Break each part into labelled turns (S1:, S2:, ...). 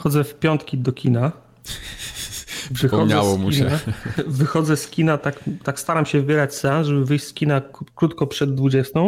S1: chodzę w piątki do kina.
S2: Przypomniało mu się.
S1: Wychodzę z kina, tak, tak staram się wybierać seans, żeby wyjść z kina krótko przed 20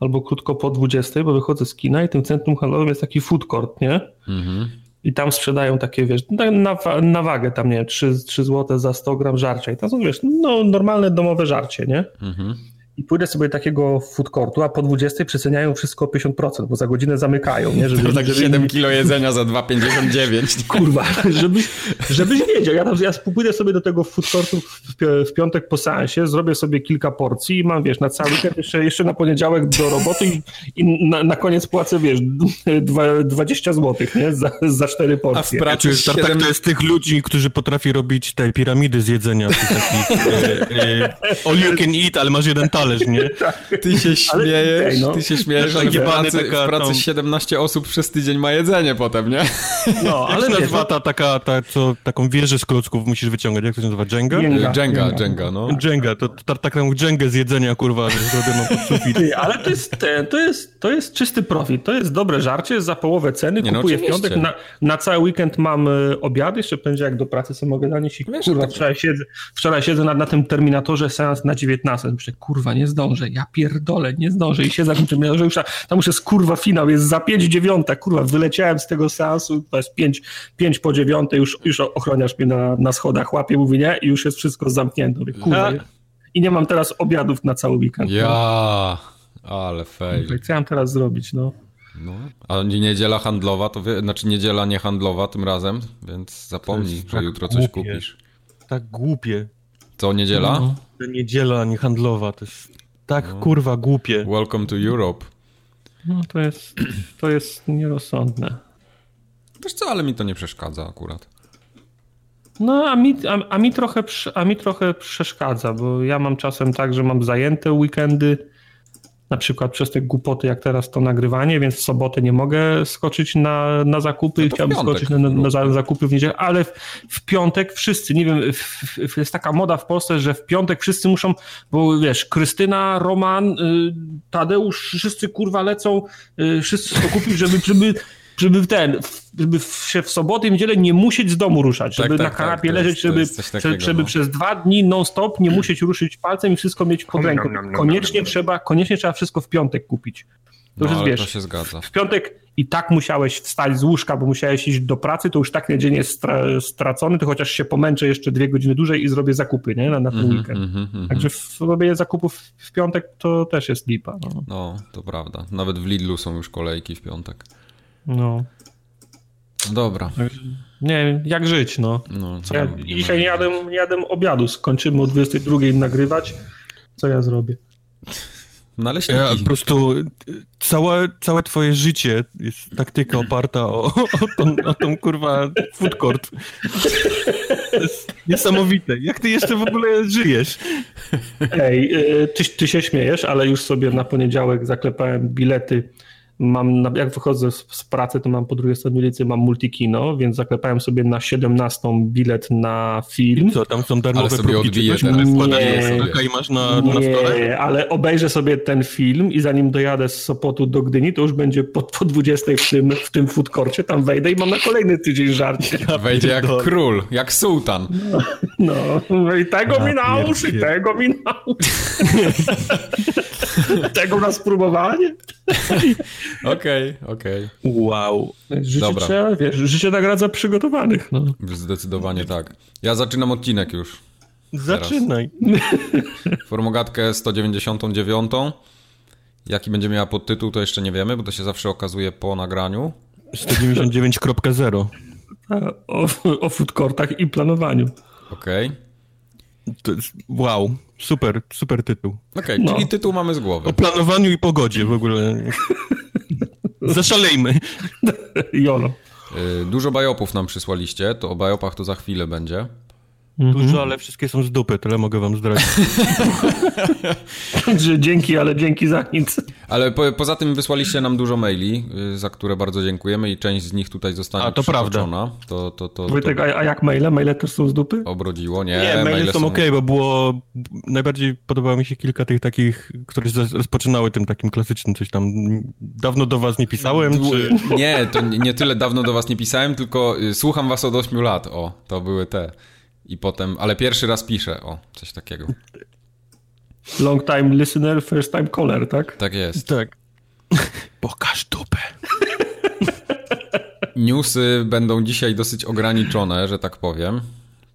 S1: albo krótko po 20, bo wychodzę z kina i tym centrum handlowym jest taki food court, nie? Mhm. I tam sprzedają takie, wiesz, na, na wagę tam, nie 3, 3 zł za 100 gram żarcia. I tam są, wiesz, no normalne domowe żarcie, nie? Mhm i pójdę sobie do takiego food courtu, a po 20 przeceniają wszystko o 50%, bo za godzinę zamykają, nie?
S2: Żeby, to tak żeby... 7 kilo jedzenia za 2,59.
S1: Kurwa, żebyś, żebyś wiedział. Ja, tam, ja pójdę sobie do tego food courtu w, w, piątek po seansie, zrobię sobie kilka porcji i mam, wiesz, na cały weekend jeszcze, jeszcze na poniedziałek do roboty i, i na, na, koniec płacę, wiesz, 20 zł, nie? Za, za 4 porcje.
S3: A w pracy jest 7... tak, to jest tych ludzi, którzy potrafi robić te piramidy z jedzenia, takich e, e, all you can eat, ale masz jeden talerz talerz, nie?
S2: Tak. Ty się śmiejesz, okay, no. ty się śmiejesz, że w pracy, taka, w pracy 17 osób przez tydzień ma jedzenie potem, nie?
S3: No, ale nazywa ta, taka, ta, co, taką wieżę z klocków musisz wyciągać, jak to się nazywa? Jenga?
S2: Jenga, Jenga, Jenga no.
S3: Jenga, to, to taką Jengę z jedzenia, kurwa, zrobioną pod sufit.
S1: ale to jest, to, jest, to jest czysty profit, to jest dobre żarcie za połowę ceny, nie, no kupuję no, w piątek, na, na cały weekend mam e, obiad, jeszcze będzie jak do pracy sobie mogę zanieść i kurwa, wczoraj siedzę, wczoraj siedzę na, na tym terminatorze seans na 19, myślę, kurwa, nie zdążę, ja pierdolę, nie zdążę i siedzę że już tam już jest kurwa finał, jest za 5 dziewiąta, kurwa, wyleciałem z tego seansu, to jest 5, 5 po dziewiąte, już, już ochroniarz mnie na, na schodach łapie, mówi nie i już jest wszystko zamknięte, mówię, kurwa. I nie mam teraz obiadów na cały weekend.
S2: Ja, no. ale fej.
S1: Co ja mam teraz zrobić, no.
S2: No, a niedziela handlowa, to wie, znaczy niedziela nie handlowa tym razem, więc zapomnij, że tak jutro coś głupie. kupisz.
S3: Tak głupie.
S2: Co, niedziela? No,
S3: niedziela nie handlowa, to jest tak no. kurwa głupie.
S2: Welcome to Europe.
S1: No to jest, to jest nierozsądne.
S2: Wiesz co, ale mi to nie przeszkadza akurat.
S1: No, a mi, a, a, mi trochę, a mi trochę przeszkadza, bo ja mam czasem tak, że mam zajęte weekendy, na przykład przez te głupoty, jak teraz to nagrywanie, więc w sobotę nie mogę skoczyć na, na zakupy, no chciałbym skoczyć na, na, na, zakupy w niedzielę, ale w, w piątek wszyscy, nie wiem, w, w, jest taka moda w Polsce, że w piątek wszyscy muszą, bo wiesz, Krystyna, Roman, y, Tadeusz, wszyscy kurwa lecą, y, wszyscy to kupić, żeby, żeby żeby ten, żeby się w sobotę i niedzielę nie musieć z domu ruszać, żeby tak, tak, na tak, kanapie tak, leżeć, żeby, takiego, żeby no. przez dwa dni non-stop nie musieć ruszyć palcem i wszystko mieć pod ręką. Koniecznie trzeba, koniecznie trzeba wszystko w piątek kupić.
S2: To no, już wiesz, to się zgadza.
S1: W piątek i tak musiałeś wstać z łóżka, bo musiałeś iść do pracy, to już tak dzień jest stra stracony, to chociaż się pomęczę jeszcze dwie godziny dłużej i zrobię zakupy nie? na, na ten mm -hmm, weekend. Mm -hmm, Także w robienie zakupów w piątek to też jest lipa.
S2: No. no, to prawda. Nawet w Lidlu są już kolejki w piątek.
S1: No.
S2: Dobra.
S1: Nie jak żyć, no. no ja, nie dzisiaj nie jadłem, nie jadłem obiadu, skończymy o 22 nagrywać. Co ja zrobię?
S2: Naleśniki.
S3: Ja po prostu całe, całe twoje życie jest taktyka oparta o, o, tą, o tą kurwa food court. To jest niesamowite. Jak ty jeszcze w ogóle żyjesz?
S1: Ej, y, ty, ty się śmiejesz, ale już sobie na poniedziałek zaklepałem bilety mam, jak wychodzę z, pracy, to mam po drugiej stronie ulicy, mam multikino, więc zaklepałem sobie na 17 bilet na film.
S3: Co, tam są darmowe
S2: ale sobie odbiję teraz.
S3: Nie, i masz na,
S1: nie, na stole? ale obejrzę sobie ten film i zanim dojadę z Sopotu do Gdyni, to już będzie po, po 20 w tym, w tym food courcie, tam wejdę i mam na kolejny tydzień żarcie.
S2: Wejdzie jak król, jak sułtan.
S1: No, no i tego mi naucz, i tego mi naucz. tego na spróbowanie.
S2: Okej, okej. Okay.
S3: Wow.
S1: Życie Dobra. trzeba, wiesz, życie nagradza przygotowanych. No.
S2: Zdecydowanie tak. Ja zaczynam odcinek już.
S3: Zaczynaj.
S2: Formogatkę 199. Jaki będzie miała podtytuł, to jeszcze nie wiemy, bo to się zawsze okazuje po nagraniu.
S3: 199.0.
S1: O, o food courtach i planowaniu.
S2: Okej. Okay.
S3: Wow, super, super tytuł.
S2: Okej, okay, no. czyli tytuł mamy z głowy.
S3: O planowaniu i pogodzie w ogóle. Zaszalejmy.
S1: Jolo.
S2: Y, dużo bajopów nam przysłaliście, to o bajopach to za chwilę będzie.
S3: Dużo, mhm. ale wszystkie są z dupy, tyle mogę wam zdradzić.
S1: Także dzięki, ale dzięki za nic.
S2: Ale po, poza tym wysłaliście nam dużo maili, y, za które bardzo dziękujemy i część z nich tutaj zostanie A, to prawda. To, to, to,
S1: Wojtek, to... A, jak maile? Maile też są z dupy?
S2: Obrodziło, nie.
S3: Nie, maile są, są... ok, bo było... Najbardziej podobało mi się kilka tych takich, które rozpoczynały tym takim klasycznym coś tam. Dawno do was nie pisałem, czy...
S2: Nie, to nie tyle dawno do was nie pisałem, tylko y, słucham was od 8 lat. O, to były te. I potem, ale pierwszy raz piszę, o, coś takiego.
S1: Long time listener, first time caller, tak?
S2: Tak jest.
S3: Tak. Pokaż dupę.
S2: Newsy będą dzisiaj dosyć ograniczone, że tak powiem,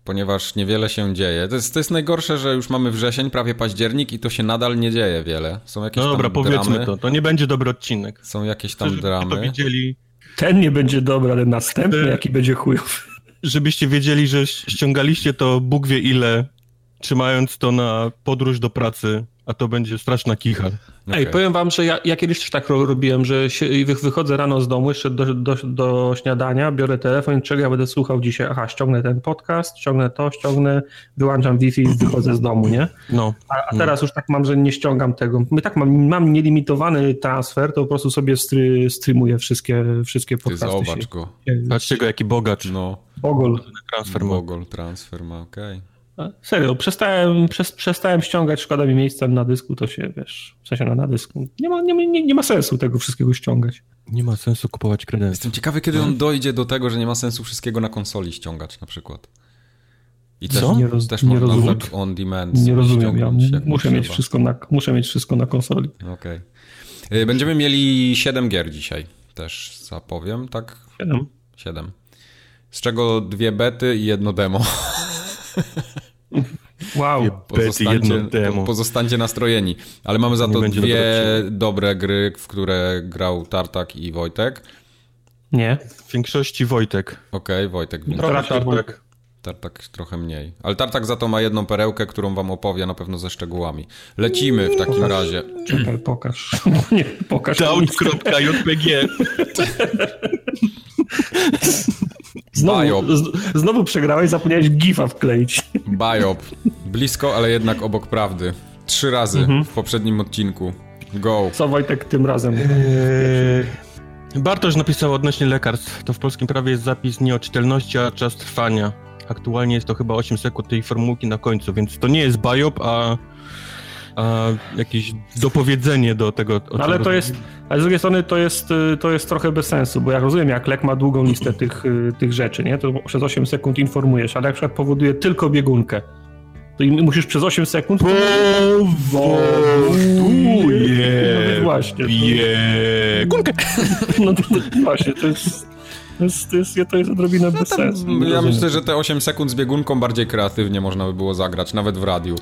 S2: ponieważ niewiele się dzieje. To jest, to jest najgorsze, że już mamy wrzesień, prawie październik i to się nadal nie dzieje wiele. Są jakieś no dobra, tam
S3: powiedzmy
S2: dramy.
S3: to. To nie będzie dobry odcinek.
S2: Są jakieś tam Chcę, dramy.
S3: Wiedzieli.
S1: Ten nie będzie dobry, ale następny jaki będzie chujowy
S3: żebyście wiedzieli, że ściągaliście to Bóg wie ile, trzymając to na podróż do pracy, a to będzie straszna kicha.
S1: Okay. Ej, powiem wam, że ja, ja kiedyś też tak robiłem, że się, wychodzę rano z domu, jeszcze do, do, do śniadania, biorę telefon i czego ja będę słuchał dzisiaj. Aha, ściągnę ten podcast, ściągnę to, ściągnę, wyłączam Wi-Fi i wychodzę z domu, nie?
S3: No.
S1: A, a teraz no. już tak mam, że nie ściągam tego. My tak mam, mam nielimitowany transfer, to po prostu sobie stry, streamuję wszystkie, wszystkie podcasty.
S2: Ty zobacz go.
S3: Patrzcie go, jaki bogacz.
S2: No.
S1: Bogol.
S2: Transfer ma. Bogol, transfer ma, okej. Okay.
S1: Serio, przestałem, przez, przestałem ściągać, szkoda mi miejsca na dysku, to się, wiesz, w sensie na dysku. Nie ma, nie, nie, nie ma sensu tego wszystkiego ściągać.
S3: Nie ma sensu kupować kredyt.
S2: Jestem ciekawy, kiedy on dojdzie do tego, że nie ma sensu wszystkiego na konsoli ściągać na przykład.
S1: I też, Co? Nie roz,
S2: też nie można rozumiem. tak on demand
S1: Nie rozumiem, ja muszę mieć, wszystko na, muszę mieć wszystko na konsoli.
S2: Okej. Okay. Będziemy mieli 7 gier dzisiaj, też zapowiem, tak?
S1: 7.
S2: 7. Z czego dwie bety i jedno demo.
S1: Wow,
S2: pozostańcie, pozostańcie nastrojeni. Ale mamy za to dwie dobre gry, w które grał Tartak i Wojtek.
S1: Nie.
S3: W większości Wojtek.
S2: Okej, okay, Wojtek.
S3: Trochę Tartak.
S2: Tartak trochę mniej. Ale Tartak za to ma jedną perełkę, którą wam opowie na pewno ze szczegółami. Lecimy w takim razie.
S1: Czekaj, pokaż. Nie, pokaż.
S3: Down.jpg
S1: Znowu, znowu przegrałeś, zapomniałeś gifa wkleić.
S2: Biop. Blisko, ale jednak obok prawdy. Trzy razy mhm. w poprzednim odcinku. Go.
S1: Co Wojtek tym razem?
S3: Eee, Bartosz napisał odnośnie lekarstw. To w polskim prawie jest zapis nie o czytelności, a czas trwania. Aktualnie jest to chyba 8 sekund tej formułki na końcu, więc to nie jest biop, a a jakieś dopowiedzenie do tego.
S1: ale to jest, ale z drugiej strony to jest, y, to jest trochę bez sensu, bo ja rozumiem, jak lek ma długą listę tych, y, tych rzeczy, nie? to przez 8 sekund informujesz, ale jak przykład powoduje tylko biegunkę, to musisz przez 8 sekund...
S3: Powoduje no właśnie. Biegunkę.
S1: No to, właśnie, to jest... To jest, to jest, to jest odrobinę no bez sensu.
S2: Ja myślę, że te 8 sekund z biegunką bardziej kreatywnie można by było zagrać, nawet w radiu.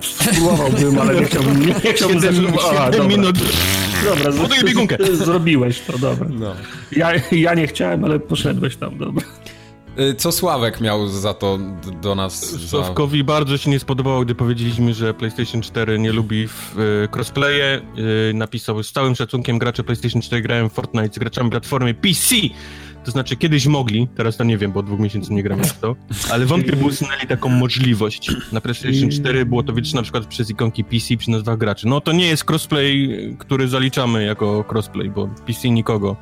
S1: Spróbowałbym, ale nie chciałbym, nie chciałbym 7,
S3: zacząć. 7 minut.
S1: Dobra, biegunkę. zrobiłeś to, dobra. No. Ja, ja nie chciałem, ale poszedłeś tam, dobra.
S2: Y, co Sławek miał za to do nas?
S3: Sławkowi za... bardzo się nie spodobało, gdy powiedzieliśmy, że PlayStation 4 nie lubi y, crossplaye. Y, napisał z całym szacunkiem gracze PlayStation 4 grają w Fortnite z graczami platformy PC. To znaczy kiedyś mogli, teraz to nie wiem, bo od dwóch miesięcy nie gram w to, ale wątpię, by usunęli taką możliwość. Na PlayStation 4 było to widoczne na przykład przez ikonki PC przy nazwach graczy. No to nie jest crossplay, który zaliczamy jako crossplay, bo PC nikogo.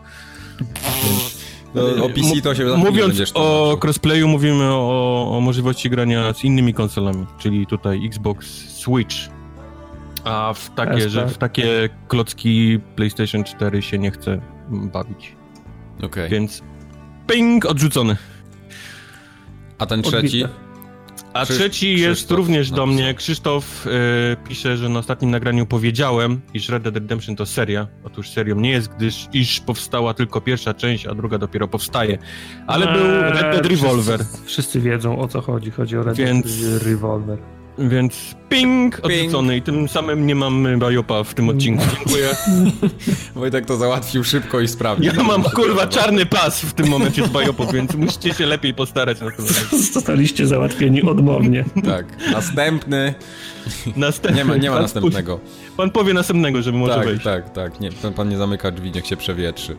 S2: No, o PC to się
S3: Mówiąc o crossplayu, mówimy o, o możliwości grania z innymi konsolami, czyli tutaj Xbox Switch. A w takie, że w takie klocki PlayStation 4 się nie chce bawić.
S2: Okay.
S3: Więc ping, odrzucony.
S2: A ten trzeci?
S3: A Krzysz... trzeci jest Krzysztof również do mnie. Krzysztof y, pisze, że na ostatnim nagraniu powiedziałem, iż Red Dead Redemption to seria. Otóż serią nie jest, gdyż iż powstała tylko pierwsza część, a druga dopiero powstaje. Ale eee, był Red Dead Revolver.
S1: Wszyscy, wszyscy, wiedzą o co chodzi. Chodzi o Red Więc... Dead Revolver.
S3: Więc ping, odrzucony i tym samym nie mamy bajopa w tym odcinku. Dziękuję.
S2: Wojtek to załatwił szybko i sprawnie.
S3: Ja mam kurwa czarny pas w tym momencie z bajopów, więc musicie się lepiej postarać na to.
S1: Zostaliście załatwieni odmownie.
S2: Tak. Następny. Następny. Nie ma, nie ma następnego.
S3: Pan powie następnego, żeby może
S2: tak,
S3: wejść.
S2: Tak, tak. Nie, pan nie zamyka drzwi, niech się przewietrzy.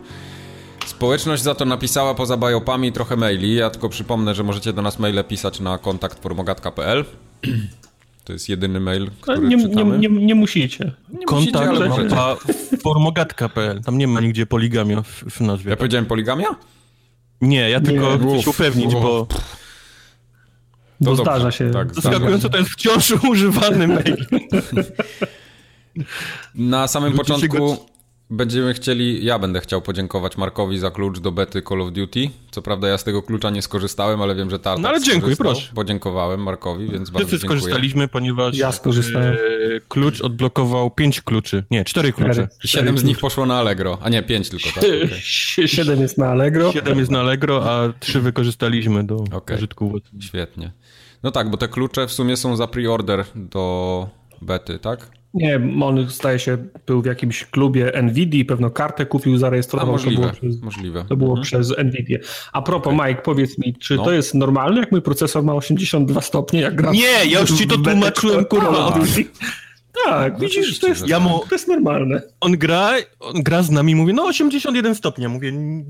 S2: Społeczność za to napisała poza bajopami trochę maili. Ja tylko przypomnę, że możecie do nas maile pisać na kontakt. To jest jedyny mail, który
S1: nie, nie,
S2: czytamy.
S1: nie, nie musicie.
S2: Nie
S3: Kontakt
S2: musicie, ale możecie.
S3: małpa formogatka.pl. Tam nie ma nigdzie poligamia w, w nazwie.
S2: Ja powiedziałem poligamia?
S3: Nie, ja tylko chcę
S2: Uf,
S3: się upewnić,
S2: uf.
S3: bo
S1: Bo
S2: dobrze.
S1: zdarza się.
S2: Tak,
S3: zaskakująco to jest wciąż używany mail.
S2: Na samym
S3: Ludzie
S2: początku
S3: go-
S2: będziemy chcieli, ja będę chciał podziękować Markowi za klucz do bety Call of Duty. Co prawda ja z tego klucza nie skorzystałem, ale wiem, że Tartak
S3: No ale dziękuję, proszę.
S2: Podziękowałem Markowi, więc bardzo
S3: Wszyscy
S2: dziękuję.
S3: skorzystaliśmy, ponieważ
S1: Ja skorzystałem.
S3: e, klucz odblokował pięć kluczy. Nie, cztery klucze.
S1: Cztery.
S2: I Siedem z nich poszło na Allegro, a nie, pięć tylko, tak? okej.
S1: Siedem jest na Allegro.
S3: Siedem jest na Allegro, a trzy wykorzystaliśmy do
S2: Okej.
S3: użytku.
S2: Świetnie. No tak, bo te klucze w sumie są za pre-order do bety, tak?
S1: Nie, on zdaje się był w jakimś klubie Nvidia, pewno kartę kupił,
S2: A
S1: zarejestrował. to było
S2: możliwe,
S1: przez,
S2: możliwe.
S1: to było
S2: Mhm.
S1: przez Nvidia. A propos, Mike, powiedz mi, czy
S2: No.
S1: to jest normalne, jak mój procesor ma 82 stopnie, jak gra...
S3: Nie, ja już ci to tłumaczyłem, kurwa.
S1: Tak, widzisz,
S2: oczywiście,
S1: to jest,
S2: że
S3: Ja mu,
S1: to jest normalne.
S3: on gra, on gra z nami, mówi, no 81 stopnia. Mówię, "N-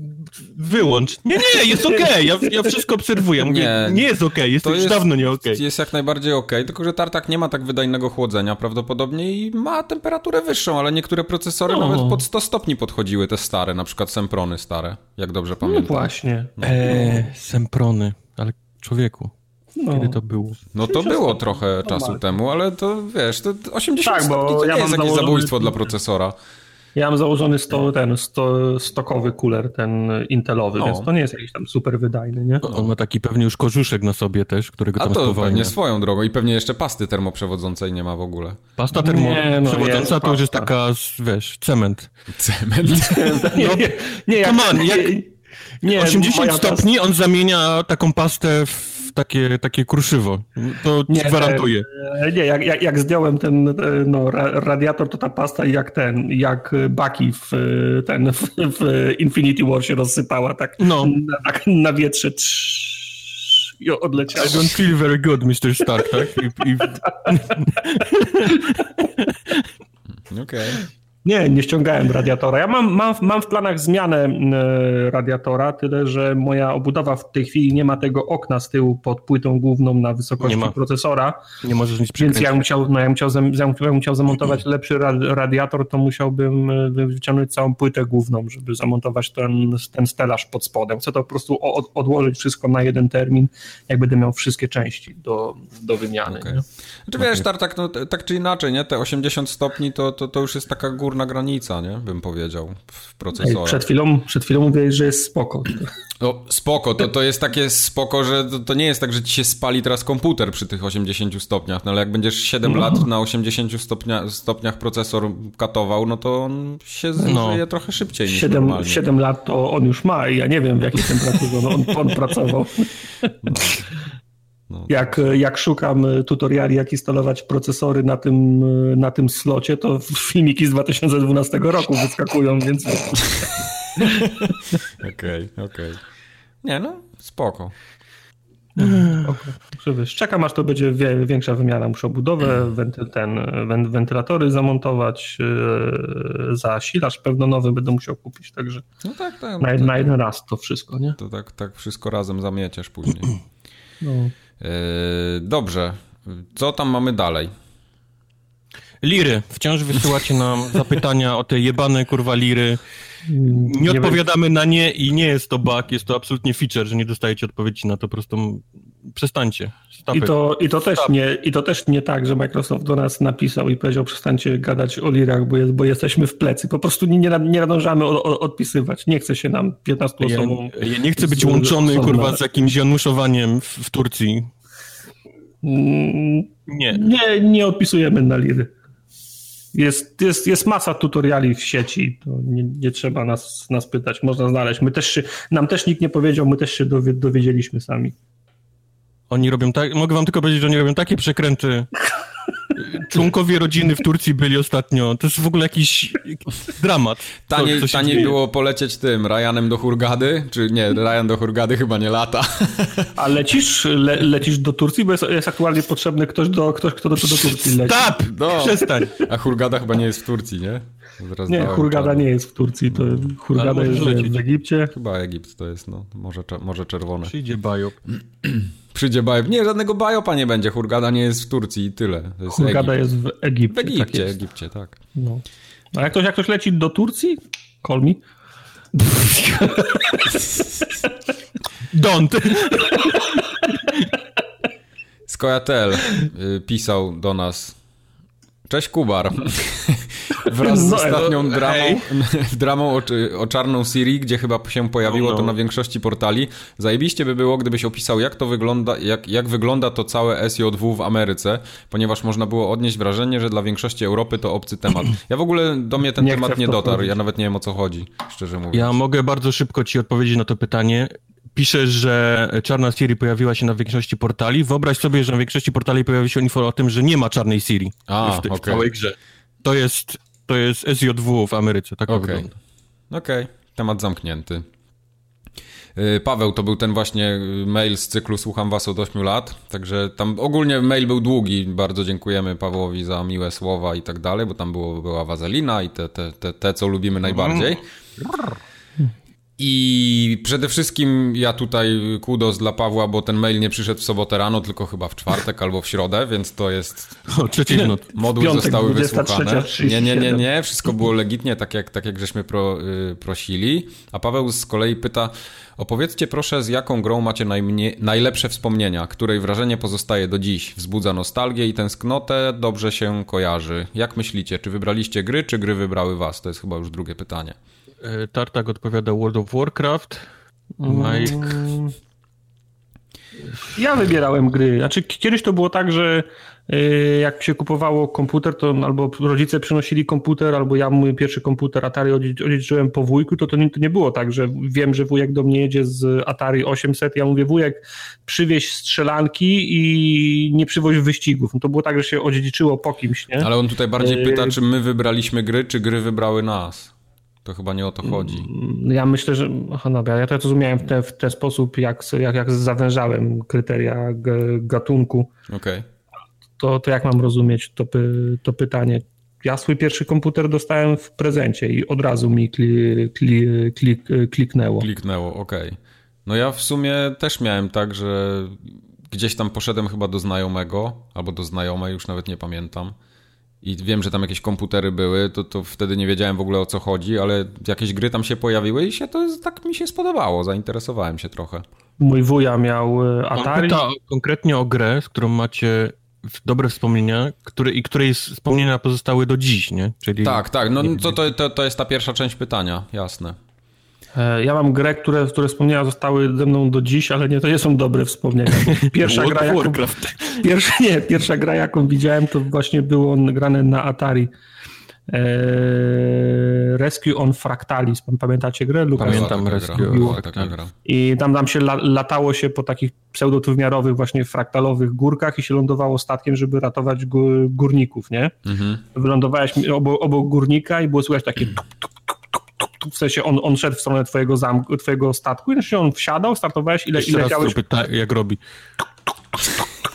S3: wyłącz. Nie, nie, jest okej, ja, ja wszystko obserwuję. Mówię,
S2: Nie.
S3: nie, jest okej, jest
S2: To
S3: już
S2: jest-
S3: dawno nie okej.
S2: Jest jak najbardziej ok, tylko że Tartak nie ma tak wydajnego chłodzenia prawdopodobnie i ma temperaturę wyższą, ale niektóre procesory
S1: No.
S2: nawet pod 100 stopni podchodziły, te stare, na przykład Semprony stare, jak dobrze
S1: No
S2: pamiętam.
S1: właśnie.
S3: Eee, semprony, ale człowieku,
S1: No.
S3: kiedy to było?
S2: No to było trochę czasu temu, ale to wiesz, to 80
S1: Tak, bo
S2: stopni to
S1: ja
S2: nie
S1: mam
S2: jest jakieś
S1: założony-
S2: zabójstwo dla procesora.
S1: Ja mam założony sto, ten sto, stokowy cooler, ten intelowy,
S2: No.
S1: więc to nie jest jakiś tam super wydajny, nie?
S3: On ma taki pewnie już kożuszek na sobie też, którego
S2: A
S3: tam
S2: to
S3: spowalnia.
S2: pewnie swoją drogą i pewnie jeszcze pasty termoprzewodzącej nie ma w ogóle.
S3: Pasta
S1: Nie, no,
S3: termoprzewodząca
S1: jest
S3: to już jest taka, wiesz, cement.
S2: Cement.
S1: Nie, nie, nie, jak,
S3: Come on, jak-
S1: nie, nie,
S3: 80
S1: moja
S3: stopni, on zamienia taką pastę w takie, takie kruszywo. To ci
S1: Nie,
S3: gwarantuję.
S1: E, Nie, jak, jak, jak zdjąłem ten e, no, ra- radiator, to ta pasta jak ten, jak Baki w e, ten w, w Infinity War się rozsypała, tak,
S3: No.
S1: na, tak na wietrze trz, i odleciała.
S3: I don't feel very good, Mr. Stark, tak? I, i,
S2: Okej.
S1: Nie, nie ściągałem radiatora. Ja mam, mam, mam w planach zmianę e, radiatora, tyle że moja obudowa w tej chwili nie ma tego okna z tyłu pod płytą główną na wysokości
S3: Nie
S1: procesora,
S3: nie możesz nic
S1: więc
S3: przykręcić.
S1: jak musiał, no, jak musiał, zam, zam, jak musiał zamontować lepszy ra, radiator, to musiałbym e, wyciągnąć całą płytę główną, żeby zamontować ten, ten stelaż pod spodem. Chcę to po prostu od, odłożyć wszystko na jeden termin, jak będę miał wszystkie części do, do wymiany.
S2: Okej.
S1: nie?
S2: Znaczy wiesz, Tartak, no, tak czy inaczej, nie? Te 80 stopni to, to, to już jest taka górna granica, nie? Bym powiedział, w
S1: Ej,
S2: procesora.
S1: przed, chwilą, przed chwilą mówiłeś, że jest spoko.
S2: No spoko, to, to jest takie spoko, że to, to nie jest tak, że ci się spali teraz komputer przy tych 80 stopniach, no ale jak będziesz 7
S1: No.
S2: lat na 80 stopnia, stopniach procesor katował, no to on się zużyje
S3: No.
S2: trochę szybciej niż
S1: 7,
S2: normalnie.
S1: 7 lat to on już ma i ja nie wiem w jakiej temperaturze on, on, on pracował.
S2: No.
S1: Jak, jak szukam tutoriali, jak instalować procesory na tym, na tym slocie, to filmiki z 2012 roku wyskakują, więc
S2: Okej, okej. Nie no, spoko.
S1: Że wiesz, czekam aż to będzie większa wymiana. Muszę budowę, wenty, ten, wen, wentylatory zamontować, yy, zasilacz pewno nowy będę musiał kupić, także
S2: No tak, tak.
S1: na,
S2: to,
S1: na jeden raz to wszystko, nie?
S2: to tak, tak wszystko razem zamieciesz później.
S1: No.
S2: Yy, dobrze. Co tam mamy dalej?
S3: Liry. Wciąż wysyłacie nam zapytania o te jebane, kurwa, liry. Nie,
S1: Nie
S3: odpowiadamy na nie i nie jest to bug, jest to absolutnie feature, że nie dostajecie odpowiedzi na to, po prostu przestańcie.
S1: I to, i, to też nie, I to też nie tak, że Microsoft do nas napisał i powiedział przestańcie gadać o lirach, bo, jest, bo jesteśmy w plecy. Po prostu nie, nie, nadążamy o, o, odpisywać. Nie chce się nam 15
S3: Ja,
S1: osobom.
S3: ja nie chcę być łączony, kurwa, z jakimś januszowaniem w, w Turcji.
S1: Mm,
S3: Nie.
S1: Nie, nie odpisujemy na liry. Jest, jest, jest masa tutoriali w sieci, to nie, nie trzeba nas, nas pytać, można znaleźć. My też się, nam też nikt nie powiedział, my też się dowie, dowiedzieliśmy sami.
S3: Oni robią tak, mogę wam tylko powiedzieć, że oni robią takie przekręty. Członkowie rodziny w Turcji byli ostatnio. To jest w ogóle jakiś dramat. co-
S2: Taniej,
S3: co się
S2: taniej
S3: dzieje.
S2: było polecieć tym Ryanem do Hurgady? Czy nie, Ryan do Hurgady chyba nie lata.
S1: A lecisz, le, lecisz do Turcji, bo jest, jest aktualnie potrzebny ktoś, do, ktoś kto do, do Turcji leci.
S3: Stop!
S2: No.
S3: Przestań.
S2: A Hurgada chyba nie jest w Turcji, nie?
S1: Nie,
S2: dałem
S1: Hurgada nie jest w Turcji, to Hurgada
S3: Ale
S1: jest
S3: może
S1: w
S3: lecieć.
S1: Egipcie.
S2: Chyba Egipt to jest, no, może, może czerwone.
S3: Przyjdzie Bajop.
S2: Przyjdzie Bajop. Nie, żadnego Bajopa nie będzie. Hurgada nie jest w Turcji i tyle. To jest
S1: Hurgada
S2: Egipt.
S1: jest w Egipcie.
S2: W Egipcie,
S1: tak jest.
S2: Egipcie, tak.
S1: No. A jak ktoś, jak ktoś leci do Turcji, call me.
S3: Don't!
S2: Skojatel y, pisał do nas. Cześć Kubar. Wraz z
S1: No,
S2: ostatnią
S3: no,
S2: dramą, dramą o, o czarną Siri, gdzie chyba się pojawiło
S3: No, no.
S2: to na większości portali. Zajebiście by było, gdybyś opisał, jak to wygląda, jak, jak wygląda to całe SJ2 w Ameryce, ponieważ można było odnieść wrażenie, że dla większości Europy to obcy temat. Ja w ogóle do mnie ten
S1: Nie
S2: temat
S1: w
S2: nie dotarł. Ja nawet nie wiem o co chodzi, szczerze mówiąc.
S3: Ja mogę bardzo szybko ci odpowiedzieć na to pytanie. Piszesz, że czarna Siri pojawiła się na większości portali. Wyobraź sobie, że na większości portali pojawi się info o tym, że nie ma czarnej Siri
S2: A,
S3: w, tej- w
S2: okej.
S3: całej grze. To jest, to jest SJ2 w Ameryce, tak
S2: Okej.
S3: wygląda.
S2: Okej, temat zamknięty. Yy, Paweł, to był ten właśnie yy, mail z cyklu Słucham Was od 8 lat, także tam ogólnie mail był długi, bardzo dziękujemy Pawłowi za miłe słowa i tak dalej, bo tam było, była wazelina i te, te, te, te, co lubimy najbardziej. I przede wszystkim ja tutaj kudos dla Pawła, bo ten mail nie przyszedł w sobotę rano, tylko chyba w czwartek albo w środę, więc to jest
S3: O, trzeciej.
S2: Moduły
S1: piątek,
S2: zostały
S1: 23:37.
S2: wysłuchane. Nie, nie, nie, nie. Wszystko było legitnie, tak jak, tak jak żeśmy pro, y, prosili. A Paweł z kolei pyta, opowiedzcie proszę, z jaką grą macie najmniej, najlepsze wspomnienia, której wrażenie pozostaje do dziś, wzbudza nostalgię i tęsknotę, dobrze się kojarzy. Jak myślicie, czy wybraliście gry, czy gry wybrały was? To jest chyba już drugie pytanie.
S3: E, Tartak odpowiada World of Warcraft. Mike.
S1: Mm. Ja wybierałem gry. Znaczy, kiedyś to było tak, że y, jak się kupowało komputer, to albo rodzice przynosili komputer, albo ja mój pierwszy komputer Atari odziedziczyłem po wujku, to to nie, to nie było tak, że wiem, że wujek do mnie jedzie z Atari 800, ja mówię, wujek, przywieź strzelanki i nie przywoź wyścigów. No to było tak, że się odziedziczyło po kimś, nie?
S2: Ale on tutaj bardziej pyta, czy my wybraliśmy gry, czy gry wybrały nas. To chyba nie o to chodzi.
S1: Ja myślę, że. Aha, dobra, ja to rozumiałem w, te, w ten sposób, jak, jak, jak zawężałem kryteria gatunku.
S2: Okej.
S1: To, to jak mam rozumieć to, py, to pytanie? Ja swój pierwszy komputer dostałem w prezencie i od razu mi kli, kli, klik, kliknęło.
S2: Kliknęło, okej. No ja w sumie też miałem tak, że gdzieś tam poszedłem chyba do znajomego, albo do znajomej, już nawet nie pamiętam. I wiem, że tam jakieś komputery były, to, to wtedy nie wiedziałem w ogóle o co chodzi, ale jakieś gry tam się pojawiły i się to tak mi się spodobało, zainteresowałem się trochę.
S1: Mój wuja miał e, Atari.
S3: pyta konkretnie o grę, z którą macie dobre wspomnienia, który, i której wspomnienia pozostały do dziś, nie? Czyli
S2: Tak, tak, no to, to, to, to jest ta pierwsza część pytania, jasne.
S1: E, Ja mam grę, które, które wspomnienia zostały ze mną do dziś, ale nie, to nie są dobre wspomnienia. Pierwsza gra, jaką,
S3: Warcraft.
S1: Pierwsza, nie, pierwsza gra, jaką widziałem, to właśnie było on grane na Atari. Eee, Rescue on Fractalis. Pamiętacie grę? Lukas?
S3: Pamiętam
S2: Była taka
S3: Rescue. tak.
S1: I tam, tam się la, latało się po takich pseudotrójmiarowych właśnie fraktalowych górkach i się lądowało statkiem, żeby ratować gó- górników, nie?
S2: Mhm.
S1: Wylądowałeś obok, obok górnika i było słychać takie tuk, tuk, tuk, tuk, tuk, tuk. w sensie on, on szedł w stronę twojego zamku, twojego statku i znaczy on wsiadał, startowałeś i, le, i
S3: Jeszcze raz
S1: leciałeś
S3: to pyta, jak robi.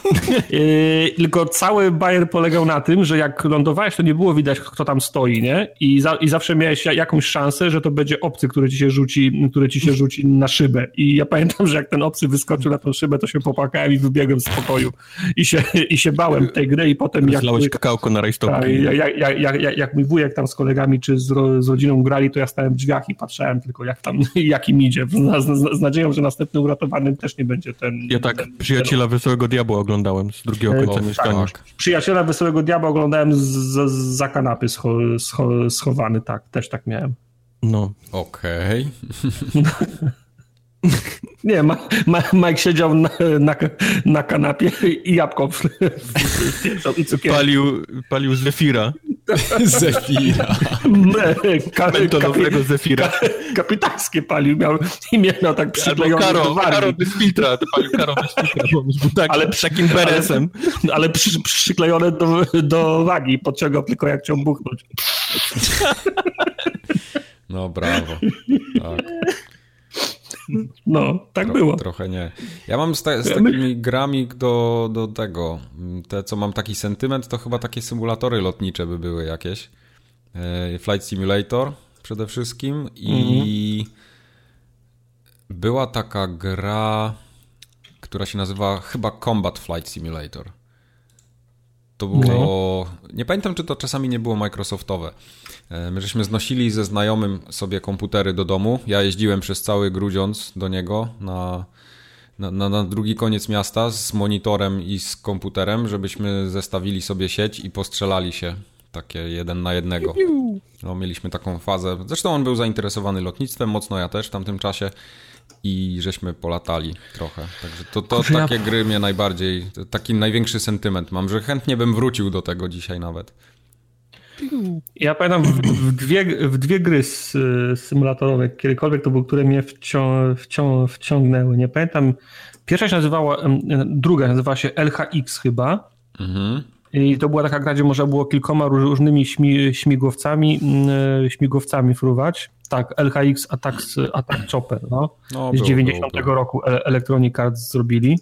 S1: Yy, tylko cały bajer polegał na tym, że jak lądowałeś, to nie było widać, kto tam stoi, nie? I, za, i zawsze miałeś ja- jakąś szansę, że to będzie obcy, który ci się rzuci, który ci się rzuci na szybę. I ja pamiętam, że jak ten obcy wyskoczył na tą szybę, to się popłakałem i wybiegłem z pokoju. I się, i się bałem tej gry i potem jak...
S3: Zlałeś kakałko na
S1: Tak,
S3: rajstopki.
S1: jak, jak, jak, jak, jak, jak mój wujek tam z kolegami czy z, ro, z rodziną grali, to ja stałem w drzwiach i patrzałem tylko jak tam, jak im idzie. Z, z, z nadzieją, że następnym uratowanym też nie będzie ten...
S3: Ja tak
S1: ten,
S3: Przyjaciela Wesołego Diabła oglądałem z drugiego
S1: E,
S3: końca
S1: tak.
S3: mieszkania.
S2: Tak.
S1: Przyjaciela Wesołego Diabła oglądałem z, z, za kanapy scho, scho, schowany, tak, też tak miałem.
S3: No.
S2: Okej.
S1: Nie, ma, ma, Mike siedział na, na, na kanapie i jabłko w, w, w, i cukier.
S3: Palił, palił Zefira.
S2: Zefira.
S1: Ka,
S3: Mentonowego Zefira.
S1: kapitańskie palił miał, i miał tak przyklejone
S3: Karo,
S1: do wargi.
S3: Karo bez filtra. To palił Karo bez filtra. tak,
S1: Ale
S3: beresem.
S1: Ale, ale przy, przyklejone do, do wagi, podciągał tylko jak chciał buchnąć.
S2: No brawo. Tak.
S1: No, tak
S2: Tro-
S1: było.
S2: Trochę nie. Ja mam z, ta, z takimi grami do, do tego, te co mam taki sentyment, to chyba takie symulatory lotnicze by były jakieś. e, Flight Simulator przede wszystkim i mhm. była taka gra, która się nazywa chyba Combat Flight Simulator. To było. Okay. Nie pamiętam, czy to czasami nie było Microsoftowe. E, my żeśmy znosili ze znajomym sobie komputery do domu. Ja jeździłem przez cały grudziąc do niego na, na, na, na drugi koniec miasta z monitorem i z komputerem, żebyśmy zestawili sobie sieć i postrzelali się takie jeden na jednego. No, mieliśmy taką fazę. Zresztą on był zainteresowany lotnictwem, mocno ja też w tamtym czasie i żeśmy polatali trochę. Także to, to Kurze, takie ja... gry mnie najbardziej, taki największy sentyment mam, że chętnie bym wrócił do tego dzisiaj nawet.
S1: Ja pamiętam w, w, dwie, w dwie gry symulatorowe, kiedykolwiek to były, które mnie wcią, wcią, wciągnęły. Nie pamiętam. Pierwsza się nazywała, druga nazywała się LHX chyba. Mhm. I to była taka gra, gdzie można było kilkoma różnymi śmigłowcami, śmigłowcami fruwać. Tak, LHX Attack, Attack Chopper, no. no z 90 roku Electronic Arts zrobili.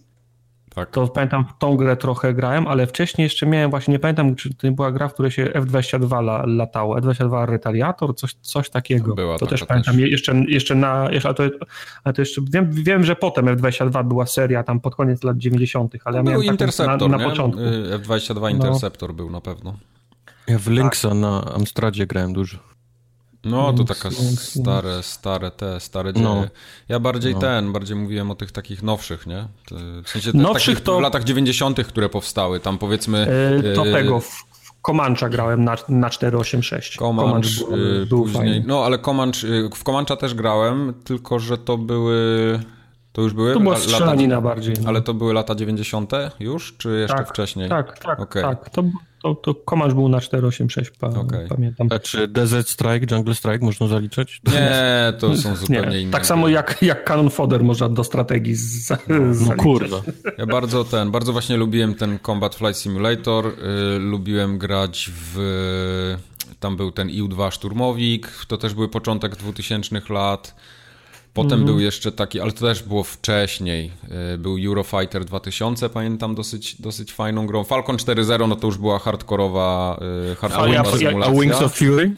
S1: Tak. To pamiętam, w tą grę trochę grałem, ale wcześniej jeszcze miałem właśnie, nie pamiętam, czy to była gra, w której się F-22 la, latało, F-22 Retaliator, coś, coś takiego. Była to też pamiętam, też. Jeszcze, jeszcze na, jeszcze, ale, to, ale to jeszcze, wiem, wiem, że potem F-22 była seria tam pod koniec lat 90., ale ja
S2: był
S1: miałem
S2: Interceptor, na, na początku. Y, F-22 Interceptor no. był na pewno.
S3: Ja w Linksa tak. na Amstradzie grałem dużo.
S2: No, to taka stare, stare te, stare dzieje. No. Ja bardziej no. ten, bardziej mówiłem o tych takich nowszych, nie? W sensie nowszych to... w latach 90., które powstały, tam powiedzmy...
S1: Yy, to tego, w Comancha grałem na, na 486.
S2: Comanch, Comanch był, yy, był później, fajny. No, ale Comanch, yy, w Comancha też grałem, tylko że to były... To już były?
S1: To była strzelanina lata, bardziej.
S2: No. Ale to były lata 90. już, czy jeszcze
S1: tak,
S2: wcześniej?
S1: Tak, tak, okay. tak. To, to, to Komasz był na 486, pa, okay. pamiętam.
S3: A czy Desert Strike, Jungle Strike można zaliczać?
S2: Nie, to są zupełnie nie, inne.
S1: Tak samo jak, jak Cannon Fodder można do strategii z, no,
S3: no kurwa.
S2: Ja bardzo ten, bardzo właśnie lubiłem ten Combat Flight Simulator, y, lubiłem grać w... Tam był ten IU-2 Szturmowik, to też był początek 2000 lat. Potem mm. był jeszcze taki, ale to też było wcześniej. Y, był Eurofighter 2000, pamiętam, dosyć, dosyć fajną grą. Falcon 4.0, no to już była hardkorowa, y, hardkorowa a,
S3: symulacja. A Wings of Fury?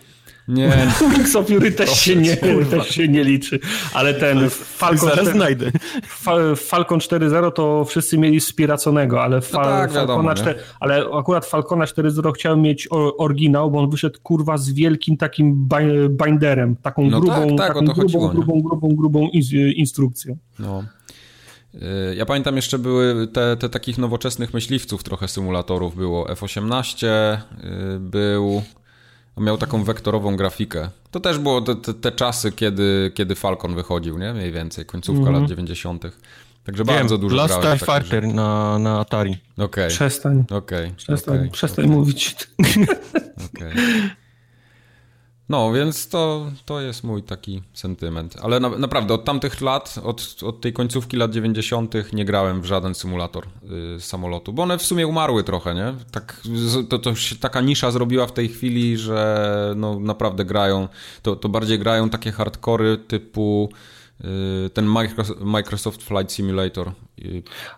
S2: Nie.
S1: Wings of Fury też się, nie, też się nie liczy, ale ten Falcon,
S3: Zaraz znajdę.
S1: Falcon 4.0 to wszyscy mieli spiraconego, ale, Fal, no tak, Falcona 4, ale akurat Falcona 4.0 chciałem mieć oryginał, bo on wyszedł kurwa z wielkim takim binderem, taką no grubą, tak, tak, taką grubą, chodziło, grubą, grubą, grubą, instrukcją.
S2: No. Y, ja pamiętam jeszcze były te, te takich nowoczesnych myśliwców, trochę symulatorów było. F-18 y, był miał taką wektorową grafikę. To też było te, te, te, czasy, kiedy, kiedy Falcon wychodził, nie? Mniej więcej, końcówka mm -hmm. lat 90. Także Wiem, bardzo dużo
S3: Last Starfighter na, na Atari.
S2: Okay.
S1: Przestań.
S2: Okay.
S1: Przestań,
S2: okay.
S1: przestań okay. mówić.
S2: Okay. No, więc to, to jest mój taki sentyment. Ale na, naprawdę od tamtych lat, od, od tej końcówki lat 90. nie grałem w żaden symulator y, samolotu, bo one w sumie umarły trochę, nie? Tak, to, to się taka nisza zrobiła w tej chwili, że no, naprawdę grają, to, to bardziej grają takie hardkory typu Y, ten Microsoft Flight Simulator.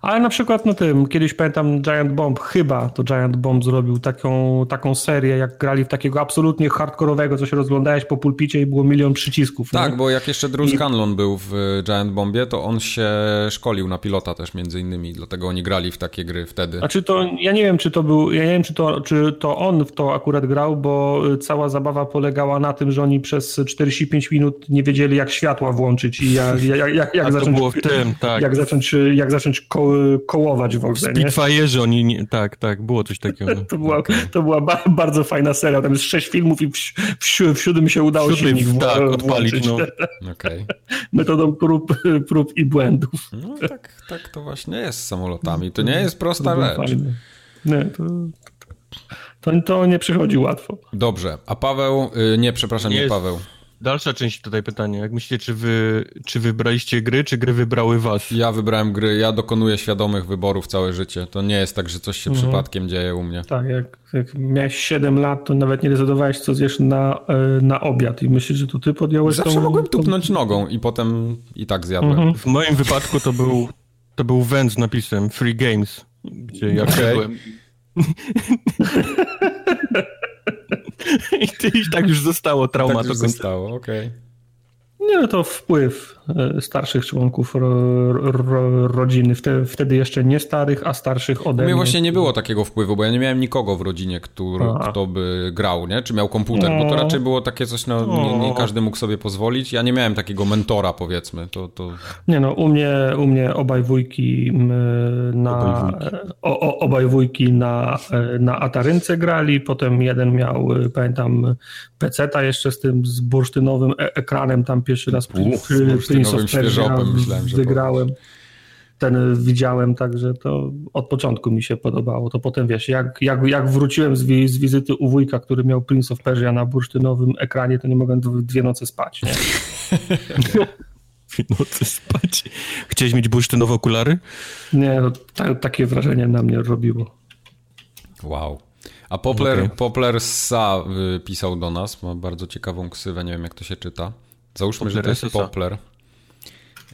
S1: Ale na przykład no tym, kiedyś pamiętam Giant Bomb, chyba to Giant Bomb zrobił taką, taką serię, jak grali w takiego absolutnie hardkorowego, co się rozglądałeś po pulpicie i było milion przycisków.
S2: Tak, nie? bo jak jeszcze Drew Scanlon I... był w Giant Bombie, to on się szkolił na pilota też między innymi, dlatego oni grali w takie gry wtedy.
S1: A czy to, ja nie wiem, czy to był, ja nie wiem, czy to, czy to on w to akurat grał, bo cała zabawa polegała na tym, że oni przez 45 minut nie wiedzieli, jak światła włączyć i jak, jak, jak, jak zacząć, było w tym, tak. jak zacząć, jak zacząć ko kołować w ogóle.
S3: Spitfire'zy oni, nie, tak, tak, było coś takiego.
S1: to była, okay. to była ba bardzo fajna seria, tam jest sześć filmów i w, w, w siódmym się udało się w, tak, odpalić. No.
S2: Okay.
S1: Metodą prób, prób i błędów.
S2: No tak, tak to właśnie jest z samolotami, to nie jest prosta to rzecz.
S1: Nie, to, to, to nie przychodzi łatwo.
S2: Dobrze, a Paweł, y, nie, przepraszam, nie, nie Paweł.
S3: Dalsza część tutaj pytania. Jak myślicie, czy wy czy wybraliście gry, czy gry wybrały was?
S2: Ja wybrałem gry, ja dokonuję świadomych wyborów całe życie. To nie jest tak, że coś się mhm. przypadkiem dzieje u mnie.
S1: Tak, jak, jak miałeś 7 lat, to nawet nie decydowałeś, co zjesz na, e, na obiad i myślisz, że to ty podjąłeś
S2: Zawsze tą... mogłem tupnąć nogą i potem i tak zjadłem. Mhm.
S3: W moim wypadku to był, to był węd z napisem Free Games, gdzie ja okay. I ty I tak już zostało trauma.
S2: Tak już zostało, okej.
S1: Nie, no to wpływ e, starszych członków ro, ro, rodziny. Wtedy, jeszcze nie starych, a starszych ode
S2: mnie
S1: mnie.
S2: właśnie nie było takiego wpływu, bo ja nie miałem nikogo w rodzinie, który, kto by grał, nie? Czy miał komputer, bo to
S1: No.
S2: raczej było takie coś, no nie, nie
S3: O.
S2: każdy mógł sobie pozwolić. Ja nie miałem takiego mentora, powiedzmy. To, to...
S1: Nie no, u mnie, u mnie obaj wujki na,
S3: Obaj wujki.
S1: o, o, obaj wujki na, e, na Atarynce grali, potem jeden miał, e, pamiętam, peceta jeszcze z tym z bursztynowym ekranem, tam pierwszy raz
S2: świeżopem myślałem, że
S1: wygrałem. Ten widziałem, także to od początku mi się podobało. To potem wiesz, jak, jak, jak wróciłem z, wi z wizyty u wujka, który miał Prince of Persia na bursztynowym ekranie, to nie mogłem dw- dwie noce spać. Nie?
S3: Nocy spać. Chciałeś mieć bursztynowe okulary?
S1: Nie, no, ta, takie wrażenie na mnie robiło.
S2: Wow. A Popler,
S3: Okej.
S2: Popler Sa y, pisał do nas, ma bardzo ciekawą ksywę, nie wiem jak to się czyta. Załóżmy, że to
S3: Popler
S2: jest. Popler.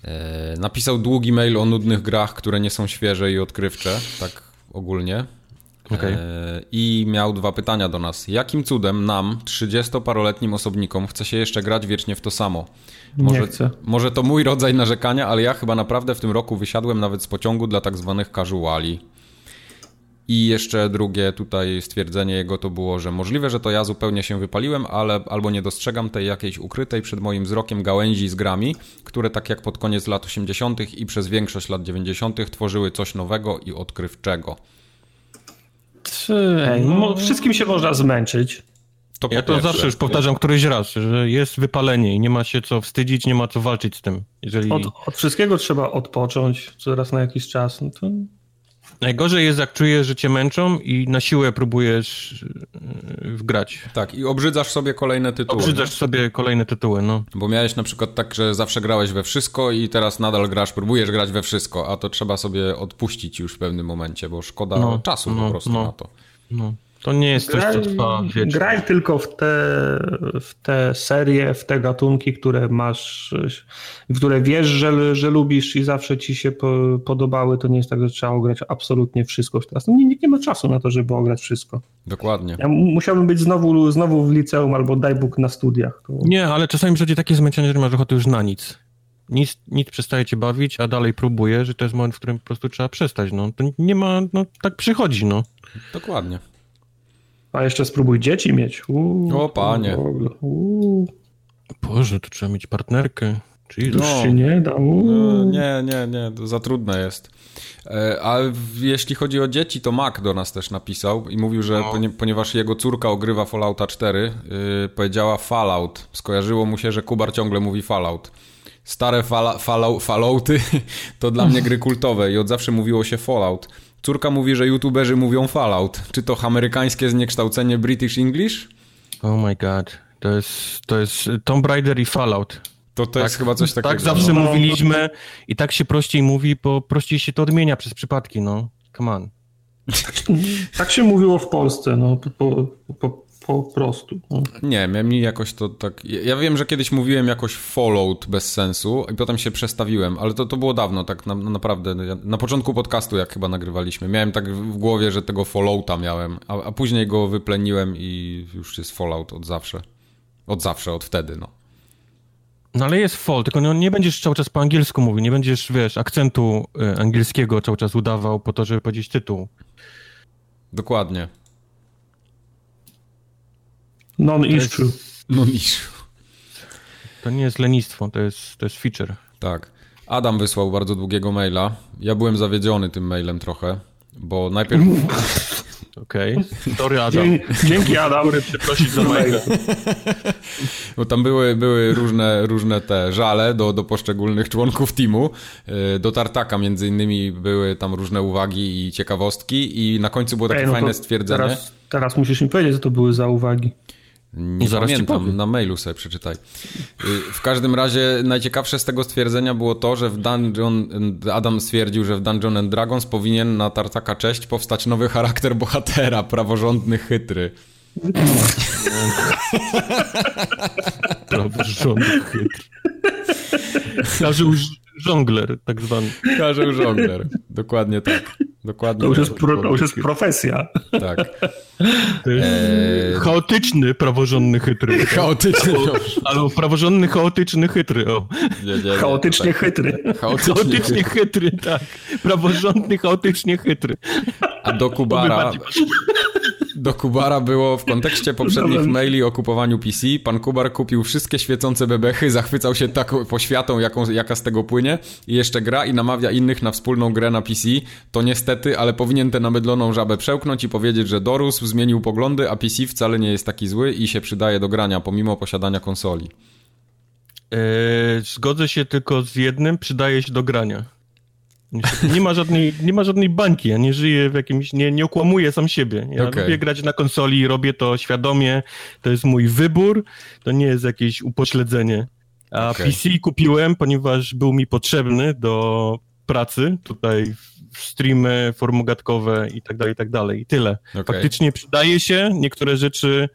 S2: E, napisał długi mail o nudnych grach, które nie są świeże i odkrywcze, tak ogólnie.
S3: Okej.
S2: E, I miał dwa pytania do nas. Jakim cudem nam, 30-paroletnim osobnikom, chce się jeszcze grać wiecznie w to samo? Może,
S1: Nie chcę.
S2: może to mój rodzaj narzekania, ale ja chyba naprawdę w tym roku wysiadłem nawet z pociągu dla tak zwanych casuali. I jeszcze drugie tutaj stwierdzenie jego to było, że możliwe, że to ja zupełnie się wypaliłem, ale albo nie dostrzegam tej jakiejś ukrytej przed moim wzrokiem gałęzi z grami, które tak jak pod koniec lat 80. i przez większość lat 90. tworzyły coś nowego i odkrywczego.
S1: Ej, no, wszystkim się można zmęczyć.
S2: To
S3: Ja to
S2: pierwsze.
S3: zawsze już powtarzam któryś raz, że jest wypalenie i nie ma się co wstydzić, nie ma co walczyć z tym. Jeżeli...
S1: Od, od wszystkiego trzeba odpocząć coraz na jakiś czas. No to
S3: Najgorzej jest, jak czujesz, że cię męczą i na siłę próbujesz yy, wgrać.
S2: Tak, i obrzydzasz sobie kolejne tytuły.
S3: Obrzydzasz sobie kolejne tytuły, no.
S2: Bo miałeś na przykład tak, że zawsze grałeś we wszystko i teraz nadal grasz, próbujesz grać we wszystko, a to trzeba sobie odpuścić już w pewnym momencie, bo szkoda
S3: No,
S2: czasu po
S3: no,
S2: prostu
S3: no.
S2: na to.
S3: no. To nie jest coś, co trwa wiecznie.
S1: graj tylko w te, w te serie, w te gatunki, które masz, w które wiesz, że, że lubisz i zawsze ci się po, podobały. To nie jest tak, że trzeba ograć absolutnie wszystko teraz. No, nikt nie ma czasu na to, żeby ograć wszystko.
S2: Dokładnie.
S1: Ja mu- musiałbym być znowu, znowu w liceum albo daj Bóg na studiach. To...
S3: Nie, ale czasami przychodzi takie zmęczenie, że masz ochotę już na nic. Nic, nic przestaje cię bawić, a dalej próbuje, że to jest moment, w którym po prostu trzeba przestać, no. To nie ma, no tak przychodzi, no.
S2: Dokładnie.
S1: A jeszcze spróbuj dzieci mieć. Uuu,
S2: O, panie.
S1: Uuu,
S3: Boże, to trzeba mieć partnerkę. Czyli
S1: już
S2: No.
S1: się nie da.
S2: No, nie, nie, nie, to za trudne jest. E, A jeśli chodzi o dzieci, to Mac do nas też napisał i mówił, że ponie, ponieważ jego córka ogrywa Fallouta 4, yy, powiedziała Fallout. Skojarzyło mu się, że Kubar ciągle mówi Fallout. Stare fala, fallout, Fallouty to dla mnie gry kultowe i od zawsze mówiło się Fallout. Córka mówi, że youtuberzy mówią Fallout. Czy to amerykańskie zniekształcenie British English?
S3: Oh my god. To jest, to jest Tomb Raider i Fallout.
S2: To, to jest chyba coś takiego.
S3: Tak zawsze
S1: No.
S3: mówiliśmy i tak się prościej mówi, bo prościej się to odmienia przez przypadki, no. Come on.
S1: Tak się mówiło w Polsce, no po, po, po, prostu. No.
S2: Nie, mi jakoś to tak. Ja wiem, że kiedyś mówiłem jakoś Fallout bez sensu i potem się przestawiłem, ale to, to było dawno, tak na, naprawdę. Ja- Na początku podcastu, jak chyba nagrywaliśmy, miałem tak w głowie, że tego Fallouta miałem, a, a później go wypleniłem i już jest Fallout od zawsze. Od zawsze, od wtedy, no.
S3: No ale jest fall, tylko no, nie będziesz cały czas po angielsku mówił, nie będziesz, wiesz, akcentu y, angielskiego cały czas udawał po to, żeby powiedzieć tytuł.
S2: Dokładnie.
S1: Non-issue.
S2: No niż.
S3: To nie jest lenistwo, to jest, to jest feature.
S2: Tak. Adam wysłał bardzo długiego maila. Ja byłem zawiedziony tym mailem trochę, bo najpierw.
S3: Okej. Sorry, Adam.
S1: Dzie- Dzięki Adam.
S3: Przeprosić za maila.
S2: Bo tam były, były różne, różne te żale do, do poszczególnych członków teamu. Yy, Do Tartaka między innymi były tam różne uwagi i ciekawostki i na końcu było takie
S1: Ej, no
S2: fajne stwierdzenie.
S1: Teraz, teraz musisz mi powiedzieć, co to były za uwagi.
S2: Nie
S3: Zaraz ci
S2: pamiętam,
S3: powiem.
S2: na mailu sobie przeczytaj. Yy, W każdym razie najciekawsze z tego stwierdzenia było to, że w Dungeon, Adam stwierdził, że w Dungeon and Dragons powinien na Tartaka Cześć powstać nowy charakter bohatera, praworządny, chytry.
S3: Praworządny chytry. Karzył ż- żongler, tak zwany.
S2: Karzeł żongler. Dokładnie tak. Dokładnie.
S1: To już jest, pro, to już jest profesja.
S2: Tak.
S3: To jest
S2: Eee,
S3: chaotyczny, praworządny, chytry.
S2: Chaotyczny.
S3: Albo praworządny, chaotyczny, chytry. O.
S2: Nie, nie, nie,
S1: Chaotycznie
S2: tak.
S1: chytry.
S2: Chaotycznie.
S3: Chaotycznie chytry, tak. Praworządny, chaotycznie chytry.
S2: A do Kubara. Do Kubara było w kontekście poprzednich maili o kupowaniu PC. Pan Kubar kupił wszystkie świecące bebechy, zachwycał się taką poświatą, jaką, jaka z tego płynie i jeszcze gra i namawia innych na wspólną grę na PC. To niestety, ale powinien tę namydloną żabę przełknąć i powiedzieć, że dorósł, zmienił poglądy, a PC wcale nie jest taki zły i się przydaje do grania, pomimo posiadania konsoli.
S3: E, zgodzę się tylko z jednym, przydaje się do grania. Nie ma żadnej, nie ma żadnej bańki, ja nie żyję w jakimś, nie, nie okłamuję sam siebie. Ja
S2: Okej.
S3: lubię grać na konsoli, robię to świadomie, to jest mój wybór, to nie jest jakieś upośledzenie. A
S2: Okej.
S3: PC kupiłem, ponieważ był mi potrzebny do pracy, tutaj w streamy, formogatkowe i tak dalej, i tak dalej. I tyle.
S2: Okej.
S3: Faktycznie przydaje się, niektóre rzeczy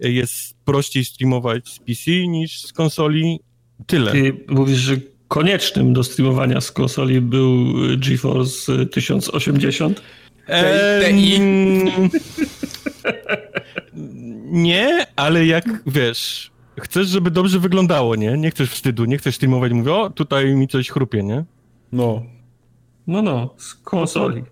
S3: jest prościej streamować z PC niż z konsoli. Tyle.
S1: Ty mówisz, że koniecznym do streamowania z konsoli był GeForce 1080.
S3: Em, nie, ale jak wiesz, chcesz, żeby dobrze wyglądało, nie? Nie chcesz wstydu, nie chcesz streamować, mówię, o, tutaj mi coś chrupie, nie?
S2: No.
S1: No, no, z konsoli.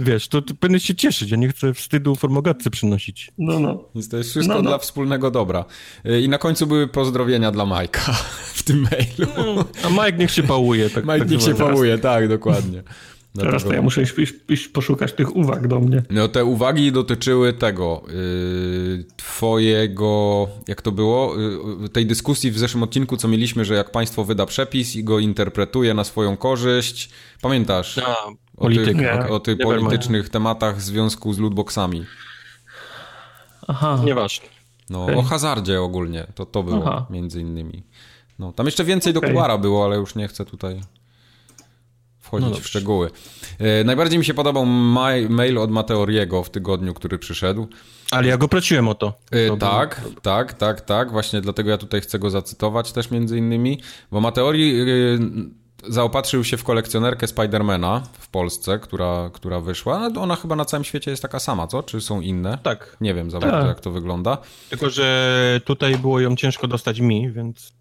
S3: Wiesz, to ty powinieneś się cieszyć, ja nie chcę wstydu formogatce przynosić.
S1: No, no.
S2: Więc to jest wszystko
S1: No, no.
S2: dla wspólnego dobra. Y, I na końcu były pozdrowienia dla Majka w tym mailu.
S3: A Mike niech się pałuje. Tak,
S2: Mike
S3: tak
S2: niech się pałuje, tak, dokładnie.
S1: Teraz
S2: Dlatego-
S1: to ja muszę iść, iść, iść poszukać tych uwag do mnie.
S2: No te uwagi dotyczyły tego, yy, twojego, jak to było, yy, tej dyskusji w zeszłym odcinku, co mieliśmy, że jak państwo wyda przepis i go interpretuje na swoją korzyść. Pamiętasz?
S3: A,
S2: O tych,
S3: polityka.
S2: o, o tych politycznych tematach w związku z lootboxami.
S1: Aha.
S3: Nieważne.
S2: No,
S1: Okej.
S2: o hazardzie ogólnie, to, to było
S1: Aha.
S2: między innymi. No, tam jeszcze więcej do
S1: Okej.
S2: Kubara było, ale już nie chcę tutaj wchodzić
S3: No
S2: w szczegóły. E, najbardziej mi się podobał maj, mail od Mateoriego w tygodniu, który przyszedł.
S3: Ale ja go prosiłem o to.
S2: E, tak, tak, tak, tak. Właśnie dlatego ja tutaj chcę go zacytować też między innymi, bo Mateori e, zaopatrzył się w kolekcjonerkę Spidermana w Polsce, która, która wyszła. No, Ona chyba na całym świecie jest taka sama, co? Czy są inne?
S3: Tak.
S2: Nie wiem za bardzo,
S1: Tak.
S2: jak to wygląda.
S3: Tylko, że tutaj było ją ciężko dostać mi, więc...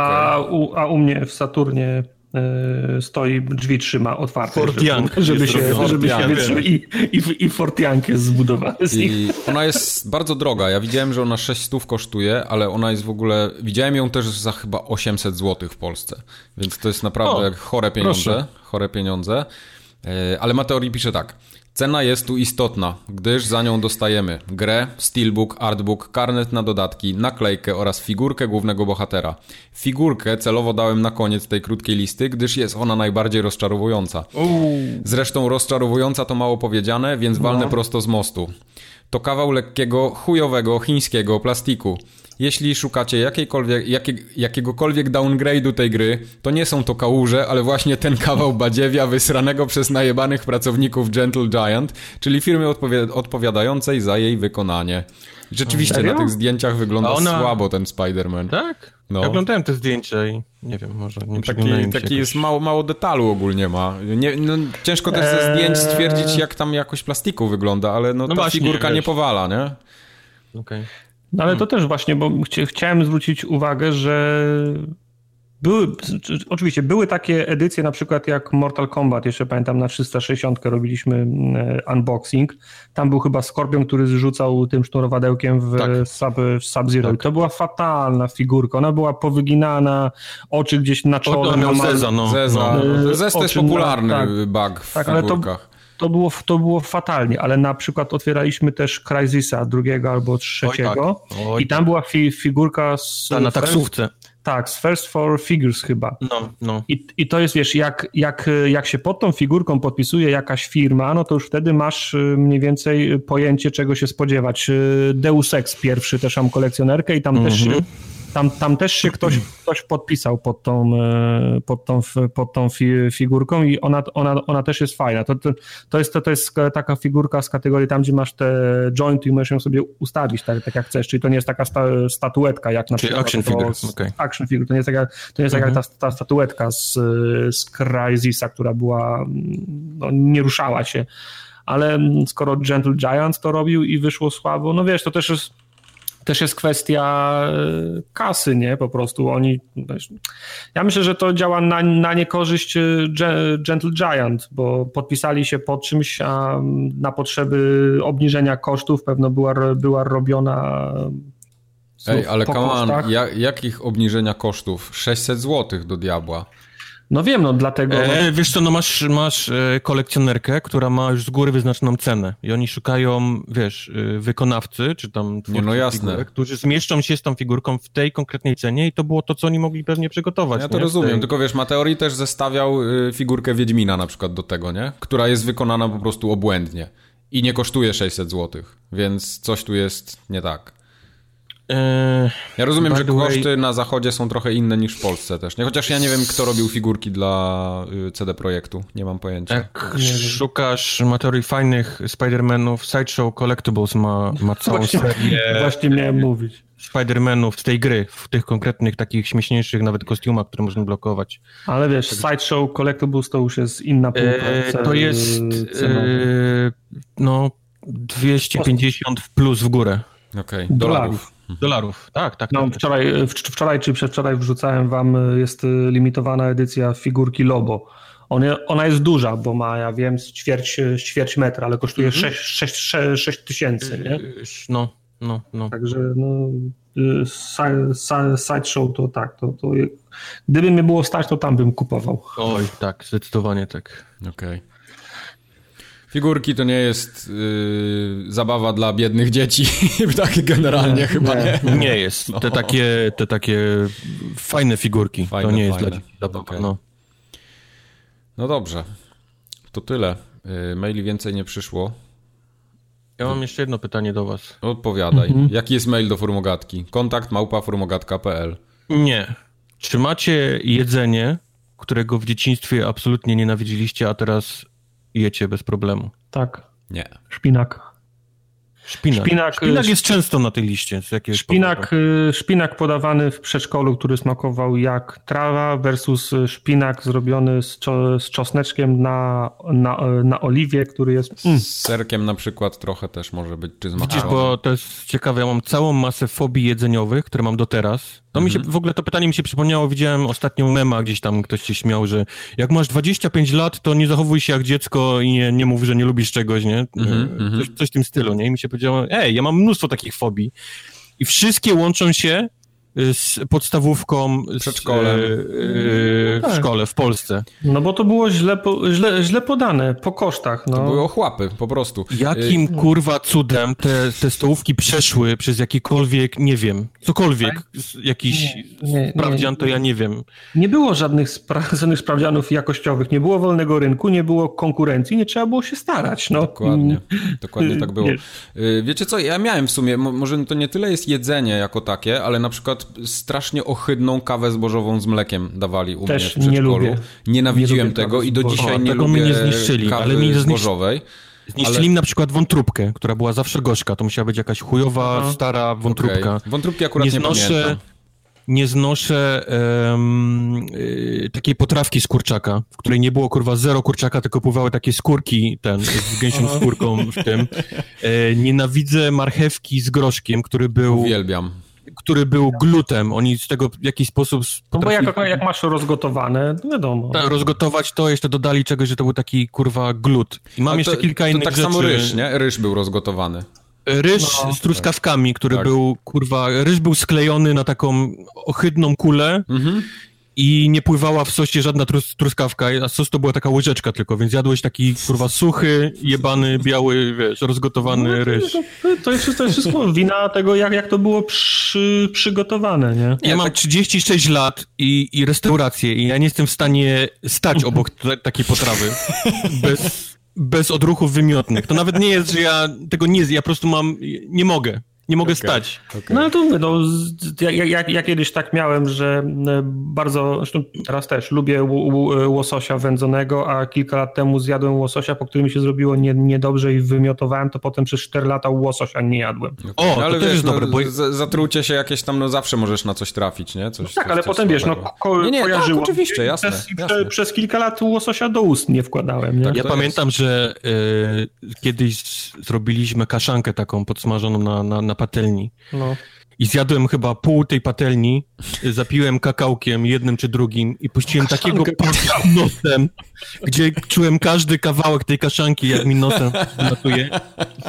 S1: A, u, a u mnie w Saturnie e, stoi, drzwi trzyma otwarte.
S3: Fortiank
S1: żeby, żeby się,
S3: robiony.
S1: żeby się i, i, i Fortiank jest zbudowany z nich.
S2: I ona jest bardzo droga. Ja widziałem, że ona 600 kosztuje, ale ona jest w ogóle. Widziałem ją też za chyba 800 zł w Polsce. Więc to jest naprawdę
S3: O,
S2: chore pieniądze.
S3: proszę.
S2: Chore pieniądze. Ale Mateori pisze tak. Cena jest tu istotna, gdyż za nią dostajemy grę, steelbook, artbook, karnet na dodatki, naklejkę oraz figurkę głównego bohatera. Figurkę celowo dałem na koniec tej krótkiej listy, gdyż jest ona najbardziej rozczarowująca. Zresztą rozczarowująca to mało powiedziane, więc walnę prosto z mostu. To kawał lekkiego, chujowego, chińskiego plastiku. Jeśli szukacie jakiejkolwiek, jakie, jakiegokolwiek downgrade'u tej gry, to nie są to kałuże, ale właśnie ten kawał badziewia wysranego przez najebanych pracowników Gentle Giant, czyli firmy odpowi- odpowiadającej za jej wykonanie. Rzeczywiście
S1: Serio?
S2: na tych zdjęciach wygląda
S3: ona-
S2: słabo ten Spider-Man.
S3: Tak?
S2: No.
S3: Ja oglądałem te zdjęcia i nie wiem, może nie
S2: Taki, taki
S3: jakoś.
S2: jest mało, mało detalu ogólnie ma. Nie, no, ciężko też ze
S1: Eee.
S2: zdjęć stwierdzić, jak tam jakość plastiku wygląda, ale no,
S3: No
S2: ta
S3: właśnie,
S2: figurka nie
S3: wiesz.
S2: powala, nie?
S3: Okej.
S1: No ale to też właśnie, bo chci- chciałem zwrócić uwagę, że były, oczywiście były takie edycje, na przykład jak Mortal Kombat, jeszcze pamiętam na 360 robiliśmy e, unboxing. Tam był chyba Skorpion, który zrzucał tym sznurowadełkiem w
S3: Tak.
S1: Sub, w Sub-Zero. I
S3: Tak.
S1: to była fatalna figurka. Ona była powyginana, oczy gdzieś na
S3: O,
S1: czole.
S3: on miał Zeza, no.
S2: Zeza.
S1: no.
S2: Zez to jest
S1: Oczy na-
S2: popularny
S1: tak.
S2: bug w
S1: Tak, ale to-
S2: figurkach.
S1: To było, to było fatalnie, ale na przykład otwieraliśmy też Crysisa drugiego albo trzeciego
S3: Oj,
S1: i tam była fi, figurka z...
S3: ta, na taksówce.
S1: Tak, z First for Figures chyba.
S3: No, no.
S1: I, I to jest, wiesz, jak, jak, jak się pod tą figurką podpisuje jakaś firma, no to już wtedy masz y, mniej więcej pojęcie, czego się spodziewać. Y, Deus Ex pierwszy też mam kolekcjonerkę i tam też
S3: Mhm.
S1: Tam, tam też się ktoś, ktoś podpisał pod tą, e, pod tą, pod tą fi, figurką i ona, ona, ona też jest fajna. To, to, to, jest, to, to jest taka figurka z kategorii tam, gdzie masz te jointy i możesz ją sobie ustawić tak, tak jak chcesz, czyli to nie jest taka sta, statuetka jak na
S3: czyli
S1: przykład...
S3: action figure, okay.
S1: Action figure, to nie jest taka, to nie jest mhm. taka ta, ta statuetka z, z Crysisa, która była, no, nie ruszała się ale skoro Gentle Giant to robił i wyszło słabo, no wiesz, to też jest też jest kwestia e, kasy, nie? Po prostu oni. Ja myślę, że to działa na, na niekorzyść e, Gentle Giant, bo podpisali się pod czymś, a na potrzeby obniżenia kosztów pewno była, była robiona.
S2: Ej, ale come on, jak, jakich obniżenia kosztów? 600 zł do diabła.
S1: No wiem, no dlatego...
S3: E, wiesz co, no masz, masz e, kolekcjonerkę, która ma już z góry wyznaczoną cenę i oni szukają, wiesz, e, wykonawcy, czy tam
S2: Nie, no jasne.
S3: Figurek, którzy zmieszczą się z tą figurką w tej konkretnej cenie i to było to, co oni mogli pewnie przygotować.
S2: Ja to
S3: nie?
S2: rozumiem, tej... tylko wiesz, Mateori też zestawiał y, figurkę Wiedźmina na przykład do tego, nie? Która jest wykonana po prostu obłędnie i nie kosztuje 600 zł, więc coś tu jest nie tak.
S3: Eee,
S2: ja rozumiem, że koszty way... na zachodzie są trochę inne niż w Polsce też. Nie? Chociaż ja nie wiem, kto robił figurki dla y, CD Projektu. Nie mam pojęcia.
S3: Jak szukasz materii fajnych Spider-Manów, Sideshow Collectibles ma, ma całą
S1: właśnie,
S3: serię.
S1: Właśnie miałem mówić.
S3: Spider-Manów z tej gry, w tych konkretnych, takich śmieszniejszych nawet kostiumach, które można blokować.
S1: Ale wiesz, Sideshow Collectibles to już jest inna półka.
S3: Eee, to jest eee, no 250 w plus w górę.
S2: Okej, okay. dolarów.
S3: Dolarów, tak, tak.
S1: No,
S3: tak,
S1: wczoraj, wczoraj czy przedwczoraj wrzucałem wam, jest limitowana edycja figurki Lobo. ona jest duża, bo ma, ja wiem, ćwierć, ćwierć metra, ale kosztuje. 6, 6, 6, 6 tysięcy, nie?
S3: No, no, no.
S1: Także no, sideshow to tak, to, to gdyby mnie było stać, to tam bym kupował.
S3: Oj, tak, zdecydowanie tak.
S2: Okej. Okay. Figurki to nie jest yy, zabawa dla biednych dzieci, tak generalnie nie, chyba nie.
S3: Nie, nie jest. No. Te, takie, te takie fajne figurki, fajne, to nie jest fajne. dla dzieci zabawa. Okay. No.
S2: no dobrze, to tyle. Yy, maili więcej nie przyszło.
S3: Ja mam jeszcze jedno pytanie do was.
S2: Odpowiadaj. Mhm. Jaki jest mail do formogatki? Kontakt małpa formogatka.pl
S3: Nie. Czy macie jedzenie, którego w dzieciństwie absolutnie nienawidziliście, a teraz jecie bez problemu.
S1: Tak.
S2: Nie.
S1: Szpinak.
S3: Szpinak. Szpinak, szpinak jest często na tej liście. Z
S1: szpinak, y, szpinak podawany w przedszkolu, który smakował jak trawa versus szpinak zrobiony z, czo, z czosneczkiem na, na, na oliwie, który jest...
S2: Mm. Z serkiem na przykład trochę też może być, czy z
S3: Widzisz, bo to jest ciekawe, ja mam całą masę fobii jedzeniowych, które mam do teraz. No mi się, mhm. w ogóle to pytanie mi się przypomniało, widziałem ostatnią mema, gdzieś tam ktoś się śmiał, że jak masz 25 lat, to nie zachowuj się jak dziecko i nie, nie mów, że nie lubisz czegoś, nie? Mhm, coś, coś w tym stylu, nie? I mi się powiedziało, ej, ja mam mnóstwo takich fobii i wszystkie łączą się z podstawówką
S2: Przedszkolem.
S3: Yy, w tak. szkole w Polsce.
S1: No bo to było źle, po, źle, źle podane, po kosztach. No.
S2: To były ochłapy, po prostu.
S3: Jakim yy. kurwa cudem te, te stołówki przeszły przez jakikolwiek, nie wiem, cokolwiek, tak? jakiś nie, nie, sprawdzian, to ja nie wiem.
S1: Nie było żadnych, spra żadnych sprawdzianów jakościowych, nie było wolnego rynku, nie było konkurencji, nie trzeba było się starać. No.
S2: Dokładnie, dokładnie tak było. Yy, wiecie co, ja miałem w sumie, może to nie tyle jest jedzenie jako takie, ale na przykład strasznie ohydną kawę zbożową z mlekiem dawali u Też mnie w przedszkolu. Nie lubię. Nienawidziłem nie tego i do dzisiaj o, nie tego lubię mnie nie zniszczyli, kawy ale mi zbożowej.
S3: Zniszczyli ale... na przykład wątróbkę, która była zawsze gorzka. To musiała być jakaś chujowa, Aha. stara wątróbka.
S2: Okay. Wątróbki akurat nie, nie znoszę, pamiętam.
S3: Nie znoszę um, y, takiej potrawki z kurczaka, w której nie było kurwa zero kurczaka, tylko pływały takie skórki ten, z gęsią skórką w tym. E, nienawidzę marchewki z groszkiem, który był...
S2: Uwielbiam
S3: który był glutem. Oni z tego w jakiś sposób...
S1: No bo jak, jak masz rozgotowane, to wiadomo.
S3: Tak, rozgotować to, jeszcze dodali czegoś, że to był taki kurwa glut. I mam to, jeszcze kilka innych tak
S2: rzeczy.
S3: tak samo
S2: ryż, nie? Ryż był rozgotowany.
S3: Ryż no, z truskawkami, który tak. był, kurwa, ryż był sklejony na taką ohydną kulę mhm i nie pływała w sosie żadna trus truskawka, a sos to była taka łyżeczka tylko, więc jadłeś taki kurwa suchy, jebany, biały, wiesz, rozgotowany no, ryż.
S1: To, to, jest, to jest wszystko wina tego, jak, jak to było przy, przygotowane, nie?
S3: Ja mam 36 lat i, i restaurację i ja nie jestem w stanie stać obok takiej potrawy bez, bez odruchów wymiotnych. To nawet nie jest, że ja tego nie ja po prostu mam, nie mogę. Nie mogę stać.
S1: Okay. No ale to mówię, no, ja, ja, ja, kiedyś tak miałem, że bardzo, zresztą teraz też lubię łososia wędzonego, a kilka lat temu zjadłem łososia, po którym mi się zrobiło nie, niedobrze i wymiotowałem, to potem przez 4 lata łososia nie jadłem.
S2: Okay. O, no, ale to wiesz, też jest no, dobre, bo... zatrucie się jakieś tam, no zawsze możesz na coś trafić, nie? Coś,
S1: no tak, coś, ale coś potem wiesz, no ko nie, nie, kojarzyło. Tak,
S2: oczywiście, jasne,
S1: przez,
S2: jasne.
S1: przez, kilka lat łososia do ust nie wkładałem, nie? Tak,
S3: ja pamiętam, jest. że y, kiedyś zrobiliśmy kaszankę taką podsmażoną na, na, na patelni. No i zjadłem chyba pół tej patelni, zapiłem kakałkiem jednym czy drugim i puściłem takiego nosem, gdzie czułem każdy kawałek tej kaszanki, jak mi nosem latuje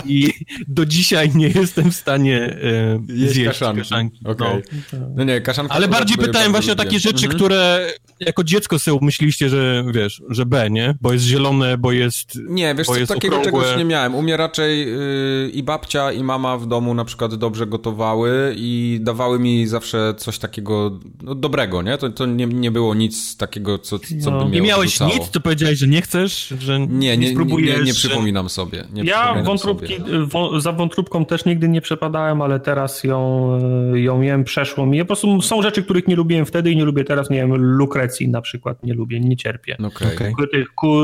S3: i do dzisiaj nie jestem w stanie e, zjeść kaszanki. kaszanki.
S2: Okay. No. no. nie, kaszanka
S3: Ale bardziej pytałem właśnie o takie rzeczy, mhm. które jako dziecko sobie myśliście, że wiesz, że B, nie? Bo jest zielone, bo jest
S2: Nie, wiesz
S3: co,
S2: takiego
S3: okrągłe.
S2: czegoś nie miałem. U mnie raczej yy, i babcia i mama w domu na przykład dobrze gotowały i dawały mi zawsze coś takiego no, dobrego, nie? To, to nie, nie było nic takiego, co, co no. by mnie
S3: Nie miałeś odrzucało. nic, to powiedziałeś, że nie chcesz, że nie,
S2: nie, nie spróbujesz. Nie, nie przypominam sobie. Nie
S1: ja
S2: przypominam
S1: wątróbki, sobie. za wątróbką też nigdy nie przepadałem, ale teraz ją, ją jem, przeszło mi. Po prostu są rzeczy, których nie lubiłem wtedy i nie lubię teraz, nie wiem, lukrecji na przykład nie lubię, nie cierpię.
S2: Okay. okay.
S1: Tych ku,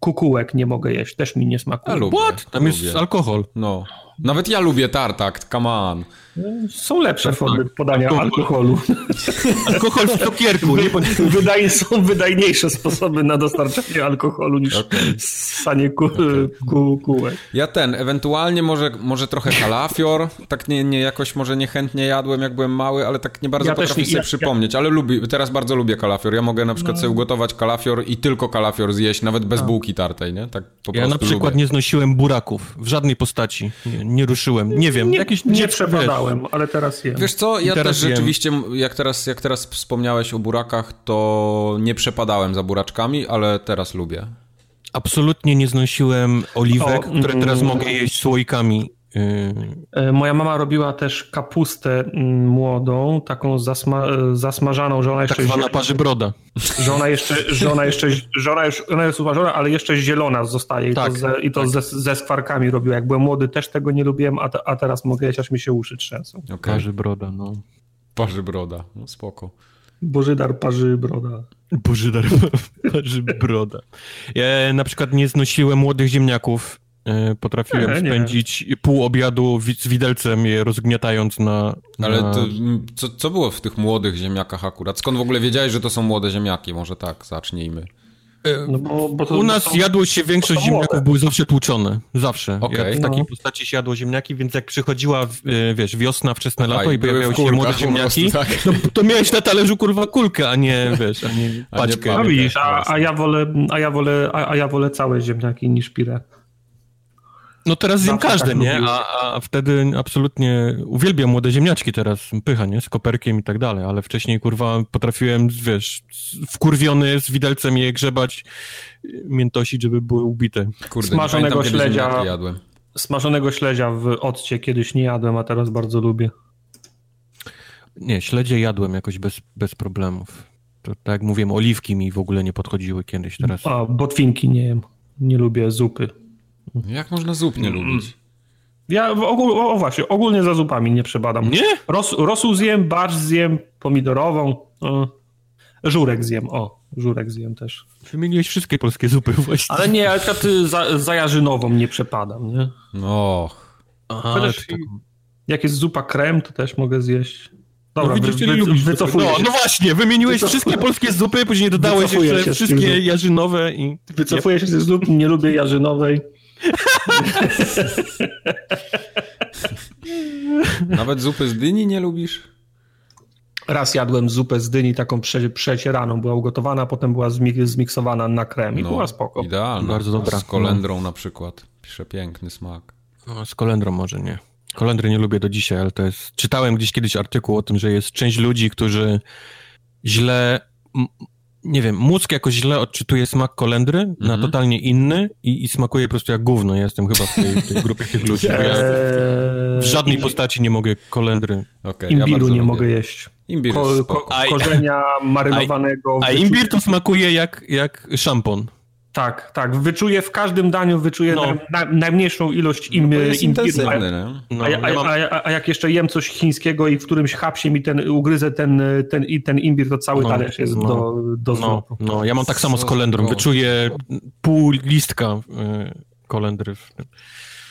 S1: kukułek nie mogę jeść, też mi nie smakuje.
S2: Ja lubię,
S3: What? Tam lubię. jest alkohol.
S2: No. Nawet ja lubię tartak, come on.
S1: Są lepsze tak, formy tak. podania alkoholu.
S3: Alkohol w cukierku. Nie?
S1: Wydaje, są wydajniejsze sposoby na dostarczanie alkoholu niż okay. sanie ku, okay. ku, kółek.
S2: Ja ten, ewentualnie może, może trochę kalafior, tak nie, nie jakoś może niechętnie jadłem jak byłem mały, ale tak nie bardzo ja potrafię sobie ja, przypomnieć, ale lubi, teraz bardzo lubię kalafior. Ja mogę na przykład no. sobie ugotować kalafior i tylko kalafior zjeść, nawet bez no. bułki tartej, nie? Tak po
S3: ja na przykład
S2: lubię.
S3: nie znosiłem buraków w żadnej postaci. Nie, nie ruszyłem. Nie wiem,
S1: nie,
S3: jakieś
S1: nie, nie ale teraz jem.
S2: Wiesz co, ja też rzeczywiście, jak teraz, jak teraz wspomniałeś o burakach, to nie przepadałem za buraczkami, ale teraz lubię.
S3: Absolutnie nie znosiłem oliwek, o, które mm, teraz mogę jeść słoikami.
S1: E, moja mama robiła też kapustę mm, młodą, taką zasma zasmażaną, że ona jeszcze...
S3: Tak zwana parzy broda.
S1: Że ona jeszcze, że ona jeszcze, że ona, już, ona jest uważona, ale jeszcze zielona zostaje i tak, to, ze, i to tak. ze, ze skwarkami robiła. Jak byłem młody też tego nie lubiłem, a, te, a teraz mogę jeść, aż mi się uszy trzęsą.
S3: Okay. Parzy broda, no.
S2: Parzy broda, no spoko.
S1: Bożydar parzy broda.
S3: Bożydar parzy broda. Ja na przykład nie znosiłem młodych ziemniaków potrafiłem nie, spędzić nie. pół obiadu z widelcem je rozgniatając na...
S2: na... Ale to, co, co było w tych młodych ziemniakach akurat? Skąd w ogóle wiedziałeś, że to są młode ziemniaki? Może tak, zacznijmy.
S3: E, no bo, bo to, U nas to, jadło się, większość ziemniaków były zawsze tłuczone. Zawsze. Okay. w takiej no. postaci się jadło ziemniaki, więc jak przychodziła, e, wiesz, wiosna, wczesne lato i pojawiały się młode ziemniaki, prostu, tak. no, to miałeś na talerzu kurwa kulkę, a nie, wiesz, a nie paćkę.
S1: A, nie, widzisz, a, a, ja wolę, a, ja wolę, a, a ja wolę całe ziemniaki niż pirę.
S3: No teraz zjem każde, tak nie? A, a wtedy absolutnie uwielbiam młode ziemniaczki teraz, pycha, nie? Z koperkiem i tak dalej, ale wcześniej, kurwa, potrafiłem, wiesz, wkurwiony z widelcem je grzebać, miętosić, żeby były ubite.
S1: Kurde, Smażonego pamiętam, śledzia, jadłem. Smażonego śledzia w occie kiedyś nie jadłem, a teraz bardzo lubię.
S3: Nie, śledzie jadłem jakoś bez, bez problemów. To, tak jak mówiłem, oliwki mi w ogóle nie podchodziły kiedyś, teraz...
S1: A, botwinki nie jem. Nie lubię zupy.
S2: Jak można zup nie lubić?
S1: Ja w ogóle, o właśnie, ogólnie za zupami nie przebadam.
S3: Nie?
S1: Ros, rosół zjem, barsz zjem, pomidorową, o, żurek zjem, o, żurek zjem też.
S3: Wymieniłeś wszystkie polskie zupy właśnie.
S1: Ale nie, ale za, za jarzynową nie przepadam, nie?
S2: No.
S1: Aha, Chociaż, tak... jak jest zupa krem, to też mogę zjeść. Dobra, no, widzisz, wy, wy, wycofuję
S3: no, no właśnie, wymieniłeś wszystkie polskie zupy, później dodałeś jeszcze wszystkie jarzynowe i...
S1: Wycofuję się z zup, nie lubię jarzynowej.
S2: Nawet zupy z dyni nie lubisz?
S1: Raz jadłem zupę z dyni taką prze, przecieraną, była ugotowana, potem była zmiksowana na krem i no, była spoko.
S2: Idealna. Bardzo dobra. Z kolendrą no. na przykład. Pisze piękny smak.
S3: No, z kolendrą może nie. Kolendry nie lubię do dzisiaj, ale to jest... Czytałem gdzieś kiedyś artykuł o tym, że jest część ludzi, którzy źle nie wiem, mózg jakoś źle odczytuje smak kolendry mm -hmm. na mhm. totalnie inny i, i, smakuje po prostu jak gówno. Ja jestem chyba w tej, tej grupie tych ludzi. Ja w żadnej postaci nie mogę kolendry.
S1: Okay, Imbiru ja nie lubię. mogę jeść. Imbir ko, ko, korzenia marynowanego.
S3: A, a imbir to smakuje jak, jak szampon.
S1: Tak, tak. Wyczuję w każdym daniu, wyczuję
S3: No.
S1: na, na, najmniejszą ilość im,
S2: No, jest
S1: imbiru.
S2: intensywny, nie?
S3: No,
S1: A, ja- a,
S3: ja mam-
S1: a, a, a jak jeszcze jem coś chińskiego i w którymś hapsie mi ten, ugryzę ten, ten, i ten imbir, to cały
S3: No,
S1: talerz jest
S3: no.
S1: do, do
S3: No, no, ja mam tak samo z kolendrą. Wyczuję pół listka y, kolendry.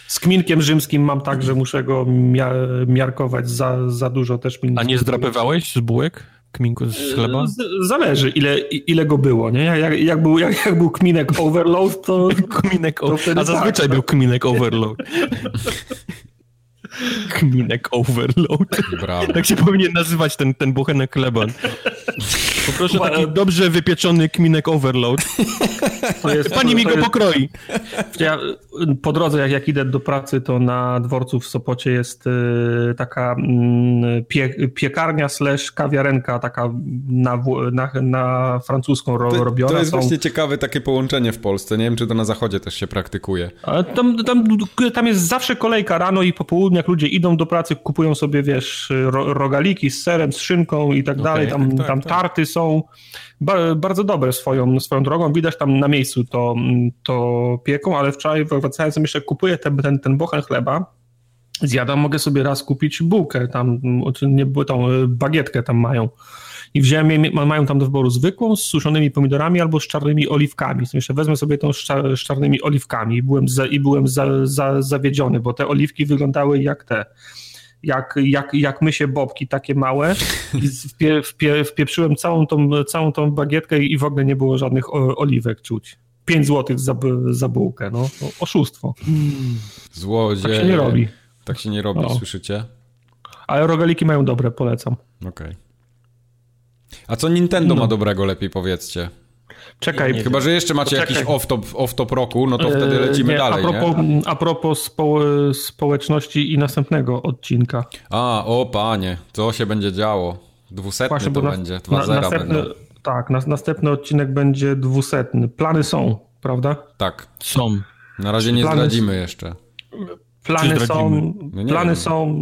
S1: Z kminkiem rzymskim mam tak, że muszę go mia miarkować za, za dużo też mi.
S3: A nie zdrapywałeś z bułek? Kminku z chleba?
S1: Z, zależy, ile, ile go było, nie? Jak, jak, był, jak, jak był kminek overload, to
S3: Kminek o... A zazwyczaj
S1: tak,
S3: był kminek overload. Kminek overload.
S2: Brawo.
S3: Tak się powinien nazywać ten, ten buchenek chleba. Poproszę taki dobrze wypieczony kminek overload.
S1: to jest...
S3: Pani mi
S1: to
S3: go
S1: jest-
S3: pokroi.
S1: Ja, po drodze, jak, jak idę do pracy, to na dworcu w Sopocie jest y, taka mm, pie, piekarnia slash kawiarenka, taka na, na, na francuską ro,
S2: To,
S1: robiona.
S2: to jest
S1: Są-
S2: właśnie ciekawe takie połączenie w Polsce. Nie wiem, czy to na zachodzie też się praktykuje.
S1: A Tam, tam, tam jest zawsze kolejka rano i po południu, jak ludzie idą do pracy, kupują sobie, wiesz, ro, rogaliki z serem, z szynką i tak dalej. Tam,
S2: tak, tak,
S1: tam
S2: tak.
S1: tarty są ba, bardzo dobre swoją, swoją drogą. Widać tam na miejscu to, to pieką, ale wczoraj wracając myślę, kupuję ten, ten, ten bochen chleba. Zjadam, mogę sobie raz kupić bułkę, tam, nie tą y, bagietkę tam mają. I wziąłem, je- ma- mają tam do wyboru zwykłą, z suszonymi pomidorami albo z czarnymi oliwkami. Myślę, wezmę sobie tą z, cza- z czarnymi oliwkami i byłem, za, i byłem za, za, zawiedziony, bo te oliwki wyglądały jak te, jak, jak, jak mysie bobki takie małe i wpie, wpie, wpieprzyłem całą tą, całą tą bagietkę i w ogóle nie było żadnych oliwek czuć. 5 złotych za, za bułkę, no. Oszustwo.
S2: Złodzieje.
S1: Tak się nie robi.
S2: Tak się nie robi,
S1: No.
S2: słyszycie?
S1: Ale rogaliki mają dobre, polecam.
S2: Okej. A co Nintendo
S1: No.
S2: ma dobrego, lepiej powiedzcie?
S1: Czekaj,
S2: Chyba, że jeszcze macie jakiś off-top off -top roku, no to wtedy
S1: E,
S2: lecimy
S1: nie,
S2: dalej,
S1: a propos,
S2: nie?
S1: A propos spo, społeczności i następnego odcinka.
S2: A, o panie, co się będzie działo? Dwusetny to
S1: na-
S2: będzie, dwa
S1: na-
S2: zera
S1: następny,
S2: będą.
S1: Tak, nas, następny odcinek będzie dwusetny. Plany są, prawda?
S2: Tak,
S3: Są.
S2: na razie nie
S1: Plany-
S2: zdradzimy jeszcze.
S1: Plany
S3: Czy
S1: są,
S3: zdradzimy?
S2: No
S1: plany
S2: wiem.
S1: są,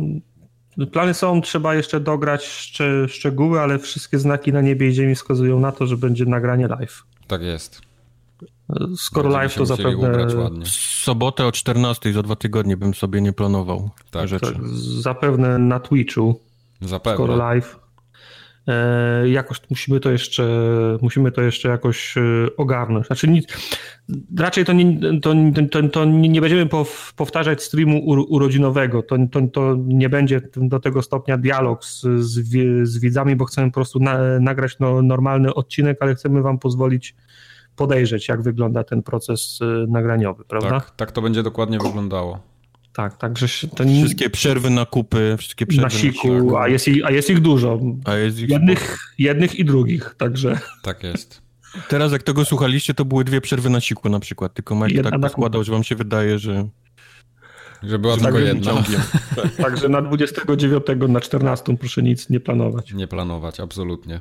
S1: plany są, trzeba jeszcze dograć szcz, szczegóły, ale wszystkie znaki na niebie i ziemi wskazują na to, że będzie nagranie live.
S2: Tak jest.
S1: Skoro
S2: Będziemy
S1: live to zapewne.
S3: W sobotę o 14 za dwa tygodnie bym sobie nie planował
S2: Tak,
S3: rzeczy.
S1: to zapewne na Twitchu, skoro
S2: Zapewne.
S1: live. E, jakoś musimy to jeszcze, musimy to jeszcze jakoś e, ogarnąć. Znaczy nic, raczej to nie, to, to, to nie będziemy pow, powtarzać streamu ur, urodzinowego. To, to, to nie będzie do tego stopnia dialog z, z widzami, bo chcemy po prostu na, nagrać no, normalny odcinek, ale chcemy wam pozwolić podejrzeć, jak wygląda ten proces e, nagraniowy, prawda?
S2: Tak, tak to będzie dokładnie wyglądało.
S1: Tak, także nie,
S3: Wszystkie przerwy na kupy, wszystkie przerwy
S1: na siku,
S3: siku.
S1: a jest, ich, a jest ich dużo.
S3: A jest ich
S1: Jednych, jednych i drugich, także...
S2: Tak jest.
S3: Teraz jak tego słuchaliście, to były dwie przerwy na siku na przykład, tylko Mike tak
S1: na
S3: poskładał, że wam się wydaje, że...
S2: Że była
S3: że
S2: tylko
S3: tak
S2: jedna.
S3: ciągiem.
S1: Także na 29, na 14 proszę nic nie planować.
S2: Nie planować, absolutnie.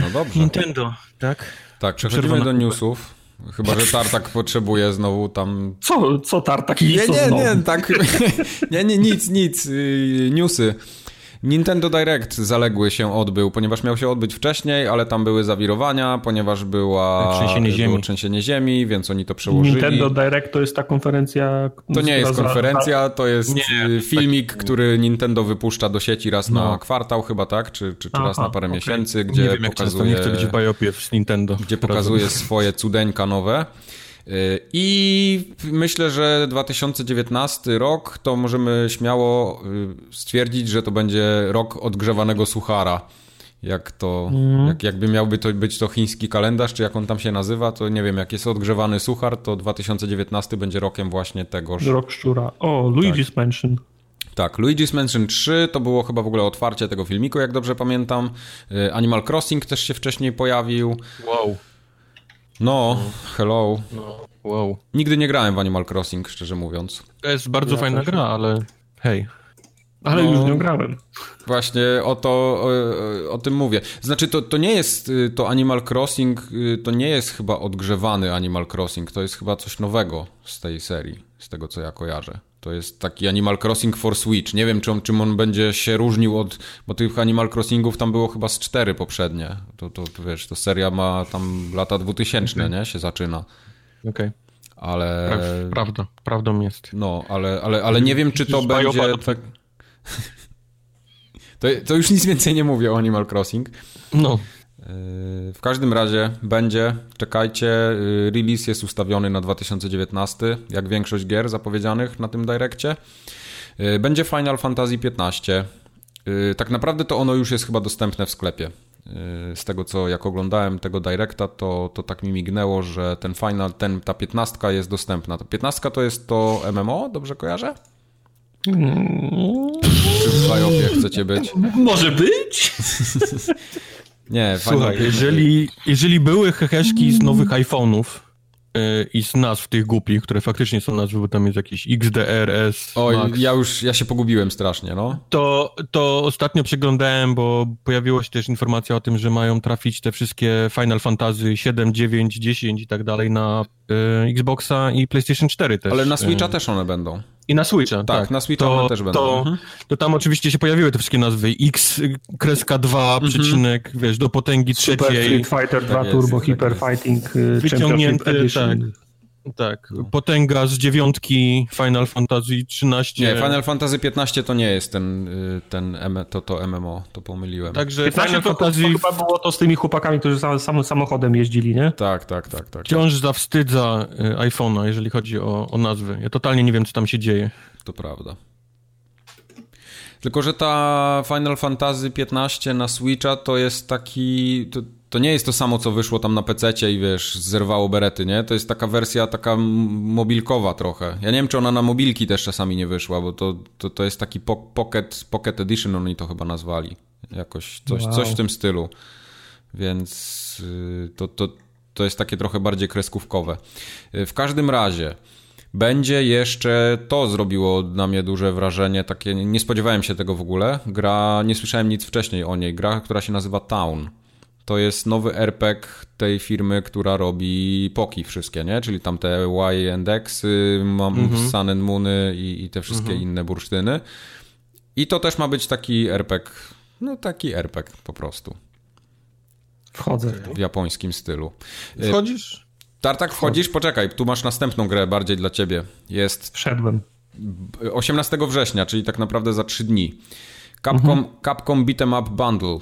S2: No dobrze.
S3: Nintendo, tak?
S2: Tak, przechodzimy do
S3: na kupę?
S2: newsów. Chyba, że Tartak potrzebuje znowu tam
S1: Co, co tartak i
S2: Nie,
S1: co
S2: nie,
S1: znowu?
S2: nie, tak. Nie, nie, nic, nic. Yy, Newsy. Nintendo Direct zaległy się odbył, ponieważ miał się odbyć wcześniej, ale tam były zawirowania, ponieważ była
S3: Trzęsienie ziemi.
S2: było trzęsienie ziemi, więc oni to przełożyli.
S1: Nintendo Direct to jest ta konferencja...
S2: To nie jest konferencja, to jest
S3: Nie,
S2: yy, filmik, który Nintendo wypuszcza do sieci raz na
S3: No.
S2: kwartał chyba, tak? Czy, czy, czy raz
S1: Aha,
S2: na parę
S1: okej.
S2: miesięcy,
S3: Nie
S2: gdzie
S3: wiem jak często,
S2: pokazuje
S3: nie chcę być w biopie z Nintendo.
S2: gdzie pokazuje swoje cudeńka nowe. I myślę, że 2019 rok to możemy śmiało yy, stwierdzić, że to będzie rok odgrzewanego suchara. Jak to, jak, jakby miałby to być to chiński kalendarz, czy jak on tam się nazywa, to nie wiem, jak jest odgrzewany suchar, to 2019 będzie rokiem właśnie tegoż.
S1: Rok szczura. O, Luigi's Mansion.
S2: Tak, Luigi's Mansion 3 to było chyba w ogóle otwarcie tego filmiku, jak dobrze pamiętam. Yy, Animal Crossing też się wcześniej pojawił.
S3: Wow,
S2: No, hello.
S3: wow.
S2: Nigdy nie grałem w Animal Crossing, szczerze mówiąc.
S3: To jest bardzo
S1: Ja
S3: fajna
S1: też.
S3: gra, ale hej.
S1: Ale
S2: No.
S1: już nie grałem.
S2: Właśnie o to, o, o tym mówię. Znaczy, to, to nie jest, y, to Animal Crossing, y, to nie jest chyba odgrzewany Animal Crossing, to jest chyba coś nowego z tej serii, z tego co ja kojarzę. To jest taki Animal Crossing for Switch. Nie wiem, czym, czym on będzie się różnił od... Bo tych Animal Crossingów tam było chyba z cztery poprzednie. To, to wiesz, to seria ma tam lata 2000, nie? Się zaczyna.
S3: Okej. Okay.
S2: Ale...
S3: Pra- prawda, prawdą jest.
S2: No, ale, ale, ale nie wiem, czy to
S3: Już
S2: będzie... Tak... to, to już nic więcej nie mówię o Animal Crossing.
S3: No.
S2: Yy, W każdym razie będzie, czekajcie, yy, release jest ustawiony na 2019, jak większość gier zapowiedzianych na tym Direccie. Yy, Będzie Final Fantasy XV. Yy, Tak naprawdę to ono już jest chyba dostępne w sklepie. Z tego co jak oglądałem tego Directa, to, to tak mi mignęło, że ten Final, ten, ta 15 jest dostępna. Ta 15 to jest to MMO, dobrze kojarzę? Czy w Biopie chcecie być?
S1: Może być?
S2: Nie,
S3: Słuchaj, jeżeli, jeżeli były heheszki z nowych iPhone'ów yy, i z nazw tych głupich, które faktycznie są nazwy, bo tam jest jakiś XDRS,
S2: Oj,
S3: Max,
S2: ja już, ja się pogubiłem strasznie, no.
S3: to, to ostatnio przeglądałem, bo pojawiła się też informacja o tym, że mają trafić te wszystkie Final Fantasy 7, 9, 10 i tak dalej na y, Xboxa i PlayStation 4 też.
S2: Ale na Switcha
S3: Y,
S2: też one będą.
S3: I na Switcha, tak.
S2: Tak, na Switcha
S3: to,
S2: one też będą.
S3: To,
S2: Mhm.
S3: to tam oczywiście się pojawiły te wszystkie nazwy. X, kreska 2,
S2: Mhm.
S3: przecinek, wiesz, do potęgi
S1: Super
S3: trzeciej.
S1: Street Fighter 2
S2: jest,
S1: Turbo
S2: tak
S1: Hyper
S2: jest.
S1: Fighting y, Championship
S3: Wyciągnięty,
S1: Edition.
S3: Tak, potęga z dziewiątki Final Fantasy 13.
S2: Nie, Final Fantasy 15 to nie jest ten, y, ten to, to MMO, to pomyliłem.
S3: Także
S1: 15
S3: Final
S1: to,
S3: Fantasy
S1: to chyba było to z tymi chłopakami, którzy sam, sam, samochodem jeździli, nie?
S2: Tak, tak, tak, tak.
S3: wciąż zawstydza y, iPhone'a, jeżeli chodzi o, o nazwy. Ja totalnie nie wiem, co tam się dzieje.
S2: To prawda. Tylko, że ta Final Fantasy 15 na Switcha to jest taki. To, to nie jest to samo, co wyszło tam na PC i wiesz, zerwało berety, nie? To jest taka wersja taka mobilkowa trochę. Ja nie wiem, czy ona na mobilki też czasami nie wyszła, bo to, to, to jest taki po, pocket, pocket Edition, oni to chyba nazwali. Jakoś coś,
S1: Wow.
S2: coś w tym stylu. Więc y, to, to, to jest takie trochę bardziej kreskówkowe. Y, W każdym razie. Będzie jeszcze, to zrobiło na mnie duże wrażenie, takie, nie spodziewałem się tego w ogóle. Gra, nie słyszałem nic wcześniej o niej. Gra, która się nazywa Town. To jest nowy RPG tej firmy, która robi poki wszystkie, nie? Czyli tam te Y and X, y, mam Sun and Moony i, i te wszystkie inne bursztyny. I to też ma być taki RPG, no taki RPG po prostu,
S1: Wchodzę. w
S2: japońskim stylu. Y,
S3: Wchodzisz?
S2: Tartak, wchodzisz? Poczekaj, tu masz następną grę bardziej dla ciebie. Jest
S1: Wszedłem.
S2: 18 września, czyli tak naprawdę za 3 dni. Capcom, Capcom Beat'em Up Bundle,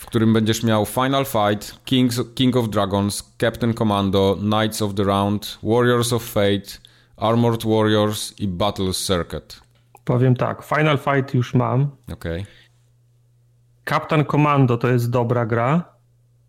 S2: w którym będziesz miał Final Fight, Kings, King of Dragons, Captain Commando, Knights of the Round, Warriors of Fate, Armored Warriors i Battle Circuit.
S1: Powiem tak, Final Fight już mam.
S2: Okej.
S1: Captain Commando to jest dobra gra,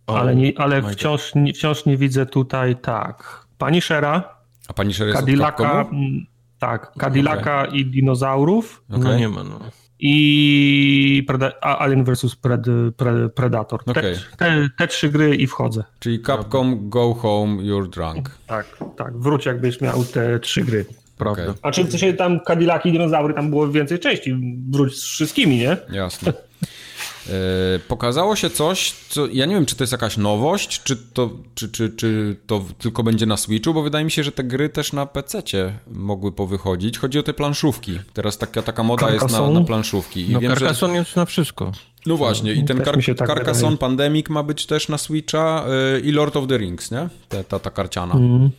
S3: O,
S1: ale, nie, ale wciąż, nie, wciąż nie widzę tutaj tak. Punishera,
S2: A pani Sher jest
S1: Cadillaca, mm, tak, Cadillaca i dinozaurów
S3: No
S2: Okej.
S3: nie ma, no.
S1: I Alien vs Pred, Pre- Predator. Te,
S2: Okej.
S1: te, te trzy gry i wchodzę.
S2: Czyli Capcom Go Home, You're Drunk.
S1: Tak, tak, wróć jakbyś miał te trzy gry.
S3: Prawda.
S2: Okej.
S1: A czym się tam Cadillac i dinozaury, tam było więcej części. Wróć z wszystkimi, nie?
S2: Jasne. E, Pokazało się coś, co ja nie wiem, czy to jest jakaś nowość, czy to, czy, czy, czy to tylko będzie na Switchu, bo wydaje mi się, że te gry też na PC-cie mogły powychodzić. Chodzi o te planszówki. Teraz taka, taka moda jest na,
S1: Carcassonne?
S2: na planszówki. I
S3: No
S2: wiem, że,
S3: Carcassonne jest na wszystko.
S2: no właśnie, i ten Car-
S1: mi się tak
S2: Carcassonne. Pandemic ma być też na Switcha y, i Lord of the Rings, nie? Ta, ta, ta karciana.
S1: Mhm.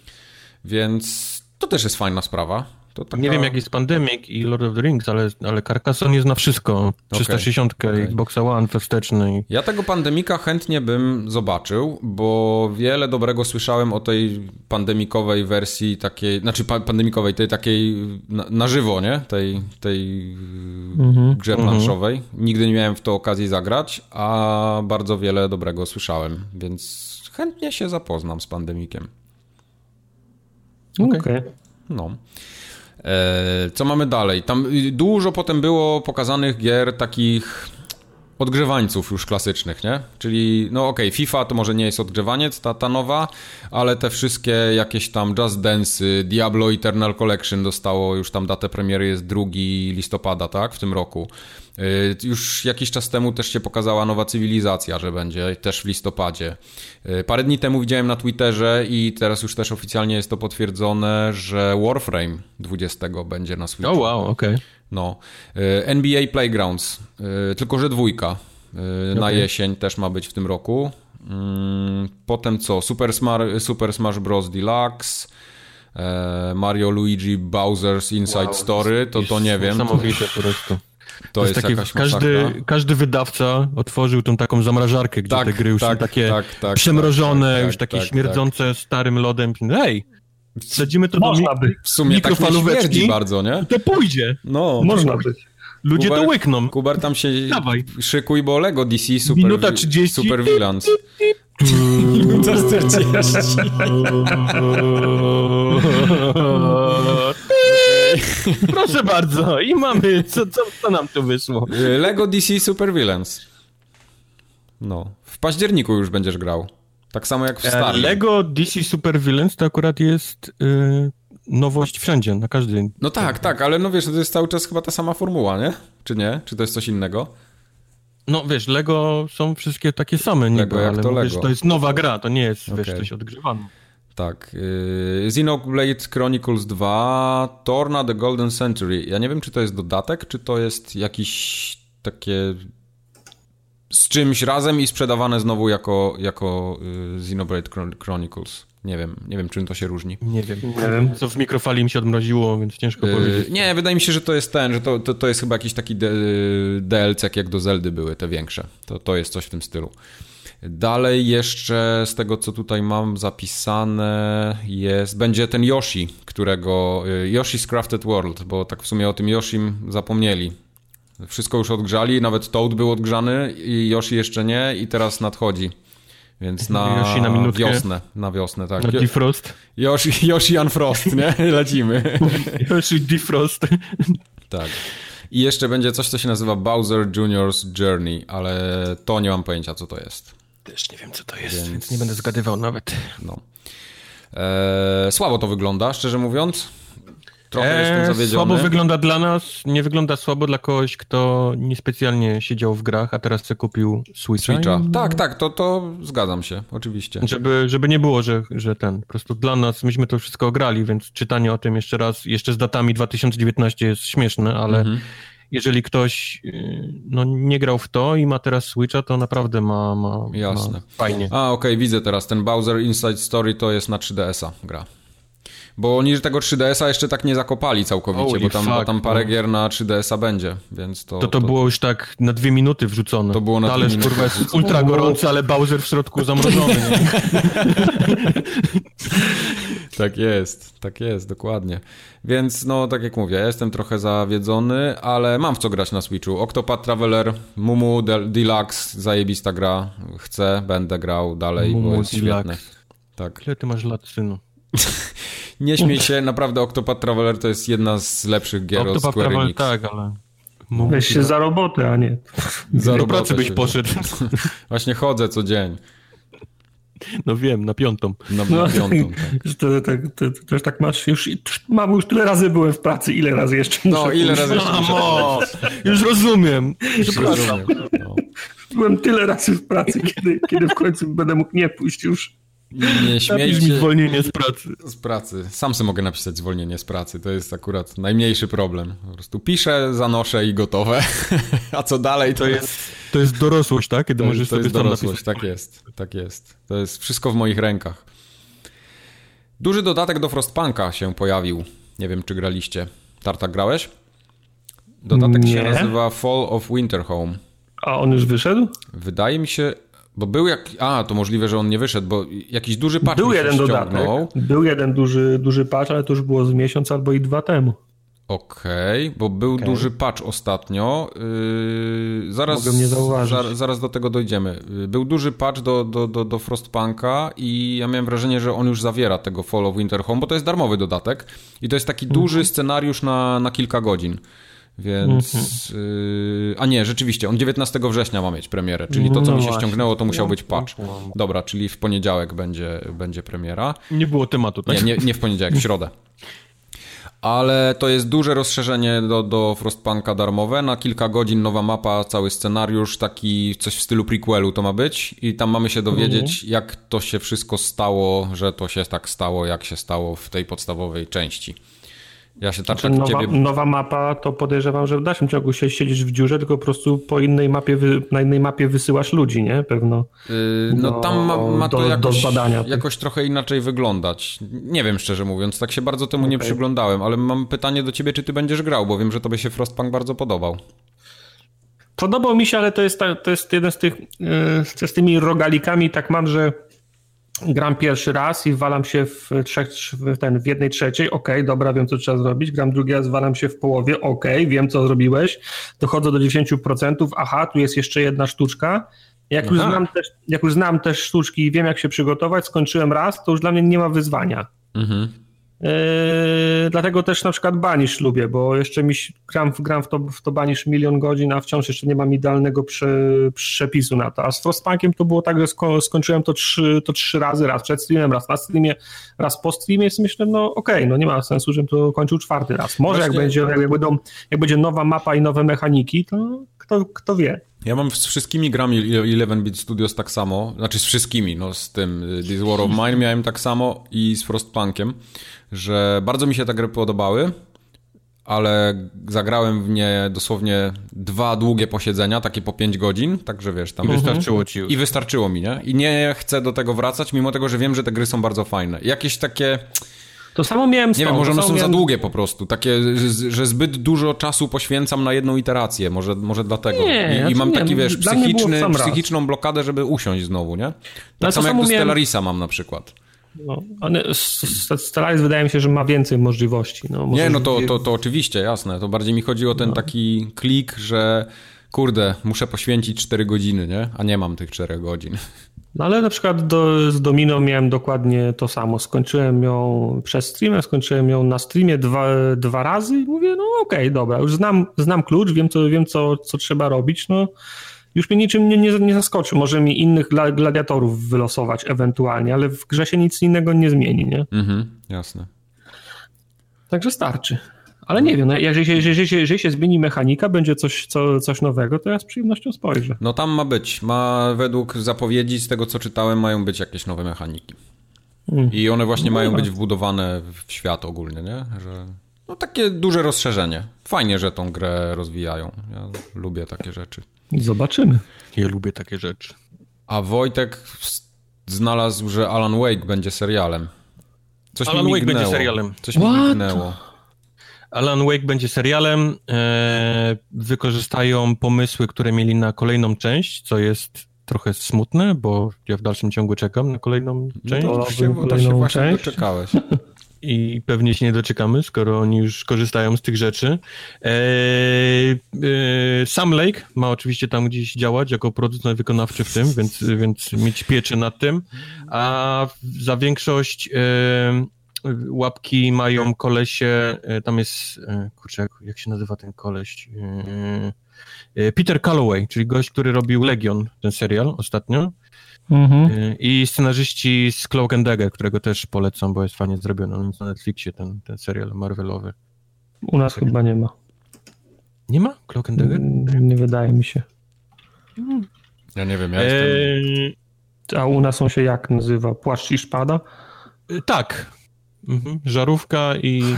S2: Więc to też jest fajna sprawa. To taka...
S3: Nie wiem, jak jest Pandemic i Lord of the Rings, ale, ale Carcassonne jest na wszystko. 360, Xbox One, we wstecznej.
S2: Ja tego pandemika chętnie bym zobaczył, bo wiele dobrego słyszałem o tej pandemikowej wersji takiej, znaczy pa- pandemikowej, tej takiej na, na żywo, nie? Tej, tej
S1: Mhm.
S2: grze planszowej. Nigdy nie miałem w to okazji zagrać, a bardzo wiele dobrego słyszałem, więc chętnie się zapoznam z pandemikiem.
S3: Okej.
S1: Okej.
S2: No. E, co mamy dalej? Tam y, dużo potem było pokazanych gier takich odgrzewańców już klasycznych, nie? Czyli, no okej, okay, FIFA to może nie jest odgrzewaniec, ta, ta nowa, ale te wszystkie jakieś tam Just Dance, Diablo Eternal Collection dostało już tam datę premiery jest 2 listopada, tak? W tym roku. Y, już jakiś czas temu też się pokazała nowa cywilizacja, że będzie też w listopadzie. Y, parę dni temu widziałem na Twitterze i teraz już też oficjalnie jest to potwierdzone, że Warframe 20 będzie na Switchu.
S3: Oh, wow, okej. Okay.
S2: No. Y, NBA Playgrounds, tylko że dwójka. Na okay. jesień też ma być w tym roku. Mm, potem co? Super, Smar Super Smash Bros. Deluxe. Mario Luigi Bowser's Inside wow, Story, to to nie wiem.
S3: Niesamowite po prostu.
S2: To, to jest, jest takie,
S3: każdy, każdy wydawca otworzył tą taką zamrażarkę, gdzie tak, te gry już tak, są takie tak, tak przemrożone, tak, już takie tak, śmierdzące starym lodem. Hej, wsadzimy to Można
S2: do by. W sumie tak nie bardzo, nie?
S3: To pójdzie.
S1: No. Można być.
S3: Ludzie Kubar, to łykną.
S2: Kubar tam się Dawaj. szykuj, bo Lego DC Super, Minuta 30. super Villains. Minuta 40.
S3: Proszę bardzo, i mamy, co, co, co nam tu wyszło?
S2: Lego DC Super Villains. No, w październiku już będziesz grał. Tak samo jak w e, Starlink.
S3: Lego DC Super Villains to akurat jest yy, nowość wszędzie, na każdej.
S2: No tak, tak, ale no wiesz, to jest cały czas chyba ta sama formuła, nie? Czy nie? Czy to jest coś innego?
S3: No wiesz, Lego są wszystkie takie same niby, Lego jak ale to, no, wiesz, to jest nowa gra, to nie jest, okay. wiesz, coś odgrzewane.
S2: Tak. Yy, Xenoblade Chronicles 2, Torna The Golden Century. Ja nie wiem, czy to jest dodatek, czy to jest jakiś takie z czymś razem i sprzedawane znowu jako, jako yy, Xenoblade Chronicles. Nie wiem, nie wiem, czym to się różni.
S3: Nie wiem. Nie wiem. Co w mikrofali mi się odmroziło, więc ciężko yy, powiedzieć.
S2: Nie, wydaje mi się, że to jest ten, że to, to, to jest chyba jakiś taki DLC, jak do Zeldy były, te większe. To, to jest coś w tym stylu. Dalej jeszcze z tego, co tutaj mam zapisane jest, będzie ten Yoshi, którego, y, Yoshi's Crafted World, bo tak w sumie o tym Yoshim zapomnieli. Wszystko już odgrzali, nawet Toad był odgrzany i Yoshi jeszcze nie i teraz nadchodzi. Więc na, Yoshi na wiosnę, na wiosnę, tak.
S3: Na defrost.
S2: Yoshi, Yoshi Unfrost, nie? Lecimy.
S3: Yoshi defrost.
S2: Tak. I jeszcze będzie coś, co się nazywa Bowser Junior's Journey, ale to nie mam pojęcia, co to jest.
S3: Też nie wiem, co to jest, więc, więc nie będę zgadywał nawet.
S2: No. Eee, słabo to wygląda, szczerze mówiąc. Trochę eee, jestem zawiedziony.
S3: Słabo wygląda dla nas, nie wygląda słabo dla kogoś, kto niespecjalnie siedział w grach, a teraz sobie kupił Switcha. Switcha.
S2: Tak, tak, to, to zgadzam się, oczywiście.
S3: Żeby, żeby nie było, że, że ten, po prostu dla nas, myśmy to wszystko ograli, więc czytanie o tym jeszcze raz, jeszcze z datami 2019 jest śmieszne, ale mhm jeżeli ktoś y, no, nie grał w to i ma teraz Switcha, to naprawdę ma, ma, Jasne. Ma fajnie.
S2: A, okej, okay, widzę teraz. Ten Bowser Inside Story to jest na 3DS-a gra. Bo oni tego 3DS-a jeszcze tak nie zakopali całkowicie, bo tam, fuck, bo tam parę no. gier na 3DS-a będzie, więc to...
S3: To, to, to było już tak na dwie minuty wrzucone.
S2: To było na
S3: Talerz, kurwa, jest ultra gorący, ale Bowser w środku zamrożony.
S2: tak jest, tak jest, dokładnie. Więc no, tak jak mówię, jestem trochę zawiedzony, ale mam w co grać na Switchu. Octopath Traveler, Mumu Deluxe, zajebista gra. Chcę, będę grał dalej, Mumu bo jest Deluxe. świetne. Tak.
S3: Ile ty masz lat, synu?
S2: Nie śmiej się, naprawdę Octopath Traveler to jest jedna z lepszych gier Octopath od Square Traveler, Enix.
S3: tak, ale...
S1: Weź się za robotę, a nie...
S3: Za Do pracy byś poszedł.
S2: Właśnie chodzę co dzień.
S3: No wiem, na piątą.
S2: Na, no, piątą,
S1: tak. To, to, to, to, też tak masz, już, mam już tyle razy byłem w pracy, ile razy jeszcze
S2: No, muszę ile razy jeszcze
S3: Mamo, Już rozumiem. Już rozumiem.
S1: No. Byłem tyle razy w pracy, kiedy, kiedy w końcu będę mógł nie pójść już.
S2: Nie śmiej
S3: mi zwolnienie z pracy.
S2: Z pracy. Sam sobie mogę napisać zwolnienie z pracy. To jest akurat najmniejszy problem. Po prostu piszę, zanoszę i gotowe. A co dalej to, to jest...
S3: To jest dorosłość, tak? Kiedy to, możesz
S2: to
S3: sobie
S2: jest dorosłość, napisać. tak jest. Tak jest. To jest wszystko w moich rękach. Duży dodatek do Frostpunka się pojawił. Nie wiem, czy graliście. Tarta, grałeś? Dodatek Nie. się nazywa Fall of Winter Home.
S1: A on już wyszedł?
S2: Wydaje mi się, bo był jak. A, to możliwe, że on nie wyszedł, bo jakiś duży patch
S1: Był jeden dodatek. Był jeden duży, duży patch, ale to już było z miesiąc albo i dwa temu.
S2: Okej, okay, bo był okay. duży patch ostatnio. Yy, zaraz,
S1: Mogę mnie zauważyć.
S2: Zaraz, zaraz do tego dojdziemy. Yy, był duży patch do, do, do, do Frostpunka i ja miałem wrażenie, że on już zawiera tego Fall of Winter Home, bo to jest darmowy dodatek i to jest taki mhm. duży scenariusz na, na kilka godzin. Więc.
S1: Mhm.
S2: Yy, a nie, rzeczywiście, on 19 września ma mieć premierę, czyli to, co
S1: No
S2: mi się
S1: właśnie.
S2: ściągnęło, to musiał
S3: No,
S2: być patch.
S3: no, no.
S2: Dobra, czyli w poniedziałek będzie, będzie premiera.
S3: Nie było tematu, tak?
S2: Nie, nie, nie w poniedziałek, w środę. Ale to jest duże rozszerzenie do, do Frostpunka darmowe. Na kilka godzin nowa mapa, cały scenariusz, taki coś w stylu prequelu to ma być. I tam mamy się dowiedzieć, jak to się wszystko stało, że to się tak stało, jak się stało w tej podstawowej części. Ja się tak, tak
S1: nowa,
S2: ciebie...
S1: nowa mapa, to podejrzewam, że w dalszym ciągu się siedzisz w dziurze, tylko po prostu po innej mapie, na innej mapie wysyłasz ludzi, nie? Pewno.
S2: Yy, no
S1: do-
S2: tam ma, ma to
S1: do- do
S2: jakoś, jakoś trochę inaczej wyglądać. Nie wiem szczerze mówiąc, tak się bardzo temu nie
S1: Okej.
S2: przyglądałem, ale mam pytanie do ciebie, czy ty będziesz grał, bo wiem, że tobie się Frostpunk bardzo podobał.
S1: Podobał mi się, ale to jest, ta, to jest jeden z tych, yy, z tymi rogalikami, tak mam, że gram pierwszy raz i walam się w, trzech, w, ten, w jednej trzeciej, okej, dobra, wiem co trzeba zrobić, gram drugi raz, walam się w połowie, okej, wiem co zrobiłeś, dochodzę do 90%, aha, tu jest jeszcze jedna sztuczka, jak już, znam też, jak już znam też sztuczki i wiem jak się przygotować, skończyłem raz, to już dla mnie nie ma wyzwania.
S2: Mhm.
S1: Yy, dlatego też na przykład Banish lubię, bo jeszcze mi gram, w- gram w, to, w to Banish milion godzin, a wciąż jeszcze nie mam idealnego prze, przepisu na to. A z Frostpunkiem to było tak, że sko, skończyłem to trzy, to trzy razy, raz przed streamem, raz na streamie, raz po streamie, więc myślę, no okej, no nie ma sensu, żebym to kończył czwarty raz. Może
S2: Właśnie-
S1: jak, będzie, jak, będą, jak będzie nowa mapa i nowe mechaniki, to kto, kto wie.
S2: Ja mam z wszystkimi grami 11-bit Studios tak samo, znaczy z wszystkimi, no z tym y, This War of Mine miałem tak samo i z Frostpunkiem, że bardzo mi się te gry podobały, ale zagrałem w nie dosłownie dwa długie posiedzenia, takie po 5 godzin, także wiesz, tam
S3: Wystarczyło ci już.
S2: I wystarczyło mi, nie? I nie chcę do tego wracać, mimo tego, że wiem, że te gry są bardzo fajne. Jakieś takie,
S1: To samo miałem z
S2: nie
S1: tą,
S2: wiem, może one są za
S1: miałem-
S2: długie po prostu, takie, że, zbyt dużo czasu poświęcam na jedną iterację, może, może dlatego.
S1: Nie,
S2: I,
S1: znaczy
S2: I mam
S1: nie,
S2: taki, wiesz, psychiczny,
S1: sam raz.
S2: psychiczną blokadę, żeby usiąść znowu, nie? Tak
S1: No,
S2: samo jak do
S1: miałem-
S2: Stellarisa mam na przykład.
S1: No, Stellaris wydaje mi się, że ma więcej możliwości. No,
S2: Nie, no to, to, to oczywiście, jasne. To bardziej mi chodzi o ten taki klik, że kurde, muszę poświęcić 4 godziny, nie? A nie mam tych 4 godzin.
S1: No ale na przykład do, z Domino miałem dokładnie to samo. Skończyłem ją przez streamę, skończyłem ją na streamie dwa, dwa razy i mówię, no okej, dobra, już znam, znam klucz, wiem, co, wiem co, co trzeba robić, no już mnie niczym nie, nie, nie zaskoczy. Może mi innych gla- gladiatorów wylosować ewentualnie, ale w grze się nic innego nie zmieni, nie?
S2: Mhm, jasne.
S1: Także starczy. Ale nie wiem, no, jeżeli, się- jeżeli, się- jeżeli się zmieni mechanika, będzie coś, co, coś nowego, to ja z przyjemnością spojrzę.
S2: No tam ma być. Ma według zapowiedzi, z tego co czytałem, mają być jakieś nowe mechaniki.
S1: Mm.
S2: I one właśnie
S1: No
S2: mają być wbudowane w świat ogólnie, nie? Że... No takie duże rozszerzenie. Fajnie, że tą grę rozwijają. Ja lubię takie rzeczy.
S1: Zobaczymy.
S3: Ja lubię takie rzeczy.
S2: A Wojtek znalazł, że Alan Wake będzie serialem. Coś
S3: Alan
S2: mi
S3: Wake będzie serialem.
S2: Coś mi
S1: What?
S2: mignęło.
S3: Alan Wake będzie serialem. E, wykorzystają pomysły, które mieli na kolejną część, co jest trochę smutne, bo ja w dalszym ciągu czekam na kolejną część.
S2: No to
S1: Wolałbym
S2: się, to się właśnie
S1: część.
S2: doczekałeś.
S3: i pewnie się nie doczekamy, skoro oni już korzystają z tych rzeczy. Eee, e, Sam Lake ma oczywiście tam gdzieś działać jako producent wykonawczy w tym, więc, więc mieć pieczę nad tym, a za większość e, łapki mają kolesie, e, tam jest, e, kurczę, jak, się nazywa ten koleś? E, Peter Calloway, czyli gość, który robił Legion, ten serial ostatnio.
S1: Mhm.
S3: I scenarzyści z Cloak and Dagger, którego też polecam, bo jest fajnie zrobiony. On jest na Netflixie, ten, ten serial Marvelowy.
S1: U nas chyba nie ma.
S3: Nie ma Cloak and Dagger?
S1: Mm, Nie wydaje mi się.
S2: Ja nie wiem, ja jestem...
S3: Eee,
S1: A u nas on się jak nazywa? Płaszcz i szpada?
S3: tak. Mhm. Żarówka i...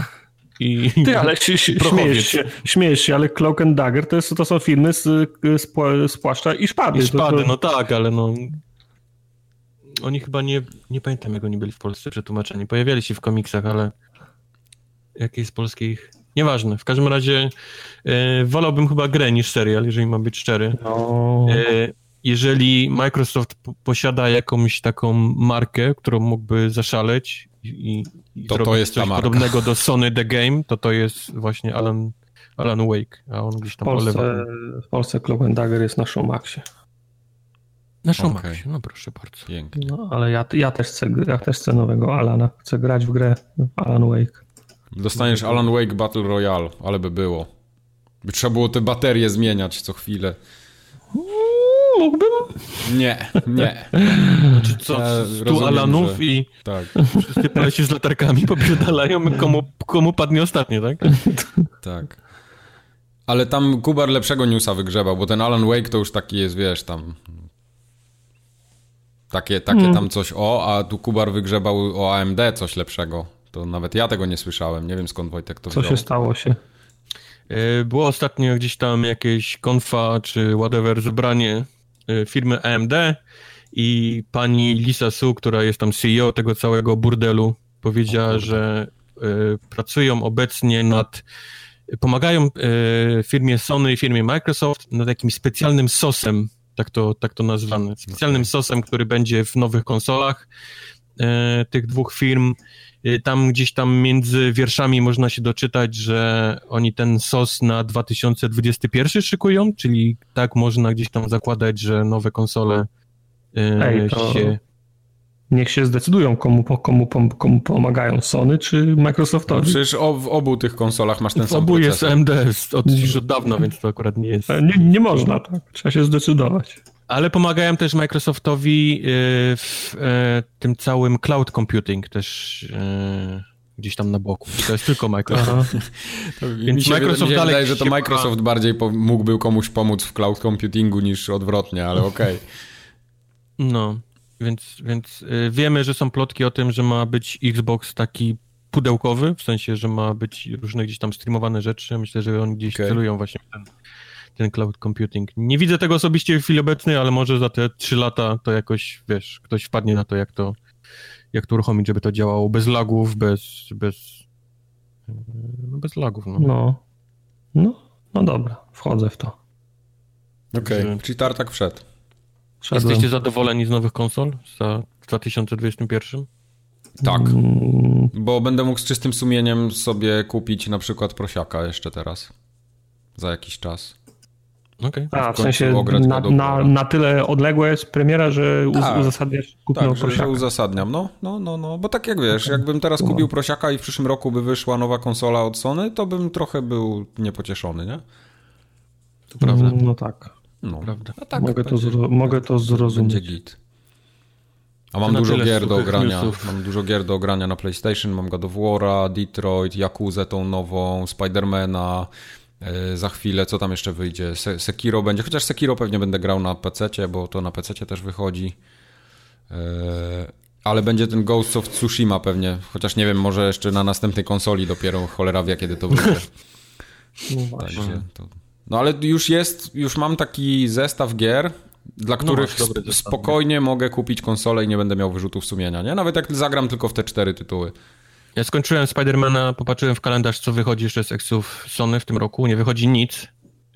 S3: i
S1: Ty, ale śmiejesz, się, śmiejesz się, ale Cloak and Dagger to, jest, to są filmy z, z, z płaszcza i szpady.
S3: I szpady,
S1: to,
S3: no tak, ale no... Oni chyba nie... Nie pamiętam, jak oni byli w Polsce przetłumaczeni. Pojawiali się w komiksach, ale... Jakie jest polskie ich... Nieważne. W każdym razie e, wolałbym chyba grę niż serial, jeżeli mam być szczery.
S1: No,
S3: E, jeżeli Microsoft po- posiada jakąś taką markę, którą mógłby zaszaleć i, i
S2: To to jest
S3: coś podobnego do Sony The Game, to to jest właśnie Alan, Alan Wake, a on gdzieś
S1: w,
S3: tam olewa.
S1: Polsce, w Polsce Cloak and Dagger jest na Showmaxie.
S3: Na. Showmaxie, no proszę bardzo.
S2: Pięknie.
S1: No, ale ja, ja, też chcę, ja też chcę nowego Alana. Chcę grać w grę Alan Wake.
S2: Dostaniesz Alan Wake Battle Royale, ale by było. By trzeba było te baterie zmieniać co chwilę.
S1: Mógłbym.
S2: Nie, nie.
S3: Czy co,
S2: Ja
S3: stu
S2: rozumiem,
S3: Alanów
S2: że-
S3: i
S2: Tak,
S3: wszyscy poleci z latarkami popierdalają, komu, komu padnie ostatnie, tak?
S2: tak. Ale tam Kubar lepszego newsa wygrzebał, bo ten Alan Wake to już taki jest, wiesz, tam... Takie, takie
S1: Mm.
S2: tam coś o, a tu Kubar wygrzebał o AMD coś lepszego. To nawet ja tego nie słyszałem. Nie wiem skąd Wojtek to
S1: Co
S2: wziął.
S1: się stało się?
S3: E, Było ostatnio gdzieś tam jakieś konfa czy whatever zebranie firmy AMD i pani Lisa Su, która jest tam CEO tego całego burdelu, powiedziała, że e, pracują obecnie nad pomagają e, firmie Sony i firmie Microsoft nad jakimś specjalnym sosem, tak to, tak to nazwane, specjalnym sosem, który będzie w nowych konsolach tych dwóch firm. E, Tam gdzieś tam między wierszami można się doczytać, że oni ten sos na 2021 szykują, czyli tak można gdzieś tam zakładać, że nowe konsole e,
S1: Ej, to-
S3: się...
S1: Niech się zdecydują, komu, po- komu, komu pomagają Sony czy
S2: No
S1: Microsoftowi.
S2: przecież o, w obu tych konsolach masz ten
S3: W
S2: sam
S3: obu jest. AMD od, już od dawna, więc to akurat nie jest.
S1: E, Nie, nie można, tak. Trzeba się zdecydować.
S3: Ale pomagają też Microsoftowi y, w e, tym całym cloud computing też e, gdzieś tam na boku. To jest tylko Microsoft. Więc
S2: mi się,
S3: Microsoft
S2: mi się
S3: dalej
S2: wydaje, że to Microsoft bardziej po, mógłby komuś pomóc w cloud computingu niż odwrotnie, ale okej.
S3: No, więc, więc y, wiemy, że są plotki o tym, że ma być Xbox taki pudełkowy, w sensie, że ma być różne gdzieś tam streamowane rzeczy. Myślę, że oni gdzieś
S2: Okej.
S3: celują właśnie w ten, ten cloud computing. Nie widzę tego osobiście w chwili obecnej, ale może za te trzy lata to jakoś, wiesz, ktoś wpadnie na to, jak to, jak to uruchomić, żeby to działało bez lagów, bez, bez, no bez lagów, no.
S1: No. No, no dobra, wchodzę w to.
S2: Okej,
S3: Że-
S2: czyli tartak wszedł.
S1: Szedłem.
S3: Jesteście zadowoleni z nowych konsol za 2021?
S2: Tak,
S1: Mm,
S2: bo będę mógł z czystym sumieniem sobie kupić na przykład prosiaka jeszcze teraz. Za jakiś czas.
S3: Okej.
S1: A, w
S2: końcu
S1: sensie na, na, na tyle odległa jest premiera, że
S2: Tak.
S1: uzasadniasz kupno
S2: Tak, że, że
S1: prosiaka.
S2: uzasadniam. No, no, no, no, bo tak jak wiesz, jakbym teraz kupił prosiaka i w przyszłym roku by wyszła nowa konsola od Sony, to bym trochę był niepocieszony, nie?
S3: To prawda.
S1: Mm, No tak.
S3: No. Prawda.
S2: A tak
S1: mogę, to
S2: będzie-
S1: zro, mogę to zrozumieć.
S2: Będzie git. A mam dużo gier do ogrania.
S3: newsów.
S2: Mam dużo gier do ogrania na PlayStation. Mam God of War'a, Detroit, Yakuzę tą nową, Spidermana. E, Za chwilę, co tam jeszcze wyjdzie? Se Sekiro będzie, chociaż Sekiro pewnie będę grał na PC, bo to na PC też wychodzi. E, Ale będzie ten Ghost of Tsushima pewnie, chociaż nie wiem, może jeszcze na następnej konsoli dopiero cholera wie, kiedy to wyjdzie.
S1: No właśnie.
S2: Także to... No ale już jest, już mam taki zestaw gier, dla których
S3: masz dobry
S2: sp- spokojnie mogę kupić konsolę i nie będę miał wyrzutów sumienia, nie? Nawet jak zagram tylko w te cztery tytuły.
S3: Ja skończyłem Spidermana, popatrzyłem w kalendarz, co wychodzi jeszcze z Exów Sony w tym roku. Nie wychodzi nic,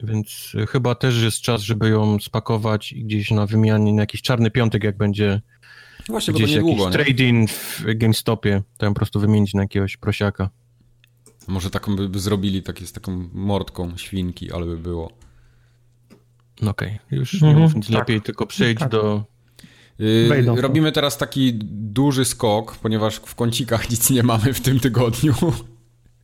S3: więc y, chyba też jest czas, żeby ją spakować i gdzieś na wymianie, na jakiś czarny piątek, jak będzie
S2: Właśnie, bo to
S3: gdzieś
S2: niedługo,
S3: jakiś
S2: nie?
S3: trade-in w GameStopie, to ją po prostu wymienić na jakiegoś prosiaka.
S2: Może taką by, by zrobili takie z taką mordką świnki, ale by było.
S3: No Okej, już
S1: Mhm,
S3: nie mów nic
S1: tak.
S3: lepiej, tylko przejdź
S1: Tak.
S3: do...
S2: Yy,
S1: Wejdą to.
S2: robimy teraz taki duży skok, ponieważ w kącikach nic nie mamy w tym tygodniu.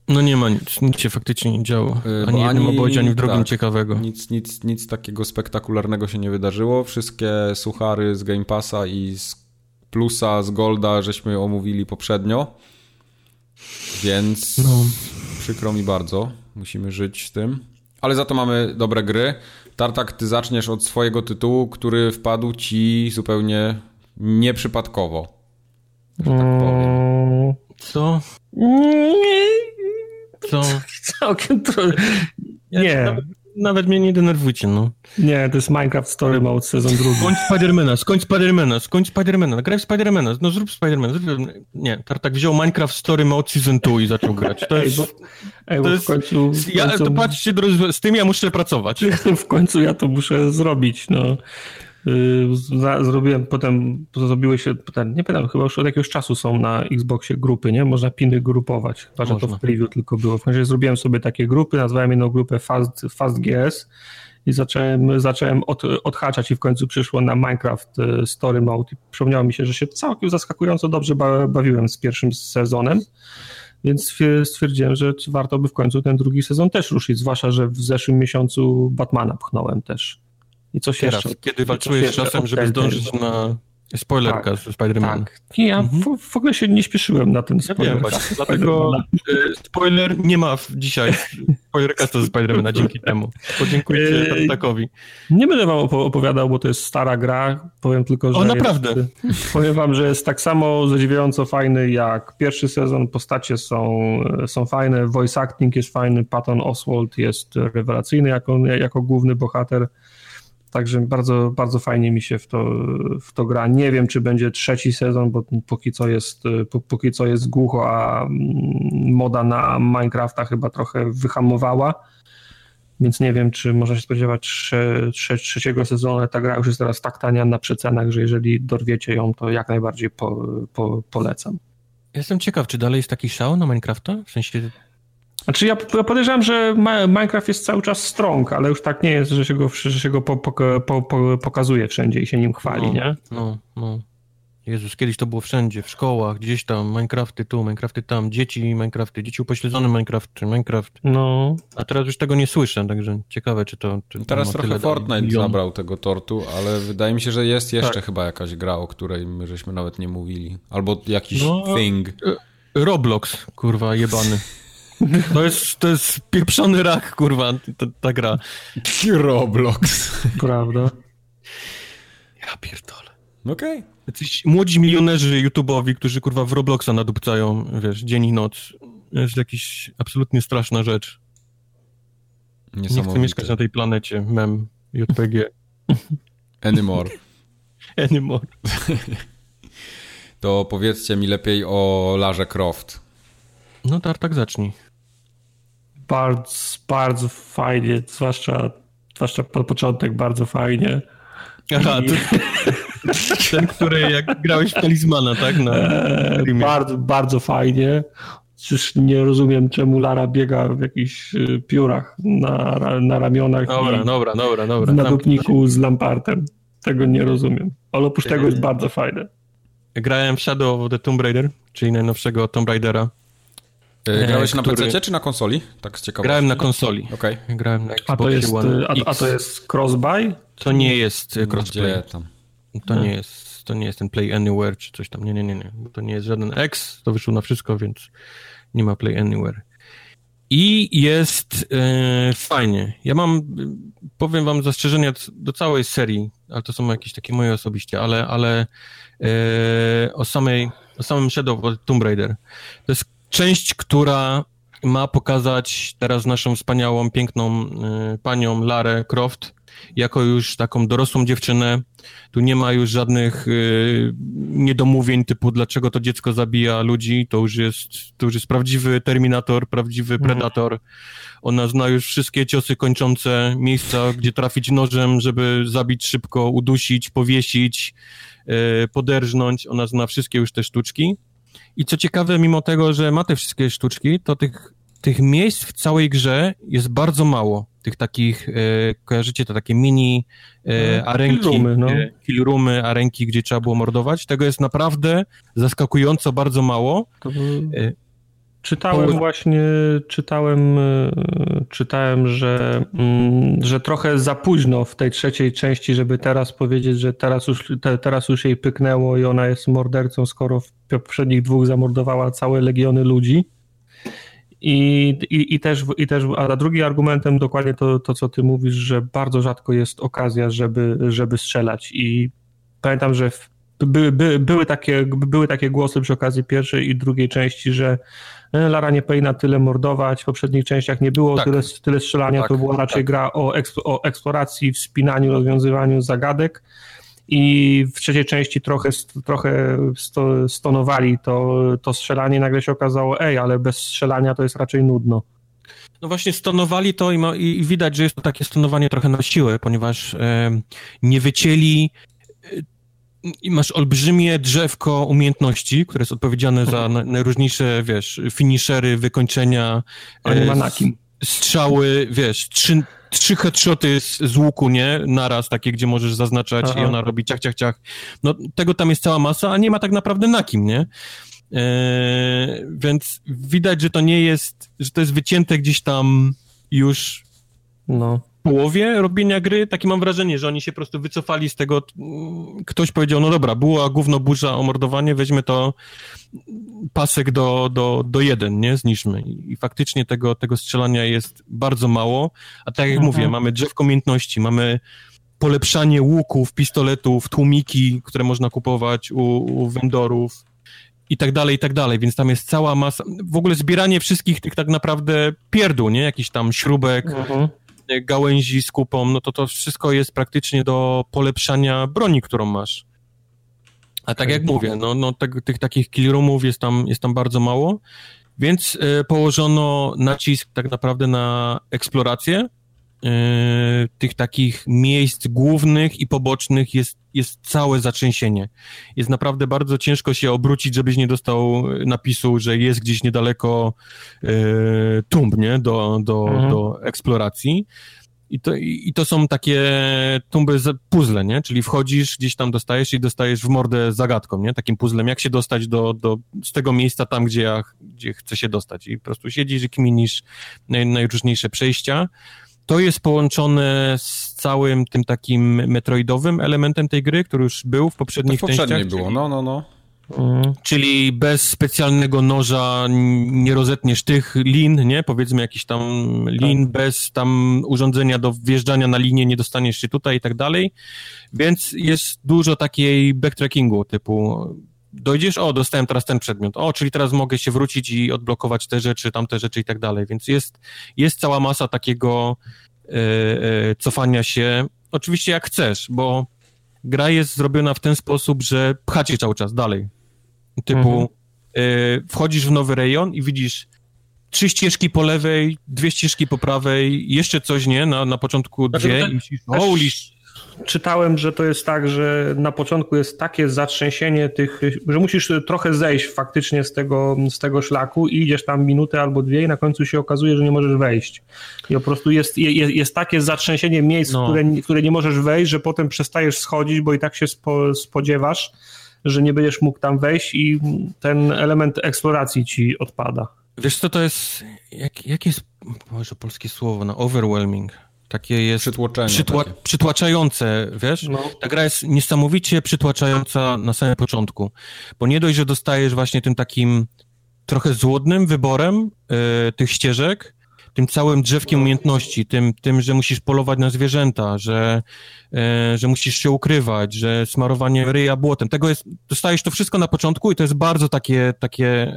S3: No nie ma nic, nic się faktycznie nie działo.
S2: Yy,
S3: Ani w jednym obozie, ani w drugim
S2: tak.
S3: ciekawego.
S2: Nic, nic, nic takiego spektakularnego się nie wydarzyło. Wszystkie suchary z Game Passa i z Plusa, z Golda żeśmy omówili poprzednio. Więc
S3: No.
S2: przykro mi bardzo. Musimy żyć z tym. Ale za to mamy dobre gry. Tartak, ty zaczniesz od swojego tytułu, który wpadł ci zupełnie nieprzypadkowo. Że tak powiem.
S1: Mm,
S3: Co? Co?
S1: Całkiem trochę.
S3: Ja
S1: Nie,
S3: Nawet, nawet mnie nie denerwujcie, no.
S1: nie, to jest Minecraft Story Mode sezon drugi.
S3: Skończ Spidermana, skończ Spidermana, skończ Spidermana, graj w Spidermana, no zrób Spidermana. Zrób... Nie, Tartak wziął Minecraft Story Mode Season 2 i zaczął grać. To
S1: Ej,
S3: jest...
S1: bo, ej,
S3: to jest-
S1: w końcu, w
S3: Ja,
S1: końcu,
S3: to patrzcie, drodzy, z tym ja muszę pracować.
S1: w końcu ja to muszę zrobić, no. Yy, Zrobiłem potem, zrobiły się, nie pamiętam, chyba już od jakiegoś czasu są na Xboxie grupy, nie? Można piny grupować, chyba że to w preview tylko było. W każdym razie zrobiłem sobie takie grupy, nazwałem jedną grupę Fast, Fast GS i zacząłem, zacząłem od, odhaczać i w końcu przyszło na Minecraft y, Story Mode i przypomniało mi się, że się całkiem zaskakująco dobrze ba- bawiłem z pierwszym sezonem. Więc stwierdziłem, że warto by w końcu ten drugi sezon też ruszyć, zwłaszcza, że w zeszłym miesiącu Batmana pchnąłem też. I coś jeszcze.
S3: kiedy walczyłeś czasem, żeby zdążyć na spoilerka tak, z Spider-Man. Tak.
S1: Ja mhm. w, w, ogóle się nie śpieszyłem na ten spoiler. Ja
S3: dlatego e, spoiler nie ma dzisiaj spoilerka z Spider-Mana dzięki temu. Podziękujcie e, takowi.
S1: Nie będę wam opowiadał, bo to jest stara gra. Powiem tylko, że.
S3: O, naprawdę.
S1: Jest, powiem wam, że jest tak samo zadziwiająco fajny jak pierwszy sezon. Postacie są, są fajne, voice acting jest fajny, Patton Oswald jest rewelacyjny jako, jako główny bohater. Także bardzo, bardzo fajnie mi się w to, w to gra. Nie wiem, czy będzie trzeci sezon, bo póki co jest, póki co jest głucho, a mm, moda na Minecrafta chyba trochę wyhamowała. Więc nie wiem, czy można się spodziewać trze, trze, trzeciego sezonu. Ta gra już jest teraz tak tania na przecenach, że jeżeli dorwiecie ją, to jak najbardziej po, po, polecam.
S3: Jestem ciekaw, czy dalej jest taki szał na Minecrafta? W sensie
S1: znaczy ja podejrzewam, że Minecraft jest cały czas strong, ale już tak nie jest, że się go, że się go po, po, po, pokazuje wszędzie i się nim chwali,
S3: no,
S1: nie?
S3: No, no. Jezus, kiedyś to było wszędzie, w szkołach, gdzieś tam, Minecrafty tu, Minecrafty tam, dzieci Minecrafty, dzieci upośledzone Minecraft, czy Minecraft.
S1: No.
S3: A teraz już tego nie słyszę, także ciekawe, czy to... Czy
S2: teraz trochę Fortnite zabrał tego tortu, ale wydaje mi się, że jest jeszcze tak. chyba jakaś gra, o której my żeśmy nawet nie mówili. Albo jakiś no, thing.
S3: Roblox, kurwa, jebany. To jest, to jest pieprzony rak, kurwa, ta, ta gra.
S2: Roblox.
S1: Prawda.
S3: Ja pierdolę.
S2: Okej. Okay.
S3: Jacyś młodzi milionerzy YouTube'owi, którzy kurwa w Robloxa nadupcają, wiesz, dzień i noc. To jest jakaś absolutnie straszna rzecz. Nie chcę mieszkać na tej planecie, mem, JPG.
S2: Anymore.
S3: Anymore.
S2: to powiedzcie mi lepiej o Larze Croft.
S3: No tak, tak zacznij.
S1: Bardzo, bardzo fajnie, zwłaszcza, zwłaszcza pod początek bardzo fajnie.
S3: Aha, I... ten, który jak grałeś w Talismana, tak? Na
S1: eee, bardzo, bardzo fajnie. Przecież nie rozumiem, czemu Lara biega w jakichś y, piórach na, na ramionach.
S3: Dobra, dobra, dobra, dobra.
S1: W nadupniku z Lampartem. Tego nie rozumiem. Ale oprócz tego jest bardzo fajne.
S3: Grałem w Shadow of the Tomb Raider, czyli najnowszego Tomb Raidera.
S2: E, grałeś na który... PC czy na konsoli? Tak z ciekawości.
S3: Grałem na konsoli.
S2: Okay.
S3: Grałem na
S1: Xbox a to jest, One a, a, to jest crossbuy?
S3: To nie jest crossplay.
S2: Gdzie tam?
S3: To nie jest, to nie jest ten Play Anywhere czy coś tam. Nie, nie, nie, nie. To nie jest żaden X, to wyszło na wszystko, więc nie ma Play Anywhere. I jest e, fajnie. Ja mam, powiem wam zastrzeżenia do całej serii, ale to są jakieś takie moje osobiście, ale, ale e, o samej, o samym Shadow of Tomb Raider. To jest część, która ma pokazać teraz naszą wspaniałą, piękną y, panią Larę Croft jako już taką dorosłą dziewczynę. Tu nie ma już żadnych y, niedomówień typu dlaczego to dziecko zabija ludzi. To już jest, to już jest prawdziwy Terminator, prawdziwy mhm. Predator. Ona zna już wszystkie ciosy kończące, miejsca, gdzie trafić nożem, żeby zabić szybko, udusić, powiesić, y, poderżnąć. Ona zna wszystkie już te sztuczki. I co ciekawe, mimo tego, że ma te wszystkie sztuczki, to tych, tych miejsc w całej grze jest bardzo mało. Tych takich, e, kojarzycie to takie mini e, no, arenki, killroomy, no. e, killroomy, arenki, gdzie trzeba było mordować. Tego jest naprawdę zaskakująco bardzo mało. To...
S1: E, Czytałem właśnie, czytałem, e, czytałem, że, mm, że trochę za późno w tej trzeciej części, żeby teraz powiedzieć, że teraz już, te, teraz już jej pyknęło i ona jest mordercą, skoro w poprzednich dwóch zamordowała całe legiony ludzi. I, i, i, też, i też, a drugim argumentem dokładnie to, to, co ty mówisz, że bardzo rzadko jest okazja, żeby, żeby strzelać. I pamiętam, że w, by, by, były, takie, były takie głosy przy okazji pierwszej i drugiej części, że Lara nie powinna tyle mordować, w poprzednich częściach nie było tak. tyle, tyle strzelania, tak, to była raczej tak. gra o, eksp o eksploracji, wspinaniu, rozwiązywaniu zagadek i w trzeciej części trochę, trochę sto, stonowali to, to strzelanie, nagle się okazało, ej, ale bez strzelania to jest raczej nudno.
S3: No właśnie stonowali to i, ma, i widać, że jest to takie stonowanie trochę na siłę, ponieważ e, nie wycięli i masz olbrzymie drzewko umiejętności, które jest odpowiedzialne za mhm. najróżniejsze, wiesz, finishery, wykończenia.
S1: Kim.
S3: Strzały, wiesz, trzy, trzy headshoty z, z łuku, nie? Naraz, takie, gdzie możesz zaznaczać Aha. i ona robi ciach, ciach, ciach. No, tego tam jest cała masa, a nie ma tak naprawdę na kim, nie? E, więc widać, że to nie jest, że to jest wycięte gdzieś tam już no. Połowie robienia gry. Takie mam wrażenie, że oni się po prostu wycofali z tego. Ktoś powiedział, no dobra, była gówno burza o mordowanie, weźmy to pasek do, do, do jeden, nie? Zniszmy. I faktycznie tego, tego strzelania jest bardzo mało. A tak jak mhm. mówię, mamy drzewko umiejętności, mamy polepszanie łuków, pistoletów, tłumiki, które można kupować u, u vendorów i tak dalej, i tak dalej, więc tam jest cała masa, w ogóle zbieranie wszystkich tych tak naprawdę pierdół, nie? Jakiś tam śrubek, mhm. Gałęzi z kupą, no to to wszystko jest praktycznie do polepszania broni, którą masz. A tak jak mówię, no, no tak, tych takich killroomów jest tam, jest tam bardzo mało, więc y, położono nacisk tak naprawdę na eksplorację, E, tych takich miejsc głównych i pobocznych jest, jest całe zatrzęsienie. Jest naprawdę bardzo ciężko się obrócić, żebyś nie dostał napisu, że jest gdzieś niedaleko e, tumb, nie? Do, do, mhm. do eksploracji. I to, I to są takie tumby z puzzle, nie? Czyli wchodzisz, gdzieś tam dostajesz i dostajesz w mordę zagadką, nie? Takim puzzlem, jak się dostać do, do, z tego miejsca tam, gdzie, ja, gdzie chcę się dostać. I po prostu siedzisz i kminisz naj, najróżniejsze przejścia to jest połączone z całym tym takim metroidowym elementem tej gry, który już był w poprzednich to w
S2: poprzedniej
S3: częściach.
S2: było, no, no, no.
S3: Mhm. Czyli bez specjalnego noża nie rozetniesz tych lin, nie? Powiedzmy jakiś tam lin, tak. bez tam urządzenia do wjeżdżania na linię nie dostaniesz się tutaj i tak dalej. Więc jest dużo takiej backtrackingu typu dojdziesz, o, dostałem teraz ten przedmiot, o, czyli teraz mogę się wrócić i odblokować te rzeczy, tamte rzeczy i tak dalej, więc jest, jest cała masa takiego e, e, cofania się, oczywiście jak chcesz, bo gra jest zrobiona w ten sposób, że pchacie cały czas dalej, typu mhm. e, wchodzisz w nowy rejon i widzisz trzy ścieżki po lewej, dwie ścieżki po prawej, jeszcze coś, nie, na, na początku znaczy, dwie i myślisz, holy
S1: czytałem, że to jest tak, że na początku jest takie zatrzęsienie tych, że musisz trochę zejść faktycznie z tego, z tego szlaku i idziesz tam minutę albo dwie i na końcu się okazuje, że nie możesz wejść. I po prostu jest, jest, jest takie zatrzęsienie miejsc, no. które, które nie możesz wejść, że potem przestajesz schodzić, bo i tak się spo, spodziewasz, że nie będziesz mógł tam wejść i ten element eksploracji ci odpada.
S3: Wiesz co to jest, jak, jakie jest, może polskie słowo, na overwhelming? Takie jest przytła takie. przytłaczające, wiesz? No. Ta gra jest niesamowicie przytłaczająca na samym początku, bo nie dość, że dostajesz właśnie tym takim trochę złodnym wyborem y, tych ścieżek, tym całym drzewkiem umiejętności, tym, tym że musisz polować na zwierzęta, że, y, że musisz się ukrywać, że smarowanie ryja błotem. Tego jest, dostajesz to wszystko na początku i to jest bardzo takie, takie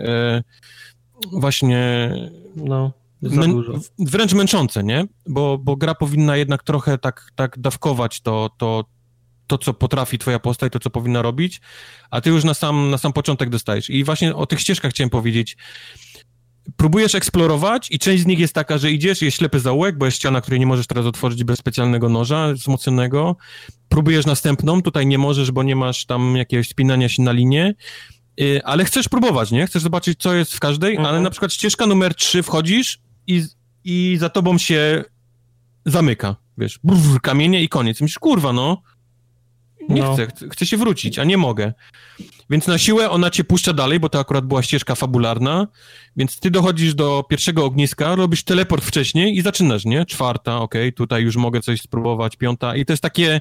S3: y, właśnie no Mę, wręcz męczące, nie? Bo, bo gra powinna jednak trochę tak, tak dawkować to, to, to, co potrafi twoja postać, to, co powinna robić, a ty już na sam, na sam początek dostajesz. I właśnie o tych ścieżkach chciałem powiedzieć. Próbujesz eksplorować i część z nich jest taka, że idziesz, jest ślepy zaułek, bo jest ściana, której nie możesz teraz otworzyć bez specjalnego noża wzmocnionego. Próbujesz następną, tutaj nie możesz, bo nie masz tam jakiegoś spinania się na linię y, ale chcesz próbować, nie? Chcesz zobaczyć, co jest w każdej, ale mhm. na przykład ścieżka numer 3 wchodzisz, i, i za tobą się zamyka, wiesz, brrr, kamienie i koniec. Myślisz, kurwa, no, nie no. chcę, chcę się wrócić, a nie mogę. Więc na siłę ona cię puszcza dalej, bo to akurat była ścieżka fabularna, więc ty dochodzisz do pierwszego ogniska, robisz teleport wcześniej i zaczynasz, nie? Czwarta, okej, okay, tutaj już mogę coś spróbować, piąta i to jest takie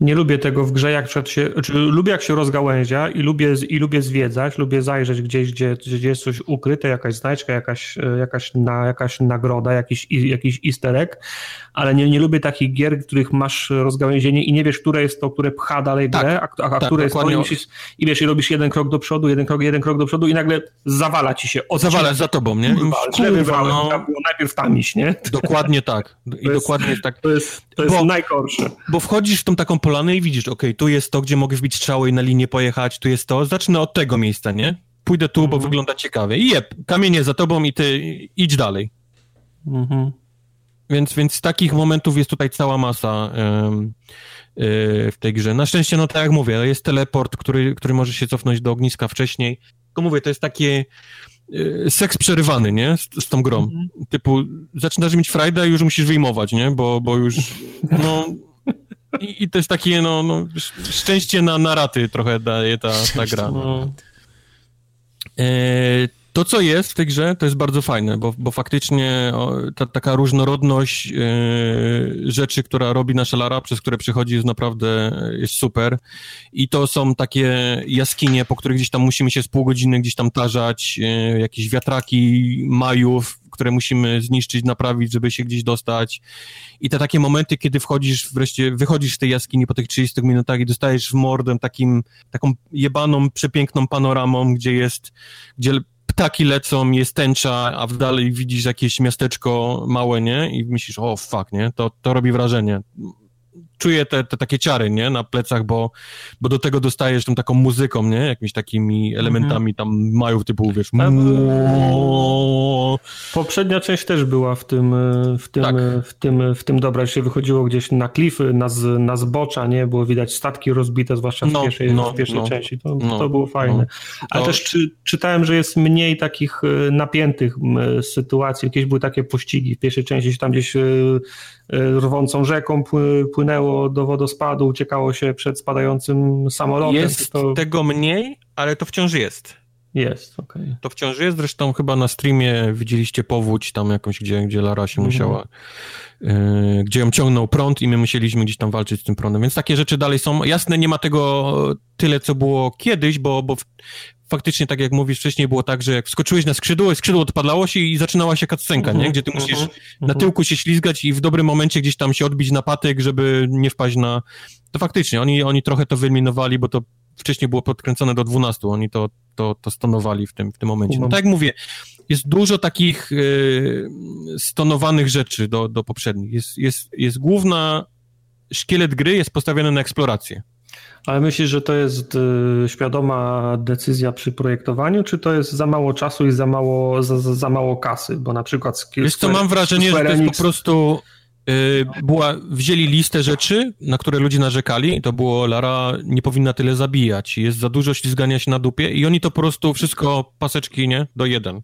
S1: nie lubię tego w grze, jak się, znaczy, lubię jak się rozgałęzia i lubię, i lubię zwiedzać, lubię zajrzeć gdzieś, gdzie, gdzie jest coś ukryte, jakaś znajdźka, jakaś, jakaś, na, jakaś nagroda, jakiś, jakiś easter egg, ale nie, nie lubię takich gier, w których masz rozgałęzienie i nie wiesz, które jest to, które pcha dalej tak, grę, a, a, tak, które jest to i, musisz, i wiesz, i robisz jeden krok do przodu, jeden krok, jeden krok do przodu i nagle zawala ci się.
S3: Zawala za tobą, nie?
S1: Kurwa, wybrałem, no... było najpierw tam iść, nie?
S3: Dokładnie tak. I
S1: to
S3: dokładnie
S1: jest,
S3: tak.
S1: To jest, to jest bo, najgorsze.
S3: Bo wchodzisz w tą taką polanę i widzisz, ok, tu jest to, gdzie mogę wbić strzały i na linię pojechać, tu jest to, zacznę od tego miejsca, nie? Pójdę tu, bo mhm. wygląda ciekawie. I jeb, kamienie za tobą i ty idź dalej. Mhm. Więc, więc takich momentów jest tutaj cała masa yy, w tej grze. Na szczęście, no tak jak mówię, jest teleport, który, który może się cofnąć do ogniska wcześniej. Tylko mówię, to jest takie yy, seks przerywany, nie? Z, z tą grą. Mhm. Typu, zaczynasz mieć frajdę i już musisz wyjmować, nie? Bo, bo już, no... I, I to jest takie, no, no szczęście na, na raty trochę daje ta, ta gra. No. E, to, co jest w tej grze, to jest bardzo fajne, bo, bo faktycznie ta, taka różnorodność e, rzeczy, która robi nasza Lara, przez które przychodzi, jest naprawdę jest super. I to są takie jaskinie, po których gdzieś tam musimy się z pół godziny gdzieś tam tarzać, e, jakieś wiatraki majów, które musimy zniszczyć, naprawić, żeby się gdzieś dostać. I te takie momenty, kiedy wchodzisz, wreszcie wychodzisz z tej jaskini po tych 30 minutach i dostajesz w mordę takim, taką jebaną, przepiękną panoramą, gdzie jest, gdzie ptaki lecą, jest tęcza, a w dalej widzisz jakieś miasteczko małe, nie? I myślisz, o fuck, nie? To, to robi wrażenie czuję te, te takie ciary, nie, na plecach, bo, bo do tego dostajesz tą taką muzyką, nie, jakimiś takimi elementami tam majów typu, wiesz,
S1: Poprzednia część też była w tym, w tym, tak. w tym, w tym dobra, się wychodziło gdzieś na klify, na, z, na zbocza, nie, było widać statki rozbite, zwłaszcza w no, pierwszej, no, w pierwszej no, części, to, to było fajne. Ale też czy, czytałem, że jest mniej takich e, napiętych sytuacji, jakieś były takie pościgi, w pierwszej części tam gdzieś e, e, rwącą rzeką płynęło do wodospadu, uciekało się przed spadającym samolotem.
S3: Jest to... tego mniej, ale to wciąż jest.
S1: Jest, okej. Okay.
S3: To wciąż jest, zresztą chyba na streamie widzieliście powódź tam jakąś, gdzie, gdzie Lara się mhm. musiała, yy, gdzie ją ciągnął prąd i my musieliśmy gdzieś tam walczyć z tym prądem, więc takie rzeczy dalej są. Jasne, nie ma tego tyle, co było kiedyś, bo, bo faktycznie, tak jak mówisz, wcześniej było tak, że jak wskoczyłeś na skrzydło, skrzydło odpadało się i zaczynała się cutscenka, nie? Mhm, Gdzie ty musisz mhm, na mhm. tyłku się ślizgać i w dobrym momencie gdzieś tam się odbić na patyk, żeby nie wpaść na... To faktycznie, oni, oni trochę to wyeliminowali, bo to wcześniej było podkręcone do 12, oni to, to, to stonowali w tym, w tym momencie. No tak jak mówię, jest dużo takich y, stonowanych rzeczy do, do poprzednich. Jest, jest, jest główna, szkielet gry jest postawiony na eksplorację.
S1: Ale myślisz, że to jest y, świadoma decyzja przy projektowaniu, czy to jest za mało czasu i za mało, za, za mało kasy? Bo na przykład...
S3: Wiesz co, mam wrażenie, że to jest po prostu... Y, była, wzięli listę rzeczy, na które ludzie narzekali i to było Lara nie powinna tyle zabijać, jest za dużo ślizgania się na dupie i oni to po prostu wszystko paseczki, nie? Do jeden.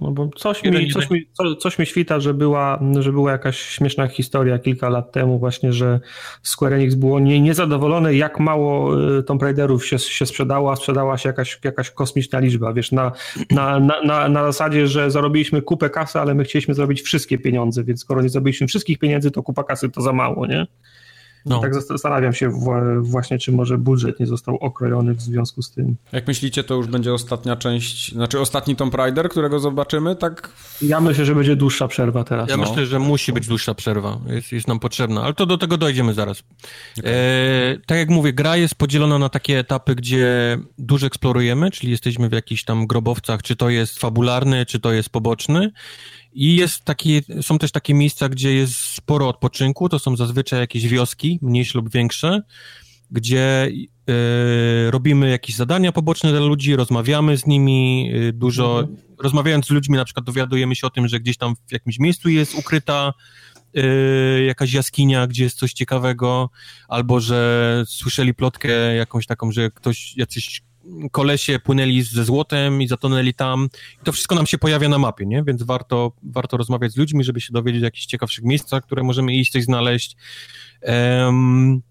S1: No bo coś mi, coś, mi, coś mi świta, że była, że była jakaś śmieszna historia kilka lat temu właśnie, że Square Enix było nie, niezadowolone, jak mało y, Tomb Raiderów się, się sprzedało, a sprzedała się jakaś, jakaś kosmiczna liczba, wiesz, na, na, na, na, na zasadzie, że zarobiliśmy kupę kasy, ale my chcieliśmy zrobić wszystkie pieniądze, więc skoro nie zrobiliśmy wszystkich pieniędzy, to kupa kasy to za mało, nie? No. Tak zastanawiam się właśnie, czy może budżet nie został okrojony w związku z tym.
S2: Jak myślicie, to już będzie ostatnia część, znaczy ostatni Tomb Raider, którego zobaczymy, tak?
S1: Ja myślę, że będzie dłuższa przerwa teraz.
S3: Ja no. myślę, że musi być dłuższa przerwa, jest, jest nam potrzebna, ale to do tego dojdziemy zaraz. Okay. E, tak jak mówię, gra jest podzielona na takie etapy, gdzie dużo eksplorujemy, czyli jesteśmy w jakichś tam grobowcach, czy to jest fabularny, czy to jest poboczny i jest taki, są też takie miejsca, gdzie jest sporo odpoczynku, to są zazwyczaj jakieś wioski, mniejsze lub większe, gdzie y, robimy jakieś zadania poboczne dla ludzi, rozmawiamy z nimi, y, dużo, mhm. rozmawiając z ludźmi na przykład dowiadujemy się o tym, że gdzieś tam w jakimś miejscu jest ukryta y, jakaś jaskinia, gdzie jest coś ciekawego, albo że słyszeli plotkę jakąś taką, że ktoś, jacyś kolesie płynęli ze złotem i zatonęli tam. I to wszystko nam się pojawia na mapie, nie? Więc warto, warto rozmawiać z ludźmi, żeby się dowiedzieć o jakichś ciekawszych miejscach, które możemy iść, coś znaleźć. Um,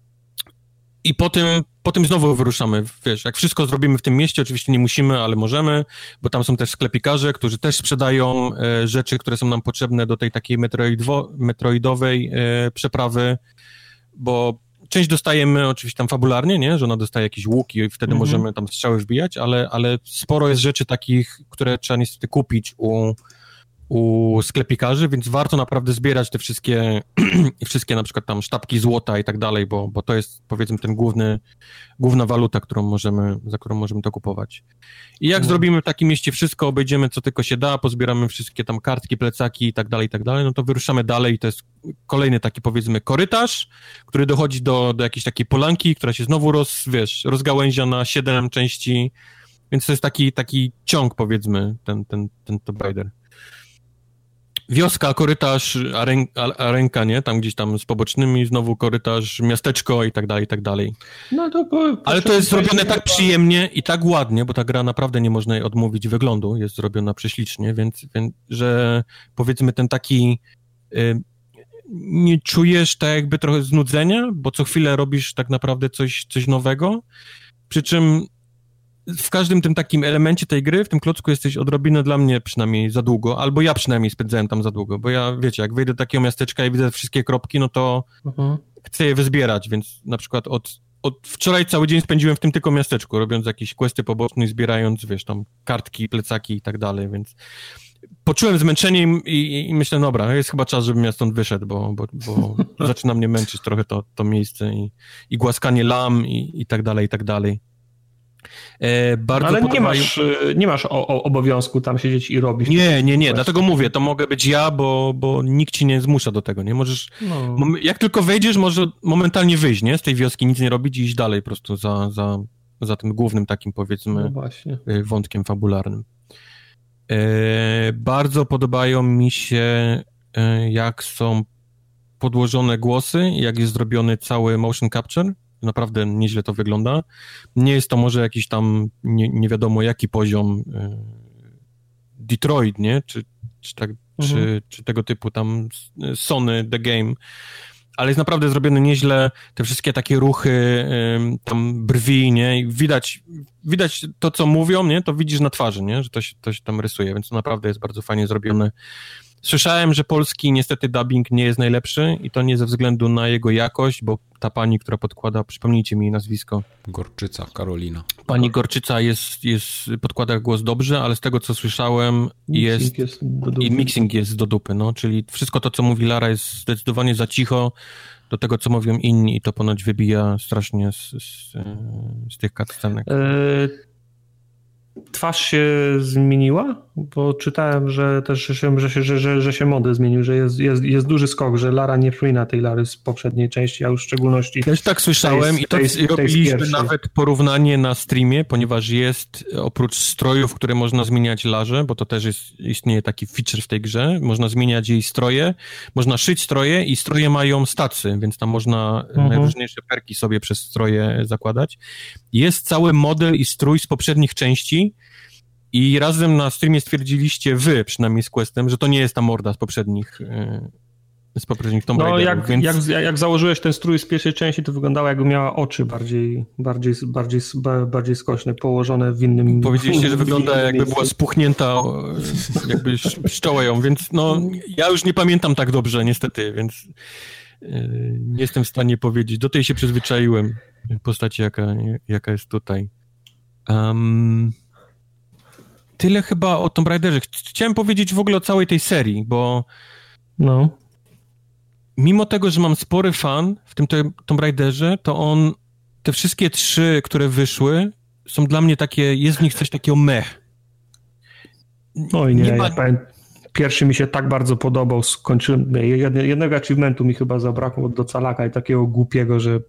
S3: I potem, potem znowu wyruszamy, wiesz, jak wszystko zrobimy w tym mieście, oczywiście nie musimy, ale możemy, bo tam są też sklepikarze, którzy też sprzedają e, rzeczy, które są nam potrzebne do tej takiej metroidwo, metroidowej e, przeprawy, bo część dostajemy oczywiście tam fabularnie, nie? Że ona dostaje jakieś łuki i wtedy mm -hmm. możemy tam strzały wbijać, ale, ale sporo jest rzeczy takich, które trzeba niestety kupić u, u sklepikarzy, więc warto naprawdę zbierać te wszystkie, wszystkie na przykład tam sztabki złota i tak dalej, bo, bo to jest powiedzmy ten główny, główna waluta, którą możemy, za którą możemy to kupować. I jak no. zrobimy w takim mieście wszystko, obejdziemy co tylko się da, pozbieramy wszystkie tam kartki, plecaki i tak dalej, i tak dalej, no to wyruszamy dalej i to jest kolejny taki powiedzmy korytarz, który dochodzi do, do jakiejś takiej polanki, która się znowu roz, wiesz, rozgałęzia na siedem części, więc to jest taki, taki ciąg powiedzmy, ten, ten, ten Tomb Raider wioska, korytarz, aren, arenka, nie? Tam gdzieś tam z pobocznymi, znowu korytarz, miasteczko i tak dalej, i tak dalej. No to po, Ale to jest zrobione tak przyjemnie i tak ładnie, bo ta gra naprawdę nie można jej odmówić wyglądu, jest zrobiona prześlicznie, więc, więc że powiedzmy ten taki y, nie czujesz tak jakby trochę znudzenia, bo co chwilę robisz tak naprawdę coś, coś nowego, przy czym w każdym tym takim elemencie tej gry, w tym klocku jesteś odrobinę dla mnie przynajmniej za długo, albo ja przynajmniej spędzałem tam za długo, bo ja, wiecie, jak wyjdę do takiego miasteczka i widzę wszystkie kropki, no to uh-huh. chcę je wyzbierać, więc na przykład od, od wczoraj cały dzień spędziłem w tym tylko miasteczku, robiąc jakieś questy poboczne i zbierając, wiesz, tam kartki, plecaki i tak dalej, więc poczułem zmęczenie i, i, myślę, dobra, jest chyba czas, żebym ja stąd wyszedł, bo, bo, bo zaczyna mnie męczyć trochę to, to miejsce i, i głaskanie lam i, i tak dalej, i tak dalej.
S1: E, bardzo Ale nie masz, e, nie masz o, o obowiązku tam siedzieć i robić.
S3: Nie, nie, nie, dlatego mówię, to mogę być ja, bo, bo nikt ci nie zmusza do tego, nie? Możesz, no. jak tylko wejdziesz, może momentalnie wyjść, nie? Z tej wioski nic nie robić i iść dalej po prostu za, za, za tym głównym takim, powiedzmy, no e, wątkiem fabularnym. E, bardzo podobają mi się, jak są podłożone głosy, jak jest zrobiony cały motion capture. Naprawdę nieźle to wygląda. Nie jest to może jakiś tam nie, nie wiadomo jaki poziom e, Detroit, nie? Czy, czy, tak, mhm. czy, czy tego typu tam Sony The Game ale jest naprawdę zrobione nieźle, te wszystkie takie ruchy, tam brwi, nie, I widać, widać to, co mówią, nie, to widzisz na twarzy, nie, że to się, to się tam rysuje, więc to naprawdę jest bardzo fajnie zrobione. Słyszałem, że polski niestety dubbing nie jest najlepszy i to nie ze względu na jego jakość, bo ta pani, która podkłada, przypomnijcie mi jej nazwisko.
S2: Gorczyca, Karolina.
S3: Pani Gorczyca jest, jest podkłada głos dobrze, ale z tego co słyszałem jest, jest i mixing jest do dupy, no, czyli wszystko to co mówi Lara jest zdecydowanie za cicho do tego co mówią inni i to ponoć wybija strasznie z, z, z tych cutscenek. E,
S1: twarz się zmieniła? Bo czytałem, że też że się, że, że, że, się model zmienił, że jest, jest, jest duży skok, że Lara nie przypomina tej Lary z poprzedniej części, a już w szczególności.
S3: Też tak słyszałem tej, i to tej, robiliśmy tej nawet porównanie na streamie, ponieważ jest oprócz strojów, które można zmieniać Larze, bo to też jest, istnieje taki feature w tej grze, można zmieniać jej stroje, można szyć stroje i stroje mają stacy, więc tam można mhm. najróżniejsze perki sobie przez stroje zakładać. Jest cały model i strój z poprzednich części, i razem na streamie stwierdziliście wy, przynajmniej z Questem, że to nie jest ta morda z poprzednich e, z poprzednich Tomb
S1: No jak, więc... jak, jak założyłeś ten strój z pierwszej części, to wyglądało jakby miała oczy bardziej, bardziej, bardziej, bardziej skośne, położone w innym
S3: Powiedzieliście, że wygląda jakby była spuchnięta, jakby szczoła ją, więc no ja już nie pamiętam tak dobrze niestety, więc nie jestem w stanie powiedzieć. Do tej się przyzwyczaiłem postaci, jaka, jaka jest tutaj. Um, tyle chyba o Tomb Raiderze. Chciałem powiedzieć w ogóle o całej tej serii, bo no. mimo tego, że mam spory fan w tym Tomb Raiderze, to on, te wszystkie trzy, które wyszły, są dla mnie takie, jest w nich coś takiego mech.
S1: Oj nie, nie ma... ja pamiętam, pierwszy mi się tak bardzo podobał, skończyłem, jednego achievementu mi chyba zabrakło do calaka i takiego głupiego, że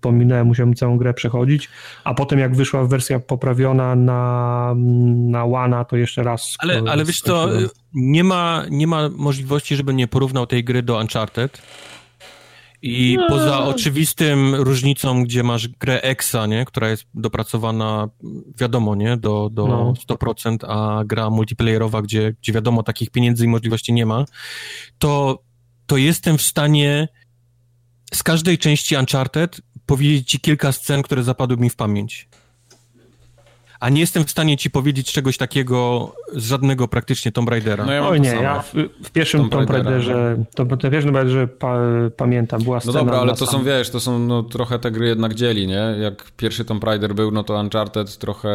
S1: pominąłem, musiałem całą grę przechodzić, a potem jak wyszła wersja poprawiona na, na One, to jeszcze raz.
S3: Ale, ale wiesz to nie ma, nie ma możliwości, żeby nie porównał tej gry do Uncharted. I no. poza oczywistym różnicą, gdzie masz grę EXA, nie, która jest dopracowana, wiadomo, nie, do, do no. 100%, a gra multiplayerowa, gdzie, gdzie wiadomo, takich pieniędzy i możliwości nie ma, to, to jestem w stanie z każdej części Uncharted powiedzieć ci kilka scen, które zapadły mi w pamięć. A nie jestem w stanie ci powiedzieć czegoś takiego z żadnego praktycznie Tomb Raidera.
S1: No ja Oj nie, ja w, w pierwszym Tomb, Tomb Raiderze, to, to w pierwszym Raiderze pa, pamiętam, była scena...
S2: No dobra, ale to sam... są, wiesz, to są no, trochę te gry jednak dzieli, nie? Jak pierwszy Tomb Raider był, no to Uncharted trochę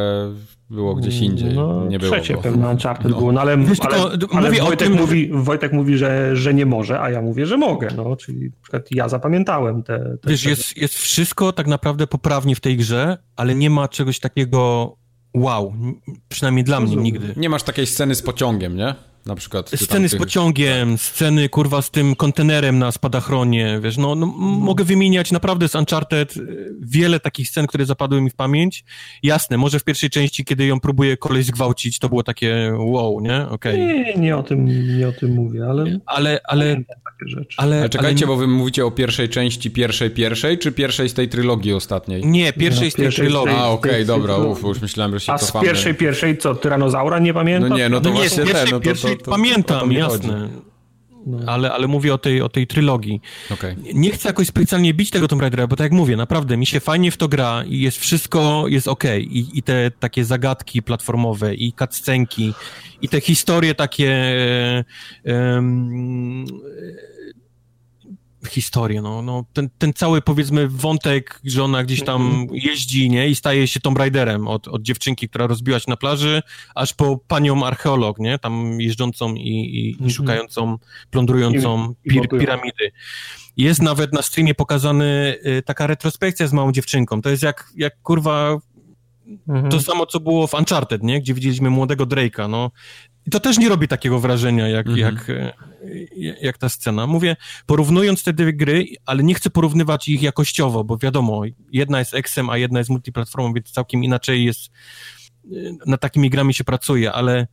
S2: było gdzieś indziej. No, nie było
S1: trzecie pewno Uncharted no. było, no ale, Wiesz, ale, ale Wojtek, tym... mówi, Wojtek mówi, że, że nie może, a ja mówię, że mogę, no, czyli na przykład ja zapamiętałem te... te
S3: Wiesz, te... Jest, jest wszystko tak naprawdę poprawnie w tej grze, ale nie ma czegoś takiego wow, przynajmniej dla mnie nigdy.
S2: Nie masz takiej sceny z pociągiem, nie? Na przykład.
S3: Sceny z pociągiem, sceny kurwa z tym kontenerem na spadachronie, wiesz, no, no, mogę wymieniać naprawdę z Uncharted y, wiele takich scen, które zapadły mi w pamięć. Jasne, może w pierwszej części, kiedy ją próbuję koleś zgwałcić, to było takie wow, nie? Okay.
S1: Nie, nie o tym, nie o tym mówię, ale...
S3: Ale, ale,
S2: ale, ale czekajcie, ale... bo wy mówicie o pierwszej części pierwszej, pierwszej, czy pierwszej z tej trylogii ostatniej?
S3: Nie, pierwszej no, z tej pierwszej trylogii.
S2: A, okej, okay, dobra, uf, już myślałem, że się
S1: A
S2: cofamy.
S1: z pierwszej, pierwszej co, Tyranozaura nie pamiętam?
S2: No nie, no to no nie, właśnie ten, no to, to,
S3: to, Pamiętam, jasne. no. ale, ale mówię o tej, o tej trylogii.
S2: Okay.
S3: Nie chcę jakoś specjalnie bić tego Tomb Raidera, bo tak jak mówię, naprawdę mi się fajnie w to gra i jest wszystko, jest ok. I, i te takie zagadki platformowe, i cutscenki, i te historie takie um, historię, no, no ten, ten cały powiedzmy wątek, że ona gdzieś tam mhm. jeździ, nie, i staje się Tomb Raiderem od, od dziewczynki, która rozbiła się na plaży, aż po panią archeolog, nie, tam jeżdżącą i, i, i mhm. szukającą, plądrującą pir, piramidy. Jest nawet na streamie pokazany y, taka retrospekcja z małą dziewczynką, to jest jak, jak kurwa Mhm. To samo, co było w Uncharted, nie? Gdzie widzieliśmy młodego Drake'a, no. I to też nie robi takiego wrażenia, jak, mhm. jak, e, jak ta scena. Mówię, porównując te dwie gry, ale nie chcę porównywać ich jakościowo, bo wiadomo, jedna jest XM, a jedna jest multiplatformą, więc całkiem inaczej jest, e, na takimi grami się pracuje, ale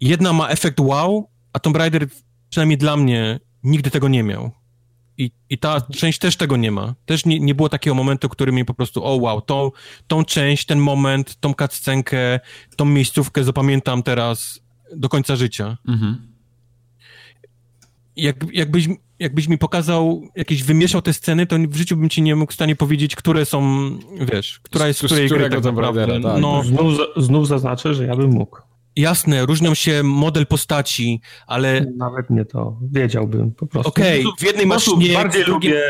S3: jedna ma efekt wow, a Tomb Raider, przynajmniej dla mnie, nigdy tego nie miał. I, I ta część też tego nie ma. Też nie, nie było takiego momentu, który mi po prostu, o wow, tą, tą część, ten moment, tą cutscenkę, tą miejscówkę zapamiętam teraz do końca życia. Mhm. Jak, jakbyś, jakbyś mi pokazał, jakieś wymieszał te sceny, to w życiu bym ci nie mógł w stanie powiedzieć, które są, wiesz, która jest z której gry tak naprawdę.
S1: Tak. No, znów, znów zaznaczę, że ja bym mógł.
S3: Jasne, różnią się model postaci, ale...
S1: Nawet nie to, wiedziałbym po prostu.
S3: Okej, okay, w jednej maszynie...
S1: Bardziej lubię,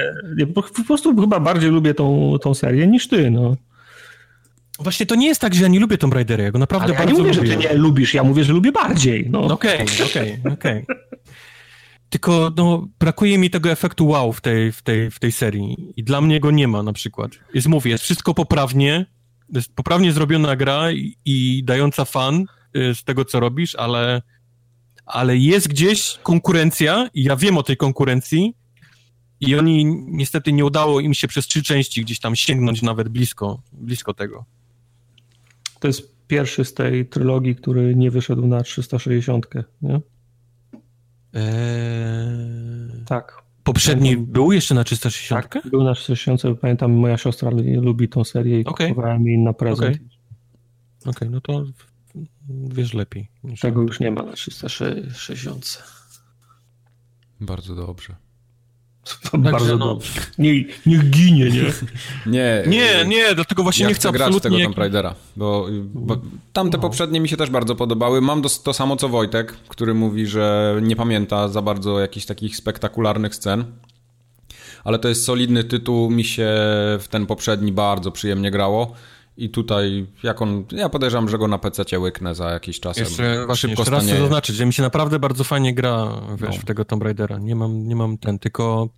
S1: po prostu chyba bardziej lubię tą, tą serię niż ty, no.
S3: Właśnie to nie jest tak, że ja nie lubię Tomb Raidera, ja go naprawdę Ale
S1: bardzo ja nie mówię, lubię. że ty nie lubisz, ja mówię, że lubię bardziej.
S3: No. Okej, okej, okej. Tylko no, brakuje mi tego efektu wow w tej, w, tej, w tej serii i dla mnie go nie ma na przykład. Jest, mówię, jest wszystko poprawnie, jest poprawnie zrobiona gra i, i dająca fan y, z tego, co robisz, ale, ale jest gdzieś konkurencja i ja wiem o tej konkurencji i oni niestety nie udało im się przez trzy części gdzieś tam sięgnąć nawet blisko, blisko tego.
S1: To jest pierwszy z tej trylogii, który nie wyszedł na 360, nie?
S3: Eee...
S1: Tak.
S3: Poprzedni pamiętam, był jeszcze na 360?
S1: Tak, był na 360. Pamiętam, moja siostra lubi tą serię i okay. kupowałem jej na prezent.
S3: Okej, okay. okay. no to wiesz lepiej.
S1: Tego już nie ma na 360.
S2: Bardzo dobrze.
S1: Bardzo no. dobrze. Nie, niech ginie, nie?
S2: nie,
S3: nie, nie, dlatego właśnie
S2: ja
S3: nie chcę,
S2: chcę grać tego Tomb Raidera, bo, bo tamte no. poprzednie mi się też bardzo podobały. Mam to, to samo co Wojtek, który mówi, że nie pamięta za bardzo jakichś takich spektakularnych scen. Ale to jest solidny tytuł, mi się w ten poprzedni bardzo przyjemnie grało. I tutaj, jak on, ja podejrzewam, że go na PC łyknę za jakiś czas.
S3: Jeszcze, właśnie, szybko jeszcze raz chcę zaznaczyć, że mi się naprawdę bardzo fajnie gra, wiesz, no. w tego Tomb Raidera. Nie mam, nie mam ten, tylko,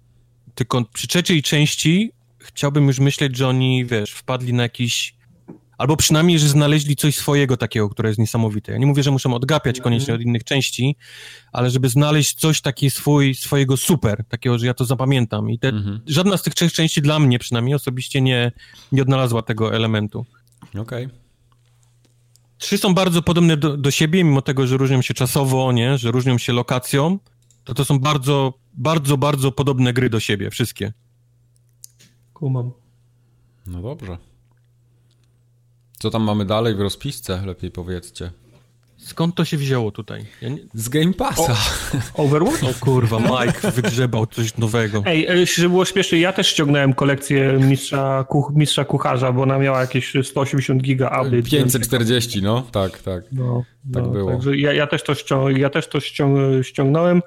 S3: tylko przy trzeciej części chciałbym już myśleć, że oni, wiesz, wpadli na jakiś Albo przynajmniej, że znaleźli coś swojego takiego, które jest niesamowite. Ja nie mówię, że muszą odgapiać koniecznie od innych części, ale żeby znaleźć coś takiego swój, swojego super, takiego, że ja to zapamiętam. I te, mhm. żadna z tych trzech części dla mnie przynajmniej osobiście nie, nie odnalazła tego elementu.
S2: Okej. Okay.
S3: Trzy są bardzo podobne do, do siebie, mimo tego, że różnią się czasowo, nie? że różnią się lokacją, to to są bardzo, bardzo, bardzo podobne gry do siebie, wszystkie.
S1: Kumam.
S2: No dobrze. Co tam mamy dalej w rozpisce, lepiej powiedzcie.
S3: Skąd to się wzięło tutaj? Ja nie...
S2: Z Game Passa.
S1: O, Overwatch?
S3: O kurwa, Mike wygrzebał coś nowego.
S1: Ej, żeby było śmiesznie, ja też ściągnąłem kolekcję mistrza, kuch, mistrza kucharza, bo ona miała jakieś 180 giga update.
S2: 540, no, tak, tak. No, tak no, było. Także
S1: ja, ja, też to, ścią, ja też to ściągnąłem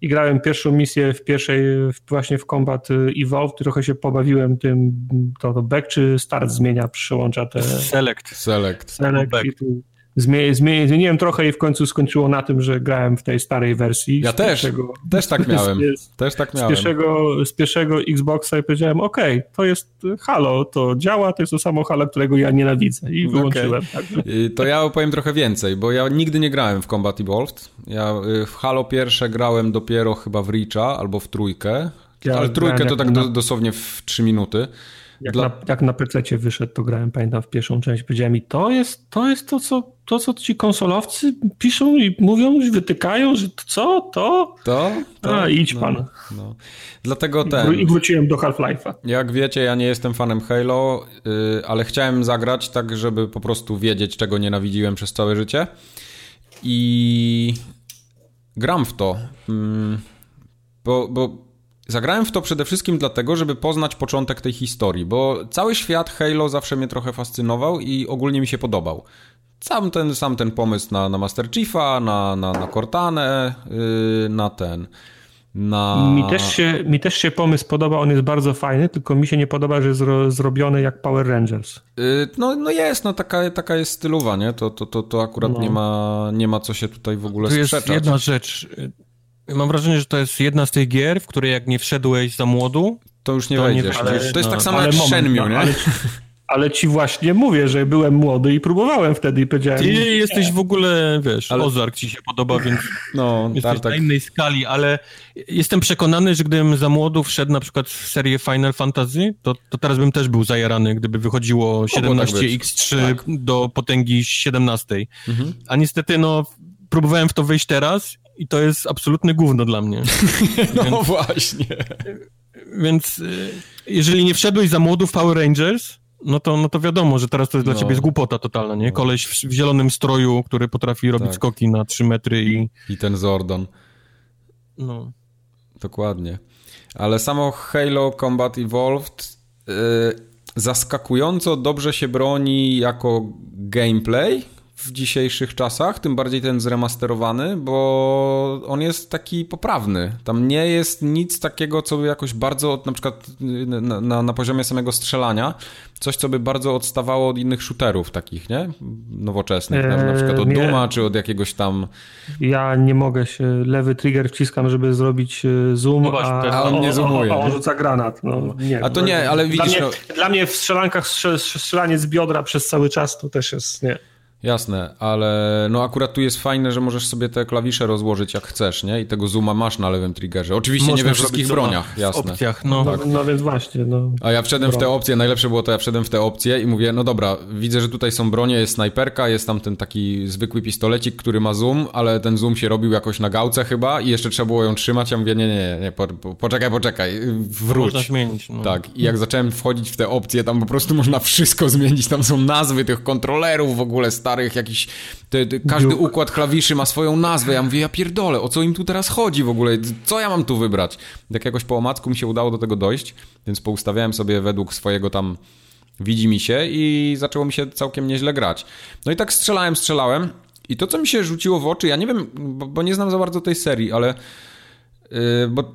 S1: i grałem pierwszą misję w pierwszej, właśnie w Combat y, Evolved, trochę się pobawiłem tym, to, to back czy start zmienia, przełącza te...
S3: Select.
S2: Select.
S1: Select i tu zmieniłem trochę i w końcu skończyło na tym, że grałem w tej starej wersji.
S2: Ja też, pierwszego, też tak miałem. Z, też tak miałem.
S1: Z pierwszego, z pierwszego Xboxa i powiedziałem, ok, to jest Halo, to działa, to jest to samo Halo, którego ja nienawidzę i wyłączyłem. Okay. Tak.
S2: To ja opowiem trochę więcej, bo ja nigdy nie grałem w Combat Evolved. Ja y, w Halo pierwsze grałem dopiero chyba w Reacha albo w trójkę, ja ale trójkę to tak na... dosłownie w 3 minuty.
S1: Jak, Dla... na, jak na PC wyszedł, to grałem, pamiętam, w pierwszą część. Powiedziałem mi, to jest, to jest to, co, to, co ci konsolowcy piszą i mówią, wytykają, że co, to?
S2: To? to?
S1: A, idź no, pan.
S2: No. Dlatego ten...
S1: I wróciłem do Half-Life'a.
S2: Jak wiecie, ja nie jestem fanem Halo, yy, ale chciałem zagrać tak, żeby po prostu wiedzieć, czego nienawidziłem przez całe życie. I gram w to. Mm, bo, bo zagrałem w to przede wszystkim dlatego, żeby poznać początek tej historii, bo cały świat Halo zawsze mnie trochę fascynował i ogólnie mi się podobał. Sam ten, sam ten pomysł na, na Master Chiefa, na, na, na Cortanę, yy, na ten na...
S1: Mi też, się, mi też się pomysł podoba, on jest bardzo fajny, tylko mi się nie podoba, że jest zro, zrobiony jak Power Rangers.
S2: Yy, no, no jest, no taka, taka jest stylowa, nie? To, to, to, to akurat no. nie, ma, nie ma co się tutaj w ogóle
S3: to
S2: sprzeczać.
S3: jest jedna rzecz. Mam wrażenie, że to jest jedna z tych gier, w której jak nie wszedłeś za młodu,
S2: to już nie to wejdziesz. Nie, ale, to jest no, tak samo jak moment, Shenmue, nie? Ale,
S1: ale ci właśnie mówię, że byłem młody i próbowałem wtedy i powiedziałem...
S3: Ty jesteś w ogóle, wiesz, ale... Ozark ci się podoba, więc no, jesteś tak, tak. na innej skali, ale jestem przekonany, że gdybym za młodu wszedł na przykład w serię Final Fantasy, to, to teraz bym też był zajarany, gdyby wychodziło 17x3 tak. do potęgi 17. Mhm. A niestety, no, próbowałem w to wejść teraz i to jest absolutne gówno dla mnie.
S2: no więc, właśnie.
S3: Więc y, jeżeli nie wszedłeś za młodu w Power Rangers, no to, no to wiadomo, że teraz to jest dla no. ciebie jest głupota totalna, nie? No. Koleś w, w zielonym stroju, który potrafi robić tak. skoki na 3 metry i...
S2: I ten Zordon.
S3: No.
S2: Dokładnie. Ale samo Halo Combat Evolved yy, zaskakująco dobrze się broni jako gameplay, w dzisiejszych czasach, tym bardziej ten zremasterowany, bo on jest taki poprawny. Tam nie jest nic takiego, co by jakoś bardzo, na przykład na, na, na poziomie samego strzelania, coś, co by bardzo odstawało od innych shooterów takich, nie? Nowoczesnych, na, na przykład od eee, Duma, czy od jakiegoś tam...
S1: Ja nie mogę się, lewy trigger wciskam, żeby zrobić e, zoom, no właśnie, a,
S2: a on nie zoomuje.
S1: A on rzuca granat. No, nie,
S2: a to nie, ale widzisz...
S1: Dla mnie, no... dla mnie w strzelankach strzelanie z biodra przez cały czas to też jest, nie...
S2: Jasne, ale no akurat tu jest fajne, że możesz sobie te klawisze rozłożyć jak chcesz, nie? I tego zooma masz na lewym triggerze. Oczywiście Można nie we wszystkich broniach, jasne.
S1: W opcjach, no. Tak. No, no więc właśnie, no.
S2: A ja wszedłem w te opcje, najlepsze było to, ja wszedłem w te opcje i mówię, no dobra, widzę, że tutaj są bronie, jest snajperka, jest tam ten taki zwykły pistolecik, który ma zoom, ale ten zoom się robił jakoś na gałce chyba i jeszcze trzeba było ją trzymać, ja mówię, nie, nie, nie, po, po, poczekaj, poczekaj, wróć.
S3: Można zmienić, no.
S2: Tak, i jak zacząłem wchodzić w te opcje, tam po prostu można wszystko zmienić, tam są nazwy tych kontrolerów w ogóle starych, jakichś te, te, każdy układ klawiszy ma swoją nazwę. Ja mówię, ja pierdolę, o co im tu teraz chodzi w ogóle? Co ja mam tu wybrać? Jak jakoś po omacku mi się udało do tego dojść, więc poustawiałem sobie według swojego tam widzi mi się i zaczęło mi się całkiem nieźle grać. No i tak strzelałem, strzelałem i to, co mi się rzuciło w oczy, ja nie wiem, bo, bo nie znam za bardzo tej serii, ale yy, bo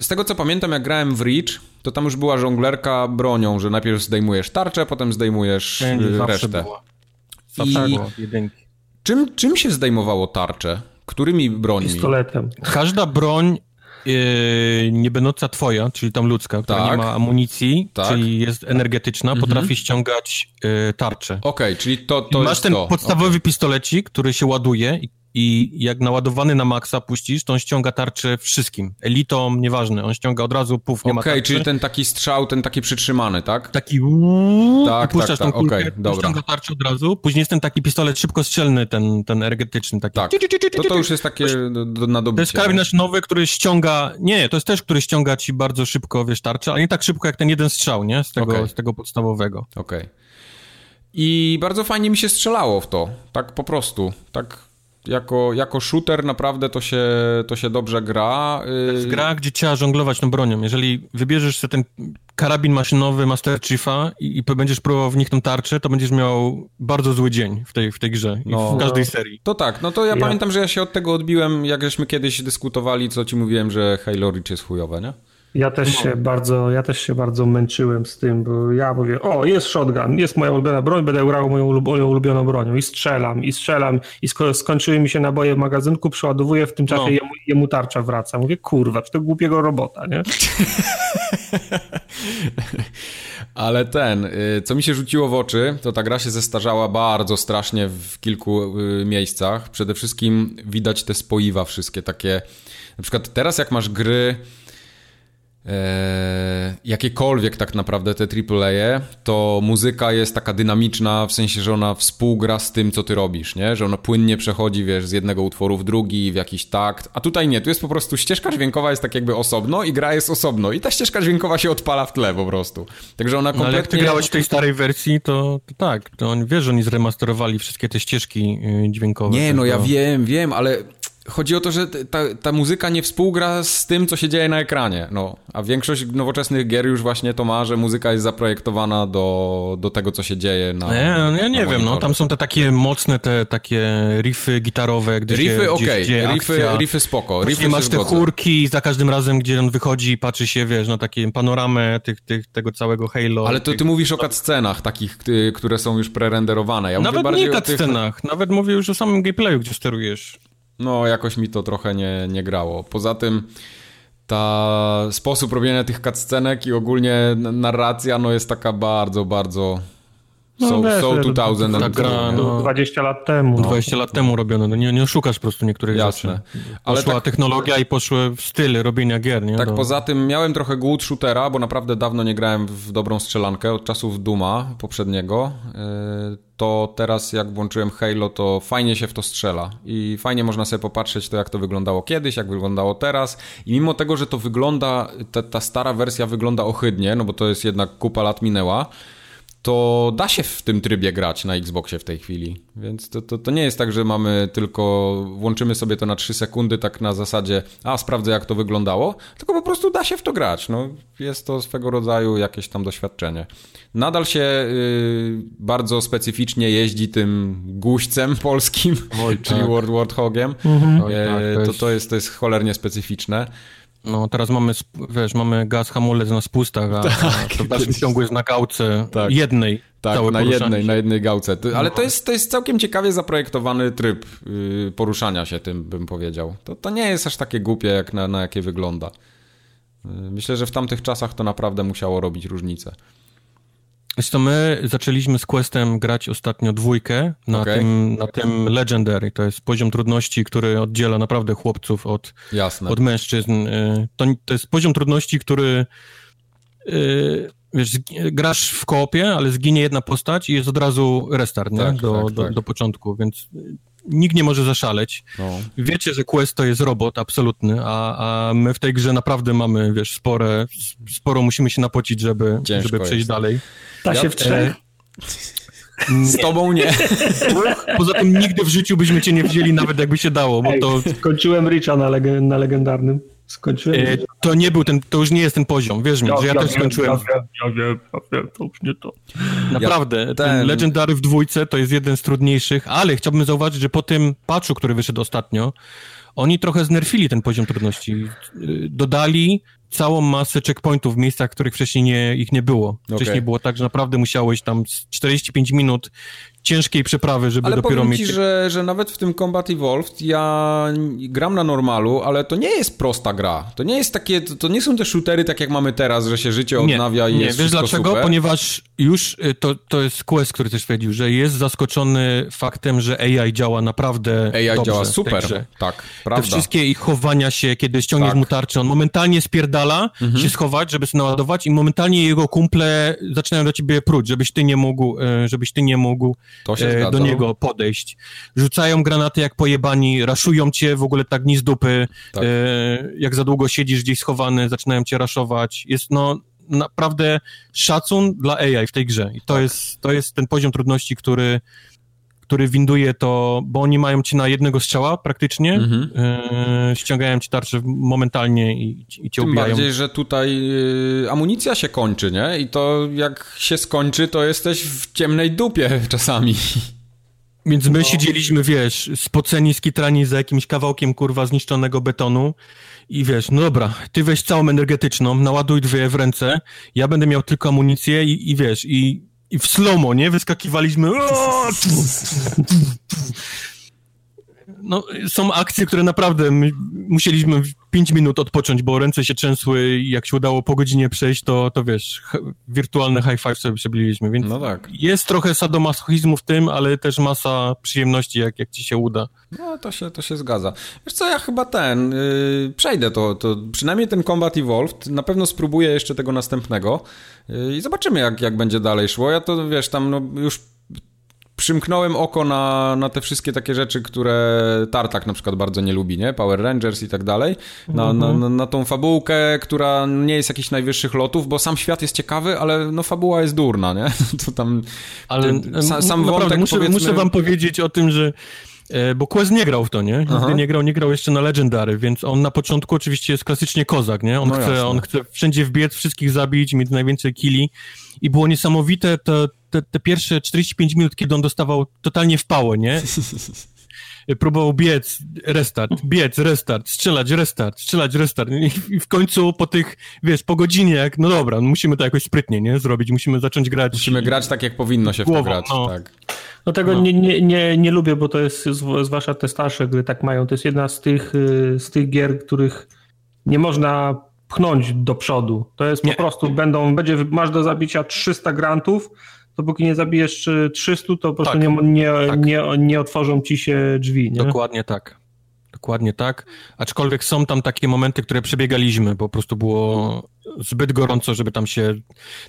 S2: z tego, co pamiętam, jak grałem w Reach, to tam już była żonglerka bronią, że najpierw zdejmujesz tarczę, potem zdejmujesz yy, resztę. Była.
S3: I jedynki.
S2: Czym, czym się zdejmowało tarczę? Którymi brońmi?
S1: Pistoletem.
S3: Każda broń yy, nie będąca twoja, czyli tam ludzka, która tak. nie ma amunicji, tak. czyli jest energetyczna, mhm. potrafi ściągać yy, tarczę.
S2: Okej, okay, czyli to, to
S3: Masz ten
S2: to.
S3: podstawowy okay. pistolecik, który się ładuje i i jak naładowany na maksa puścisz, to on ściąga tarczę wszystkim. Elitą, nieważne, on ściąga od razu, puf, nie
S2: Okej, okay, czyli ten taki strzał, ten taki przytrzymany, tak?
S3: Taki uuu, tak, i puszczasz tak, tak, okay, dobra. ściąga tarczę od razu, później jest ten taki pistolet szybkostrzelny, ten, ten energetyczny. Taki.
S2: Tak, to, to już jest takie na dobycie.
S3: To jest karabinasz nowy, który ściąga, nie, to jest też, który ściąga ci bardzo szybko, wiesz, tarczę, ale nie tak szybko jak ten jeden strzał, nie? Z tego, okay. z tego podstawowego.
S2: Okej. Okay. I bardzo fajnie mi się strzelało w to, tak po prostu, tak jako, jako shooter naprawdę to się, to się dobrze gra.
S3: To jest gra, gdzie trzeba żonglować tą bronią. Jeżeli wybierzesz sobie ten karabin maszynowy Master Chiefa i, i będziesz próbował w nich tą tarczę, to będziesz miał bardzo zły dzień w tej, w tej grze no, w każdej serii.
S2: To tak, no to ja, ja, pamiętam, że ja się od tego odbiłem, jak żeśmy kiedyś dyskutowali, co ci mówiłem, że Halo Reach jest chujowe, nie?
S1: Ja też, no. się bardzo, ja też się bardzo męczyłem z tym, bo ja mówię, o jest shotgun, jest moja ulubiona broń, będę grał moją, moją ulubioną bronią i strzelam, i strzelam i sko skończyły mi się naboje w magazynku, przeładowuję, w tym czasie no. jemu, jemu, tarcza wraca. Mówię, kurwa, czy to głupiego robota, nie?
S2: Ale ten, y, co mi się rzuciło w oczy, to ta gra się zestarzała bardzo strasznie w kilku y, miejscach. Przede wszystkim widać te spoiwa wszystkie takie, na przykład teraz jak masz gry jakiekolwiek tak naprawdę te AAA, to muzyka jest taka dynamiczna, w sensie, że ona współgra z tym, co ty robisz, nie? Że ona płynnie przechodzi, wiesz, z jednego utworu w drugi, w jakiś takt, a tutaj nie, tu jest po prostu ścieżka dźwiękowa jest tak jakby osobno i gra jest osobno i ta ścieżka dźwiękowa się odpala w tle po prostu. Także ona kompletnie... No, ale jak
S3: ty grałeś w tej starej wersji, to, to tak, to on, wiesz, że oni zremasterowali wszystkie te ścieżki y, dźwiękowe.
S2: Nie, no ja wiem, wiem, ale chodzi o to, że ta, ta muzyka nie współgra z tym, co się dzieje na ekranie. No, a większość nowoczesnych gier już właśnie to ma, że muzyka jest zaprojektowana do, do tego, co się dzieje na.
S3: Nie, no, ja nie wiem, no tam są te takie mocne, te takie riffy gitarowe, gdzie
S2: Riffy okej, okay. riffy, riffy spoko. Riffy
S3: masz te chórki za każdym razem, gdzie on wychodzi i patrzy się, wiesz, na takie panoramę tych, tych, tego całego Halo.
S2: Ale to
S3: tych...
S2: ty mówisz o cutscenach takich, które są już prerenderowane. Ja
S3: nawet nie cutscenach, tych... nawet mówię już o samym gameplayu, gdzie sterujesz.
S2: No, jakoś mi to trochę nie, nie grało. Poza tym ta sposób robienia tych cutscenek i ogólnie narracja no jest taka bardzo, bardzo
S1: no, so, wiesz, so 2000. Ta gra, no, 20 lat temu.
S3: No. 20 lat temu robione, no nie, nie oszukasz po prostu niektórych Jasne. rzeczy. Ale Poszła tak, technologia i poszły w styl robienia gier, nie?
S2: Tak, Do... poza tym miałem trochę głód shootera, bo naprawdę dawno nie grałem w dobrą strzelankę, od czasów Duma poprzedniego. Yy, to teraz jak włączyłem Halo, to fajnie się w to strzela i fajnie można sobie popatrzeć to, jak to wyglądało kiedyś, jak wyglądało teraz i mimo tego, że to wygląda, ta, ta stara wersja wygląda ohydnie, no bo to jest jednak kupa lat minęła, to da się w tym trybie grać na Xboxie w tej chwili. Więc to, to, to, nie jest tak, że mamy tylko, włączymy sobie to na 3 sekundy, tak na zasadzie, a sprawdzę jak to wyglądało, tylko po prostu da się w to grać. No, jest to swego rodzaju jakieś tam doświadczenie. Nadal się y, bardzo specyficznie jeździ tym guźcem polskim, Oj, czyli tak. World Warthogiem. Mhm. Oj, tak, to, to, jest, to jest cholernie specyficzne.
S3: No teraz mamy, wiesz, mamy gaz hamulec na spustach, a, tak, to w dalszym ciągu jest na gałce tak. jednej.
S2: Tak, na jednej, na jednej gałce. Ale no. to, jest, to jest całkiem ciekawie zaprojektowany tryb yy, poruszania się tym, bym powiedział. To, to nie jest aż takie głupie, jak na, na jakie wygląda. Yy, myślę, że w tamtych czasach to naprawdę musiało robić różnicę.
S3: Wiesz my zaczęliśmy z Questem grać ostatnio dwójkę na, okay. tym, na tym Legendary. To jest poziom trudności, który oddziela naprawdę chłopców od, od mężczyzn. Y, to, to jest poziom trudności, który y, wiesz, grasz w koopie, ale zginie jedna postać i jest od razu restart? Tak, do, tak, do, tak. do początku, więc nikt nie może zaszaleć. No. Wiecie, że Quest to jest robot absolutny, a, a my w tej grze naprawdę mamy, wiesz, spore, sporo musimy się napocić, żeby, żeby przejść jest. dalej.
S1: Da się w trzech?
S2: E, z tobą nie.
S3: Poza tym nigdy w życiu byśmy cię nie wzięli, nawet jakby się dało, bo to...
S1: Skończyłem Richa na, leg na legendarnym. Skończyłem. E,
S3: to nie był ten, to już nie jest ten poziom, wierz mi, ja, że ja, ja też wiem, skończyłem. Ja
S1: wiem, ja wiem, ja wiem, to już nie to.
S3: Naprawdę, ja, ten Legendary w dwójce to jest jeden z trudniejszych, ale chciałbym zauważyć, że po tym patchu, który wyszedł ostatnio, oni trochę znerfili ten poziom trudności. Dodali całą masę checkpointów w miejscach, w których wcześniej nie, ich nie było. Wcześniej okay. było tak, że naprawdę musiałeś tam 45 minut ciężkiej przeprawy, żeby
S2: ale
S3: dopiero
S2: mieć... ci, że, że nawet w tym Combat Evolved ja gram na normalu, ale to nie jest prosta gra. To nie jest takie, to, nie są te shootery tak jak mamy teraz, że się życie odnawia nie, i nie. jest wiesz dlaczego? Super.
S3: Ponieważ już y, to, to jest Quest, który też stwierdził, że jest zaskoczony faktem, że AI działa naprawdę AI dobrze
S2: działa super, tak, prawda.
S3: Te wszystkie ich chowania się, kiedy ściągniesz tak. mu tarczę, on momentalnie spierdala mhm. się schować, żeby się naładować i momentalnie jego kumple zaczynają do ciebie pruć, żebyś ty nie mógł, y, żebyś ty nie mógł do niego podejść. Rzucają granaty jak pojebani, raszują cię w ogóle tak ni z dupy. Tak. E, jak za długo siedzisz gdzieś schowany, zaczynają cię raszować. Jest no naprawdę szacun dla AI w tej grze. I to, tak. jest, to jest ten poziom trudności, który który winduje to, bo oni mają ci na jednego strzała praktycznie, mhm. e, ściągają ci tarczę momentalnie i, i cię Tym ubijają.
S2: bardziej, że tutaj y, amunicja się kończy, nie? I to jak się skończy, to jesteś w ciemnej dupie czasami.
S3: Więc my no. siedzieliśmy, wiesz, spoceni, skitrani za jakimś kawałkiem, kurwa, zniszczonego betonu i wiesz, no dobra, ty weź całą energetyczną, naładuj dwie w ręce, ja będę miał tylko amunicję i, i wiesz, i i w slomo, nie? Wyskakiwaliśmy. No, są akcje, które naprawdę musieliśmy 5 minut odpocząć, bo ręce się trzęsły i jak się udało po godzinie przejść, to, to wiesz, wirtualne high five sobie przebiliśmy, więc no tak. jest trochę sadomasochizmu w tym, ale też masa przyjemności, jak, jak ci się uda.
S2: No, to się, to się zgadza. Wiesz co, ja chyba ten, yy, przejdę to, to, przynajmniej ten Combat Evolved, na pewno spróbuję jeszcze tego następnego yy, i zobaczymy, jak, jak będzie dalej szło. Ja to, wiesz, tam no, już przymknąłem oko na, na te wszystkie takie rzeczy, które Tartak na przykład bardzo nie lubi, nie? Power Rangers i tak dalej. Na, na, na, na tą fabułkę, która nie jest jakichś najwyższych lotów, bo sam świat jest ciekawy, ale no fabuła jest durna, nie? To tam...
S3: Ale sam, sam wątek, muszę, powiedzmy... muszę wam powiedzieć o tym, że E, bo Quest nie grał w to, nie? Nigdy
S2: Aha.
S3: nie grał, nie grał jeszcze na Legendary, więc on na początku oczywiście jest klasycznie kozak, nie? On,
S2: No
S3: chce,
S2: jasne.
S3: on chce wszędzie wbiec, wszystkich zabić, mieć najwięcej killi i było niesamowite te, te, te pierwsze 45 minut, kiedy on dostawał totalnie w pało, nie? Próbował biec, restart, biec, restart, strzelać, restart, strzelać, restart i, w końcu po tych, wiesz, po godzinie, jak, no dobra, no musimy to jakoś sprytnie, nie? Zrobić, musimy zacząć grać.
S2: Musimy grać tak, jak powinno się w to
S3: Głową,
S2: grać.
S3: no.
S2: Tak.
S1: No tego
S3: No.
S1: Nie, nie, nie, nie lubię, bo to jest, zw- zwłaszcza te starsze gry tak mają, to jest jedna z tych, y, z tych gier, których nie można pchnąć do przodu. To jest
S3: Nie.
S1: po prostu, będą, będzie, masz do zabicia 300 grantów, dopóki nie zabijesz y, 300, to po prostu
S3: Tak.
S1: nie, nie,
S3: Tak.
S1: nie, nie otworzą ci się drzwi. Nie?
S3: Dokładnie tak. Dokładnie tak. Aczkolwiek są tam takie momenty, które przebiegaliśmy, bo po prostu było zbyt gorąco, żeby tam się.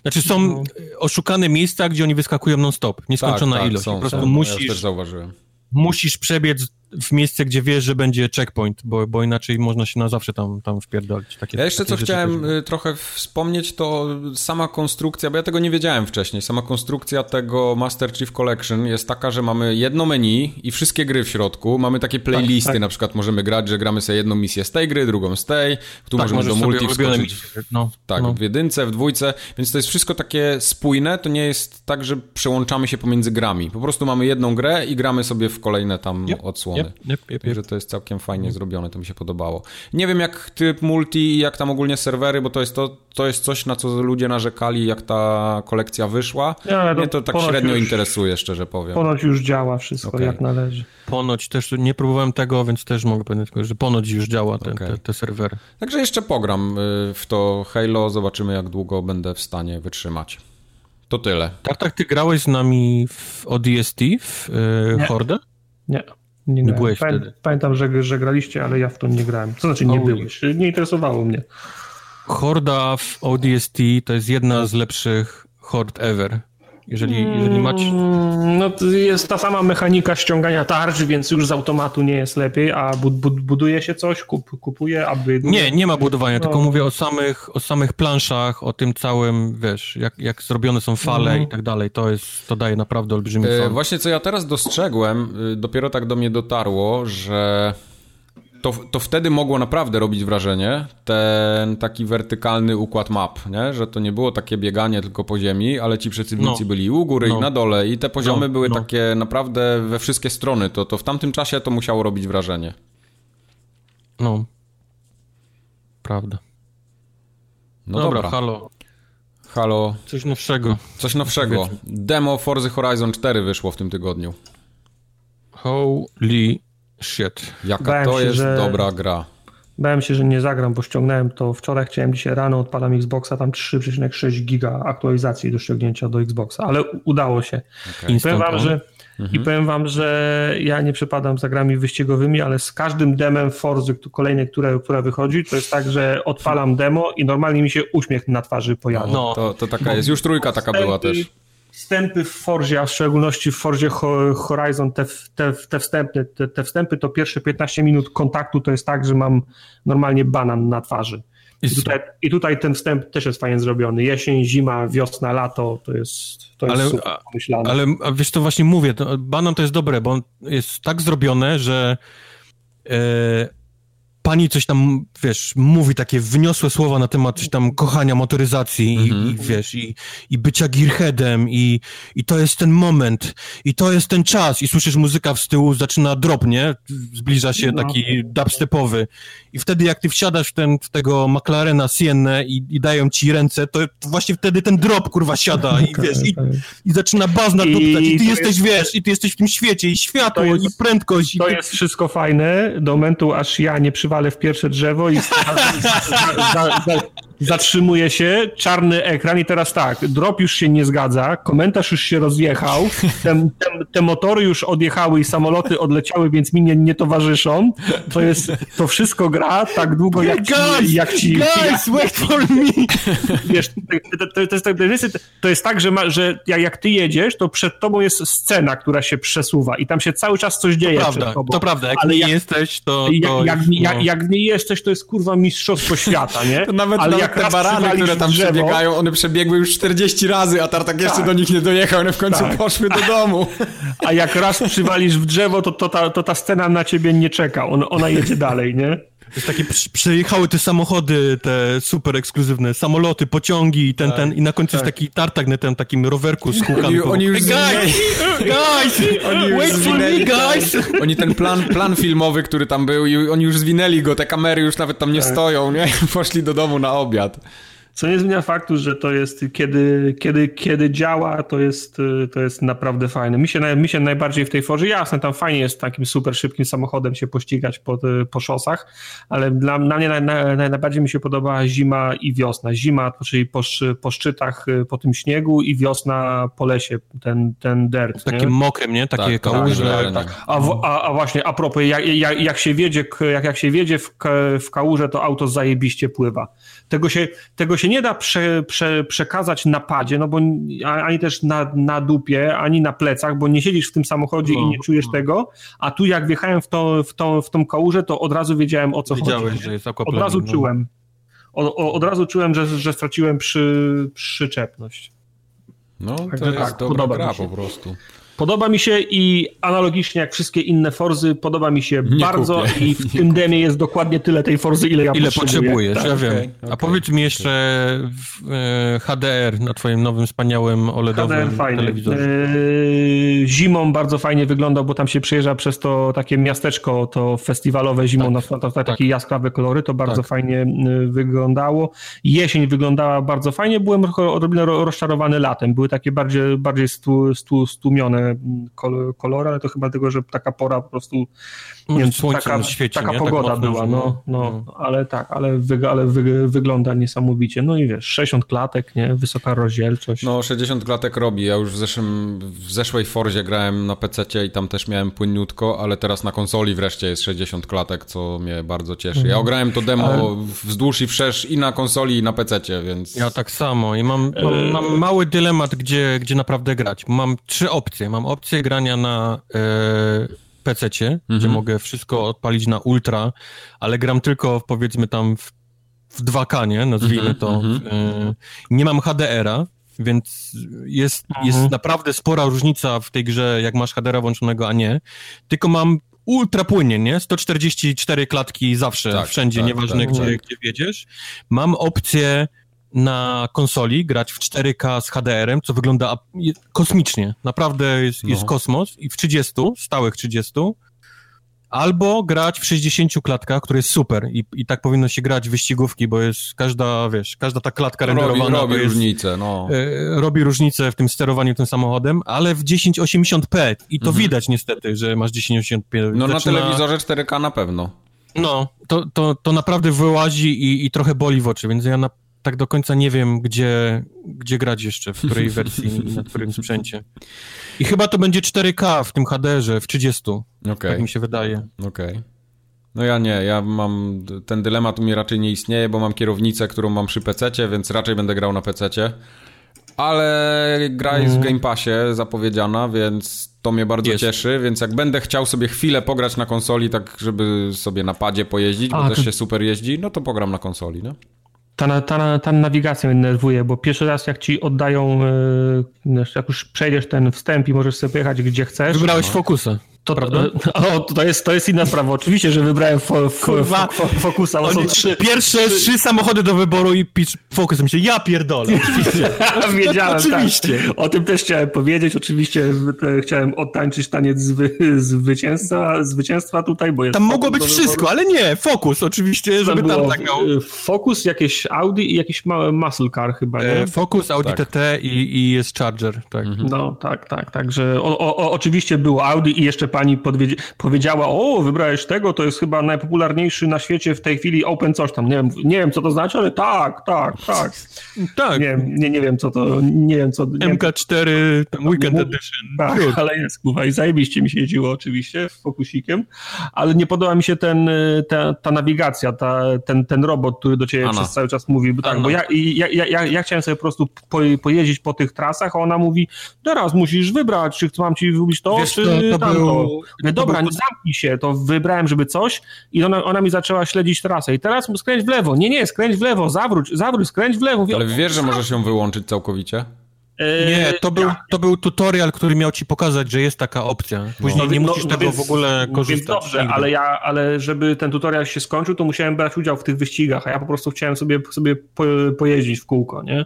S3: Znaczy są
S1: No.
S3: oszukane miejsca, gdzie oni wyskakują non-stop. Nieskończona
S2: tak, tak,
S3: ilość.
S2: Są,
S3: po prostu
S2: są. Ja
S3: musisz,
S2: też zauważyłem.
S3: musisz przebiec w miejsce, gdzie wiesz, że będzie checkpoint, bo, bo inaczej można się na zawsze tam, tam wpierdolić. Takie,
S2: Ja jeszcze
S3: takie
S2: co
S3: rzeczy
S2: chciałem y, trochę wspomnieć, to sama konstrukcja, bo ja tego nie wiedziałem wcześniej. Sama konstrukcja tego Master Chief Collection jest taka, że mamy jedno menu i wszystkie gry w środku. Mamy takie playlisty,
S1: tak.
S2: na przykład możemy grać, że gramy sobie jedną misję z tej gry, drugą z tej. Tu
S3: Tak,
S2: możemy do multi wskoczyć.
S3: No,
S2: Tak,
S3: no.
S2: w jedynce, w dwójce, więc to jest wszystko takie spójne, to nie jest tak, że przełączamy się pomiędzy grami. Po prostu mamy jedną grę i gramy sobie w kolejne tam
S3: Yep,
S2: odsłony.
S3: Yep, yep, yep, yep.
S2: Także to jest całkiem fajnie zrobione, to mi się podobało. Nie wiem jak tryb multi i jak tam ogólnie serwery, bo to jest, to, to jest coś, na co ludzie narzekali, jak ta kolekcja wyszła.
S1: Nie, ale
S2: Mnie
S1: to
S2: to tak średnio
S1: już-
S2: interesuje, szczerze powiem.
S1: Ponoć już działa wszystko
S2: Okej.
S1: jak należy.
S3: Ponoć też nie próbowałem tego, więc też mogę powiedzieć, że ponoć już działa ten,
S2: Okej.
S3: te, te serwery.
S2: Także jeszcze pogram y, w to Halo, zobaczymy jak długo będę w stanie wytrzymać. To tyle.
S3: Tak, tak, ty grałeś z nami w ODST, w y,
S1: Nie.
S3: Hordę?
S1: Nie. Nie, grałem.
S3: byłeś
S1: Pamię-
S3: wtedy.
S1: Pamiętam, że, że graliście, ale ja w to nie grałem. To znaczy nie
S3: O,
S1: byłeś. Nie interesowało mnie.
S3: Horda w ODST to jest jedna z lepszych hord ever. Jeżeli, jeżeli macie...
S1: Mm, No to jest ta sama mechanika ściągania tarcz, więc już z automatu nie jest lepiej, a bu bu buduje się coś, kup kupuje, aby...
S3: Nie, nie ma budowania, tylko
S1: No.
S3: mówię o samych, o samych planszach, o tym całym, wiesz, jak, jak zrobione są fale
S1: Mhm.
S3: i tak dalej. To jest, to daje naprawdę olbrzymi
S2: E. Właśnie co ja teraz dostrzegłem, y, dopiero tak do mnie dotarło, że to, to wtedy mogło naprawdę robić wrażenie, ten taki wertykalny układ map, nie? że to nie było takie bieganie tylko po ziemi, ale ci przeciwnicy
S3: No.
S2: byli u góry
S3: No.
S2: i na dole i te poziomy
S3: No,
S2: były
S3: no.
S2: takie naprawdę we wszystkie strony, to, to w tamtym czasie to musiało robić wrażenie.
S3: No. Prawda.
S2: No
S3: dobra,
S2: dobra,
S3: halo.
S2: halo,
S3: Coś nowszego.
S2: coś nowszego. Demo Forza Horizon 4 wyszło w tym tygodniu.
S3: Holy shit.
S2: Jaka
S1: Bałem
S2: to
S1: się,
S2: jest
S1: że-
S2: dobra gra.
S1: Bałem się, że nie zagram, bo ściągnąłem to wczoraj, chciałem dzisiaj rano, odpalam Xboxa, tam 3,6 giga aktualizacji do ściągnięcia do Xboxa, ale udało się.
S2: Okej.
S1: I powiem, wam, że, I powiem wam, że ja nie przepadam za grami wyścigowymi, ale z każdym demem Forzy kolejnej, które, która wychodzi, to jest tak, że odpalam demo i normalnie mi się uśmiech na twarzy pojawia.
S3: No.
S2: To, to taka jest. Już trójka taka była też.
S1: Wstępy w Forzie, a w szczególności w Forzie Ho- Horizon, te, te, te, wstępy, te, te wstępy to pierwsze 15 minut kontaktu to jest tak, że mam normalnie banan na twarzy. I
S3: Jest-
S1: tutaj, I tutaj ten wstęp też jest fajnie zrobiony. Jesień, zima, wiosna, lato, to jest, to jest
S3: Ale-
S1: super pomyślane.
S3: Ale a wiesz, to właśnie mówię, to, banan to jest dobre, bo on jest tak zrobione, że e, pani coś tam, wiesz, mówi takie wyniosłe słowa na temat coś tam kochania motoryzacji i, i wiesz, i, i bycia gearheadem i, i to jest ten moment i to jest ten czas i słyszysz muzyka z tyłu, zaczyna drop, nie? Zbliża się
S1: No.
S3: taki dubstepowy i wtedy jak ty wsiadasz w, ten, w tego McLarena Siennę i, i dają ci ręce, to właśnie wtedy ten drop, kurwa, siada i wiesz, i, i zaczyna bazna
S1: I
S3: duptać i ty
S1: to
S3: jesteś,
S1: jest-
S3: wiesz, i ty jesteś w tym świecie i światło
S1: To jest-
S3: i prędkość i
S1: To
S3: ty-
S1: jest wszystko fajne do momentu, aż ja nie przywalę w pierwsze drzewo i za, za, za, zatrzymuje się, czarny ekran i teraz tak, drop już się nie zgadza, komentarz już się rozjechał, te, te, te motory już odjechały i samoloty odleciały, więc mi nie, nie towarzyszą. To jest, to wszystko gra tak długo jak ci,
S3: Guys,
S1: jak ci
S3: Guys, wait for me!
S1: wiesz, to, to, to, jest, tak- to, jest, to jest tak, że, ma, że jak, jak ty jedziesz, to przed tobą jest scena, która się przesuwa i tam się cały czas coś dzieje
S3: Prawda,
S1: przed tobą.
S3: to prawda, jak
S1: Ale
S3: nie
S1: jak-
S3: jesteś, to...
S1: jak,
S3: to
S1: jak, jak,
S3: no.
S1: jak nie jesteś, to jest kurwa mistrzostwo świata, nie?
S2: To nawet,
S1: Ale
S2: nawet
S1: jak
S2: te barany, które tam
S1: drzewo-
S2: przebiegają, one przebiegły już 40 razy, a Tartak jeszcze
S1: Tak.
S2: do nich nie dojechał, one w końcu
S1: Tak.
S2: poszły do domu.
S1: A jak raz przywalisz w drzewo, to, to, ta, to ta scena na ciebie nie czeka. On, ona jedzie dalej, nie?
S3: Jest takie, przejechały te samochody, te super ekskluzywne, samoloty, pociągi i ten, ten, i na końcu jest taki tartak na tym takim rowerku z kółkami.
S2: Oni, już
S3: Hey, guys, guys,
S2: oni
S3: wait for me, guys!
S2: Oni ten plan, plan filmowy, który tam był, i oni już zwinęli go, te kamery już nawet tam nie
S1: Tak.
S2: stoją, nie? Poszli do domu na obiad.
S1: Co nie zmienia faktu, że to jest, kiedy, kiedy, kiedy działa, to jest, to jest naprawdę fajne. Mi się, mi się najbardziej w tej Forze, jasne, tam fajnie jest takim super szybkim samochodem się pościgać po, y, po szosach, ale dla, dla mnie naj, naj, najbardziej mi się podoba zima i wiosna. Zima, czyli po, po szczytach, y, po tym śniegu i wiosna po lesie, ten, ten dirt. nie?
S3: Takim mokrym, nie? Takie
S2: Tak, tak,
S3: kałuże.
S2: tak.
S1: A, w, a, a właśnie, a propos, jak, jak, jak się wiedzie, jak, jak się wiedzie w, w kałuże, to auto zajebiście pływa. Tego się, tego się nie da prze, prze, przekazać na padzie, no bo ani też na, na dupie, ani na plecach, bo nie siedzisz w tym samochodzie i
S3: No,
S1: nie czujesz
S3: no.
S1: tego, a tu jak wjechałem w, to, w, to, w tą kałużę, to od razu wiedziałem o co
S3: Wiedziałeś,
S1: chodzi.
S3: że jest
S1: Od
S3: aquaplaning.
S1: razu
S3: no.
S1: czułem. O, o, od razu czułem, że, że straciłem przy, przyczepność.
S2: No, to
S1: Także
S2: jest
S1: tak,
S2: dobra gra po prostu.
S1: Podoba mi się i analogicznie jak wszystkie inne Forzy, podoba mi się
S2: Nie
S1: bardzo
S2: kupię.
S1: i w tym demie jest dokładnie tyle tej Forzy, ile ja
S3: Ile
S1: potrzebuję.
S3: potrzebujesz,
S1: Tak.
S3: ja wiem.
S2: okej,
S3: A
S2: okej,
S3: powiedz mi jeszcze w, e, HDR na twoim nowym, wspaniałym OLEDowym
S1: HDR fajny.
S3: telewizorze.
S1: Yy, zimą bardzo fajnie wyglądał, bo tam się przejeżdża przez to takie miasteczko, to festiwalowe zimą, na to, to, takie jaskrawe kolory, to bardzo
S3: Tak.
S1: fajnie yy, wyglądało. Jesień wyglądała bardzo fajnie, byłem trochę odrobinę ro- rozczarowany latem, były takie bardziej, bardziej stu, stu, stłumione kolory, ale to chyba tego, że taka pora po prostu nie wiem,
S3: słońce
S1: taka,
S3: świeci,
S1: taka
S3: nie? Tak
S1: pogoda
S3: mocno,
S1: była,
S3: że
S1: no, no, ale tak, ale, wy, ale wy, wygląda niesamowicie. No i wiesz, 60 klatek, nie, wysoka rozdzielczość.
S2: No, 60 klatek robi. Ja już w, zeszłym, w zeszłej Forzie grałem na PC i tam też miałem płynniutko, ale teraz na konsoli wreszcie jest 60 klatek, co mnie bardzo cieszy. Ja ograłem to demo wzdłuż i wszerz i na konsoli, i na PC, więc.
S3: Ja tak samo i mam, mam, mam mały dylemat, gdzie, gdzie naprawdę grać. Mam trzy opcje. Mam opcję grania na e, PC-cie, gdzie mogę wszystko odpalić na ultra, ale gram tylko powiedzmy tam w, w 2K, nie? Nazwijmy to. E, nie mam HDR-a, więc jest, jest naprawdę spora różnica w tej grze, jak masz HDR-a włączonego, a nie. Tylko mam ultra płynnie, nie? 144 klatki zawsze,
S2: Tak,
S3: wszędzie,
S2: tak,
S3: nieważne
S2: tak,
S3: gdzie,
S2: tak.
S3: gdzie wiedziesz. Mam opcję na konsoli grać w 4K z HDR-em, co wygląda kosmicznie. Naprawdę jest, jest
S2: No.
S3: kosmos i w 30, stałych 30. Albo grać w 60 klatkach, które jest super i, i tak powinno się grać w wyścigówki, bo jest każda, wiesz, każda ta klatka
S2: robi,
S3: renderowana
S2: robi
S3: jest,
S2: różnicę, no.
S3: e, robi różnicę w tym sterowaniu tym samochodem, ale w 1080p i to widać niestety, że masz 1080p.
S2: Mhm. No na
S3: Zaczyna-
S2: telewizorze 4K na pewno.
S3: no, to, to, to naprawdę wyłazi i, i trochę boli w oczy, więc ja na, tak do końca nie wiem, gdzie, gdzie grać jeszcze, w której wersji i na którym sprzęcie. I chyba to będzie 4K w tym HDR-ze, w 30,
S2: Okej.
S3: tak mi się wydaje.
S2: Okej. No ja nie, ja mam, ten dylemat u mnie raczej nie istnieje, bo mam kierownicę, którą mam przy PC, więc raczej będę grał na PC. Ale gra jest w Game Passie zapowiedziana, więc to mnie bardzo
S3: Jest.
S2: cieszy, więc jak będę chciał sobie chwilę pograć na konsoli, tak żeby sobie na padzie pojeździć, bo
S1: A,
S2: też
S1: to-
S2: się super jeździ, no to pogram na konsoli, no.
S1: Ta, na- ta, na- ta nawigacja mnie denerwuje, bo pierwszy raz jak ci oddają, e, jak już przejdziesz ten wstęp i możesz sobie pojechać gdzie chcesz,
S3: Wybrałeś Focusa.
S1: To,
S3: prawda?
S1: o, to, jest, to jest inna sprawa. Oczywiście, że wybrałem fo, fo, fo, fo, Focusa,
S3: Oni-
S1: trzy.
S3: Pierwsze trzy samochody do wyboru i pitch Focus. Myślę, ja pierdolę.
S1: Wiedziałem,
S3: Oczywiście.
S1: Tak. O tym też chciałem powiedzieć. Oczywiście e, chciałem odtańczyć taniec zwy, zwycięstwa, zwycięstwa tutaj, bo jest
S3: Tam mogło być wszystko, ale nie, Focus oczywiście, żeby tam
S1: było
S3: tak miał.
S1: e, Focus, jakieś Audi i jakiś mały muscle car chyba, nie?
S3: E, Focus, Audi
S2: Tak.
S3: TT i, i jest Charger, tak.
S1: No, tak, tak, także o, o, o, oczywiście było Audi i jeszcze pani powiedziała, o, wybrałeś tego, to jest chyba najpopularniejszy na świecie w tej chwili Open coś tam, nie wiem, nie wiem co to znaczy, ale tak, tak, tak.
S3: Tak,
S1: Nie, wiem, nie, nie wiem co to, nie wiem co... Nie wiem,
S3: MK4, tam Weekend Edition.
S1: tak, ale jest, kurwa, i zajebiście mi się jeździło oczywiście, fokusikiem, ale nie podoba mi się ten, y, ta, ta nawigacja, ta, ten, ten robot, który do ciebie
S2: Ana.
S1: przez cały czas mówi, bo tak,
S3: Ana.
S1: bo ja, ja, ja, ja, ja chciałem sobie po prostu po, pojeździć po tych trasach, a ona mówi, teraz musisz wybrać, czy mam ci wybrać to,
S3: Wiesz,
S1: czy
S3: to, to,
S1: tamto.
S3: był,
S1: było. Mówię, dobra, nie zamknij się, to wybrałem, żeby coś i ona, ona mi zaczęła śledzić trasę i teraz skręć w lewo. Nie, nie, skręć w lewo, zawróć, zawróć, skręć w lewo. Mówię,
S2: Ale wiesz, że możesz ją wyłączyć całkowicie?
S3: Nie, to był, to był tutorial, który miał ci pokazać, że jest taka opcja. Później
S1: No,
S3: nie
S1: no,
S3: musisz
S1: no
S3: tego
S1: więc-
S3: w ogóle
S1: no
S3: korzystać.
S1: Więc dobrze,
S3: nigdy.
S1: ale ja, ale żeby ten tutorial się skończył, to musiałem brać udział w tych wyścigach, a ja po prostu chciałem sobie, sobie po, pojeździć w kółko, nie?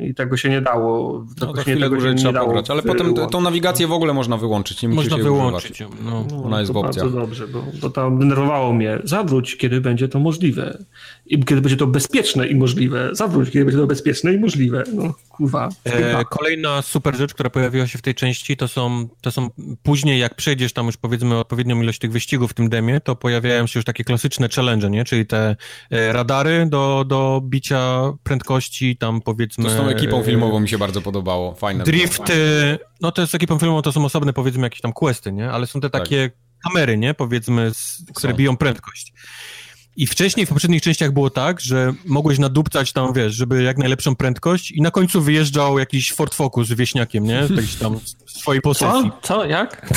S1: I tego się nie dało.
S2: No,
S1: tego
S2: to chwilę
S1: tego się nie
S2: trzeba
S1: dało
S2: pograć, ale potem
S1: wyłączyć.
S2: tą nawigację w ogóle można wyłączyć, nie
S3: Można wyłączyć. No.
S1: No,
S2: Ona jest w opcjach.
S1: Bardzo dobrze, bo, bo to denerwowało mnie. Zawróć, kiedy będzie to możliwe. I kiedy będzie to bezpieczne i możliwe. Zawróć, kiedy będzie to bezpieczne i możliwe. No, kurwa.
S3: E, kolejna super rzecz, która pojawiła się w tej części, to są, to są później, jak przejdziesz tam już powiedzmy odpowiednią ilość tych wyścigów w tym demie, to pojawiają się już takie klasyczne challenge, nie? Czyli te e, radary do, do bicia prędkości, tam powiedzmy...
S2: Tą ekipą
S3: e,
S2: filmową mi się bardzo podobało. Fajne.
S3: Drift, e, no to jest ekipą filmową, to są osobne powiedzmy jakieś tam questy, nie? Ale są te
S2: Tak.
S3: takie kamery, nie? Powiedzmy, z, które
S2: Są.
S3: biją prędkość. I wcześniej, w poprzednich częściach było tak, że mogłeś nadupcać tam, wiesz, żeby jak najlepszą prędkość i na końcu wyjeżdżał jakiś Ford Focus z wieśniakiem, nie? Jakiś tam swojej posesji.
S1: Co? Co? Jak?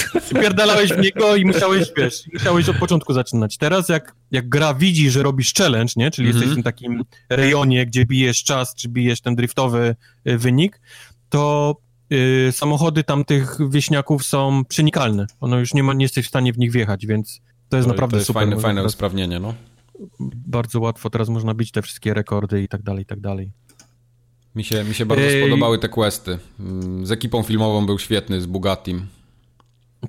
S3: Pierdalałeś w niego i musiałeś, wiesz, musiałeś od początku zaczynać. Teraz jak, jak gra widzi, że robisz challenge, nie? Czyli
S2: Mhm.
S3: jesteś w tym takim rejonie, gdzie bijesz czas, czy bijesz ten driftowy y, wynik, to y, samochody tamtych wieśniaków są przenikalne. Ono już nie, ma, nie jesteś w stanie w nich wjechać, więc to jest
S2: To-
S3: naprawdę
S2: to jest
S3: super.
S2: fajne, fajne usprawnienie, no.
S3: Bardzo łatwo teraz można bić te wszystkie rekordy i tak dalej, i tak dalej.
S2: Mi się, mi się bardzo
S3: Ej.
S2: spodobały te questy. Mm, Z ekipą filmową był świetny, z Bugattim.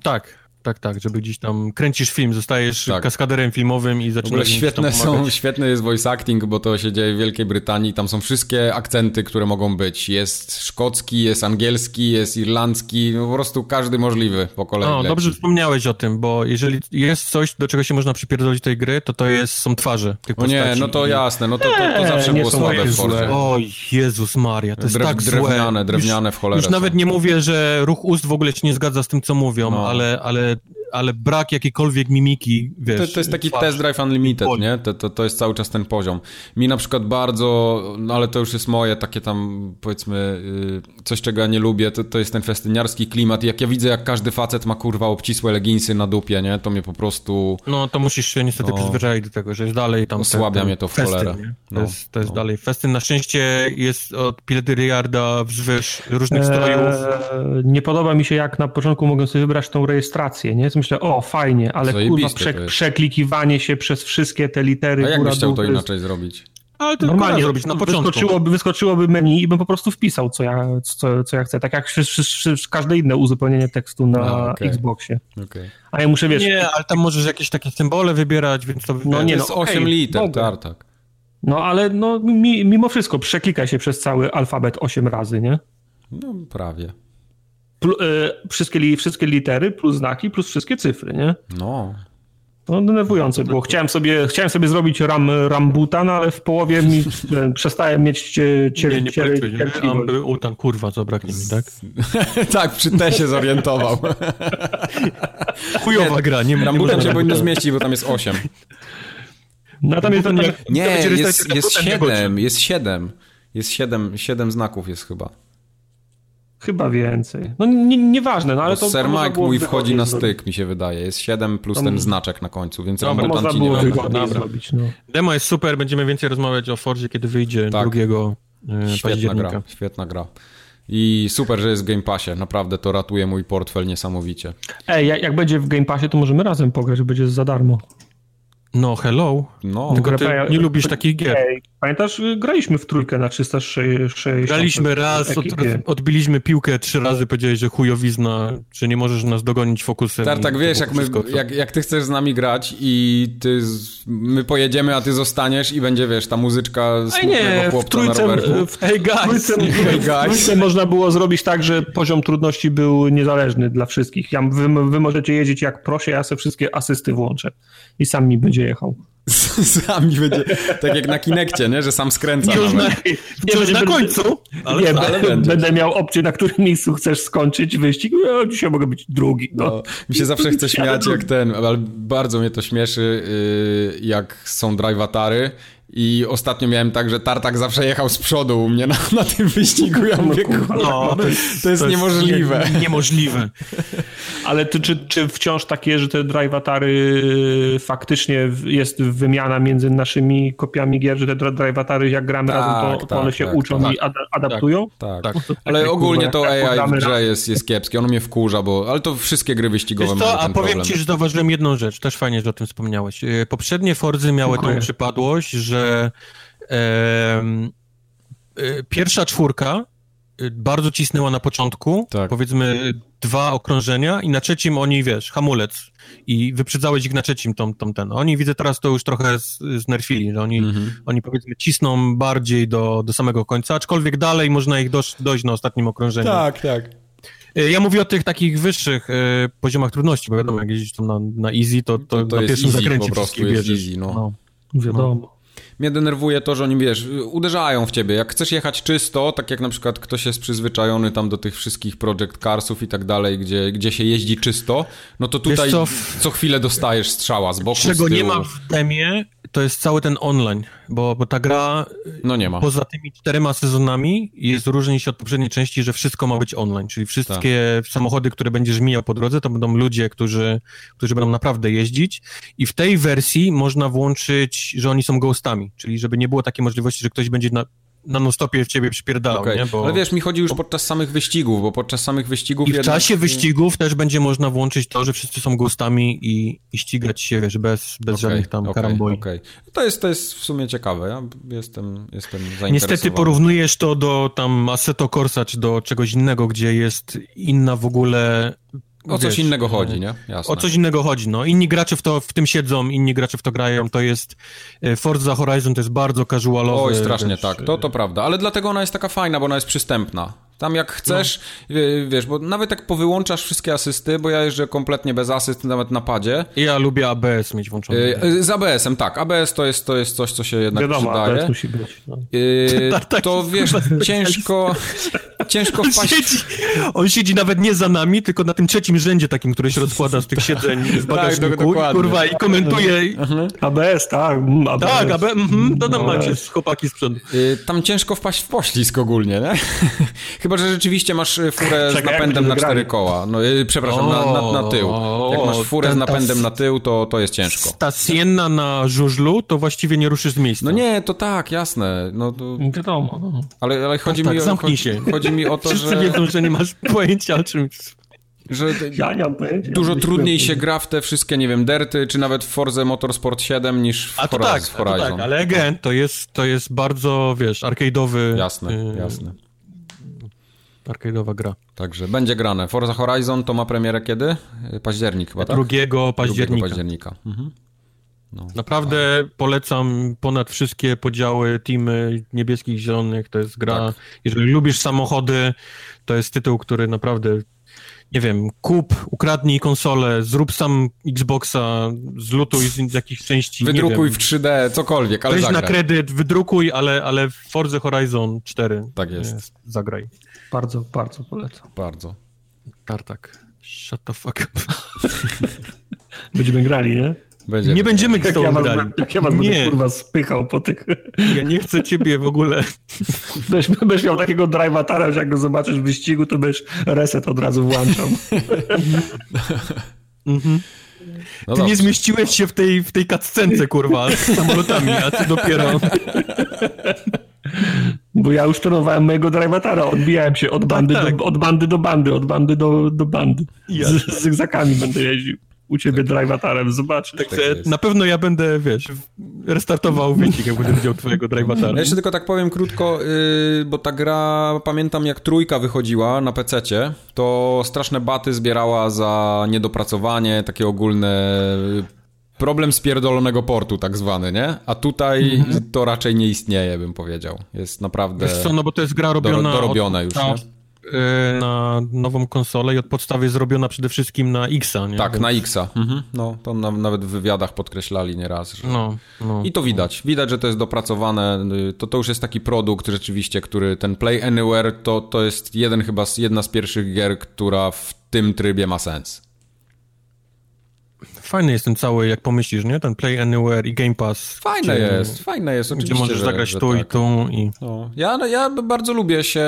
S3: Tak, tak, tak, żeby gdzieś tam kręcisz film, zostajesz
S2: Tak.
S3: kaskaderem filmowym i
S2: W
S3: zaczynasz gdzieś
S2: świetne są, świetny jest voice acting, bo to się dzieje w Wielkiej Brytanii. Tam są wszystkie akcenty, które mogą być. Jest szkocki, jest angielski, jest irlandzki, no po prostu każdy możliwy po kolei.
S3: No, dobrze wspomniałeś o tym, bo jeżeli jest coś, do czego się można przypierdolić tej gry, to to jest, są twarze tych
S2: O nie,
S3: postaci.
S2: no to jasne, no to, to, to zawsze
S1: nie
S2: było słabe w Forzie.
S1: złe.
S3: O Jezus Maria, to jest
S2: Drew-
S3: tak złe.
S2: drewniane, drewniane w cholerę
S3: Już nawet nie mówię, że ruch ust w ogóle ci nie zgadza z tym, co mówią,
S2: No.
S3: ale, ale, ale brak jakiejkolwiek mimiki, wiesz.
S2: To, to jest taki
S3: twarz.
S2: test drive unlimited, nie? To, to, to jest cały czas ten poziom. Mi na przykład bardzo, no ale to już jest moje takie tam, powiedzmy, y, coś czego ja nie lubię, to, to jest ten festyniarski klimat. Jak ja widzę, jak każdy facet ma kurwa obcisłe leginsy na dupie, nie? To mnie po prostu...
S3: No to musisz się niestety
S2: No.
S3: przyzwyczaić do tego, że jest dalej tam...
S2: Osłabia mnie to w
S3: festyn,
S2: cholerę.
S3: nie? To
S2: No,
S3: jest, to jest
S2: no.
S3: dalej festyn. Na szczęście jest od Piletyriarda wzwyż różnych strojów.
S1: Eee, nie podoba mi się, jak na początku mogę sobie wybrać tą rejestrację, nie? Myślę, o, fajnie, ale kurwa, prze, przeklikiwanie się przez wszystkie te litery.
S2: A jak
S1: góra,
S2: byś chciał to
S1: jest-
S2: inaczej zrobić?
S3: Ale to
S1: Normalnie
S3: normalnie zrobić na początku.
S1: Wyskoczyłoby, wyskoczyłoby menu i bym po prostu wpisał, co ja, co, co ja chcę. Tak jak każde inne uzupełnienie tekstu na
S2: A, okej.
S1: Xboxie.
S2: Okej.
S1: A ja muszę, wiesz,
S3: Nie, ale tam możesz jakieś takie symbole wybierać, więc to...
S1: No
S2: To
S1: nie,
S2: jest
S1: no,
S2: 8
S1: okej,
S2: liter, tartak.
S1: no ale no, mi, mimo wszystko przeklikaj się przez cały alfabet 8 razy, nie?
S2: No prawie.
S1: E, wszystkie, li, wszystkie litery plus znaki plus wszystkie cyfry, nie?
S2: No.
S1: No denerwujące było. Chciałem sobie, chciałem sobie zrobić ram, rambuta, no ale w połowie mi e, przestałem mieć
S3: Nie, nie nie?
S1: cierpliwość.
S3: Amby, u, tam kurwa, zabraknie mi, tak?
S2: tak, przy T się zorientował.
S3: Chujowa gra, nie, nie
S2: Rambutan się powinno
S3: rambutan.
S2: zmieścić, bo tam jest 8.
S1: Natomiast
S3: Rambutan
S1: to,
S3: jak-
S2: Nie,
S3: będzie
S2: jest, jest
S3: rambutan, nie chodzi.
S2: 7, jest 7. Jest 7, 7 znaków jest chyba.
S1: Chyba więcej. No nie- nieważne, no ale
S2: Bo
S1: to... Można
S2: Mike mój wchodzi na styk, mi się wydaje. Jest 7 plus
S1: To
S2: ten znaczek na końcu, więc
S3: Dobra,
S2: rambutan
S1: można
S2: ci nie
S1: było zrobić, no.
S3: Demo jest super, będziemy więcej rozmawiać o Fordzie, kiedy wyjdzie
S2: Tak.
S3: 2 e,
S2: Świetna
S3: października.
S2: gra, świetna gra. I super, że jest w Game Passie. Naprawdę to ratuje mój portfel niesamowicie.
S1: Ej, jak, jak będzie w Game Passie, to możemy razem pograć, będzie za darmo.
S3: No, hello.
S2: No,
S3: Tylko ty nie lubisz takich gier.
S1: Pamiętasz, y, graliśmy w trójkę na 360.
S3: Graliśmy raz, od, odbiliśmy piłkę trzy razy, powiedziałeś, że chujowizna, że nie możesz nas dogonić fokusem.
S2: tak, tak wiesz, jak, my, jak, jak ty chcesz z nami grać i ty z, my pojedziemy, a ty zostaniesz i będzie, wiesz, ta muzyczka
S1: Ej
S2: smutnego
S1: nie, w trójce, w
S3: Hey guys!
S1: trójce,
S2: Hey
S1: w
S2: guys.
S1: trójce można było zrobić tak, że poziom trudności był niezależny dla wszystkich. Ja, wy, wy możecie jeździć jak proszę, ja sobie wszystkie asysty włączę i sam mi będzie jechał.
S2: Sami będzie, tak jak na Kinekcie, nie? Że sam skręca
S3: Wciąż na,
S2: nawet.
S3: wciąż na końcu, ale,
S1: nie,
S2: ale
S1: będę,
S2: będzie.
S1: będę miał opcję, na którym miejscu chcesz skończyć wyścig. No, dzisiaj mogę być drugi. No.
S2: No, mi się zawsze chce śmiać jak ten, ale bardzo mnie to śmieszy, yy, jak są drive-atary I ostatnio miałem tak, że tartak zawsze jechał z przodu u mnie na, na tym wyścigu. Ja mówię, kurwa,
S3: No,
S2: to, jest, to jest niemożliwe.
S3: Nie, niemożliwe.
S1: Ale ty, czy, czy wciąż takie, że te drive-atary faktycznie jest wymiana między naszymi kopiami gier, że te dri- drive-atary jak gramy
S2: Tak,
S1: razem, to, to
S2: tak,
S1: one się
S2: tak,
S1: uczą
S2: tak.
S1: i ad- adaptują?
S2: Tak.
S3: Tak.
S2: Ale
S1: Takie,
S2: ogólnie
S1: kurwa,
S2: to
S1: tak
S2: AI w grze jest, jest kiepskie. Ono mnie wkurza, bo... Ale to wszystkie gry wyścigowe mają
S3: co, a
S2: ten
S3: powiem
S2: problem.
S3: ci, że zauważyłem jedną rzecz, też fajnie, że o tym wspomniałeś. E, Poprzednie Forzy miały
S1: Dziękuję.
S3: tą przypadłość, że em, e, pierwsza czwórka e, bardzo cisnęła na początku,
S2: Tak.
S3: powiedzmy dwa okrążenia i na trzecim oni, wiesz, hamulec i wyprzedzałeś ich na trzecim tą, tą ten. Oni widzę teraz to już trochę z- znerfili, że oni,
S2: Mhm.
S3: oni powiedzmy cisną bardziej do, do samego końca, aczkolwiek dalej można ich dojść na ostatnim okrążeniu.
S2: Tak, tak.
S3: E, Ja mówię o tych takich wyższych e, poziomach trudności, bo wiadomo, jak jeździsz tam na, na easy, to, to,
S2: To- to
S3: na
S2: jest
S3: pierwszym
S2: easy,
S3: zakręcie
S2: po prostu jest easy, no.
S1: Wiadomo.
S2: Mnie denerwuje to, że oni, wiesz, uderzają w ciebie. Jak chcesz jechać czysto, tak jak na przykład ktoś jest przyzwyczajony tam do tych wszystkich Project Carsów i tak dalej, gdzie, gdzie się jeździ czysto, no to tutaj
S3: co,
S2: co, chwilę dostajesz strzała z boku,
S3: Czego
S2: z
S3: nie ma w demie, to jest cały ten online, bo, bo ta gra
S2: No nie ma.
S3: poza tymi czterema sezonami jest różni się od poprzedniej części, że wszystko ma być online, czyli wszystkie
S2: Tak.
S3: samochody, które będziesz mijał po drodze, to będą ludzie, którzy, którzy będą naprawdę jeździć i w tej wersji można włączyć, że oni są ghostami, czyli żeby nie było takiej możliwości, że ktoś będzie na, na non-stopie w ciebie przypierdalał,
S2: Okej.
S3: nie? Bo...
S2: Ale wiesz, mi chodzi już podczas samych wyścigów, bo podczas samych wyścigów...
S3: I w
S2: jednak-
S3: czasie wyścigów też będzie można włączyć to, że wszyscy są ghostami i, i ścigać się, wiesz, bez, bez
S2: Okej,
S3: żadnych tam
S2: okej,
S3: karamboli.
S2: okej. To, jest, to jest w sumie ciekawe, ja jestem, jestem zainteresowany.
S3: Niestety porównujesz to do tam Assetto Corsa, czy do czegoś innego, gdzie jest inna w ogóle...
S2: O coś
S3: wiesz,
S2: innego chodzi, nie? Jasne.
S3: O coś innego chodzi, no. Inni gracze w, to, w tym siedzą, inni gracze w to grają, to jest... e, Forza Horizon to jest bardzo casualowy...
S2: Oj, strasznie
S3: wiesz,
S2: tak, to to prawda, ale dlatego ona jest taka fajna, bo ona jest przystępna. Tam jak chcesz,
S3: No.
S2: wiesz, bo nawet jak powyłączasz wszystkie asysty, bo ja jeżdżę kompletnie bez asyst, nawet na padzie,
S3: Ja lubię ABS mieć włączony.
S2: y, y, z ABS-em, tak, ABS to jest, to jest coś, co się jednak
S1: Wiadomo,
S2: przydaje.
S1: musi być. No.
S2: Y,
S3: Tak, tak,
S2: to wiesz, ciężko, ciężko
S3: On
S2: wpaść...
S3: siedzi, on siedzi nawet nie za nami, tylko na tym trzecim rzędzie takim, który się rozkłada z tych siedzeń w bagażniku.
S2: Tak, dokładnie.
S3: kurwa, i komentuje.
S1: ABS, tak. mm, ABS.
S3: Tak, AB, mhm, to tam
S1: No,
S3: macie z chłopaki z przodu.
S2: Y, Tam ciężko wpaść w poślizg ogólnie, nie? Chyba, że rzeczywiście masz y, furę z napędem na cztery koła. No, y, przepraszam, na, na, na tył. Jak masz furę z napędem na tył, to, to jest ciężko.
S3: Ta Sienna na żużlu, to właściwie nie ruszysz z miejsca.
S2: No nie, to tak, jasne. No, to,
S1: Wiadomo. No.
S2: ale, ale chodzi,
S3: tak,
S2: mi o,
S3: zamknij
S2: chodzi,
S3: się.
S2: chodzi mi o to,
S3: Wszyscy
S2: że,
S3: wiedzą, że nie masz pojęcia o czym...
S2: że
S1: Ja nie mam pojęcia.
S2: dużo trudniej się gra w te wszystkie, nie wiem, derty, czy nawet w Forze Motorsport 7 niż w,
S3: A to
S2: Horiz-
S3: tak,
S2: w
S3: a to
S2: Horizon.
S3: tak, ale again, to jest, to jest bardzo, wiesz, arcade'owy...
S2: Jasne,
S3: y,
S2: jasne.
S3: Arcade'owa gra.
S2: Także będzie grane. Forza Horizon to ma premierę kiedy? Październik chyba, tak?
S3: 2
S2: 2
S3: października.
S2: października. Mhm.
S3: Naprawdę polecam ponad wszystkie podziały, teamy niebieskich, zielonych. To jest gra.
S2: Tak.
S3: Jeżeli lubisz samochody, to jest tytuł, który naprawdę. Nie wiem, kup, ukradnij konsolę, zrób sam Xboxa, zlutuj z jakichś części.
S2: Wydrukuj w 3D, cokolwiek, ale
S3: Weź na
S2: zagraj.
S3: kredyt, wydrukuj, ale, ale w Forza Horizon 4
S2: Tak jest.
S3: zagraj.
S1: Bardzo, bardzo polecam.
S2: Bardzo.
S3: Tartak. Shut the fuck up.
S1: Będziemy grali, nie?
S2: Będzie
S3: Nie będziemy z
S1: Jak
S3: tobą
S1: ja was,
S3: grali.
S1: jak ja was będę
S3: Nie,
S1: kurwa spychał po tych...
S3: ja nie chcę ciebie w ogóle.
S1: Będziesz, będziesz miał takiego drive'atara, że jak go zobaczysz w wyścigu, to będziesz reset od razu włączał.
S3: Mhm.
S2: No
S3: Ty nie
S2: dobrze.
S3: zmieściłeś się w tej, w tej kaccence, kurwa, z samolotami, a ty dopiero...
S1: Bo ja już trenowałem mojego drive'atara, odbijałem się od bandy,
S3: tak.
S1: Do, od bandy do bandy, od bandy do, do bandy. Z, z zygzakami będę jeździł. U ciebie drive'atarem, zobaczysz.
S2: Tak
S3: Także
S2: jest.
S3: na pewno ja będę, wiesz, restartował wyścig, jak będę widział twojego
S2: Ja
S3: drive'atara.
S2: jeszcze tylko tak powiem krótko, yy, bo ta gra, pamiętam jak trójka wychodziła na PC-cie, to straszne baty zbierała za niedopracowanie, takie ogólne problem spierdolonego portu tak zwany, nie? A tutaj to raczej nie istnieje, bym powiedział. Jest naprawdę
S3: Wiesz co, no bo to jest gra robiona...
S2: dorobione
S3: od,
S2: już,
S3: ta,
S2: nie?
S3: y, Na nową konsolę i od podstawy zrobiona przede wszystkim na Xa, nie?
S2: Tak,
S3: Więc-
S2: na Xa. Mhm. No, to na, nawet w wywiadach podkreślali nieraz, że...
S3: No, no.
S2: I to widać. Widać, że to jest dopracowane. y, To, to już jest taki produkt rzeczywiście, który ten Play Anywhere to, to jest jeden chyba z, jedna z pierwszych gier, która w tym trybie ma sens.
S3: Fajny jest ten cały, jak pomyślisz, nie? Ten Play Anywhere i Game Pass.
S2: Fajne
S3: gdzie,
S2: jest, fajne jest, oczywiście,
S3: Gdzie możesz
S2: że,
S3: zagrać
S2: że
S3: tu
S2: tak.
S3: i tu i...
S2: No. Ja, no, ja bardzo lubię się,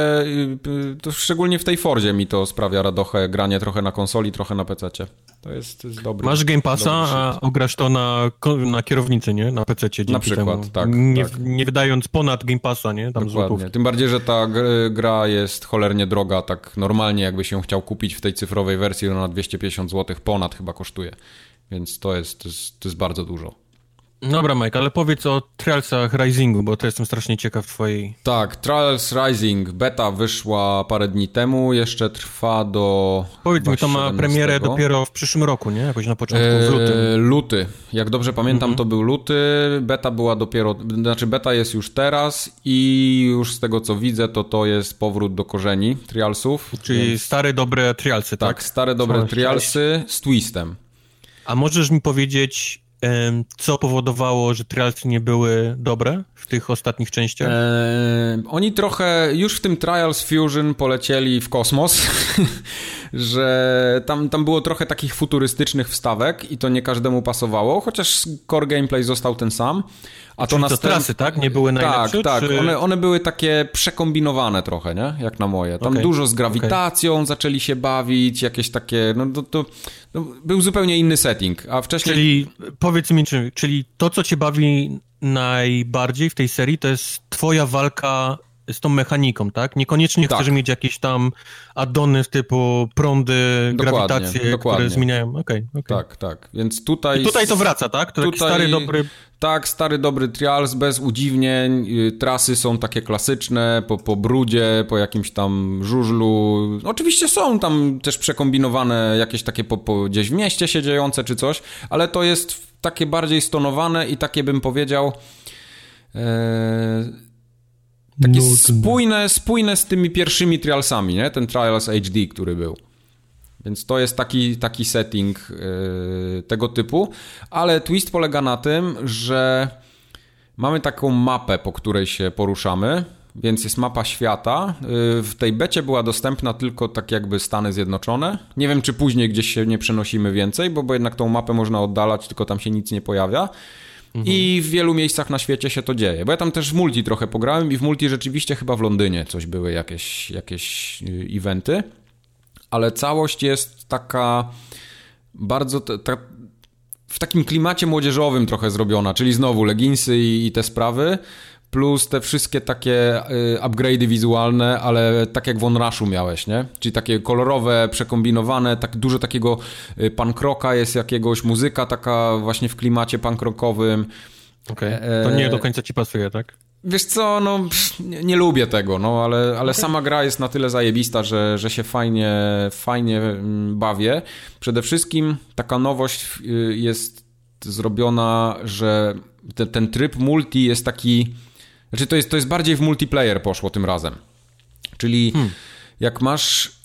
S2: y, to szczególnie w tej Fordzie mi to sprawia radochę, granie trochę na konsoli, trochę na PC-cie. To jest, to jest dobry.
S3: Masz Game Passa, a ograsz to na, na kierownicy, nie? Na PC
S2: Na przykład,
S3: temu.
S2: tak,
S3: Nie,
S2: tak.
S3: nie wydając ponad Game Passa, nie? Tam
S2: Dokładnie. Tym bardziej, że ta gr- gra jest cholernie droga, tak normalnie jakby się chciał kupić w tej cyfrowej wersji, to na 250 zł ponad chyba kosztuje. Więc to jest, to jest, to jest bardzo dużo.
S3: Dobra, Mike, ale powiedz o Trialsach Risingu, bo to jestem strasznie ciekaw twojej...
S2: Tak, Trials Rising beta wyszła parę dni temu, jeszcze trwa do.
S3: Powiedz mi, to ma
S2: 17.
S3: premierę dopiero w przyszłym roku, nie? Jakoś na początku, w lutym. Mhm.
S2: Eee, luty. Jak dobrze pamiętam, to był luty. Beta była dopiero, znaczy beta jest już teraz i już z tego co widzę, to to jest powrót do korzeni Trialsów.
S3: Czyli
S2: Więc-
S3: stare, dobre Trialsy, tak?
S2: tak, stare dobre Trialsy z twistem.
S3: A możesz mi powiedzieć, co powodowało, że Trialsy nie były dobre w tych ostatnich częściach?
S2: Eee, oni trochę już w tym Trials Fusion polecieli w kosmos, że tam, tam było trochę takich futurystycznych wstawek i to nie każdemu pasowało, chociaż core gameplay został ten sam. A
S3: Czyli to
S2: następ-
S3: trasy, tak? Nie były najlepsze?
S2: Tak, tak.
S3: czy-
S2: One, one były takie przekombinowane trochę, nie? Jak na moje. Tam
S3: Okej,
S2: dużo z grawitacją zaczęli się bawić, jakieś takie, no to, to no, był zupełnie inny setting, a wcześniej...
S3: Czyli powiedz mi, czy, czyli to, co cię bawi najbardziej w tej serii, to jest twoja walka z tą mechaniką, tak? Niekoniecznie
S2: Tak.
S3: chcesz mieć jakieś tam addony typu prądy,
S2: Dokładnie,
S3: grawitację,
S2: dokładnie.
S3: które zmieniają. Okej, okej.
S2: Tak, tak. Więc tutaj...
S3: I tutaj to wraca, tak? To
S2: Tutaj-
S3: stary, dobry...
S2: Tak, stary dobry trials, bez udziwnień. y, Trasy są takie klasyczne, po, po brudzie, po jakimś tam żużlu. Oczywiście są tam też przekombinowane jakieś takie po, po gdzieś w mieście się dziejące czy coś, ale to jest takie bardziej stonowane i takie bym powiedział. E, takie spójne, spójne z tymi pierwszymi trialsami, nie? Ten Trials HD, który był. Więc to jest taki, taki setting yy, tego typu, ale twist polega na tym, że mamy taką mapę, po której się poruszamy, więc jest mapa świata. Yy, w tej becie była dostępna tylko tak jakby Stany Zjednoczone. Nie wiem, czy później gdzieś się nie przenosimy więcej, bo, bo jednak tą mapę można oddalać, tylko tam się nic nie pojawia. I w wielu miejscach na świecie się to dzieje. Bo ja tam też w multi trochę pograłem i w multi rzeczywiście chyba w Londynie coś były jakieś, jakieś yy, eventy ale całość jest taka bardzo w takim klimacie młodzieżowym trochę zrobiona, czyli znowu leginsy i, i te sprawy, plus te wszystkie takie y, upgrade'y wizualne, ale tak jak w Onrushu miałeś, nie? Czyli takie kolorowe, przekombinowane, tak dużo takiego y, punk rocka jest jakiegoś, muzyka taka właśnie w klimacie punk rockowym.
S3: Okej.
S2: E,
S3: To nie do końca ci pasuje, tak?
S2: Wiesz co, no nie, nie lubię tego, no ale, ale sama gra jest na tyle zajebista, że, że się fajnie, fajnie mm, bawię. Przede wszystkim taka nowość y, jest zrobiona, że te, ten tryb multi jest taki, znaczy to jest, to jest bardziej w multiplayer poszło tym razem. Czyli jak masz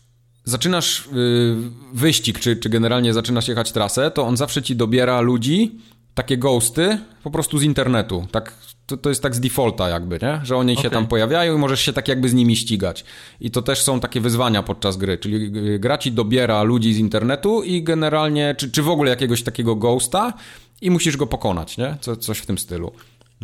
S2: zaczynasz y, wyścig, czy, czy generalnie zaczynasz jechać trasę, to on zawsze ci dobiera ludzi, takie ghosty, po prostu z internetu. Tak, to, to jest tak z defaulta jakby, nie? Że oni się
S3: Okej.
S2: tam pojawiają i możesz się tak jakby z nimi ścigać. I to też są takie wyzwania podczas gry, czyli y, gra ci dobiera ludzi z internetu i generalnie, czy, czy w ogóle jakiegoś takiego ghosta i musisz go pokonać, nie? Co, coś w tym stylu.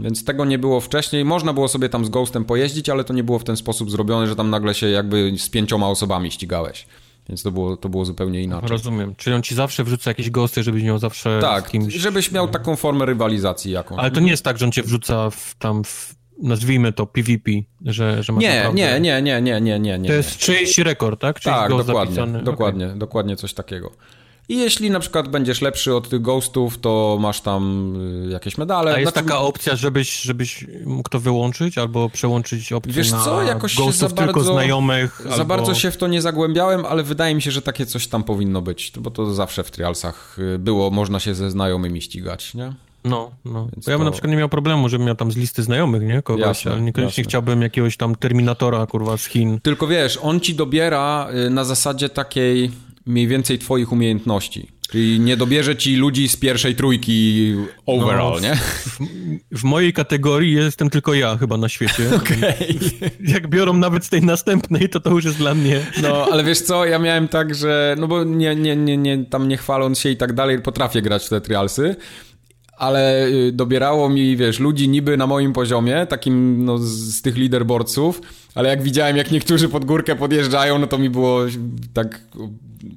S2: Więc tego nie było wcześniej. Można było sobie tam z Ghostem pojeździć, ale to nie było w ten sposób zrobione, że tam nagle się jakby z pięcioma osobami ścigałeś. Więc to było, to było zupełnie inaczej.
S3: Rozumiem. Czyli on ci zawsze wrzuca jakieś ghosty, żebyś miał zawsze
S2: Tak,
S3: kimś...
S2: żebyś miał taką formę rywalizacji jakąś.
S3: Ale to nie jest tak, że on cię wrzuca w, tam w, nazwijmy to PvP, że, że masz
S2: Nie,
S3: naprawdę...
S2: nie, nie, nie, nie, nie, nie, nie.
S3: To jest czyjś rekord, tak? Czyjś
S2: Tak, dokładnie,
S3: zapisany.
S2: dokładnie, dokładnie coś takiego. I jeśli na przykład będziesz lepszy od tych ghostów, to masz tam y, jakieś medale.
S3: A jest
S2: Znaczy,
S3: taka opcja, żebyś, żebyś mógł to wyłączyć albo przełączyć opcję
S2: Wiesz
S3: na
S2: co, jakoś
S3: ghostów
S2: za
S3: tylko
S2: bardzo-
S3: znajomych
S2: Za
S3: albo...
S2: bardzo się w to nie zagłębiałem, ale wydaje mi się, że takie coś tam powinno być, bo to zawsze w trialsach y, było, można się ze znajomymi ścigać, nie?
S3: No, no.
S2: Więc
S3: Bo ja bym
S2: to-
S3: na przykład nie miał problemu, żebym miał tam z listy znajomych, nie? Kogoś,
S2: Jasne,
S3: ale niekoniecznie
S2: jasne.
S3: chciałbym jakiegoś tam Terminatora, kurwa, z Chin.
S2: Tylko wiesz, on ci dobiera y, na zasadzie takiej mniej więcej twoich umiejętności. Czyli nie dobierze ci ludzi z pierwszej trójki overall,
S3: No,
S2: nie?
S3: W, w mojej kategorii jestem tylko ja chyba na świecie.
S2: Okej.
S3: Jak biorą nawet z tej następnej, to to już jest dla mnie...
S2: No, ale wiesz co, ja miałem tak, że, no bo nie, nie, nie, nie, tam nie chwaląc się i tak dalej, potrafię grać w te trialsy, ale y, dobierało mi, wiesz, ludzi niby na moim poziomie, takim, no, z, tych leaderboardsów, ale jak widziałem, jak niektórzy pod górkę podjeżdżają, no to mi było tak,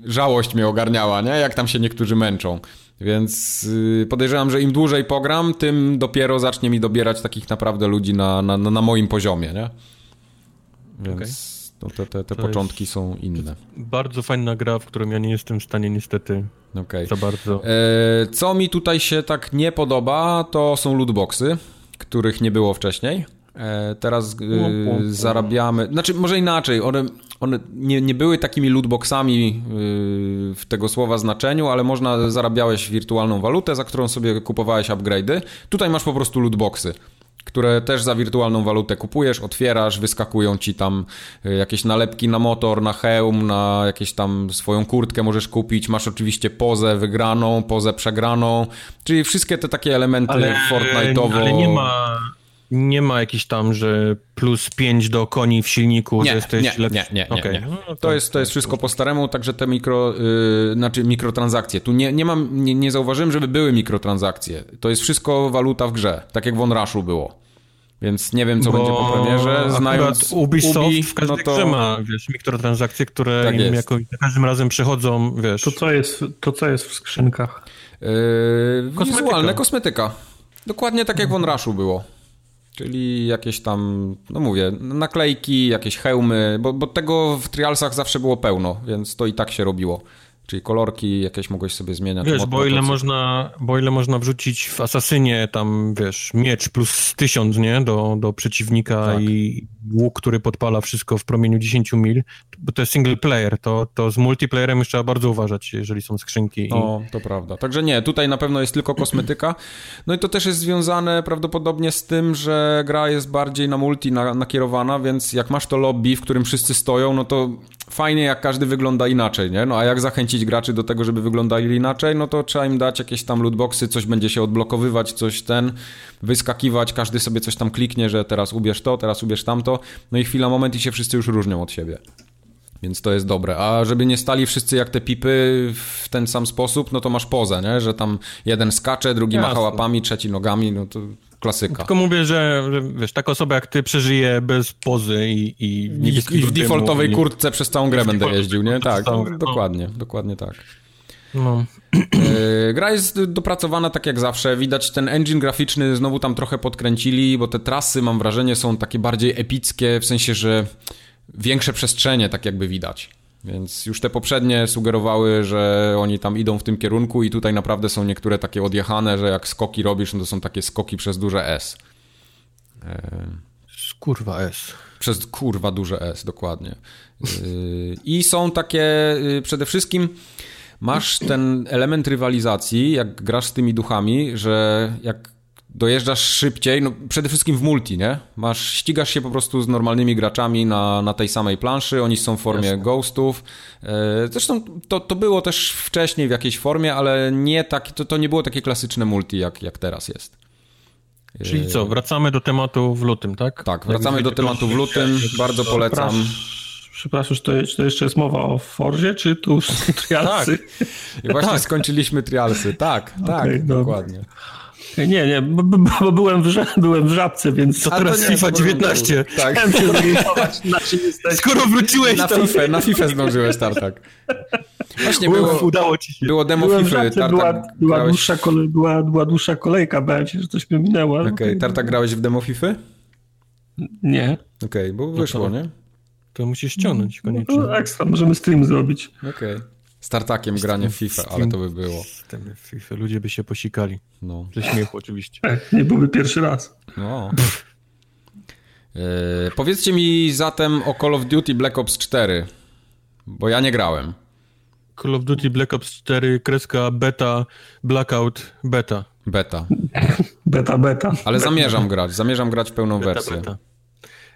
S2: żałość mnie ogarniała, nie? Jak tam się niektórzy męczą. Więc y, podejrzewam, że im dłużej pogram, tym dopiero zacznie mi dobierać takich naprawdę ludzi na, na, na moim poziomie, nie? Więc no, te, te, te początki są inne.
S3: Bardzo fajna gra, w którą ja nie jestem w stanie niestety
S2: Okej.
S3: za bardzo...
S2: E, Co mi tutaj się tak nie podoba, to są lootboxy, których nie było wcześniej. E, Teraz e, zarabiamy, znaczy może inaczej, one, one nie, nie były takimi lootboxami e, w tego słowa znaczeniu, ale można, zarabiałeś wirtualną walutę, za którą sobie kupowałeś upgrade'y. Tutaj masz po prostu lootboxy które też za wirtualną walutę kupujesz, otwierasz, wyskakują ci tam y, jakieś nalepki na motor, na hełm, na jakieś tam swoją kurtkę możesz kupić. Masz oczywiście pozę wygraną, pozę przegraną, czyli wszystkie te takie elementy Fortnite'owo.
S3: ale nie ma, nie ma jakichś tam, że plus 5 do koni w silniku,
S2: Nie,
S3: że jesteś
S2: nie,
S3: lepszy.
S2: nie, nie, nie,
S3: Okej.
S2: nie.
S3: No,
S2: To jest, to jest wszystko po staremu, także te mikro, yy, znaczy mikrotransakcje. Tu nie, nie mam, nie, nie zauważyłem, żeby były mikrotransakcje. To jest wszystko waluta w grze, tak jak w OnRushu było. Więc nie wiem, co
S3: Bo
S2: będzie po premierze. Znając
S3: Ubisoft
S2: Ubi,
S3: w każdej
S2: no to...
S3: ma, wiesz, mikrotransakcje, które
S2: Tak
S3: im jako, za każdym razem przychodzą, wiesz.
S1: To co jest, to co jest w skrzynkach?
S2: Yy,
S3: Kosmetyka.
S2: wizualne kosmetyka. Dokładnie tak jak w OnRushu było. Czyli jakieś tam, no mówię, naklejki, jakieś hełmy, bo, bo tego w trialsach zawsze było pełno, więc to i tak się robiło. Czyli kolorki jakieś mogłeś sobie zmieniać.
S3: Wiesz, bo ile, można, bo ile można wrzucić w Asasynie tam, wiesz, miecz plus 1000, nie, do, do przeciwnika
S2: Tak.
S3: i łuk, który podpala wszystko w promieniu 10 mil, bo to jest single player, to, to z multiplayerem już trzeba bardzo uważać, jeżeli są skrzynki. i-
S2: No, to prawda. Także nie, tutaj na pewno jest tylko kosmetyka. No i to też jest związane prawdopodobnie z tym, że gra jest bardziej na multi na, nakierowana, więc jak masz to lobby, w którym wszyscy stoją, no to fajnie jak każdy wygląda inaczej, nie? No a jak zachęcić graczy do tego, żeby wyglądali inaczej, no to trzeba im dać jakieś tam lootboxy, coś będzie się odblokowywać, coś ten, wyskakiwać, każdy sobie coś tam kliknie, że teraz ubierz to, teraz ubierz tamto, no i chwila, moment i się wszyscy już różnią od siebie. Więc to jest dobre. A żeby nie stali wszyscy jak te pipy w ten sam sposób, no to masz pozę, nie? Że tam jeden skacze, drugi
S3: Jasne.
S2: macha łapami, trzeci nogami, no to klasyka.
S3: Tylko mówię, że, że wiesz, taka osoba jak ty przeżyje bez pozy i, i,
S2: I, I w defaultowej kurtce przez całą grę będę jeździł, nie? Tak,
S3: no.
S2: dokładnie, dokładnie tak.
S3: No.
S2: E, Gra jest dopracowana tak jak zawsze. Widać ten engine graficzny znowu tam trochę podkręcili, bo te trasy mam wrażenie są takie bardziej epickie, w sensie, że większe przestrzenie tak jakby widać. Więc już te poprzednie sugerowały, że oni tam idą w tym kierunku i tutaj naprawdę są niektóre takie odjechane, że jak skoki robisz, no to są takie skoki przez duże S.
S3: Kurwa S.
S2: przez kurwa duże S, dokładnie. Yy, I są takie, yy, przede wszystkim masz ten element rywalizacji, jak grasz z tymi duchami, że jak dojeżdżasz szybciej, no przede wszystkim w multi, nie? Masz, ścigasz się po prostu z normalnymi graczami na, na tej samej planszy, oni są w formie
S3: Jasne.
S2: ghostów. Yy, Zresztą to, to było też wcześniej w jakiejś formie, ale nie tak, to, to nie było takie klasyczne multi, jak, jak teraz jest.
S3: Czyli co, wracamy do tematu w lutym, tak?
S2: Tak, wracamy do tematu w lutym, bardzo polecam.
S1: Przepraszam, czy, to, czy to jeszcze jest mowa o Forzie, czy tu są trialsy?
S2: I właśnie skończyliśmy trialsy. Tak, tak,
S1: Okej, dobra. Nie, nie, bo, bo, bo byłem, w, byłem w żabce, więc
S3: To teraz
S2: nie,
S3: FIFA
S2: to-
S3: 19.
S2: Tak.
S1: chciałem się zorientować, na czym jesteś.
S3: Skoro wróciłeś,
S2: Na
S3: to
S2: FIFA, na FIFA zdążyłeś, Tartak. Właśnie było,
S3: udało ci się.
S2: było demo
S1: Byłem
S2: FIFA.
S1: żabce, była,
S2: Tartak
S1: była,
S2: grałeś...
S1: dłuższa kole, była, była dłuższa kolejka, bałem się, że coś mnie minęło.
S2: Okej,
S1: okej.
S2: Tartak grałeś w demo FIFA?
S1: Nie.
S2: Okej, bo wyszło, nie?
S3: To musisz ściągnąć koniecznie.
S1: No, ekstra, możemy stream zrobić.
S2: Okej. Z Tartakiem granie w FIFA, ale to by było.
S3: FIFA, ludzie by się posikali.
S2: No.
S3: Ze śmiechu oczywiście.
S1: Tak, nie byłby pierwszy raz.
S2: no. E, powiedzcie mi zatem o Call of Duty Black Ops 4, bo ja nie grałem.
S3: Call of Duty Black Ops 4, kreska, beta, blackout, beta.
S2: Beta.
S1: Beta, beta.
S2: Ale zamierzam grać, zamierzam grać w pełną
S3: Beta,
S2: wersję.
S3: beta.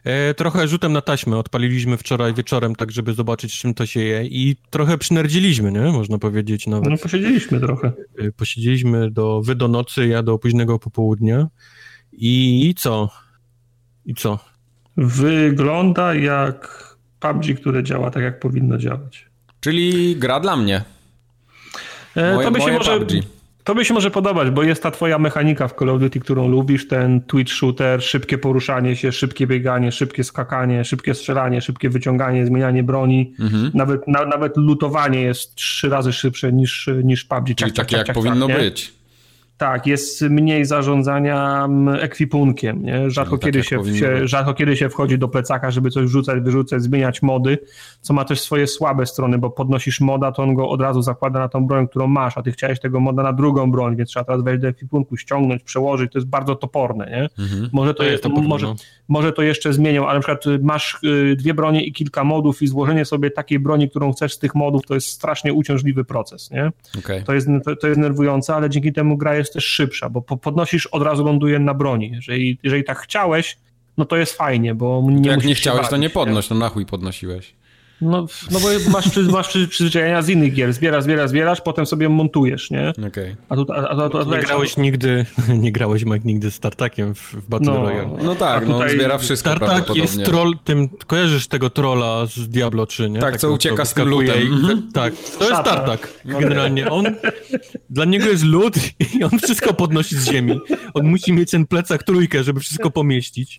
S3: E, trochę rzutem na taśmę odpaliliśmy wczoraj wieczorem, tak żeby zobaczyć, czym to się je i trochę przynerdziliśmy, nie? Można powiedzieć nawet.
S1: No posiedzieliśmy trochę.
S3: E, posiedzieliśmy do wy do nocy, ja do późnego popołudnia i co? I co?
S1: Wygląda jak PUBG, które działa tak, jak powinno działać.
S2: Czyli gra dla mnie.
S1: E,
S2: Moje,
S1: to by się może...
S2: PUBG.
S1: To by się może podobać, bo jest ta twoja mechanika w Call of Duty, którą lubisz, ten twitch shooter, szybkie poruszanie się, szybkie bieganie, szybkie skakanie, szybkie strzelanie, szybkie wyciąganie, zmienianie broni.
S2: Mhm.
S1: Nawet, na, nawet lutowanie jest trzy razy szybsze niż, niż PUBG.
S2: Czyli
S1: Ciak, ciak,
S2: takie
S1: ciak,
S2: jak
S1: ciak,
S2: powinno
S1: nie?
S2: być.
S1: Tak, jest mniej zarządzania mm, ekwipunkiem. Nie? Rzadko,
S2: tak
S1: kiedy się,
S2: powinno
S1: rzadko kiedy się wchodzi do plecaka, żeby coś wrzucać, wyrzucać, zmieniać mody, co ma też swoje słabe strony, bo podnosisz moda, to on go od razu zakłada na tą broń, którą masz, a ty chciałeś tego moda na drugą broń, więc trzeba teraz wejść do ekwipunku, ściągnąć, przełożyć, to jest bardzo toporne. Nie?
S2: Mhm.
S1: Może, to,
S3: To jest
S1: może,
S3: no.
S1: może to jeszcze zmienią, ale na przykład y, masz y, dwie bronie i kilka modów i złożenie sobie takiej broni, którą chcesz z tych modów, to jest strasznie uciążliwy proces. Nie?
S2: Okej.
S1: To jest, to, to jest nerwujące, ale dzięki temu gra jest też szybsza, bo po, podnosisz, od razu ląduje na broni. Jeżeli, jeżeli tak chciałeś, no to jest fajnie, bo nie
S2: To jak nie chciałeś, to nie podnoś, no na chuj podnosiłeś.
S1: No, no bo masz, przy- masz przy- przyzwyczajenia z innych gier. Zbierasz, zbierasz, zbierasz, potem sobie montujesz, nie?
S2: Okej.
S1: A tu, a, a, a, a,
S3: Nie grałeś nigdy, nie grałeś Mike nigdy z Tartakiem w, w Battle
S1: No.
S3: Royale.
S2: No tak, no
S1: tutaj
S2: zbiera wszystko
S3: Tartak jest troll, tym, kojarzysz tego trolla z Diablo 3, nie?
S2: Tak, co
S3: Takiego,
S2: ucieka z tym lutem.
S3: i-
S2: Mhm.
S3: Tak, to jest. Tartak. Generalnie on, dla niego jest lód i on wszystko podnosi z ziemi. On musi mieć ten plecak trójkę, żeby wszystko pomieścić.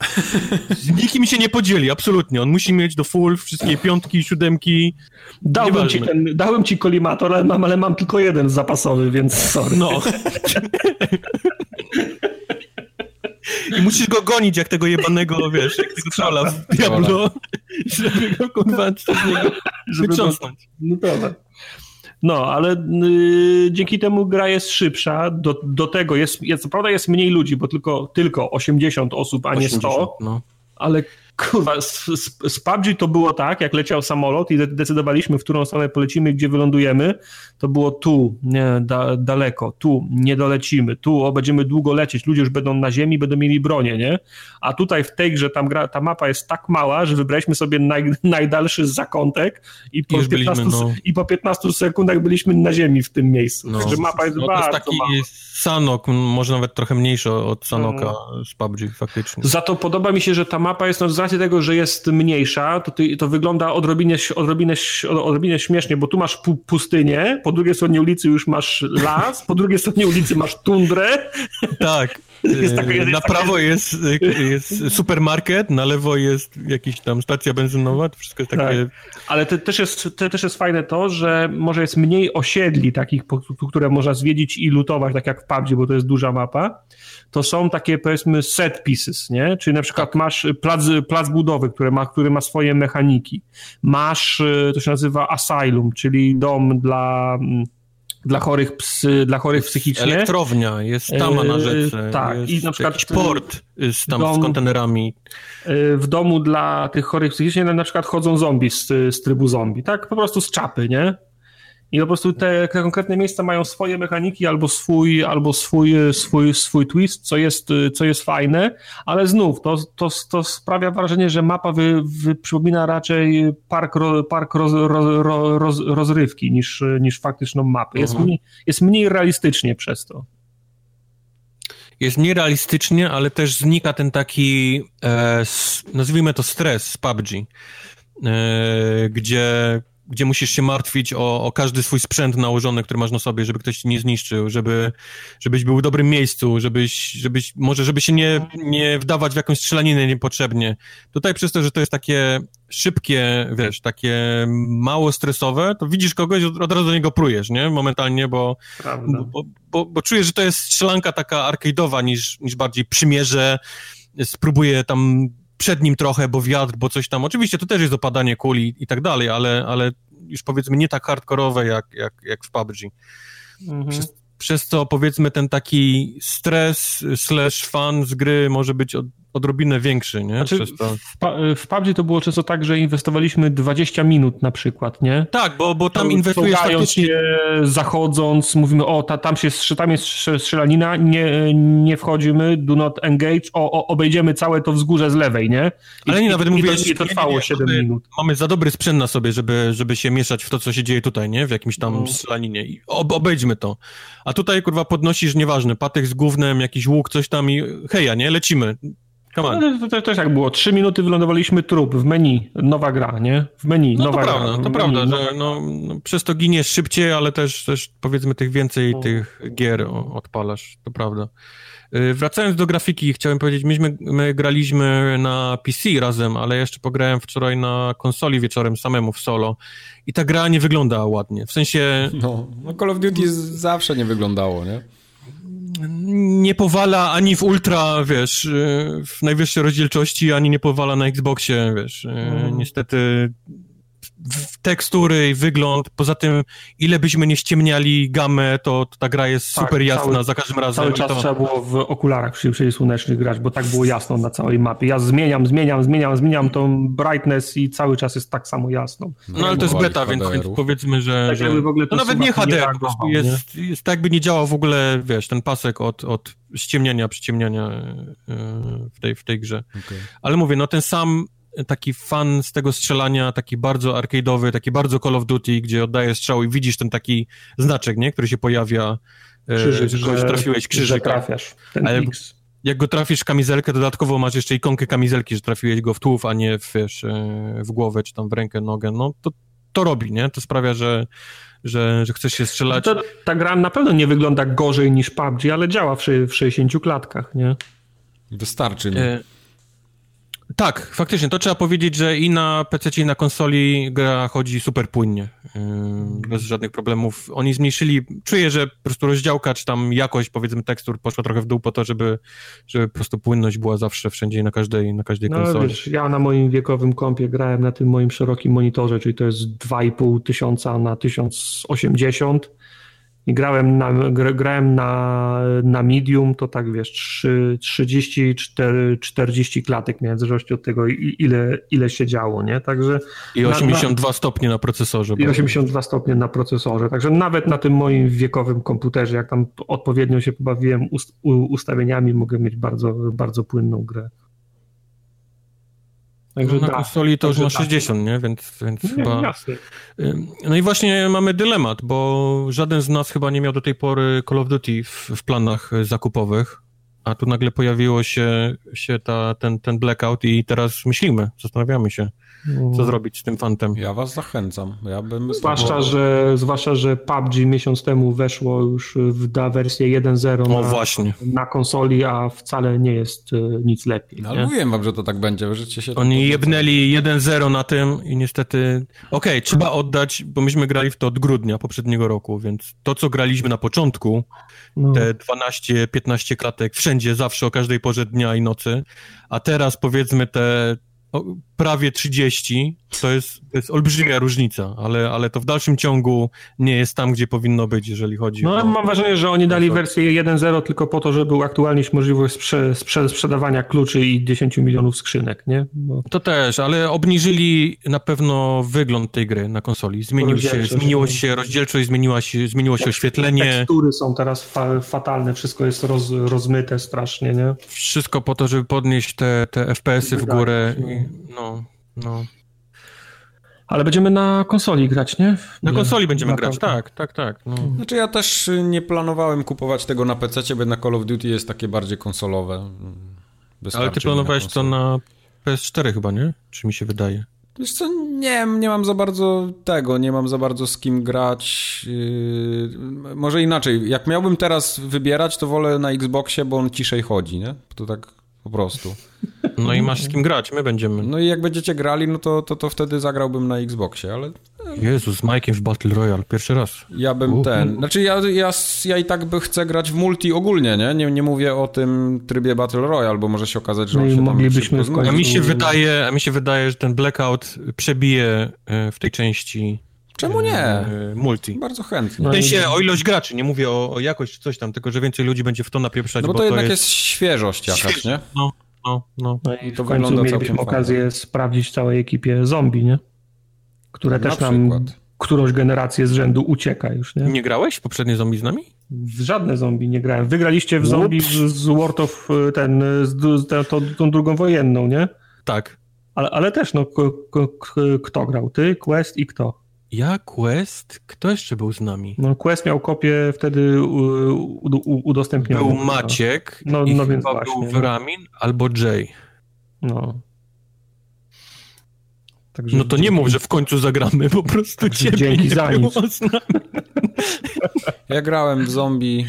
S3: Z nikim się nie podzieli, absolutnie. On musi mieć do full wszystkie piątki, siódemki.
S1: Dałbym ci, ten, dałem ci kolimator, ale mam, ale mam tylko jeden zapasowy, więc sorry.
S3: No. I musisz go gonić jak tego jebanego, wiesz, jak tego trolla w Diablo, żeby go kurwa
S1: Żeby go-
S3: wytrząsnąć.
S1: No dobra. No, ale y, dzięki temu gra jest szybsza. Do, do tego jest, jest, co prawda jest mniej ludzi, bo tylko, tylko 80 osób, a nie 100.
S3: 80, No.
S1: Ale kurwa, z, z, z PUBG to było tak, jak leciał samolot i de- decydowaliśmy, w którą stronę polecimy, gdzie wylądujemy, to było tu, nie, da, daleko, tu, nie dolecimy, tu, o, będziemy długo lecieć, ludzie już będą na ziemi, będą mieli bronię, nie? A tutaj w tej grze tam gra, ta mapa jest tak mała, że wybraliśmy sobie naj, najdalszy zakątek i po,
S3: już
S1: 15,
S3: byliśmy, no.
S1: i po 15 sekundach byliśmy na ziemi w tym miejscu.
S3: No.
S1: Także mapa jest
S3: No to jest taki
S1: mała.
S3: Sanok, może nawet trochę mniejszy od Sanoka z PUBG faktycznie.
S1: Za to podoba mi się, że ta mapa jest, no racji tego, że jest mniejsza, to, ty, to wygląda odrobinę, odrobinę, odrobinę śmiesznie, bo tu masz pu, pustynię, po drugiej stronie ulicy już masz las, po drugiej stronie ulicy masz tundrę.
S3: Tak.
S1: Jest taka-
S3: e,
S1: jest
S3: na
S1: taka-
S3: prawo jest, e, jest supermarket, na lewo jest jakaś tam stacja benzynowa, to wszystko jest takie...
S1: Ale te, też, jest, te, też jest fajne to, że może jest mniej osiedli takich, które można zwiedzić i lutować, tak jak w PUBG, bo to jest duża mapa. To są takie powiedzmy set pieces, nie? Czyli na przykład masz plac, plac budowy, który ma, który ma swoje mechaniki. Masz, y, to się nazywa asylum, czyli dom dla, mm, dla chorych psy, dla chorych psychicznie.
S3: Elektrownia, jest tama na
S1: Yy,
S3: rzece,
S1: tak,
S3: jest
S1: i na przykład
S3: port y, z, tam
S1: dom-
S3: z kontenerami.
S1: Y, w domu dla tych chorych psychicznie na przykład chodzą zombie z, z trybu zombie, tak? Po prostu z czapy, nie? I po prostu te, te konkretne miejsca mają swoje mechaniki albo swój, albo swój, swój, swój twist, co jest, co jest fajne, ale znów to, to, to sprawia wrażenie, że mapa wy, wy przypomina raczej park, ro, park roz, roz, roz, roz, rozrywki niż, niż faktyczną mapę. Jest,
S3: Mhm.
S1: mniej, jest mniej realistycznie przez to.
S3: Jest nierealistycznie, ale też znika ten taki, e, nazwijmy to stres z PUBG, e, gdzie, gdzie musisz się martwić o, o każdy swój sprzęt nałożony, który masz na sobie, żeby ktoś ci nie zniszczył, żeby, żebyś był w dobrym miejscu, żebyś, żebyś może żeby się nie, nie wdawać w jakąś strzelaninę niepotrzebnie. Tutaj przez to, że to jest takie szybkie, wiesz, takie mało stresowe, to widzisz kogoś, od, razu do niego prujesz, nie? Momentalnie, bo, bo, bo, bo, czuję, że to jest strzelanka taka arcade'owa niż, niż bardziej przymierze. Spróbuję tam przed nim trochę, bo wiatr, bo coś tam. Oczywiście to też jest opadanie kuli i tak dalej, ale, ale już powiedzmy nie tak hardkorowe jak, jak, jak w PUBG.
S1: Mhm.
S3: Przez, przez co powiedzmy ten taki stres slash fan z gry może być od, odrobinę większy, nie?
S1: Znaczy, w, w PUBG to było często tak, że inwestowaliśmy 20 minut na przykład, nie?
S3: Tak, bo, bo tam
S1: To
S3: inwestujesz faktycznie...
S1: się, zachodząc, mówimy, o, ta, tam, się, tam jest strze- strzelanina, nie, nie wchodzimy, do not engage, o, o, obejdziemy całe to wzgórze z lewej, nie? I,
S3: Ale nie, nawet
S1: i,
S3: mówiłeś...
S1: I to, i to trwało
S3: nie, nie, nie,
S1: 7
S3: mamy-
S1: minut.
S3: Mamy za dobry sprzęt na sobie, żeby, żeby się mieszać w to, co się dzieje tutaj, nie? W jakimś tam
S1: No.
S3: strzelaninie. I ob, obejdźmy to. A tutaj, kurwa, podnosisz, nieważne, patek z gównem, jakiś łuk, coś tam i heja, nie? Lecimy. Come on.
S1: No, to, to też jak było, 3 minuty wylądowaliśmy trup w meni, nowa gra, nie? W meni,
S3: No to
S1: nowa gra.
S3: prawda, to
S1: menu,
S3: prawda, że no, no, przez to giniesz szybciej, ale też, też powiedzmy tych więcej
S1: No.
S3: tych gier odpalasz, to prawda. Y, Wracając do grafiki, chciałem powiedzieć, myśmy, my graliśmy na PC razem, ale jeszcze pograłem wczoraj na konsoli wieczorem samemu w solo i ta gra nie wygląda ładnie. W sensie
S2: No, no Call of Duty z- zawsze nie wyglądało, nie?
S3: Nie powala ani w ultra, wiesz, y, w najwyższej rozdzielczości, ani nie powala na Xboxie, wiesz.
S1: Mm.
S3: Niestety tekstury i wygląd, poza tym ile byśmy nie ściemniali gamę, to, to ta gra jest
S1: Tak,
S3: super jasna
S1: cały-
S3: za każdym razem.
S1: Cały czas
S3: to,
S1: trzeba było w okularach przy przejściu grać, bo tak było jasno na całej mapie. Ja zmieniam, zmieniam, zmieniam, zmieniam tą brightness i cały czas jest tak samo jasno.
S3: no ale to jest beta, więc, więc powiedzmy, że,
S1: Tak
S3: że
S1: jakby w ogóle
S3: no
S1: to
S3: nawet nie
S1: suwak nie
S3: HDR, po jest, jest tak jakby nie działał w ogóle, wiesz, ten pasek od, od ściemniania, przyciemniania y, w tej, w tej grze.
S2: Okej.
S3: Ale mówię, no ten sam taki fan z tego strzelania, taki bardzo arcade'owy, taki bardzo Call of Duty, gdzie oddajesz strzał i widzisz ten taki znaczek, nie, który się pojawia, e,
S1: Krzyżyk,
S3: że kogoś trafiłeś
S1: że
S3: krzyżyk.
S1: trafiasz. Ten
S3: Ale-
S1: X.
S3: Jak go trafisz w kamizelkę, dodatkowo masz jeszcze ikonkę kamizelki, że trafiłeś go w tułów, a nie w, wiesz, e, w głowę, czy tam w rękę, nogę, no to, to robi, nie? To sprawia, że, że, że chcesz się strzelać.
S1: To, ta gra na pewno nie wygląda gorzej niż PUBG, ale działa w, w 60 klatkach, nie?
S2: Wystarczy mi.
S3: E, tak, faktycznie, to trzeba powiedzieć, że i na PC, i na konsoli gra chodzi super płynnie, e, bez żadnych problemów. Oni zmniejszyli, czuję, że po prostu rozdziałka, czy tam jakość, powiedzmy, tekstur poszła trochę w dół po to, żeby, żeby po prostu płynność była zawsze, wszędzie i na każdej, na każdej
S1: No
S3: konsoli.
S1: wiesz, ja na moim wiekowym kompie grałem na tym moim szerokim monitorze, czyli to jest 2,5 tysiąca na 1080 i grałem na, gr- grałem na, na medium, to tak wiesz, 3, 34, 40 klatek miałem w zależności od tego ile, ile się działo, nie? Także
S3: I
S1: na-
S3: 82 stopnie na procesorze.
S1: i
S3: bo-
S1: 82 stopnie na procesorze. Także nawet na tym moim wiekowym komputerze, jak tam odpowiednio się pobawiłem ust, ustawieniami, mogę mieć bardzo, bardzo płynną grę. Także
S3: No, na
S1: da.
S3: konsoli to już
S1: da.
S3: 60, nie? Więc, więc
S1: Nie,
S3: chyba...
S1: jasne.
S3: No i właśnie mamy dylemat, bo żaden z nas chyba nie miał do tej pory Call of Duty w, w planach zakupowych, a tu nagle pojawiło się, się ta, ten, ten blackout i teraz myślimy, zastanawiamy się, co zrobić z tym fantem.
S2: Ja was zachęcam. Ja bym...
S1: Zwłaszcza, że, zwłaszcza, że PUBG miesiąc temu weszło już w da wersję 1.0
S3: O
S1: na,
S3: właśnie.
S1: na konsoli, a wcale nie jest e, nic lepiej.
S2: No,
S1: nie?
S2: ale mówiłem wam, że to tak będzie, życie się...
S3: Oni
S2: tak
S3: jebnęli 1-0 na tym i niestety... Okej, trzeba oddać, bo myśmy grali w to od grudnia poprzedniego roku, więc to, co graliśmy na początku,
S1: No.
S3: te 12-15 klatek wszędzie, zawsze o każdej porze dnia i nocy, a teraz powiedzmy te prawie 30, to jest, to jest olbrzymia różnica, ale, ale to w dalszym ciągu nie jest tam, gdzie powinno być, jeżeli chodzi
S1: No,
S3: o...
S1: ale mam wrażenie, że oni dali
S3: to-
S1: wersję 1.0 tylko po to, żeby uaktualnić możliwość sprze sprze sprzedawania kluczy i 10 milionów skrzynek, nie? Bo
S3: To też, ale obniżyli na pewno wygląd tej gry na konsoli. Zmienił się, zmieniło się rozdzielczość, zmieniła się, zmieniło się oświetlenie,
S1: tekstury są teraz fa fatalne, wszystko jest roz rozmyte strasznie, nie?
S3: wszystko po to, żeby podnieść te, te FPS-y w
S1: Wydaje
S3: górę. I, no, no.
S1: Ale będziemy na konsoli grać, nie?
S3: Na
S1: Nie,
S3: konsoli będziemy
S1: na
S3: grać, tak, tak, tak. No.
S2: Znaczy ja też y, nie planowałem kupować tego na PC, bo jednak Call of Duty jest takie bardziej konsolowe.
S3: Ale ty planowałeś to
S2: konsolę.
S3: na PS4 chyba, nie? Czy mi się wydaje?
S2: Wiesz co, nie, nie mam za bardzo tego, nie mam za bardzo z kim grać. Yy, może inaczej, jak miałbym teraz wybierać, to wolę na Xboxie, bo on ciszej chodzi, nie? To tak po prostu.
S3: No i masz z kim grać, my będziemy.
S2: No i jak będziecie grali, no to, to, to wtedy zagrałbym na Xboxie, ale
S3: Jezus, z Mike'iem w Battle Royale, pierwszy raz.
S2: ja bym
S3: U.
S2: ten... Znaczy ja, ja, ja i tak by chcę grać w multi ogólnie, nie? nie? Nie mówię o tym trybie Battle Royale, bo może się okazać, że
S1: No
S2: on się tam
S1: moglibyśmy w końcu-
S3: A mi się wydaje, a mi się wydaje, że ten Blackout przebije e, w tej części
S2: Czemu nie?
S3: e, multi.
S2: Bardzo chętnie.
S1: No
S3: W sensie o ilość graczy, nie mówię o, o jakość czy coś tam, tylko że więcej ludzi będzie w to napieprzać,
S2: No bo to jednak jest, świeżość jakaś, nie?
S3: No, no, no.
S1: No i
S2: To
S1: w końcu
S2: wygląda
S1: mielibyśmy
S2: całkiem
S1: okazję sprawdzić całej ekipie zombie, nie? Które
S2: Na
S1: też nam
S2: przykład.
S1: którąś generację z rzędu ucieka już, nie?
S3: Nie grałeś w poprzednie zombie z nami?
S1: W żadne zombie nie grałem. Wygraliście w
S3: Ups.
S1: zombie z, z World of y, ten, z, z tę- tą, tą drugą wojenną, nie?
S3: Tak.
S1: Ale, ale też, no, k, k, k, kto grał? Ty, Quest i kto?
S3: Ja, Quest, kto jeszcze był z nami?
S1: No, Quest miał kopię wtedy udostępnioną.
S3: Był Maciek
S1: No,
S3: i
S1: no więc
S3: chyba
S1: właśnie,
S3: był
S1: no.
S3: Wramin albo Jay.
S1: No. Także
S3: No to nie mów, że w końcu zagramy, po prostu ciebie
S1: dzięki
S3: nie
S1: za
S3: było
S1: nic.
S3: z nami.
S2: Ja grałem w zombie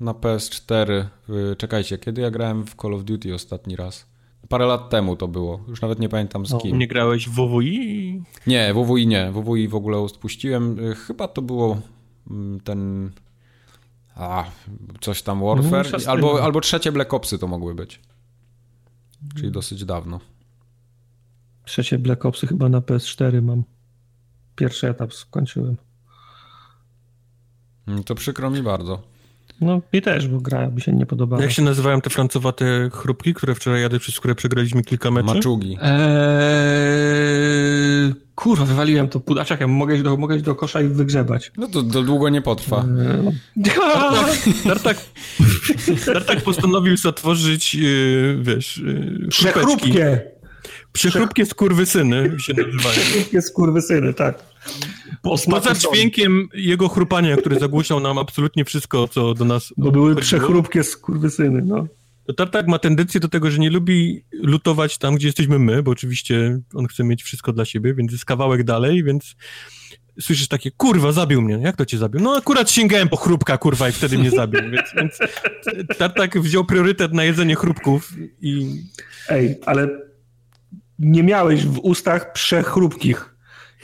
S2: na PS4. w- Czekajcie, kiedy ja grałem w Call of Duty ostatni raz? Parę lat temu to było. Już nawet nie pamiętam z
S1: No,
S2: kim.
S3: Nie grałeś w WWI?
S2: Nie, WWI nie. WWI w ogóle odpuściłem. Y, Chyba to było mm, ten... A, coś tam Warfare.
S1: No, szasty.
S2: albo, albo trzecie Black Opsy to mogły być. Czyli dosyć dawno.
S1: Trzecie Black Opsy chyba na PS4 mam. Pierwszy etap skończyłem.
S2: Mm, To przykro mi bardzo.
S1: No i też, bo gra mi się nie podobała.
S3: Jak się nazywają te francowate chrupki, które wczoraj jadły, przez które przegraliśmy kilka meczów?
S2: Maczugi.
S1: Eee, kurwa, wywaliłem to puda. Czekaj, mogę iść, do, mogę iść do kosza i wygrzebać.
S2: No to, to długo nie potrwa.
S1: Eee,
S3: Tartak, Tartak postanowił zatworzyć, yy, wiesz, yy, chrupeczki.
S1: Przechrupkie!
S3: Przechrupkie skurwysyny się nazywają.
S1: Przechrupkie skurwysyny, tak.
S3: Poza dźwiękiem jego chrupania, który zagłuszał nam absolutnie wszystko, co do nas...
S1: Bo były przechrupkie skurwysyny, no.
S3: To Tartak ma tendencję do tego, że nie lubi lutować tam, gdzie jesteśmy my, bo oczywiście on chce mieć wszystko dla siebie, więc jest kawałek dalej, więc słyszysz takie, kurwa, zabił mnie. Jak to cię zabił? No akurat sięgałem po chrupka, kurwa, i wtedy mnie zabił. Więc, więc Tartak wziął priorytet na jedzenie chrupków i
S1: Ej, ale nie miałeś w ustach przechrupkich.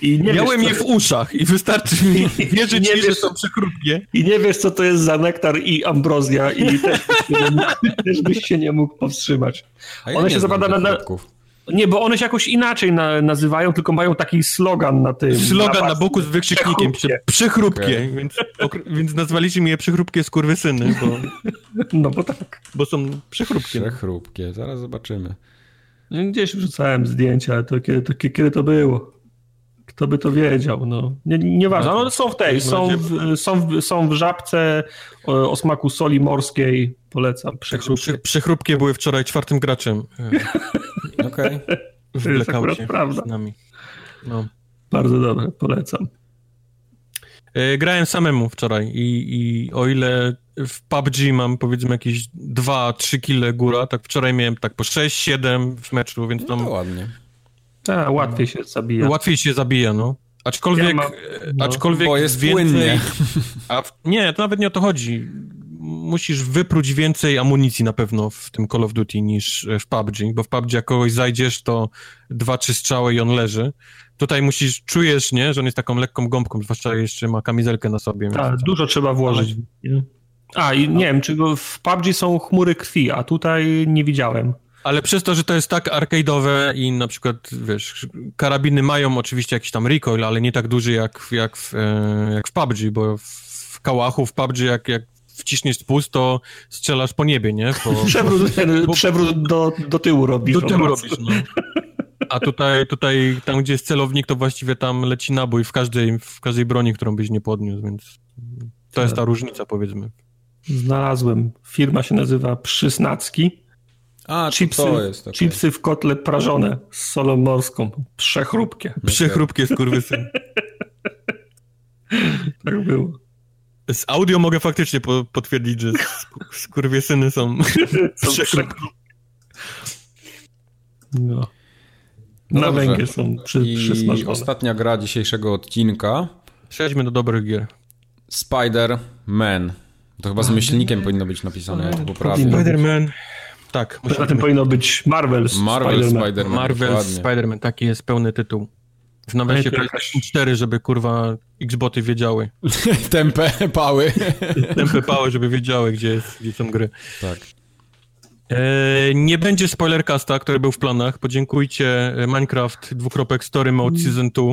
S1: I nie
S3: miałem
S1: wiesz,
S3: je
S1: co,
S3: w uszach i wystarczy mi wierzyć,
S1: Nie
S3: mi, że
S1: wiesz-
S3: są przechrupkie.
S1: I nie wiesz, co to jest za nektar i ambrozja i też byś się nie mógł, też byś się nie mógł powstrzymać.
S2: A ja
S1: One
S2: nie
S1: się zapada na- na-
S2: chrupków.
S1: Nie, bo one się jakoś inaczej na, nazywają, tylko mają taki slogan na tym.
S3: Slogan na
S1: pas-
S3: boku z wykrzyknikiem.
S1: Przechrupkie.
S3: Przechrupkie.
S2: Okej.
S3: Więc, okr- więc nazwaliśmy je przechrupkie skurwysyny, bo,
S1: No bo tak.
S3: bo są przechrupkie.
S2: Przechrupkie, zaraz zobaczymy.
S1: Gdzieś wrzucałem zdjęcia, ale to kiedy to, kiedy to było? Kto by to wiedział? No. Nie, nieważne, ale one są w tej, są w, są w, są w żabce o, o smaku soli morskiej. Polecam, przechrupkie.
S3: Prze- Przechrupkie były wczoraj czwartym graczem e,
S2: Okej.
S3: w
S1: To jest akurat prawda.
S3: z nami. No.
S1: Bardzo dobre, polecam.
S3: E, Grałem samemu wczoraj i, i o ile w PUBG mam powiedzmy jakieś 2-3 kile góra, tak wczoraj miałem tak po 6-7 w meczu, więc
S2: No
S3: tam
S2: to ładnie.
S1: A, łatwiej się zabija.
S3: łatwiej się zabija, no. Aczkolwiek,
S1: Ja mam-
S3: e,
S1: no,
S3: aczkolwiek
S2: bo jest
S3: więcej...
S2: płynnie.
S3: A w, nie, to nawet nie o to chodzi. Musisz wypróć więcej amunicji na pewno w tym Call of Duty niż w PUBG, bo w PUBG jak kogoś zajdziesz, to dwa, trzy strzały i on leży. Tutaj musisz, czujesz, nie, że on jest taką lekką gąbką, zwłaszcza jeszcze ma kamizelkę na sobie.
S1: Tak, dużo trzeba włożyć. A, i nie wiem, czy w PUBG są chmury krwi, a tutaj nie widziałem.
S3: Ale przez to, że to jest tak arcade'owe i na przykład, wiesz, karabiny mają oczywiście jakiś tam recoil, ale nie tak duży jak, jak, w, e, jak w PUBG, bo w kałachu, w PUBG jak, jak wciśniesz spust, to strzelasz po niebie, nie? Po,
S1: Przewrót, przewrót do, do tyłu robisz.
S3: Do
S1: po
S3: tyłu robisz, no. A tutaj, tutaj, tam gdzie jest celownik, to właściwie tam leci nabój w każdej, w każdej broni, którą byś nie podniósł, więc to jest ta różnica, powiedzmy.
S1: Znalazłem. Firma się nazywa Przysnacki.
S2: A,
S1: Chipsy,
S2: to jest. okej.
S1: chipsy w kotle prażone z solą morską. Przechrupkie.
S3: Przechrupkie skurwysy.
S1: Tak było.
S3: Z audio mogę faktycznie po, potwierdzić, że sk- skurwysyny są
S1: Są
S3: przechrupkie.
S1: No.
S2: No
S1: Na
S2: dobrze.
S1: węgiel są przy,
S2: I ostatnia gra dzisiejszego odcinka.
S3: Przejdźmy do dobrych gier.
S2: Spider-Man. To chyba z myślnikiem powinno być napisane.
S3: Spider-Man. Tak,
S1: Poza tym powinno być Marvel's
S2: Marvel
S1: Spider-Man.
S3: Marvel
S2: dokładnie.
S3: Spider-Man, taki jest pełny tytuł. W nawiasie PlayStation 4, żeby kurwa Xboty wiedziały.
S2: Tempę, pały.
S3: Tempy pały, żeby wiedziały, gdzie, jest, gdzie są gry.
S2: tak.
S3: E, nie będzie spoilercasta, który był w planach. Podziękujcie e, Minecraft dwukropek Story Mode Season 2,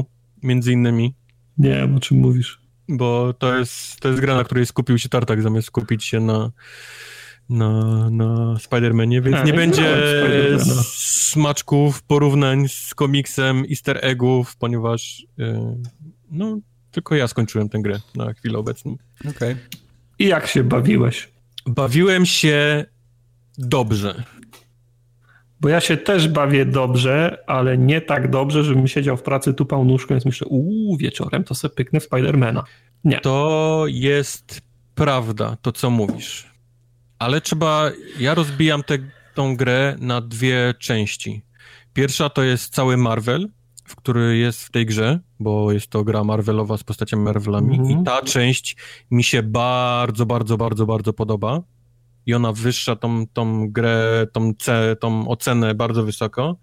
S3: między innymi,
S1: Nie wiem, o czym mówisz.
S3: bo to jest, to jest gra, na której skupił się Tartak, zamiast skupić się na, na, na Spider-Manie, więc
S1: A,
S3: nie
S1: nie
S3: będzie
S1: w Spider-Mana.
S3: smaczków, porównań z komiksem, easter eggów, ponieważ e, no, tylko ja skończyłem tę grę na chwilę obecną.
S2: Okej.
S1: I jak się bawiłeś?
S3: Bawiłem się dobrze.
S1: Bo ja się też bawię dobrze, ale nie tak dobrze, żebym siedział w pracy, tupał nóżką, więc myślę, uuu, wieczorem to sobie pyknę Spidermana. Nie.
S3: To jest prawda, to co mówisz. Ale trzeba. Ja rozbijam tę tą grę na dwie części. Pierwsza to jest cały Marvel, w który jest w tej grze, bo jest to gra Marvelowa z postaciami Marvelami.
S1: Mhm.
S3: I ta część mi się bardzo, bardzo, bardzo, bardzo podoba. I ona wyższa tą, tą grę, tą, ce, tą ocenę bardzo wysoko.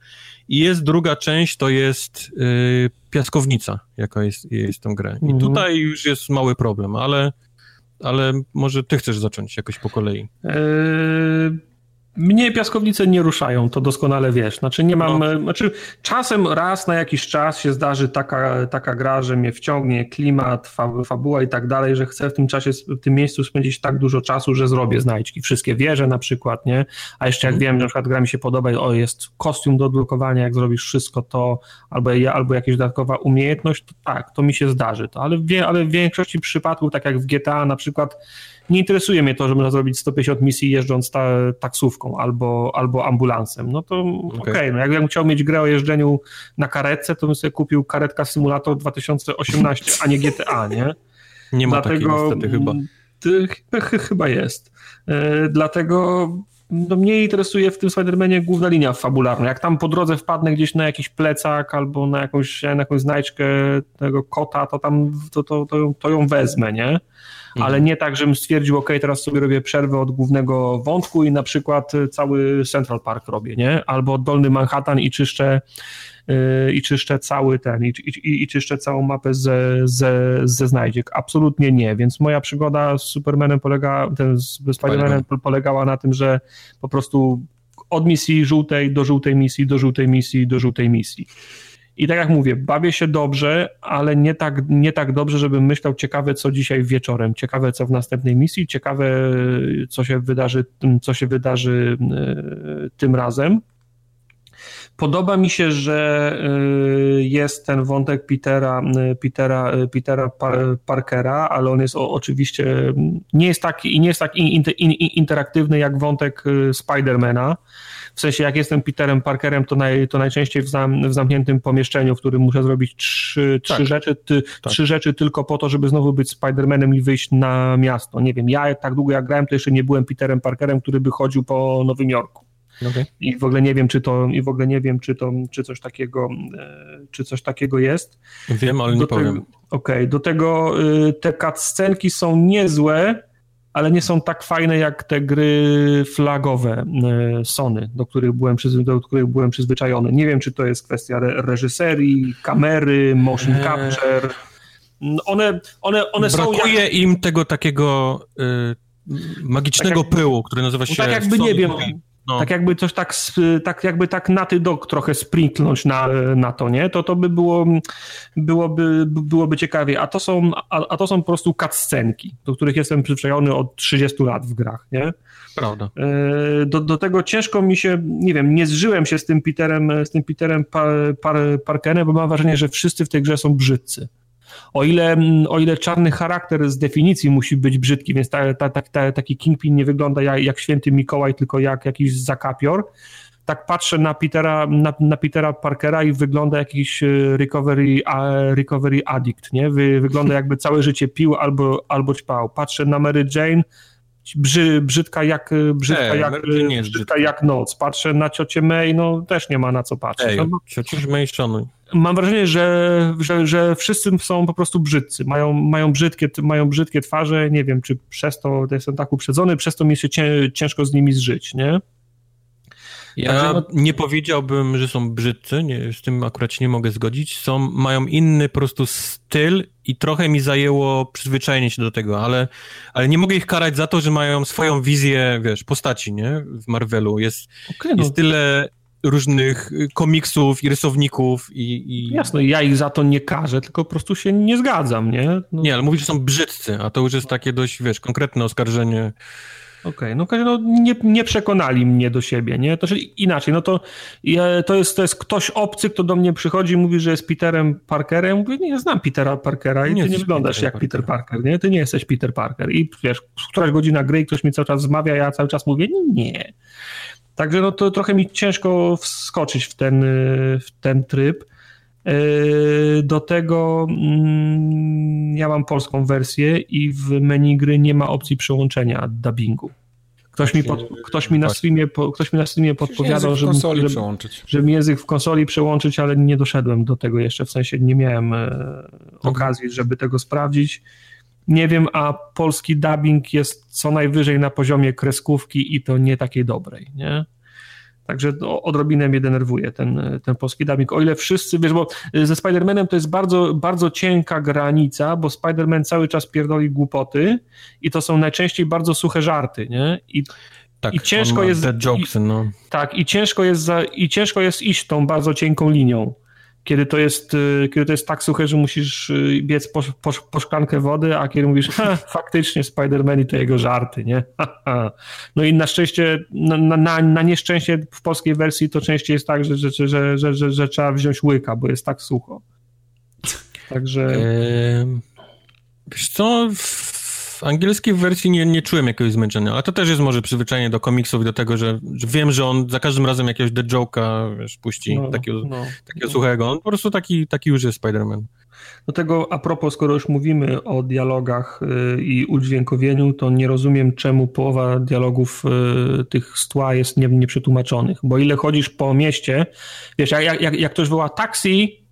S3: I jest druga część, to jest y, piaskownica, jaka jest, jest tą grę. I
S1: Mhm.
S3: tutaj już jest mały problem, ale, ale może ty chcesz zacząć jakoś po kolei.
S1: Eee, mnie piaskownice nie ruszają, to doskonale wiesz. Znaczy nie mam,
S3: No.
S1: znaczy czasem raz na jakiś czas się zdarzy taka, taka gra, że mnie wciągnie klimat, fa, fabuła i tak dalej, że chcę w tym czasie, w tym miejscu spędzić tak dużo czasu, że zrobię znajdźki. Wszystkie wieże na przykład, nie? A jeszcze jak wiem, że na przykład gra mi się podoba, o jest kostium do odblokowania, jak zrobisz wszystko to, albo, albo jakaś dodatkowa umiejętność, to tak, to mi się zdarzy. To, ale, w, ale w większości przypadków, tak jak w GTA na przykład, nie interesuje mnie to, że można zrobić 150 misji jeżdżąc ta, taksówką albo, albo ambulansem. No to okej, no jakbym chciał mieć grę o jeżdżeniu na karetce, to bym sobie kupił karetka Simulator 2018, a nie GTA, nie?
S3: Nie ma
S1: Dlatego,
S3: takiej niestety chyba.
S1: Chyba jest. E, dlatego no, mnie interesuje w tym Spider-Manie główna linia fabularna. Jak tam po drodze wpadnę gdzieś na jakiś plecak albo na jakąś, na jakąś znajdźkę tego kota, to tam to, to, to, ją- to ją wezmę, nie? Ale nie tak, żebym stwierdził, ok, teraz sobie robię przerwę od głównego wątku i na przykład cały Central Park robię, nie? Albo Dolny Manhattan i czyszczę yy, i czyszczę cały ten, i, i, i czyszczę całą mapę ze, ze, ze znajdziek. Absolutnie nie, więc moja przygoda z Supermanem polega, ten z Spider-Manem polegała na tym, że po prostu od misji żółtej do żółtej misji, do żółtej misji, do żółtej misji. I tak jak mówię, bawię się dobrze, ale nie tak, nie tak dobrze, żebym myślał ciekawe, co dzisiaj wieczorem, ciekawe, co w następnej misji, ciekawe, co się wydarzy, co się wydarzy e, tym razem. Podoba mi się, że e, jest ten wątek Petera, e, Petera, Petera Par- Parkera, ale on jest oczywiście nie jest tak nie jest tak in, in, in, interaktywny jak wątek Spidermana. W sensie, jak jestem Peterem Parkerem, to, naj, to najczęściej w, zam, w zamkniętym pomieszczeniu, w którym muszę zrobić trzy, trzy,
S3: Tak.
S1: rzeczy, ty, trzy rzeczy tylko po to, żeby znowu być Spidermanem i wyjść na miasto. Nie wiem, ja tak długo jak grałem, to jeszcze nie byłem Peterem Parkerem, który by chodził po Nowym Jorku.
S3: Okej.
S1: I w ogóle nie wiem, czy to, i w ogóle nie wiem, czy to, czy coś takiego, e, czy coś takiego jest.
S3: Wiem, ale nie
S1: Do
S3: powiem.
S1: Tego, Okej, do tego y, te cutscenki są niezłe, ale nie są tak fajne jak te gry flagowe y, Sony, do których byłem, przyzwy- do których byłem przyzwyczajony. Nie wiem, czy to jest kwestia re- reżyserii, kamery, motion
S3: Eee.
S1: capture. No, One, one, one są
S3: Brakuje
S1: jak,
S3: im tego takiego y, magicznego
S1: Tak jak-
S3: pyłu, który nazywa się...
S1: tak jakby,
S3: Sony
S1: nie wiem.
S3: No.
S1: tak jakby coś tak, tak jakby tak na ty dok trochę sprinknąć na, na to, nie? To to by było, byłoby, byłoby ciekawie. A to są, a, a to są po prostu cutscenki, do których jestem przyzwyczajony od 30 lat w grach, nie?
S3: Prawda.
S1: E, Do, do tego ciężko mi się, nie wiem, nie zżyłem się z tym Peterem, z tym Peterem par, par, Parkerem, bo mam wrażenie, że wszyscy w tej grze są brzydcy. O ile, o ile czarny charakter z definicji musi być brzydki, więc ta, ta, ta, ta, taki Kingpin nie wygląda jak, jak święty Mikołaj, tylko jak jakiś zakapior, tak patrzę na Petera, na, na Petera Parkera i wygląda jakiś e, recovery, recovery addict, nie? Wy, wygląda jakby całe życie pił albo, albo ćpał. Patrzę na Mary Jane, brzy, brzydka jak brzydka,
S3: Ej,
S1: jak, brzydka
S3: brzydka.
S1: jak noc. Patrzę na ciocię May, no też nie ma na co patrzeć.
S3: Ej,
S1: No, bo
S3: my szanuj.
S1: Mam wrażenie, że, że, że wszyscy są po prostu brzydcy. Mają, mają, brzydkie, mają brzydkie twarze. Nie wiem, czy przez to jestem tak uprzedzony, przez to mi się cię, ciężko z nimi zżyć, nie?
S3: Ja
S1: Także no-
S3: nie powiedziałbym, że są brzydcy, nie, z tym akurat się nie mogę zgodzić. Są, mają inny po prostu styl i trochę mi zajęło przyzwyczajenie się do tego, ale, ale nie mogę ich karać za to, że mają swoją wizję, wiesz, postaci, nie? W Marvelu jest,
S1: Okay, no,
S3: jest tyle różnych y, komiksów i rysowników i... i...
S1: jasne, ja ich za to nie karzę, tylko po prostu się nie zgadzam, nie? No,
S3: Nie, ale mówisz, że są brzydcy, a to już jest takie dość, wiesz, konkretne oskarżenie.
S1: Okej, okay. no, no nie, nie, przekonali mnie do siebie, nie? To znaczy inaczej, no to, ja, to, jest, to jest ktoś obcy, kto do mnie przychodzi i mówi, że jest Peterem Parkerem. Mówię, nie, znam Petera Parkera i nie ty nie wyglądasz Peter jak Parker. Peter Parker, nie? Ty nie jesteś Peter Parker. I wiesz, któraś godzina gry i ktoś mi cały czas zmawia, ja cały czas mówię, nie. Także no to trochę mi ciężko wskoczyć w ten, w ten tryb. Yy, do tego mm, ja mam polską wersję i w menu gry nie ma opcji przełączenia dubbingu. Ktoś mi, pod, ktoś mi, na, streamie, ktoś mi na streamie podpowiadał, żeby, żeby, żeby język w konsoli przełączyć, ale nie doszedłem do tego jeszcze, w sensie nie miałem e, okazji, żeby tego sprawdzić. Nie wiem, a polski dubbing jest co najwyżej na poziomie kreskówki i to nie takiej dobrej, nie? Także odrobinę mnie denerwuje ten, ten polski dubbing. O ile wszyscy, wiesz, bo ze Spider-Manem to jest bardzo, bardzo cienka granica, bo Spider-Man cały czas pierdoli głupoty i to są najczęściej bardzo suche żarty, nie? I,
S3: tak,
S1: i ciężko jest.
S3: Jokes, no.
S1: Tak, i ciężko jest za, i ciężko jest iść tą bardzo cienką linią kiedy to jest, y, kiedy to jest tak suche, że musisz y, biec po, po, po szklankę wody, a kiedy mówisz, faktycznie Spider-Man i to jego żarty, nie? No i na szczęście, na, na, na, nieszczęście w polskiej wersji to częściej jest tak, że, że, że, że, że, że trzeba wziąć łyka, bo jest tak sucho. Także... Eee,
S3: wiesz co, w angielskiej wersji nie, nie czułem jakiegoś zmęczenia, ale to też jest może przyzwyczajenie do komiksów i do tego, że, że wiem, że on za każdym razem jakiegoś The Joke'a wiesz, puści no, takiego, no, takiego no. suchego. On po prostu taki, taki już jest Spider-Man.
S1: Do tego a propos, skoro już mówimy o dialogach y, i udźwiękowieniu, to nie rozumiem, czemu połowa dialogów y, tych z tła jest nie, nieprzetłumaczonych. Bo ile chodzisz po mieście, wiesz, jak, jak, jak ktoś woła taksi,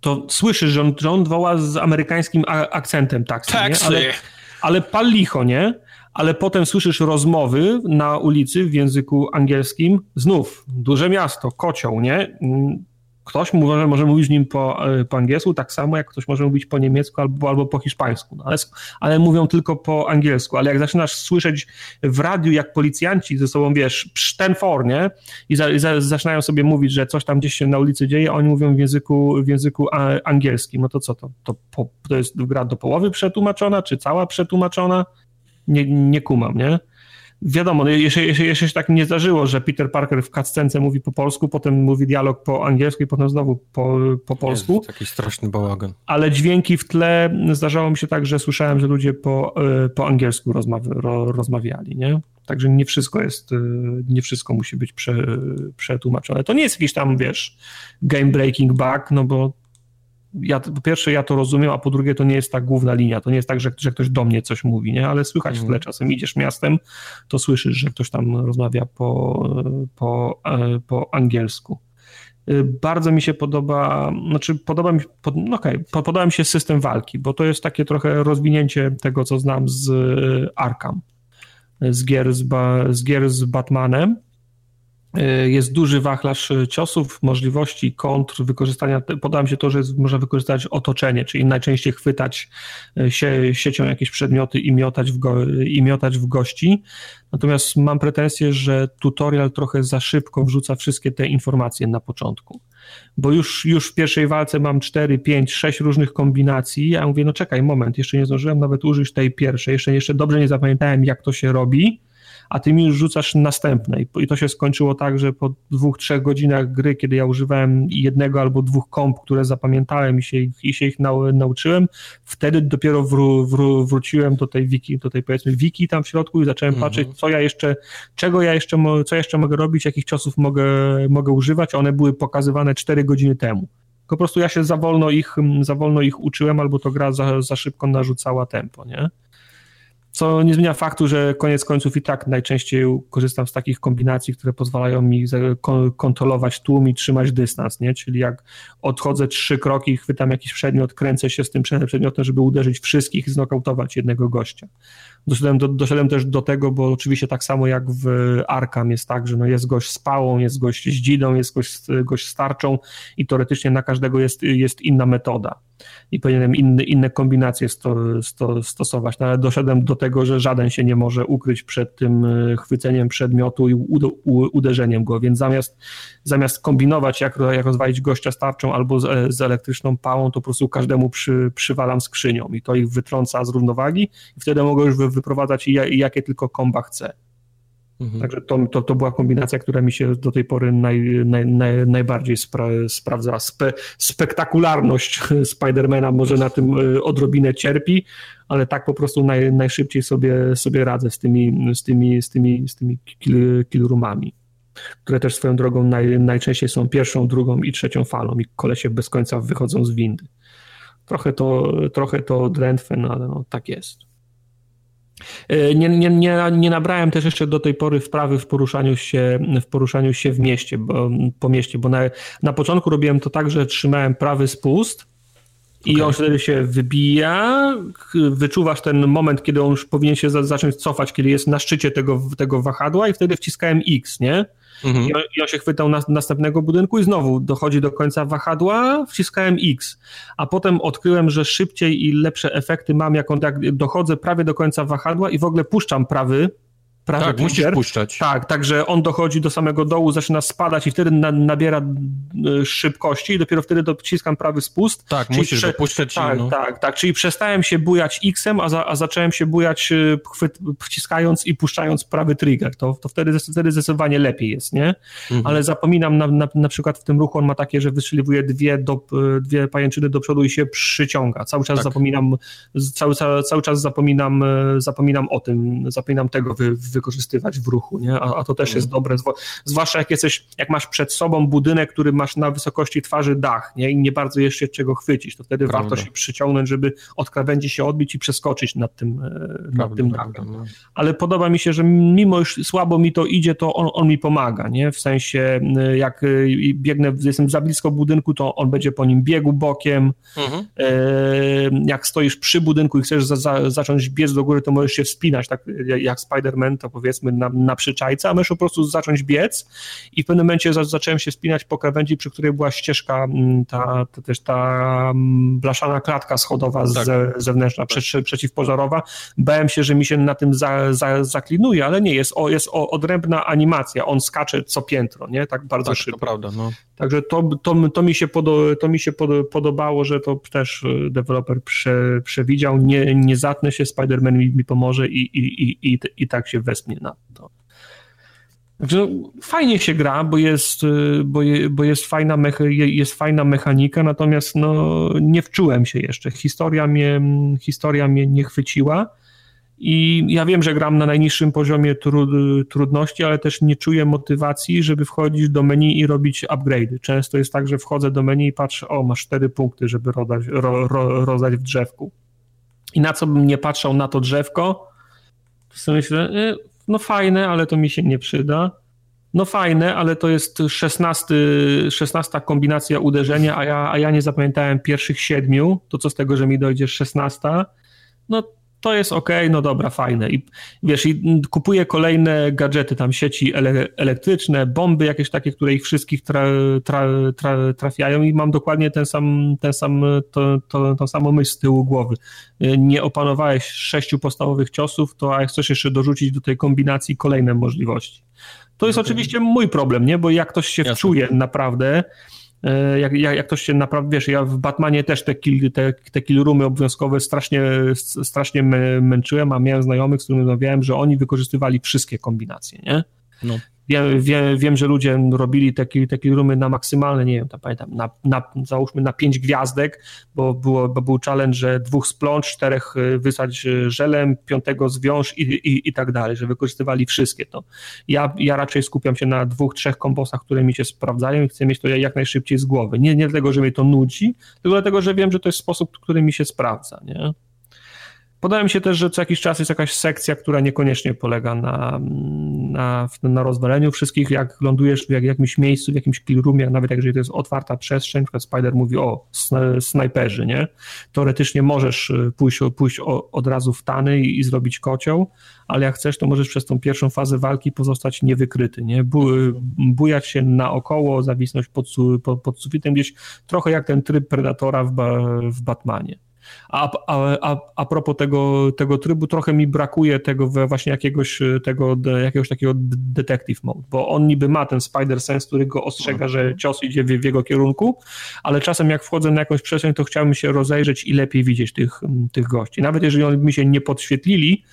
S1: to słyszysz, że on, że on woła z amerykańskim akcentem taksi.
S3: Taxi. Ale,
S1: pal licho, nie? Ale potem słyszysz rozmowy na ulicy w języku angielskim, znów duże miasto, kocioł, nie? Ktoś może, może mówić nim po, e, po angielsku, tak samo jak ktoś może mówić po niemiecku albo, albo po hiszpańsku, no ale, ale mówią tylko po angielsku. Ale jak zaczynasz słyszeć w radiu, jak policjanci ze sobą, wiesz, ten for, nie? I, za, i za, zaczynają sobie mówić, że coś tam gdzieś się na ulicy dzieje, oni mówią w języku, w języku angielskim. No to co to? To, po, to jest gra do połowy przetłumaczona, czy cała przetłumaczona? Nie, nie kumam, nie? Wiadomo, no, jeszcze, jeszcze, jeszcze się tak nie zdarzyło, że Peter Parker w cutscence mówi po polsku, potem mówi dialog po angielsku i potem znowu po, po polsku. Jest
S3: taki straszny bałagan.
S1: Ale dźwięki w tle, zdarzało mi się tak, że słyszałem, że ludzie po, e, po angielsku ro, rozmawiali, nie? Także nie wszystko jest, e, nie wszystko musi być prze, przetłumaczone. To nie jest jakiś tam, wiesz, game breaking bug, no bo ja, po pierwsze ja to rozumiem, a po drugie to nie jest ta główna linia, to nie jest tak, że, że ktoś do mnie coś mówi, nie? ale słychać w tle, mhm. czasem idziesz miastem, to słyszysz, że ktoś tam rozmawia po, po, e, po angielsku. Y, bardzo mi się podoba, znaczy podoba mi, pod, no okay, podoba mi się system walki, bo to jest takie trochę rozwinięcie tego, co znam z Arkham, z gier z, z, gier z Batmanem, E, jest duży wachlarz e, ciosów, możliwości kontr, wykorzystania. Podoba mi się to, że jest, można wykorzystać otoczenie, czyli najczęściej chwytać e, sie, siecią jakieś przedmioty i miotać, w go, i miotać w gości. Natomiast mam pretensję, że tutorial trochę za szybko wrzuca wszystkie te informacje na początku. Bo już, już w pierwszej walce mam 4, 5, 6 różnych kombinacji, ja mówię, no czekaj, moment, jeszcze nie zdążyłem nawet użyć tej pierwszej, jeszcze, jeszcze dobrze nie zapamiętałem, jak to się robi a ty mi już rzucasz następne. I to się skończyło tak, że po dwóch, trzech godzinach gry, kiedy ja używałem jednego albo dwóch komp, które zapamiętałem i się, i się ich nau, nauczyłem, wtedy dopiero wró, wró, wróciłem do tej wiki, do tej powiedzmy wiki tam w środku i zacząłem mhm. patrzeć, co ja jeszcze, czego ja jeszcze, co jeszcze mogę robić, jakich ciosów mogę, mogę używać. One były pokazywane 4 godziny temu. Po prostu ja się za wolno ich, za wolno ich uczyłem, albo to gra za, za szybko narzucała tempo, nie? Co nie zmienia faktu, że koniec końców i tak najczęściej korzystam z takich kombinacji, które pozwalają mi kontrolować tłum i trzymać dystans, nie? Czyli jak odchodzę trzy kroki, chwytam jakiś przedmiot, kręcę się z tym przedmiotem, żeby uderzyć wszystkich i znokautować jednego gościa. Doszedłem, do, doszedłem też do tego, bo oczywiście tak samo jak w Arkham jest tak, że no jest gość z pałą, jest gość z dzidą, jest gość, gość z tarczą i teoretycznie na każdego jest, jest inna metoda i powinienem inny, inne kombinacje sto, sto, stosować, no ale doszedłem do tego, że żaden się nie może ukryć przed tym e, chwyceniem przedmiotu i uderzeniem go, więc zamiast, zamiast kombinować, jak, jak rozwalić gościa starczą albo z, z elektryczną pałą, to po prostu każdemu przy, przywalam skrzynią i to ich wytrąca z równowagi. I wtedy mogę już wyprowadzać jakie tylko komba chcę. Mhm. Także to, to, to była kombinacja, która mi się do tej pory naj, naj, naj, najbardziej spra sprawdza. Spe, spektakularność Spidermana może na tym e, odrobinę cierpi, ale tak po prostu naj, najszybciej sobie, sobie radzę z tymi, z tymi, z tymi, z tymi kill, kill roomami które też swoją drogą naj, najczęściej są pierwszą, drugą i trzecią falą i kolesie bez końca wychodzą z windy. Trochę to, trochę to drętwe, no ale no, tak jest. E, nie, nie, nie, nie nabrałem też jeszcze do tej pory wprawy w poruszaniu się w, poruszaniu się w mieście, bo, po mieście, bo na, na początku robiłem to tak, że trzymałem prawy spust i okay. on wtedy się wybija, wyczuwasz ten moment, kiedy on już powinien się zacząć cofać, kiedy jest na szczycie tego, tego wahadła i wtedy wciskałem X, nie? Mhm. I, on, się chwytał na, następnego budynku i znowu dochodzi do końca wahadła, wciskałem X. A potem odkryłem, że szybciej i lepsze efekty mam, jak, on, dochodzę prawie do końca wahadła i w ogóle puszczam prawy
S3: prawy tak, musisz puszczać.
S1: Tak, także on dochodzi do samego dołu, zaczyna spadać i wtedy na, nabiera e, szybkości i dopiero wtedy dociskam prawy spust.
S3: Tak, czyli musisz prze... puszczać.
S1: Tak, no. tak, tak, czyli przestałem się bujać X-em, a, za, a zacząłem się bujać e, chwyt, wciskając i puszczając prawy trigger. To, to wtedy, wtedy zdecydowanie lepiej jest, nie? Mhm. Ale zapominam na, na, na przykład w tym ruchu on ma takie, że wystrzeliwuje dwie, do, e, dwie pajęczyny do przodu i się przyciąga. Cały czas tak. zapominam, cały, cały, cały czas zapominam, zapominam o tym, zapominam tego wy, wykorzystywać w ruchu, nie? A, a to też jest mhm. dobre, zwłaszcza jak jesteś, jak masz przed sobą budynek, który masz na wysokości twarzy dach, nie? I nie bardzo jeszcze czego chwycić, to wtedy Prawda. warto się przyciągnąć, żeby od krawędzi się odbić i przeskoczyć nad tym, e, Prawda, nad tym dachem. No. Ale podoba mi się, że mimo już słabo mi to idzie, to on, on mi pomaga, nie? W sensie, jak e, biegnę, jestem za blisko budynku, to on będzie po nim biegł bokiem. Mhm. E, jak stoisz przy budynku i chcesz za, za, zacząć biec do góry, to możesz się wspinać, tak jak Spider-Man, to powiedzmy na, na przyczajce, a możesz po prostu zacząć biec i w pewnym momencie za, zacząłem się spinać po krawędzi, przy której była ścieżka, mm, ta, ta też ta mm, blaszana klatka schodowa tak. ze, zewnętrzna, tak. przeciwpożarowa. Bałem się, że mi się na tym za, za, zaklinuje, ale nie, jest, o, jest o, odrębna animacja, on skacze co piętro, nie? Tak bardzo tak, szybko.
S3: To prawda, no.
S1: Także to, to, to mi się, podo, to mi się podobało, że to też e, deweloper prze, przewidział, nie, nie zatnę się, Spider-Man mi, mi pomoże i, i, i, i, i tak się wespnie na to. Także fajnie się gra, bo jest, y, bo, je, bo jest, fajna mecha, jest fajna mechanika, natomiast no, nie wczułem się jeszcze. Historia mnie, historia mnie nie chwyciła i ja wiem, że gram na najniższym poziomie tru, trudności, ale też nie czuję motywacji, żeby wchodzić do menu i robić upgrade'y. Często jest tak, że wchodzę do menu i patrzę, o masz cztery punkty, żeby rodać, ro, ro, rozdać w drzewku. I na co bym nie patrzał na to drzewko, sobie myślę, no fajne, ale to mi się nie przyda. No fajne, ale to jest 16, 16 kombinacja uderzenia, a ja, a ja nie zapamiętałem pierwszych siedmiu. To co z tego, że mi dojdzie 16? No to jest ok, no dobra, fajne. I wiesz, i kupuję kolejne gadżety, tam sieci ele elektryczne, bomby jakieś takie, które ich wszystkich tra, tra, tra, trafiają i mam dokładnie ten sam, ten sam, to, to, tą samą myśl z tyłu głowy. Nie opanowałeś sześciu podstawowych ciosów, to a chcesz jeszcze dorzucić do tej kombinacji kolejne możliwości. To jest okay. oczywiście mój problem, nie? Bo jak ktoś się Jasne. wczuje naprawdę, jak, jak, jak ktoś się naprawdę, wiesz, ja w Batmanie też te, kill, te, te kill roomy obowiązkowe strasznie, strasznie męczyłem, a miałem znajomych, z którymi rozmawiałem, że oni wykorzystywali wszystkie kombinacje, nie? No. Wiem, wiem, wiem, że ludzie robili takie, takie roomy na maksymalne, nie wiem, tam pamiętam, na, na, załóżmy na pięć gwiazdek, bo, było, bo był challenge, że dwóch splącz, czterech y, wysać y, żelem, piątego zwiąż i, i, i tak dalej, że wykorzystywali wszystkie to. Ja, ja raczej skupiam się na dwóch, trzech kombosach, które mi się sprawdzają i chcę mieć to jak najszybciej z głowy. Nie, nie dlatego, że mnie to nudzi, tylko dlatego, że wiem, że to jest sposób, który mi się sprawdza, nie? Podoba mi się też, że co jakiś czas jest jakaś sekcja, która niekoniecznie polega na, na, na rozwaleniu wszystkich. Jak lądujesz w jakimś miejscu, w jakimś killroomie, nawet jeżeli to jest otwarta przestrzeń, na przykład Spider mówi o snajperzy, nie? Teoretycznie możesz y, pójść, pójść od razu w tany i, i, zrobić kocioł, ale jak chcesz, to możesz przez tą pierwszą fazę walki pozostać niewykryty, nie? Bu, bujać się naokoło, zawisnąć pod, pod, pod sufitem gdzieś, trochę jak ten tryb Predatora w, w Batmanie. A, a, a, a propos tego, tego trybu, trochę mi brakuje tego właśnie jakiegoś, tego, jakiegoś takiego detective mode, bo on niby ma ten spider sense, który go ostrzega, że mhm. cios idzie w, w jego kierunku, ale czasem jak wchodzę na jakąś przestrzeń, to chciałbym się rozejrzeć i lepiej widzieć tych, tych gości. Nawet jeżeli oni mi się nie podświetlili,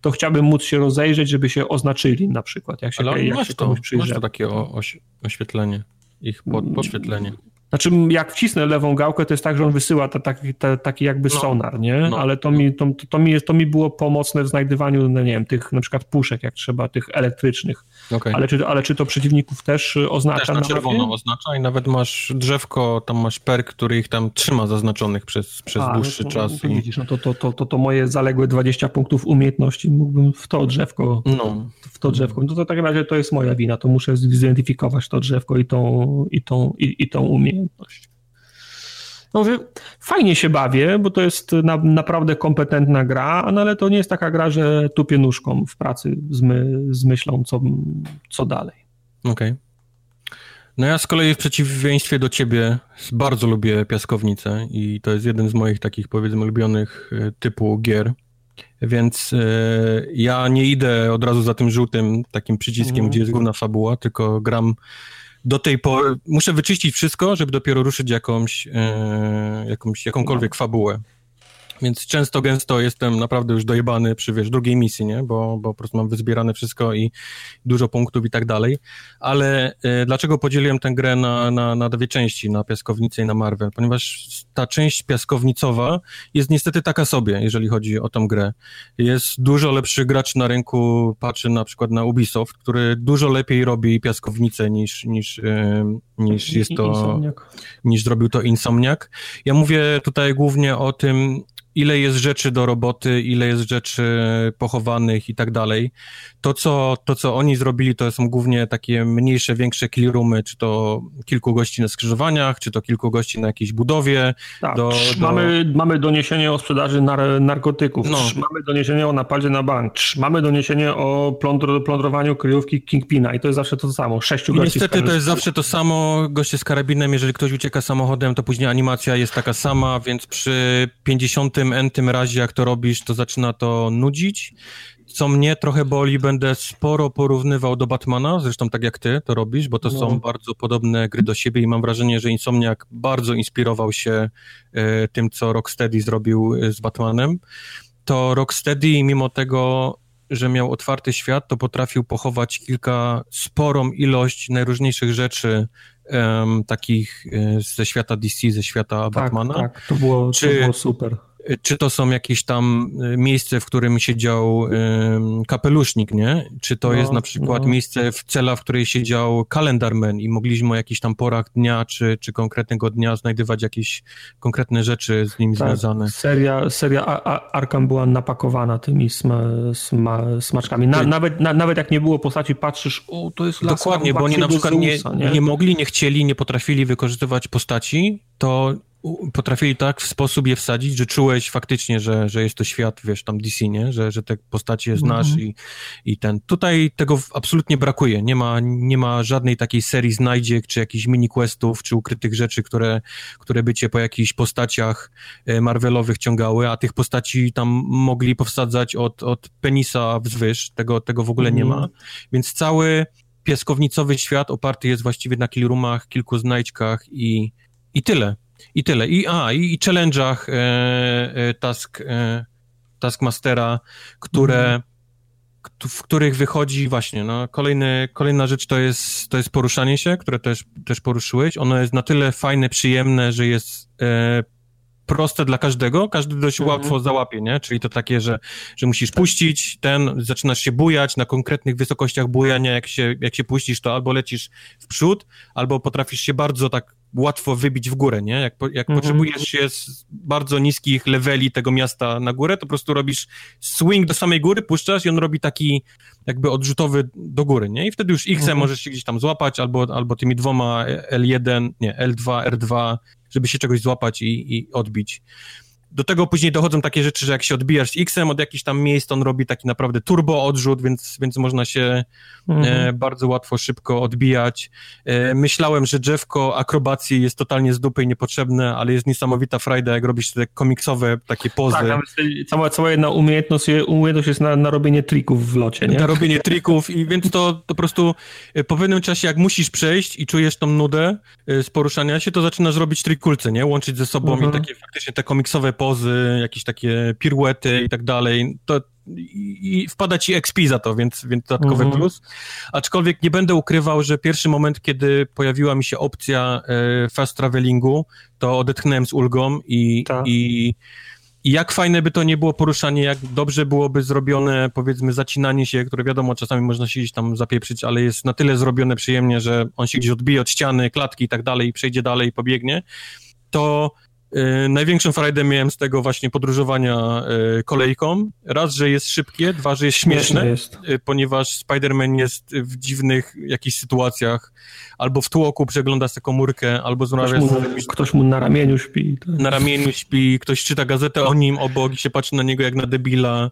S1: to chciałbym móc się rozejrzeć, żeby się oznaczyli na przykład, jak się,
S3: Ale
S1: jak
S3: masz,
S1: się
S3: to,
S1: komuś
S3: masz to takie o, oś, oświetlenie, ich pod,
S1: Mm.
S3: podświetlenie.
S1: Znaczy, jak wcisnę lewą gałkę, to jest tak, że on wysyła ta, taki, ta, taki jakby
S3: No.
S1: sonar, nie?
S3: No.
S1: Ale to mi, to, to, mi, to mi było pomocne w znajdywaniu, no nie wiem, tych na przykład puszek, jak trzeba, tych elektrycznych.
S3: Okej.
S1: Ale, czy, ale czy to przeciwników też y, oznacza
S3: Też na czerwono oznacza i nawet masz drzewko, tam masz perk, który ich tam trzyma zaznaczonych przez, przez
S1: A,
S3: dłuższy
S1: no
S3: czas.
S1: To,
S3: I,
S1: widzisz, no to, to, to, to, to moje zaległe 20 punktów umiejętności mógłbym w to drzewko,
S3: no,
S1: w to drzewko. No to w takim razie to jest moja wina, to muszę zidentyfikować to drzewko i tą, i tą, i, i tą umiejętność. No, mówię, fajnie się bawię, bo to jest na, naprawdę kompetentna gra, no ale to nie jest taka gra, że tupię nóżką w pracy z, my, z myślą, co, co dalej.
S3: okej. No ja z kolei w przeciwieństwie do ciebie bardzo lubię piaskownicę i to jest jeden z moich takich powiedzmy ulubionych e, typu gier. Więc e, ja nie idę od razu za tym żółtym takim przyciskiem,
S1: Mhm.
S3: gdzie jest główna fabuła, tylko gram do tej pory. Muszę wyczyścić wszystko, żeby dopiero ruszyć jakąś, e, jakąś jakąkolwiek fabułę. Więc często, gęsto jestem naprawdę już dojebany przy, wiesz, drugiej misji, nie? Bo, bo po prostu mam wyzbierane wszystko i dużo punktów i tak dalej. Ale e, dlaczego podzieliłem tę grę na, na, na dwie części, na piaskownicę i na Marvel? Ponieważ ta część piaskownicowa jest niestety taka sobie, jeżeli chodzi o tą grę. Jest dużo lepszy gracz na rynku, patrzy na przykład na Ubisoft, który dużo lepiej robi piaskownicę niż, niż, e, niż jest to
S1: Insomniak.
S3: niż zrobił to Insomniac. Ja mówię tutaj głównie o tym, ile jest rzeczy do roboty, ile jest rzeczy pochowanych i tak dalej. To co, to, co oni zrobili, to są głównie takie mniejsze, większe clearroomy, czy to kilku gości na skrzyżowaniach, czy to kilku gości na jakiejś budowie.
S1: Tak,
S3: do- do-
S1: Mamy, mamy doniesienie o sprzedaży nar narkotyków,
S3: No.
S1: mamy doniesienie o napadzie na bank, mamy doniesienie o plądr plądrowaniu kryjówki Kingpina i to jest zawsze to samo. Sześciu
S3: I
S1: gości
S3: niestety to jest zawsze to samo, goście z karabinem, jeżeli ktoś ucieka samochodem, to później animacja jest taka sama, więc przy 50 entym razie, jak to robisz, to zaczyna to nudzić. Co mnie trochę boli, będę sporo porównywał do Batmana, zresztą tak jak ty to robisz, bo to
S1: No.
S3: są bardzo podobne gry do siebie i mam wrażenie, że Insomniac bardzo inspirował się e, tym, co Rocksteady zrobił e, z Batmanem. To Rocksteady, mimo tego, że miał otwarty świat, to potrafił pochować kilka, sporą ilość najróżniejszych rzeczy takich e, ze świata DC, ze świata
S1: tak,
S3: Batmana.
S1: Tak, to było,
S3: Czy-
S1: to było super.
S3: Czy to są jakieś tam e, miejsce, w którym siedział kapelusznik, nie? Czy to
S1: No,
S3: jest na przykład
S1: no.
S3: miejsce w cela, w której siedział kalendarman i mogliśmy o jakichś tam porach dnia, czy, czy konkretnego dnia znajdywać jakieś konkretne rzeczy z nim
S1: Tak,
S3: związane.
S1: seria, seria Arkham była napakowana tymi sma, sma, smaczkami. Na, nawet, na, nawet jak nie było postaci, patrzysz, o, to jest
S3: Dokładnie, bo oni na przykład nie,
S1: Zeusa,
S3: nie? mogli, nie chcieli, nie potrafili wykorzystywać postaci, to potrafili tak w sposób je wsadzić, że czułeś faktycznie, że, że jest to świat, wiesz, tam DC, nie? Że, że te postacie znasz
S1: Mhm.
S3: i, i ten. Tutaj tego absolutnie brakuje. Nie ma, nie ma żadnej takiej serii znajdziek, czy jakichś mini-questów, czy ukrytych rzeczy, które, które by cię po jakichś postaciach e, Marvelowych ciągały, a tych postaci tam mogli powsadzać od, od penisa wzwyż. Tego, tego w ogóle nie
S1: Mhm.
S3: ma. Więc cały piaskownicowy świat oparty jest właściwie na killroomach, kilku znajdźkach i, i tyle. I tyle. I, a, i, i challenge'ach e, e, task, e, Taskmastera, które,
S1: Mhm.
S3: w których wychodzi właśnie, no, kolejny, kolejna rzecz to jest, to jest poruszanie się, które też, też poruszyłeś. Ono jest na tyle fajne, przyjemne, że jest e, proste dla każdego, każdy dość
S1: Mhm.
S3: łatwo załapie, nie? Czyli to takie, że, że musisz puścić ten, zaczynasz się bujać na konkretnych wysokościach bujania, jak się, jak się puścisz, to albo lecisz w przód, albo potrafisz się bardzo tak łatwo wybić w górę, nie? Jak, jak
S1: Mhm.
S3: potrzebujesz się z bardzo niskich leveli tego miasta na górę, to po prostu robisz swing do samej góry, puszczasz i on robi taki jakby odrzutowy do góry, nie? I wtedy już X
S1: Mhm.
S3: możesz się gdzieś tam złapać, albo, albo tymi dwoma L1, nie, L2, R2, żeby się czegoś złapać i, i odbić. Do tego później dochodzą takie rzeczy, że jak się odbijasz X-em od jakichś tam miejsc, on robi taki naprawdę turbo odrzut, więc, więc można się
S1: Mhm.
S3: e, bardzo łatwo, szybko odbijać. E, myślałem, że drzewko akrobacji jest totalnie z dupy i niepotrzebne, ale jest niesamowita frajda, jak robisz te komiksowe takie pozy.
S1: Tak, nawet cała, cała jedna umiejętność, umiejętność jest na, na robienie trików w locie, nie?
S3: na robienie trików i więc to, to po prostu e, po pewnym czasie, jak musisz przejść i czujesz tą nudę e, z poruszania się, to zaczynasz robić trik-kulce, nie? Łączyć ze sobą
S1: Mhm.
S3: i takie faktycznie te komiksowe pozy, jakieś takie piruety i tak dalej. To i, wpada ci XP za to, więc, więc dodatkowy
S1: Mhm.
S3: plus. Aczkolwiek nie będę ukrywał, że pierwszy moment, kiedy pojawiła mi się opcja e, fast travelingu, to odetchnąłem z ulgą i,
S1: Tak.
S3: i, i jak fajne by to nie było poruszanie, jak dobrze byłoby zrobione, powiedzmy, zacinanie się, które wiadomo, czasami można się gdzieś tam zapieprzyć, ale jest na tyle zrobione przyjemnie, że on się gdzieś odbije od ściany, klatki i tak dalej i przejdzie dalej i pobiegnie, to największą frajdę miałem z tego właśnie podróżowania y, kolejką. Raz, że jest szybkie, dwa, że jest śmieszne,
S1: jest.
S3: y, ponieważ Spider-Man jest w dziwnych jakichś sytuacjach, albo w tłoku przegląda sobie komórkę, albo
S1: Ktoś
S3: rozmawia
S1: mu,
S3: z jakimś
S1: ktoś mu na ramieniu śpi. tak.
S3: na ramieniu śpi, ktoś czyta gazetę o nim obok i się patrzy na niego jak na debila,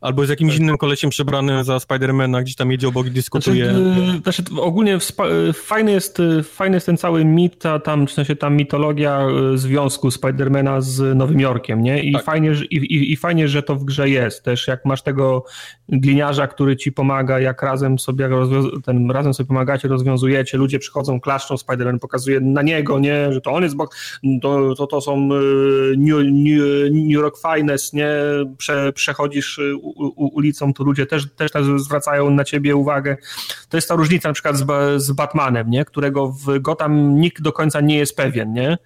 S3: albo z jakimś innym kolesiem przebranym za Spidermana, gdzieś tam jedzie obok i dyskutuje.
S1: Znaczy, znaczy ogólnie y, fajny jest, y, fajny jest ten cały mit, ta, tam, w sensie ta mitologia y, związku Spidermana z Nowym Jorkiem, nie? I,
S3: Tak.
S1: fajnie, i, i, I fajnie, że to w grze jest. Też jak masz tego gliniarza, który ci pomaga, jak razem sobie, ten, razem sobie pomagacie, rozwiązujecie, ludzie przychodzą, klaszczą, Spiderman pokazuje na niego, nie? Że to on jest, bok, to, to, to są y, New, New, New York Finest, nie? Prze, przechodzisz y, u, u, ulicą, to ludzie też, też zwracają na ciebie uwagę. To jest ta różnica na przykład z, z Batmanem, nie? którego w Gotham nikt do końca nie jest pewien, nie?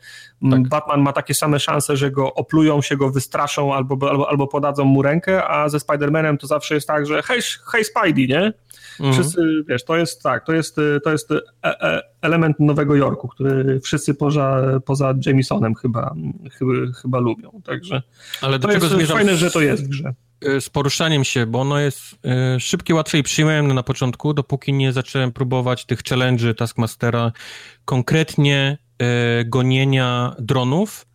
S3: Tak.
S1: Batman ma takie same szanse, że go oplują, się go wystraszą albo, albo, albo podadzą mu rękę, a ze Spider-Manem to zawsze jest tak, że hej, hej Spidey, nie?
S3: Mhm.
S1: Wszyscy, wiesz, to jest tak, to jest, to jest e, e, element Nowego Jorku, który wszyscy poza, poza Jamesonem chyba, chyba, chyba lubią, także
S3: Ale do
S1: to
S3: czego
S1: jest
S3: zmierzam
S1: fajne, że to jest w grze.
S3: y, z poruszaniem się, bo ono jest szybkie, łatwe i przyjemne na początku, dopóki nie zacząłem próbować tych challenge'y Taskmastera, konkretnie gonienia dronów.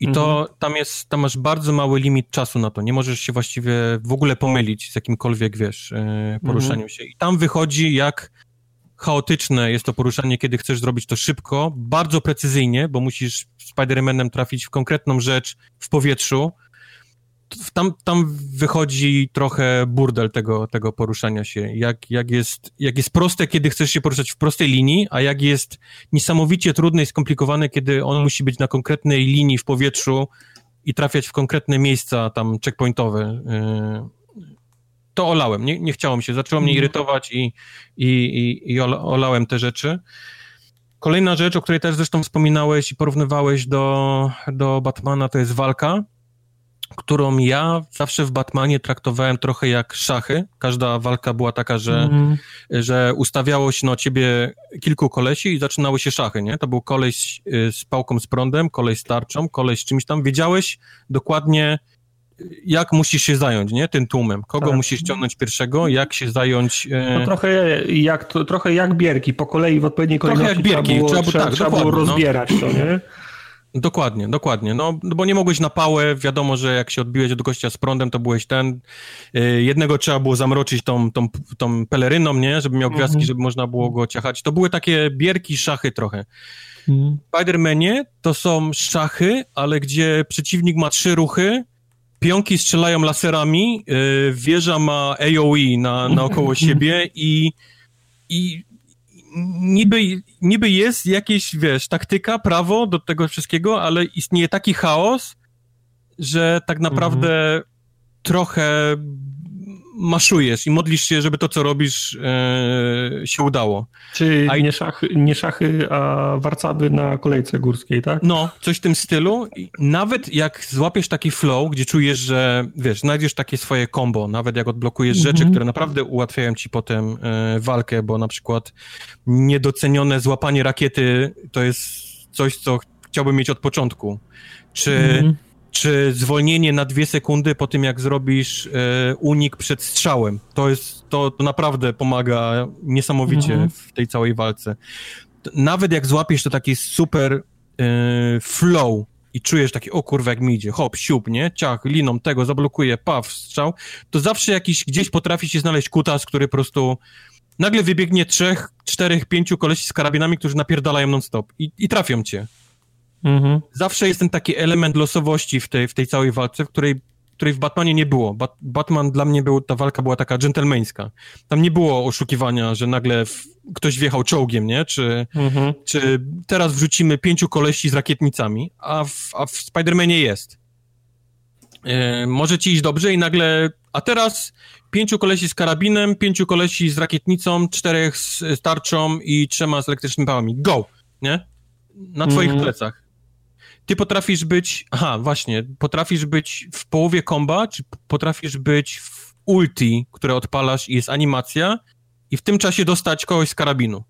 S3: I to tam jest, tam masz bardzo mały limit czasu na to, nie możesz się właściwie w ogóle pomylić z jakimkolwiek, wiesz, y, poruszaniem się. I tam wychodzi jak chaotyczne jest to poruszanie, kiedy chcesz zrobić to szybko, bardzo precyzyjnie, bo musisz Spider-Manem trafić w konkretną rzecz w powietrzu, tam, tam wychodzi trochę burdel tego, tego poruszania się. Jak, jak, jest, jak jest proste, kiedy chcesz się poruszać w prostej linii, a jak jest niesamowicie trudne i skomplikowane, kiedy on musi być na konkretnej linii w powietrzu i trafiać w konkretne miejsca tam checkpointowe. Yy, To olałem, nie, nie chciało mi się, zaczęło mnie irytować i, i, i, i ola- olałem te rzeczy. Kolejna rzecz, o której też zresztą wspominałeś i porównywałeś do, do Batmana, to jest walka którą ja zawsze w Batmanie traktowałem trochę jak szachy. Każda walka była taka, że,
S1: Mhm.
S3: że ustawiało się na ciebie kilku kolesi i zaczynały się szachy, nie? To był koleś y, z pałką z prądem, koleś z tarczą, koleś z czymś tam. Wiedziałeś dokładnie, y, jak musisz się zająć, nie? Tym tłumem. Kogo
S1: Tak.
S3: musisz ciągnąć pierwszego, jak się zająć... y,
S1: No trochę jak, to, trochę jak bierki, po kolei w odpowiedniej
S3: Trochę
S1: kolejności
S3: jak bierki,
S1: trzeba było,
S3: trzeba było-
S1: trzeba,
S3: tak,
S1: trzeba było
S3: dokładnie, no.
S1: rozbierać to, nie?
S3: Dokładnie, dokładnie. No, no bo nie mogłeś na pałę, wiadomo, że jak się odbiłeś od gościa z prądem, to byłeś ten. Y, jednego trzeba było zamroczyć tą, tą, tą peleryną, nie? Żeby miał gwiazdki,
S1: Mhm.
S3: żeby można było go ciachać. To były takie bierki, szachy trochę.
S1: Mhm.
S3: W Spider-Manie to są szachy, ale gdzie przeciwnik ma trzy ruchy, pionki strzelają laserami, y, wieża ma AoE na, naokoło siebie i, i niby, niby jest jakieś, wiesz, taktyka, prawo do tego wszystkiego, ale istnieje taki chaos, że tak naprawdę trochę maszujesz i modlisz się, żeby to, co robisz, e, się udało.
S1: Czy
S3: A
S1: nie, szachy, nie szachy, a warcaby na kolejce górskiej, tak?
S3: No, coś w tym stylu. I nawet jak złapiesz taki flow, gdzie czujesz, że wiesz, znajdziesz takie swoje combo, nawet jak odblokujesz
S1: Mhm.
S3: rzeczy, które naprawdę ułatwiają ci potem e, walkę, bo na przykład niedocenione złapanie rakiety to jest coś, co chciałbym mieć od początku. Czy,
S1: Mhm.
S3: Czy zwolnienie na dwie sekundy po tym, jak zrobisz e, unik przed strzałem. To jest, to, to naprawdę pomaga niesamowicie
S1: Mhm.
S3: w tej całej walce. Nawet jak złapiesz to taki super e, flow i czujesz taki, o kurwa, jak mi idzie, hop, siup, nie? Ciach, liną tego, zablokuje, paw, strzał, to zawsze jakiś, gdzieś potrafi się znaleźć kutas, który po prostu nagle wybiegnie trzech, czterech, pięciu kolesi z karabinami, którzy napierdalają non-stop i, i trafią cię
S1: Mhm.
S3: zawsze jest ten taki element losowości w tej, w tej całej walce, w której, której w Batmanie nie było. Bat, Batman dla mnie był, ta walka była taka dżentelmeńska. Tam nie było oszukiwania, że nagle w, ktoś wjechał czołgiem, nie? Czy,
S1: Mhm.
S3: czy teraz wrzucimy pięciu koleści z rakietnicami, a w, a w Spider-Manie jest. e, może ci iść dobrze i nagle, a teraz pięciu kolesi z karabinem, pięciu kolesi z rakietnicą, czterech z, z tarczą i trzema z elektrycznymi pałami. Go! Nie? Na twoich
S1: Mhm.
S3: plecach. Ty potrafisz być, aha, właśnie, potrafisz być w połowie komba, czy potrafisz być w ulti, które odpalasz i jest animacja i w tym czasie dostać kogoś z karabinu.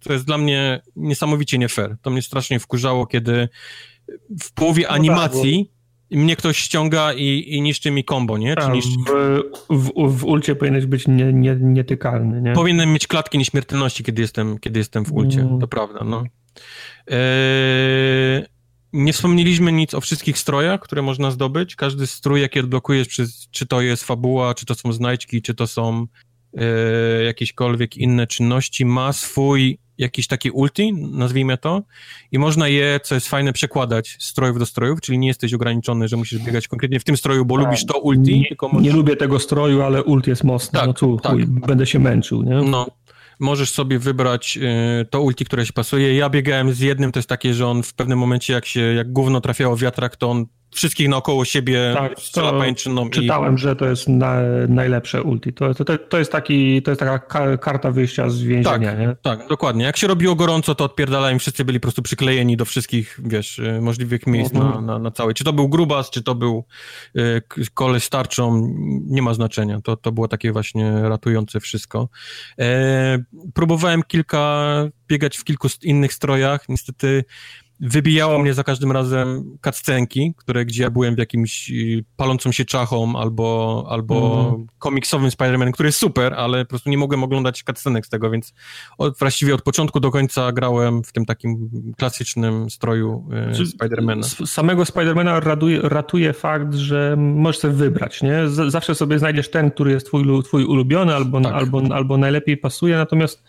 S3: To jest dla mnie niesamowicie nie fair. To mnie strasznie wkurzało, kiedy w połowie
S1: tak,
S3: animacji mnie ktoś ściąga i, i niszczy mi kombo, nie?
S1: Tak,
S3: niszczy...
S1: w, w, w ulcie powinieneś być nie, nie, nietykalny, nie?
S3: Powinienem mieć klatkę nieśmiertelności, kiedy jestem, kiedy jestem w ulcie.
S1: Mm.
S3: To prawda, no. Eee, nie wspomnieliśmy nic o wszystkich strojach, które można zdobyć. Każdy strój, jaki odblokujesz, przez, czy to jest fabuła, czy to są znajdźki, czy to są e, jakiekolwiek inne czynności, ma swój jakiś taki ulti, nazwijmy to, i można je, co jest fajne, przekładać z strojów do strojów, czyli nie jesteś ograniczony, że musisz biegać konkretnie w tym stroju, bo
S1: Tak.
S3: lubisz to ulti,
S1: nie,
S3: tylko
S1: nie
S3: możesz...
S1: lubię tego stroju, ale ult jest mocny.
S3: Tak,
S1: no tu,
S3: tak.
S1: chuj, będę się męczył, nie?
S3: No, możesz sobie wybrać y, to ulti, które się pasuje. Ja biegałem z jednym, to jest takie, że on w pewnym momencie, jak się, jak gówno trafiało wiatrak, to on wszystkich naokoło siebie
S1: Tak,
S3: strzela
S1: to
S3: pajęczyną i...
S1: Czytałem, że to jest na, najlepsze ulti. To, to, to, jest taki, to jest taka ka, karta wyjścia z więzienia,
S3: Tak.
S1: nie?
S3: Tak, dokładnie. Jak się robiło gorąco, to odpierdalałem, wszyscy byli po prostu przyklejeni do wszystkich, wiesz, y, możliwych miejsc
S1: Mhm.
S3: na, na, na całej. Czy to był grubas, czy to był y, koleś z tarczą, nie ma znaczenia. To, to było takie właśnie ratujące wszystko. E, próbowałem kilka, biegać w kilku innych strojach, niestety wybijało mnie za każdym razem cutscenki, które, gdzie ja byłem w jakimś y, palącą się czachą albo, albo
S1: Mhm.
S3: komiksowym Spider-Man, który jest super, ale po prostu nie mogłem oglądać cutscenek z tego, więc od, właściwie od początku do końca grałem w tym takim klasycznym stroju y, Spidermana.
S1: Samego Spidermana ratuje, ratuje fakt, że możesz sobie wybrać, nie? Z, zawsze sobie znajdziesz ten, który jest twój, twój ulubiony albo,
S3: Tak.
S1: albo, albo najlepiej pasuje, natomiast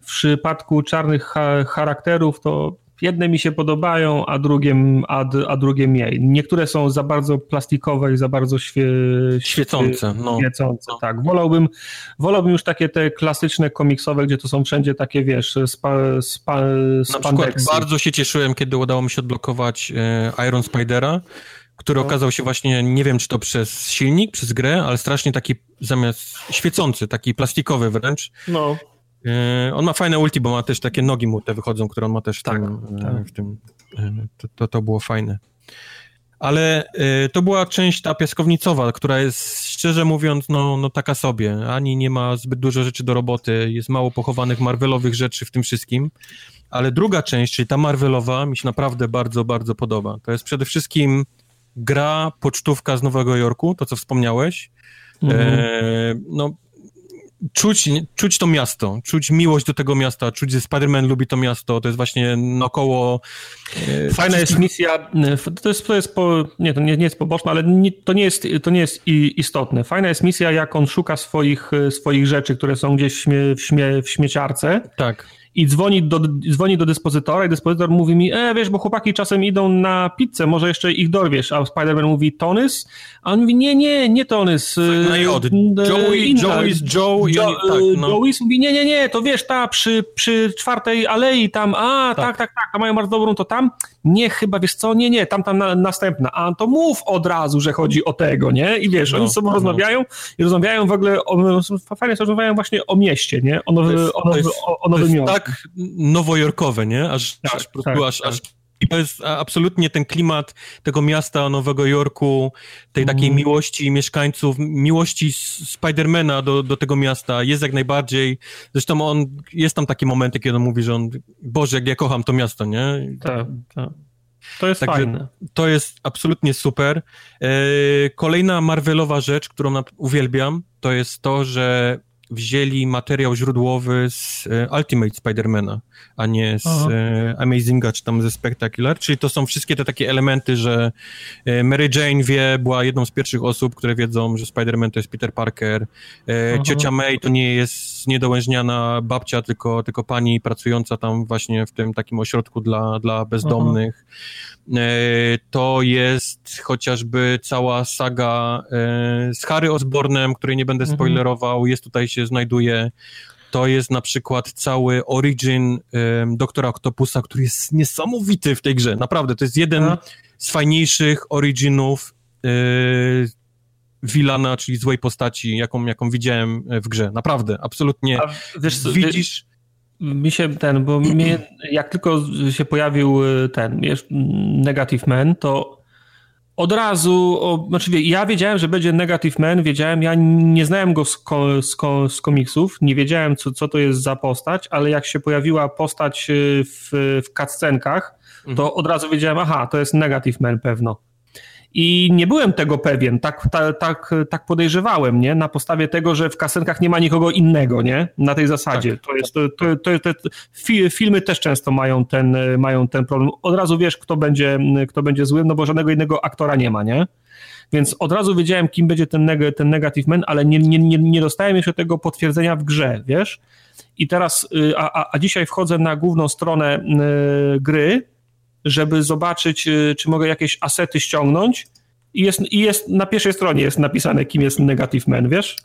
S1: w przypadku czarnych ha charakterów to jedne mi się podobają, a drugie, a, a drugie mniej. Niektóre są za bardzo plastikowe i za bardzo świe,
S3: Świecące, no.
S1: Świecące,
S3: No.
S1: tak. Wolałbym, wolałbym już takie te klasyczne komiksowe, gdzie to są wszędzie takie, wiesz, spa, spa,
S3: Na przykład
S1: spandeksy.
S3: bardzo się cieszyłem, kiedy udało mi się odblokować e, Iron Spidera, który
S1: No.
S3: okazał się właśnie, nie wiem czy to przez silnik, przez grę, ale strasznie taki zamiast świecący, taki plastikowy wręcz.
S1: No.
S3: E, on ma fajne ulti, bo ma też takie nogi mu te wychodzą, które on ma też w
S1: Tak,
S3: tym, e,
S1: tak.
S3: w tym e, to, to, to było fajne. Ale to była część ta piaskownicowa, która jest, szczerze mówiąc, no, no taka sobie. Ani nie ma zbyt dużo rzeczy do roboty, jest mało pochowanych Marvelowych rzeczy w tym wszystkim. Ale druga część, czyli ta Marvelowa, mi się naprawdę bardzo, bardzo podoba. To jest przede wszystkim gra, pocztówka z Nowego Jorku, to co wspomniałeś.
S1: Mhm.
S3: E, no, czuć, czuć to miasto, czuć miłość do tego miasta, czuć, że Spider-Man lubi to miasto, to jest właśnie naokoło... e,
S1: Fajna jest misja, y, to jest, to jest po, nie, to nie, nie jest poboczne, ale nie, to, nie jest, to nie jest istotne. Fajna jest misja, jak on szuka swoich, y, swoich rzeczy, które są gdzieś w, śmie, w śmieciarce.
S3: Tak,
S1: i dzwoni do, dzwoni do dyspozytora i dyspozytor mówi mi, e, wiesz, bo chłopaki czasem idą na pizzę, może jeszcze ich dorwiesz, a Spider-Man mówi Tonys, a on mówi, nie, nie, nie Tonys. y,
S3: na J.
S1: y,
S3: Joey,
S1: inna.
S3: Joey's Joe
S1: Jo,
S3: tak, no.
S1: Joey's mówi, nie, nie, nie, to wiesz, ta przy, przy czwartej alei tam, a, tak, tak, tak, to mają bardzo dobrą, to tam, nie, chyba, wiesz co, nie, nie, tam, tam na, następna, a to mów od razu, że chodzi o tego, nie, i wiesz,
S3: No,
S1: oni z sobą
S3: no.
S1: rozmawiają i rozmawiają w ogóle, o, fajnie, rozmawiają właśnie o mieście, nie, o, nowy,
S3: To jest-
S1: o,
S3: to
S1: nowy,
S3: jest-
S1: o, o
S3: To
S1: nowym Jorku.
S3: tak nowojorkowe, nie? Aż,
S1: Tak,
S3: aż, prostu
S1: tak,
S3: aż,
S1: tak.
S3: aż i to jest absolutnie ten klimat tego miasta Nowego Jorku, tej takiej
S1: Mhm.
S3: miłości mieszkańców, miłości Spidermana do, do tego miasta jest jak najbardziej. Zresztą on, jest tam takie momenty, kiedy on mówi, że on, Boże, jak ja kocham to miasto, nie?
S1: Tak, tak. To jest
S3: Także-
S1: fajne.
S3: To jest absolutnie super. E, Kolejna Marvelowa rzecz, którą uwielbiam, to jest to, że wzięli materiał źródłowy z e, Ultimate Spidermana, a nie z
S1: Aha.
S3: e, Amazinga czy tam ze Spectacular, czyli to są wszystkie te takie elementy, że e, Mary Jane wie, była jedną z pierwszych osób, które wiedzą, że Spider-Man to jest Peter Parker,
S1: Aha.
S3: ciocia May to nie jest niedołężniana babcia, tylko, tylko pani pracująca tam właśnie w tym takim ośrodku dla, dla bezdomnych. E, To jest chociażby cała saga z Harry Osbornem, której nie będę
S1: Mhm.
S3: spoilerował, jest tutaj się znajduje. To jest na przykład cały origin em, Doktora Octopusa, który jest niesamowity w tej grze. Naprawdę, to jest jeden
S1: A?
S3: z fajniejszych originów yy, Wilana, czyli złej postaci, jaką, jaką widziałem w grze. Naprawdę, absolutnie. A
S1: wiesz, widzisz... Mi się ten, bo mnie, jak tylko się pojawił ten, wiesz, Negative Man, to od razu, o, znaczy ja wiedziałem, że będzie Negative Man, wiedziałem, ja nie znałem go z, ko, z, ko, z komiksów, nie wiedziałem, co, co to jest za postać, ale jak się pojawiła postać y, w, w cutscenkach, to mhm. od razu wiedziałem, aha, to jest Negative Man pewno. I nie byłem tego pewien, tak, tak, tak, tak podejrzewałem, nie? Na podstawie tego, że w kasenkach nie ma nikogo innego, nie? Na tej zasadzie. Tak, to jest, to, to, to, to, filmy też często mają ten, mają ten problem. Od razu wiesz, kto będzie, kto będzie zły, no bo żadnego innego aktora nie ma, nie? Więc od razu wiedziałem, kim będzie ten, neg ten Negative Man, ale nie, nie, nie, nie dostałem jeszcze tego potwierdzenia w grze, wiesz? I teraz, y, a, a, a dzisiaj wchodzę na główną stronę y, gry, żeby zobaczyć, y, czy mogę jakieś asety ściągnąć. I jest, I jest na pierwszej stronie jest napisane, kim jest Negative Man, wiesz?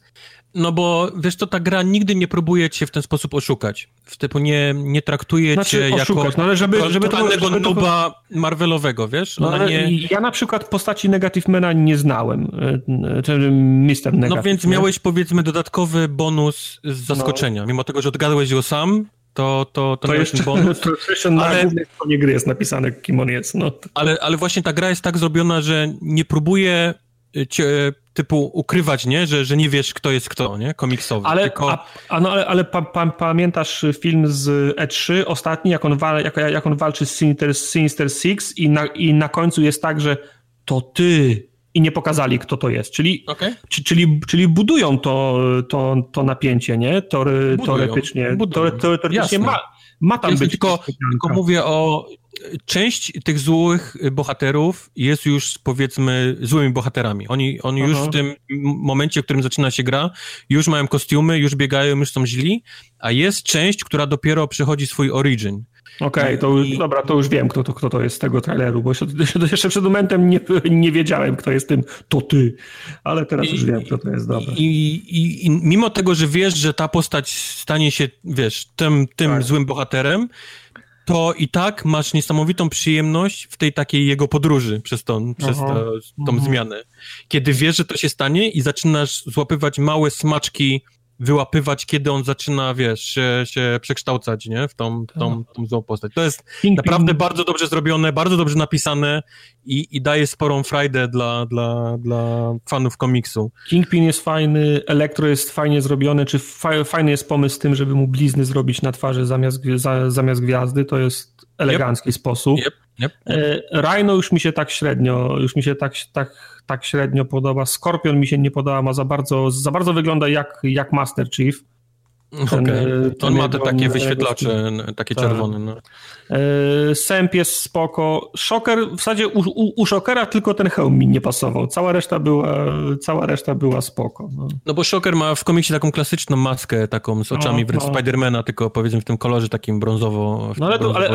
S3: No bo wiesz to ta gra nigdy nie próbuje cię w ten sposób oszukać. W typu nie, nie traktuje znaczy, cię oszukać, jako
S1: no ale żeby, żeby
S3: totalnego to, nuba Marvelowego, wiesz?
S1: No, nie... Ja na przykład postaci Negative Mana nie znałem, e, e, czyli Mister Negative.
S3: No więc miałeś powiedzmy dodatkowy bonus z zaskoczenia. No. Mimo tego, że odgadłeś go sam, to, to, to,
S1: to jeszcze, bonus. To jeszcze na ale, głównej gry jest napisane, kim on jest. No.
S3: Ale, ale właśnie ta gra jest tak zrobiona, że nie próbuje cię typu ukrywać, nie? Że, że nie wiesz, kto jest kto, nie? Komiksowy.
S1: Ale,
S3: tylko...
S1: a, a no, ale, ale pa, pa, pamiętasz film z E3 ostatni, jak on, wal, jak, jak on walczy z Sinister, Sinister Six i na, i na końcu jest tak, że to ty i nie pokazali, kto to jest. Czyli, okay. czy, czyli, czyli budują to, to, to napięcie, nie? Tory, budują, teoretycznie. Budują. teoretycznie ma, ma tam być.
S3: Tylko, tylko mówię o część tych złych bohaterów jest już powiedzmy złymi bohaterami. Oni, oni już w tym momencie, w którym zaczyna się gra, już mają kostiumy, już biegają, już są źli, a jest część, która dopiero przychodzi swój origin.
S1: Okej, okay, to już, dobra, to już wiem, kto to, kto to jest z tego traileru, bo jeszcze, przed momentem nie, nie wiedziałem, kto jest tym, to ty, ale teraz już wiem, kto to jest, dobra.
S3: I, i, I, mimo tego, że wiesz, że ta postać stanie się, wiesz, tym, tym tak. złym bohaterem, to i tak masz niesamowitą przyjemność w tej takiej jego podróży przez tą, przez to, tą mhm. zmianę. Kiedy wiesz, że to się stanie i zaczynasz złapywać małe smaczki wyłapywać, kiedy on zaczyna, wiesz, się, się przekształcać, nie? W tą, tą, tą złą postać. To jest Kingpin. naprawdę bardzo dobrze zrobione, bardzo dobrze napisane i, i daje sporą frajdę dla, dla, dla fanów komiksu.
S1: Kingpin jest fajny, Elektro jest fajnie zrobiony, czy fa fajny jest pomysł z tym, żeby mu blizny zrobić na twarzy zamiast, za, zamiast gwiazdy, to jest elegancki yep. sposób. Yep. Yep. Rhino już mi się tak średnio, już mi się tak, tak tak średnio podoba. Skorpion mi się nie podoba, ma za bardzo, za bardzo wygląda jak, jak Master Chief.
S3: Ten, okay. ten on ma te takie wyświetlacze, takie tak. czerwone. No.
S1: E, Sęp jest spoko. Szoker, w zasadzie u, u, u Szokera tylko ten hełm mi nie pasował. Cała reszta była, cała reszta była spoko. No,
S3: no bo Szoker ma w komiksie taką klasyczną maskę, taką z oczami no, wręcz no. Spidermana, tylko powiedzmy w tym kolorze takim brązowo.
S1: No ale, to, ale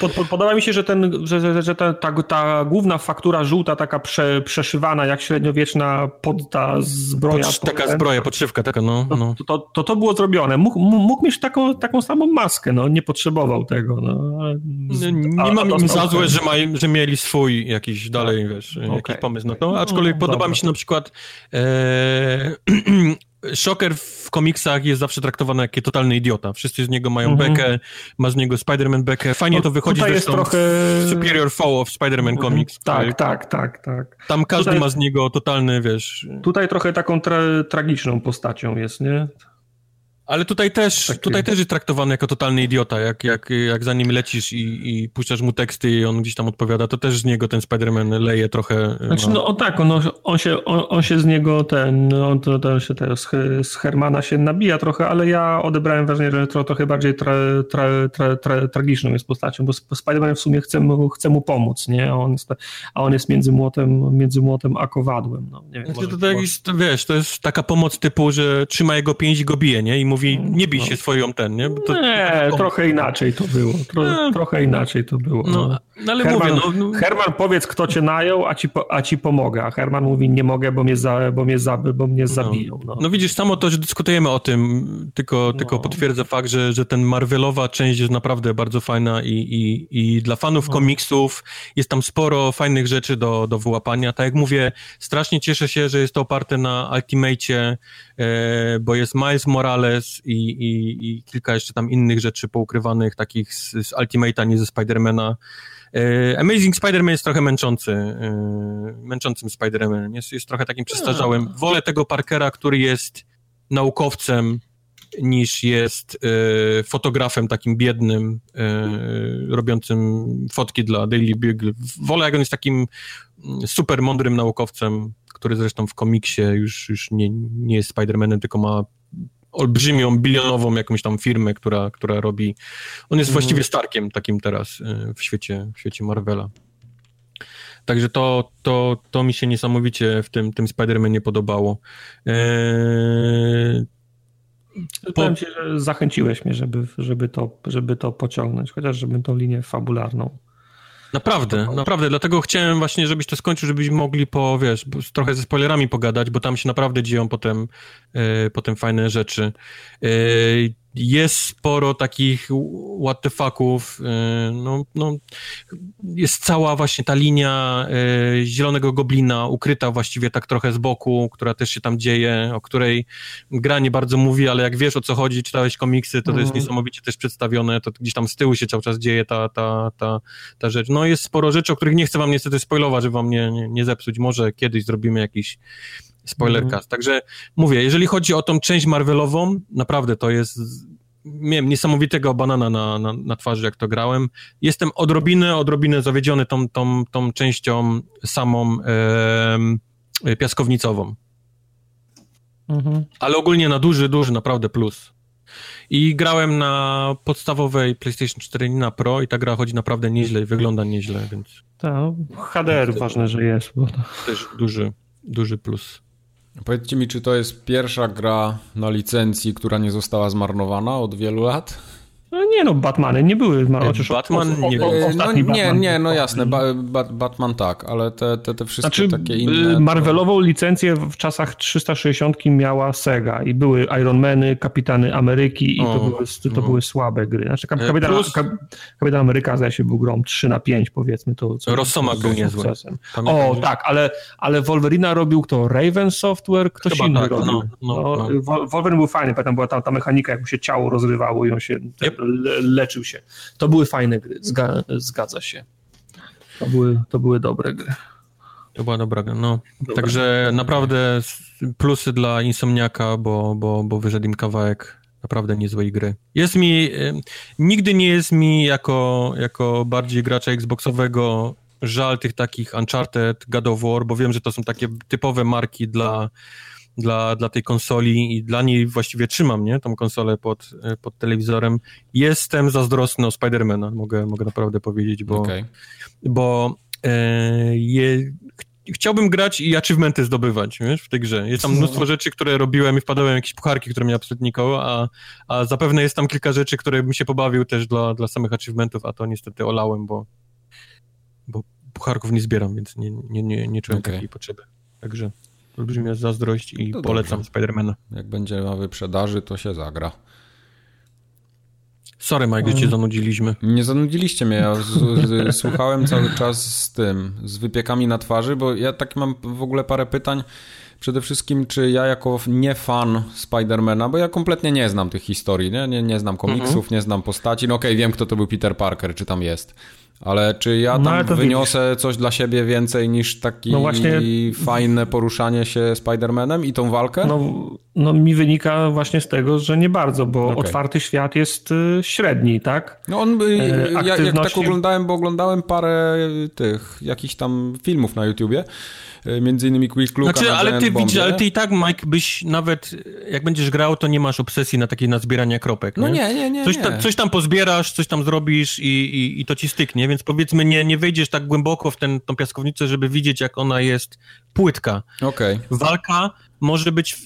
S1: pod, pod, podoba mi się, że, ten, że, że, że ta, ta, ta główna faktura żółta, taka prze, przeszywana, jak średniowieczna pod ta zbroja. Pod,
S3: taka zbroja, podszywka taka, no. no.
S1: To, to, to, to było zrobione. Mógł, mógł mieć taką, taką samą maskę, no nie potrzebował tego. No.
S3: Nie, nie mam im za złe, że, że mieli swój jakiś dalej, tak. wiesz, okay. jakiś pomysł na to, aczkolwiek no, podoba dobra. mi się na przykład e, Shocker w komiksach jest zawsze traktowany jak totalny idiota. Wszyscy z niego mają mhm. bekę, ma z niego Spider-Man bekę. Fajnie no, to wychodzi
S1: tutaj jest trochę...
S3: Superior Fall of Spider-Man mhm. Comics.
S1: Tak, tak, tak, tak.
S3: Tam każdy tutaj... ma z niego totalny, wiesz...
S1: Tutaj trochę taką tra tragiczną postacią jest, nie?
S3: Ale tutaj też, tutaj też jest traktowany jako totalny idiota, jak, jak, jak za nim lecisz i, i puszczasz mu teksty i on gdzieś tam odpowiada, to też z niego ten Spider-Man leje trochę.
S1: Znaczy, no, no tak, on, on, się, on, on się z niego ten, on to, to się te, z Hermana się nabija trochę, ale ja odebrałem wrażenie, że trochę bardziej tra, tra, tra, tra, tragiczną jest postacią, bo Spider-Man w sumie chce mu, chce mu pomóc, nie? A on, jest, a on jest między młotem, między młotem a kowadłem. No, nie wiem,
S3: znaczy, to, to, jest, wiesz, to jest taka pomoc typu, że trzyma jego pięść i go bije, nie? I mówi, nie bij się swoją ten, nie? To,
S1: nie, to... trochę inaczej to było. Tro, no. Trochę inaczej to było. No,
S3: no. no ale
S1: Herman,
S3: mówię, no,
S1: no, Herman, powiedz, kto cię najął, a ci, a ci pomogę. A Herman mówi, nie mogę, bo mnie, za, bo mnie, za, bo mnie zabiją. No.
S3: no. widzisz, samo to, że dyskutujemy o tym, tylko, tylko potwierdza fakt, że, że ten Marvelowa część jest naprawdę bardzo fajna i, i, i dla fanów komiksów jest tam sporo fajnych rzeczy do, do wyłapania. Tak jak mówię, strasznie cieszę się, że jest to oparte na Ultimate, e, bo jest Miles Morales i, i, i, kilka jeszcze tam innych rzeczy poukrywanych, takich z, z Ultimate'a, nie ze Spidermana. E, Amazing Spider-Man jest trochę męczący, e, męczącym Spider-Manem, jest, jest trochę takim przestarzałym. Wolę tego Parkera, który jest naukowcem, niż jest e, fotografem takim biednym, robiącym fotki dla Daily Bugle. Wolę, jak on jest takim mm, super mądrym naukowcem, który zresztą w komiksie już, już nie, nie jest Spider-Manem, tylko ma olbrzymią, bilionową jakąś tam firmę, która, która robi... On jest mhm. właściwie Starkiem takim teraz e, w świecie, w świecie Marvela. Także to, to, to mi się niesamowicie w tym, tym Spider-Manie podobało. Eee,
S1: Powiem ci, że zachęciłeś mnie, żeby, żeby, to, żeby to pociągnąć, chociaż żebym tą linię fabularną.
S3: Naprawdę, naprawdę, dlatego chciałem właśnie, żebyś to skończył, żebyśmy mogli po, wiesz, trochę ze spoilerami pogadać, bo tam się naprawdę dzieją potem, e, potem fajne rzeczy. E, jest sporo takich what the fucków, y, no, no, jest cała właśnie ta linia y, Zielonego Goblina ukryta właściwie tak trochę z boku, która też się tam dzieje, o której gra nie bardzo mówi, ale jak wiesz o co chodzi, czytałeś komiksy, to to jest mhm. niesamowicie też przedstawione, to gdzieś tam z tyłu się cały czas dzieje ta, ta, ta, ta rzecz. No jest sporo rzeczy, o których nie chcę wam niestety spoilować, żeby wam nie, nie, nie zepsuć, może kiedyś zrobimy jakiś Spoilercast. Mm. Także mówię, jeżeli chodzi o tą część Marvelową, naprawdę to jest. Miałem niesamowitego banana na, na, na twarzy, jak to grałem. Jestem odrobinę, odrobinę zawiedziony tą, tą, tą częścią samą e, piaskownicową. Mhm. Ale ogólnie na duży, duży naprawdę plus. I grałem na podstawowej PlayStation 4 na Pro i ta gra chodzi naprawdę nieźle i wygląda nieźle, więc...
S1: Tak, HDR ważne, że jest. Bo to...
S3: Też duży, duży plus.
S2: Powiedzcie mi, czy to jest pierwsza gra na licencji, która nie została zmarnowana od wielu lat?
S1: No nie no, Batmany nie były.
S3: Chociaż Batman
S2: o, o, nie, o, no, nie, nie, no jasne, ba, ba, Batman tak, ale te, te, te wszystkie znaczy, takie inne...
S1: Marvelową licencję w czasach 360 miała Sega i były Ironmany, Kapitany Ameryki i to, były, to no. były słabe gry. Znaczy e, Kapitan, Plus... Kapitan Ameryka zdaje się był grą 3 na 5 powiedzmy. To,
S3: co Rosomak był niezły.
S1: O tak, ale, ale Wolverina robił kto? Raven Software? Ktoś Chyba inny tak, robił. No, no, no. Wolverine był fajny, pamiętam była ta, ta mechanika, jak mu się ciało rozrywało i on się... Yep leczył się. To były fajne gry, Zga, zgadza się. To były, to były dobre gry.
S3: To była dobra gra, no. Dobra. Także naprawdę plusy dla Insomniaka, bo, bo, bo wyszedł im kawałek naprawdę niezłej gry. Jest mi, nigdy nie jest mi jako, jako bardziej gracza Xboxowego żal tych takich Uncharted, God of War, bo wiem, że to są takie typowe marki dla dla, dla tej konsoli i dla niej właściwie trzymam, nie, tą konsolę pod, pod telewizorem. Jestem zazdrosny o Spidermana, mogę, mogę naprawdę powiedzieć, bo, okay. bo e, je, chciałbym grać i achievementy zdobywać, wiesz, w tej grze. Jest tam mnóstwo rzeczy, które robiłem i wpadałem jakieś pucharki, które mnie absolutnie nikoło, a, a zapewne jest tam kilka rzeczy, które bym się pobawił też dla, dla samych achievementów, a to niestety olałem, bo, bo pucharków nie zbieram, więc nie, nie, nie, nie czułem okay. takiej potrzeby. Także olbrzymia zazdrość i no polecam Spidermana.
S2: Jak będzie na wyprzedaży, to się zagra.
S3: Sorry, Mike, że cię zanudziliśmy.
S2: Nie zanudziliście mnie. Ja z, z, słuchałem cały czas z tym, z wypiekami na twarzy, bo ja tak mam w ogóle parę pytań. Przede wszystkim, czy ja jako nie fan Spidermana, bo ja kompletnie nie znam tych historii, nie, nie, nie znam komiksów, mhm. nie znam postaci. No okej, okay, wiem, kto to był Peter Parker, czy tam jest. Ale czy ja no, tam no, wyniosę widzisz. coś dla siebie więcej niż taki no właśnie... fajne poruszanie się Spider-Manem i tą walkę?
S1: No, no mi wynika właśnie z tego, że nie bardzo, bo okay. otwarty świat jest y, średni, tak?
S2: No on, y, e, ja, jak tak oglądałem, bo oglądałem parę tych jakichś tam filmów na YouTubie, między innymi Quick Look
S3: znaczy, ale ty widzisz, ale ty i tak, Mike, byś nawet, jak będziesz grał, to nie masz obsesji na takie nazbieranie kropek.
S2: No nie, nie, nie.
S3: Coś,
S2: nie.
S3: Ta, coś tam pozbierasz, coś tam zrobisz i, i, i, to ci styknie, więc powiedzmy nie, nie wejdziesz tak głęboko w ten, tą piaskownicę, żeby widzieć, jak ona jest płytka.
S2: Okej.
S3: Walka może być,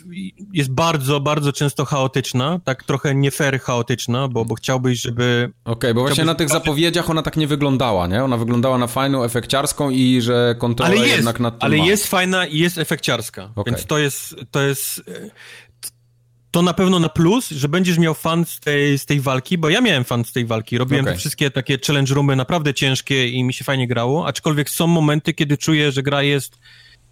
S3: jest bardzo, bardzo często chaotyczna, tak trochę nie fair chaotyczna, bo, bo chciałbyś, żeby...
S2: Okej, bo właśnie na tych zapowiedziach ona tak nie wyglądała, nie? Ona wyglądała na fajną, efekciarską i że kontrola
S3: Ale jest,
S2: jednak nad tym
S3: ale
S2: ma.
S3: jest fajna i jest efekciarska,
S2: Okej.
S3: więc to jest, to jest... To na pewno na plus, że będziesz miał fan z tej, z tej walki, bo ja miałem fan z tej walki. Robiłem
S2: Okej.
S3: te wszystkie takie challenge roomy naprawdę ciężkie i mi się fajnie grało, aczkolwiek są momenty, kiedy czuję, że gra jest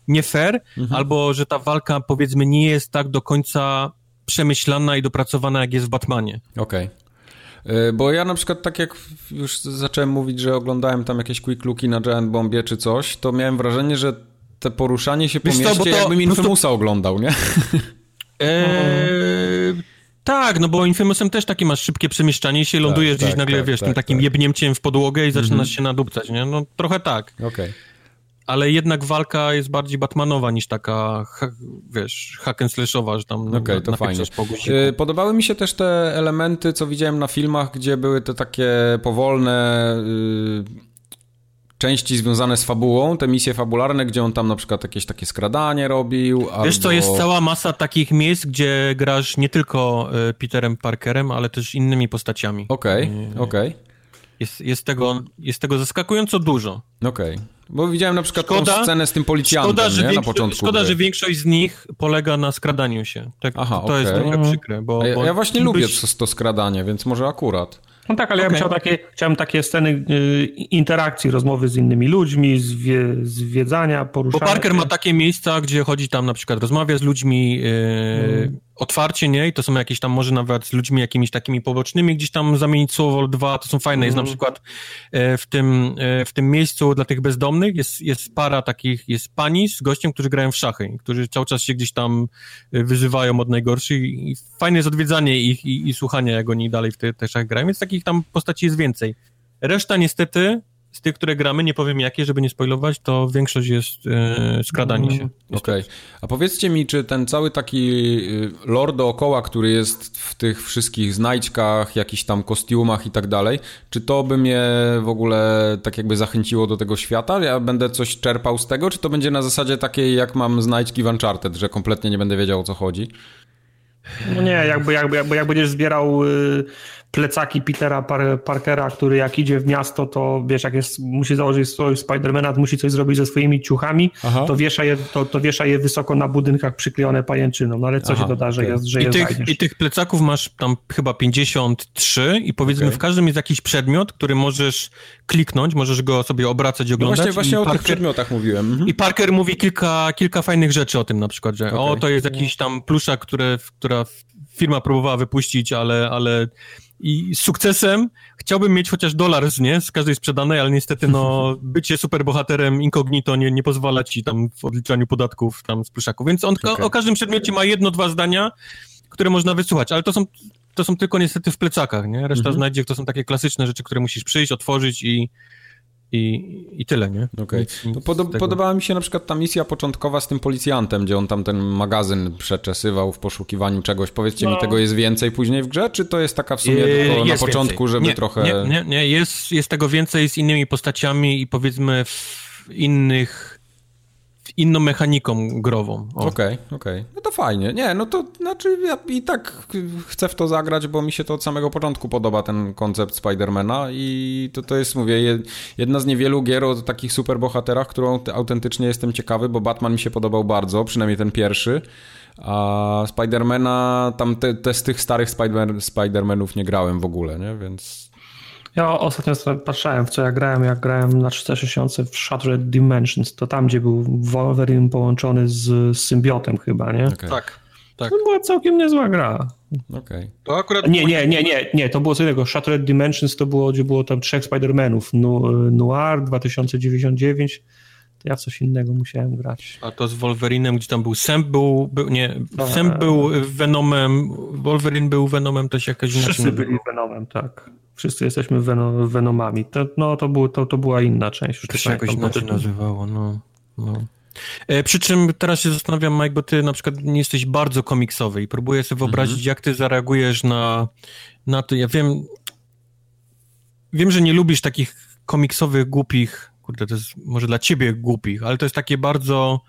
S3: nie fair,
S2: Mhm.
S3: albo że ta walka powiedzmy nie jest tak do końca przemyślana i dopracowana, jak jest w Batmanie.
S2: Okej. Y, Bo ja na przykład tak jak już zacząłem mówić, że oglądałem tam jakieś quick looki na Giant Bombie czy coś, to miałem wrażenie, że te poruszanie się po
S3: Wiesz co,
S2: mieście
S3: bo to
S2: jakbym Infamousa oglądał, nie?
S3: Eee, tak, no bo Infamousem też takie masz szybkie przemieszczanie się, lądujesz gdzieś
S2: tak,
S3: nagle,
S2: tak,
S3: wiesz,
S2: tak,
S3: tym takim
S2: tak. Mhm.
S3: jebnięciem w podłogę i zaczynasz się nadupcać, nie? No trochę tak.
S2: Okej.
S3: Ale jednak walka jest bardziej Batmanowa niż taka, ha, wiesz, hack and slashowa, że tam
S2: Okej, to
S3: napieprzasz
S2: fajnie. Y, Podobały mi się też te elementy, co widziałem na filmach, gdzie były te takie powolne y, części związane z fabułą, te misje fabularne, gdzie on tam na przykład jakieś takie skradanie robił.
S3: Wiesz co,
S2: albo...
S3: jest cała masa takich miejsc, gdzie grasz nie tylko e, Peterem Parkerem, ale też innymi postaciami.
S2: Okej,
S3: Y,
S2: okej,
S3: Jest, jest, tego, jest tego zaskakująco dużo.
S2: okej. Bo widziałem na przykład tą
S3: Szkoda-
S2: scenę z tym policjantem,
S3: Szkoda, że,
S2: nie? Na początku
S3: szkoda
S2: gry.
S3: że większość z nich polega na skradaniu się. Tak,
S2: Aha,
S3: to jest
S2: okej.
S3: trochę przykre, bo...
S2: Ja,
S3: bo
S2: ja właśnie
S3: byś-
S2: lubię to, to skradanie, więc może akurat.
S1: No tak, ale ja bym chciał takie, chciałem takie sceny y, interakcji, rozmowy z innymi ludźmi, zwie, zwiedzania,
S3: Bo
S1: poruszania.
S3: Parker
S1: się.
S3: ma takie miejsca, gdzie chodzi tam na przykład rozmawia z ludźmi e,
S2: Mm.
S3: Otwarcie, nie? I to są jakieś tam, może nawet z ludźmi jakimiś takimi pobocznymi, gdzieś tam zamienić słowo dwa, to są fajne. Jest na
S1: Mhm.
S3: przykład e, w, tym, e, w tym miejscu dla tych bezdomnych jest, jest para takich, jest pani z gościem, którzy grają w szachy, którzy cały czas się gdzieś tam e, wyzywają od najgorszych i i fajne jest odwiedzanie ich i, i słuchanie, jak oni dalej w te, te szachy grają, więc takich tam postaci jest więcej. Reszta niestety z tych, które gramy, nie powiem jakie, żeby nie spoilować, to większość jest e, skradanie się.
S2: Okej. A powiedzcie mi, czy ten cały taki y, lore dookoła, który jest w tych wszystkich znajdźkach, jakichś tam kostiumach i tak dalej, czy to by mnie w ogóle tak jakby zachęciło do tego świata? Ja będę coś czerpał z tego, czy to będzie na zasadzie takiej, jak mam znajdźki w Uncharted, że kompletnie nie będę wiedział o co chodzi?
S1: No nie, jakby, jakby, jakby jak będziesz zbierał y, plecaki Petera Par Parkera, który jak idzie w miasto, to wiesz, jak jest, musi założyć swój Spidermana, musi coś zrobić ze swoimi ciuchami,
S2: Aha.
S1: to wiesza, je, to, to wiesza je wysoko na budynkach przyklejone pajęczyną. No ale co
S2: Aha,
S1: się doda, że,
S2: okej.
S1: jest, że
S3: I
S1: je
S3: tych,
S1: znajdziesz?
S3: I tych plecaków masz tam chyba 53 i powiedzmy
S2: Okej.
S3: w każdym jest jakiś przedmiot, który możesz kliknąć, możesz go sobie obracać i
S2: No
S3: oglądać.
S2: właśnie, właśnie
S3: i
S2: o tych
S3: Parker,
S2: przedmiotach mówiłem. Mhm.
S3: I Parker mówi kilka, kilka fajnych rzeczy o tym na przykład, że o,
S2: Okej.
S3: to jest jakiś tam pluszak, które, która firma próbowała wypuścić, ale, ale i z sukcesem chciałbym mieć chociaż dolar z, nie, z każdej sprzedanej, ale niestety no, bycie superbohaterem incognito nie, nie pozwala ci tam w odliczaniu podatków tam z pluszaków, więc on
S2: Okej.
S3: o, o każdym przedmiocie ma jedno, dwa zdania, które można wysłuchać, ale to są, to są tylko niestety w plecakach, nie? Reszta
S2: Mhm.
S3: znajdzie, to są takie klasyczne rzeczy, które musisz przyjść, otworzyć i, i, i tyle, nie?
S2: Okej.
S3: Nic- nic tego.
S2: podobała mi się na przykład ta misja początkowa z tym policjantem, gdzie on tam ten magazyn przeczesywał w poszukiwaniu czegoś. Powiedzcie mi,
S1: No.
S2: tego jest więcej później w grze, czy to jest taka w sumie
S3: Eee,
S2: tylko na początku,
S3: więcej.
S2: żeby
S3: nie,
S2: trochę...
S3: Nie, nie, nie. Jest, jest tego więcej z innymi postaciami i powiedzmy w innych... inną mechaniką grową.
S2: Okej, okej. No to fajnie. Nie, no to znaczy ja i tak chcę w to zagrać, bo mi się to od samego początku podoba ten koncept Spidermana i to, to jest, mówię, je- jedna z niewielu gier o takich superbohaterach, którą autentycznie jestem ciekawy, bo Batman mi się podobał bardzo, przynajmniej ten pierwszy. A Spidermana, tam te, te z tych starych Spider Spidermanów nie grałem w ogóle, nie? Więc
S1: Ja ostatnio sobie patrzyłem w co ja grałem, jak grałem na 360 w Shattered Dimensions, to tam, gdzie był Wolverine połączony z, symbiotem chyba, nie?
S2: okej.
S3: Tak, tak.
S1: To była całkiem niezła gra.
S2: okej.
S3: To akurat...
S1: Nie, nie, nie, nie, nie, to było co innego. Shattered Dimensions to było, gdzie było tam trzech Spider-Manów. Nu, Noir 2099. Ja coś innego musiałem grać.
S3: A to z Wolverinem, gdzie tam był Sam był, był nie,
S1: A.
S3: Sam był Venomem, Wolverine był Venomem, to się jakoś inaczej
S1: Wszyscy
S3: nazywa.
S1: byli Venomem, tak. Wszyscy jesteśmy Venom, Venomami. To, no, to, było, to, to była inna część. Już
S3: To się jakoś inaczej
S1: to-
S3: nazywało, no. no. E, przy czym teraz się zastanawiam, Mike, bo ty na przykład nie jesteś bardzo komiksowy i próbuję sobie wyobrazić, jak ty zareagujesz na, na to. Ja wiem, wiem, że nie lubisz takich komiksowych, głupich, kurde, to jest może dla ciebie głupich, ale to jest takie bardzo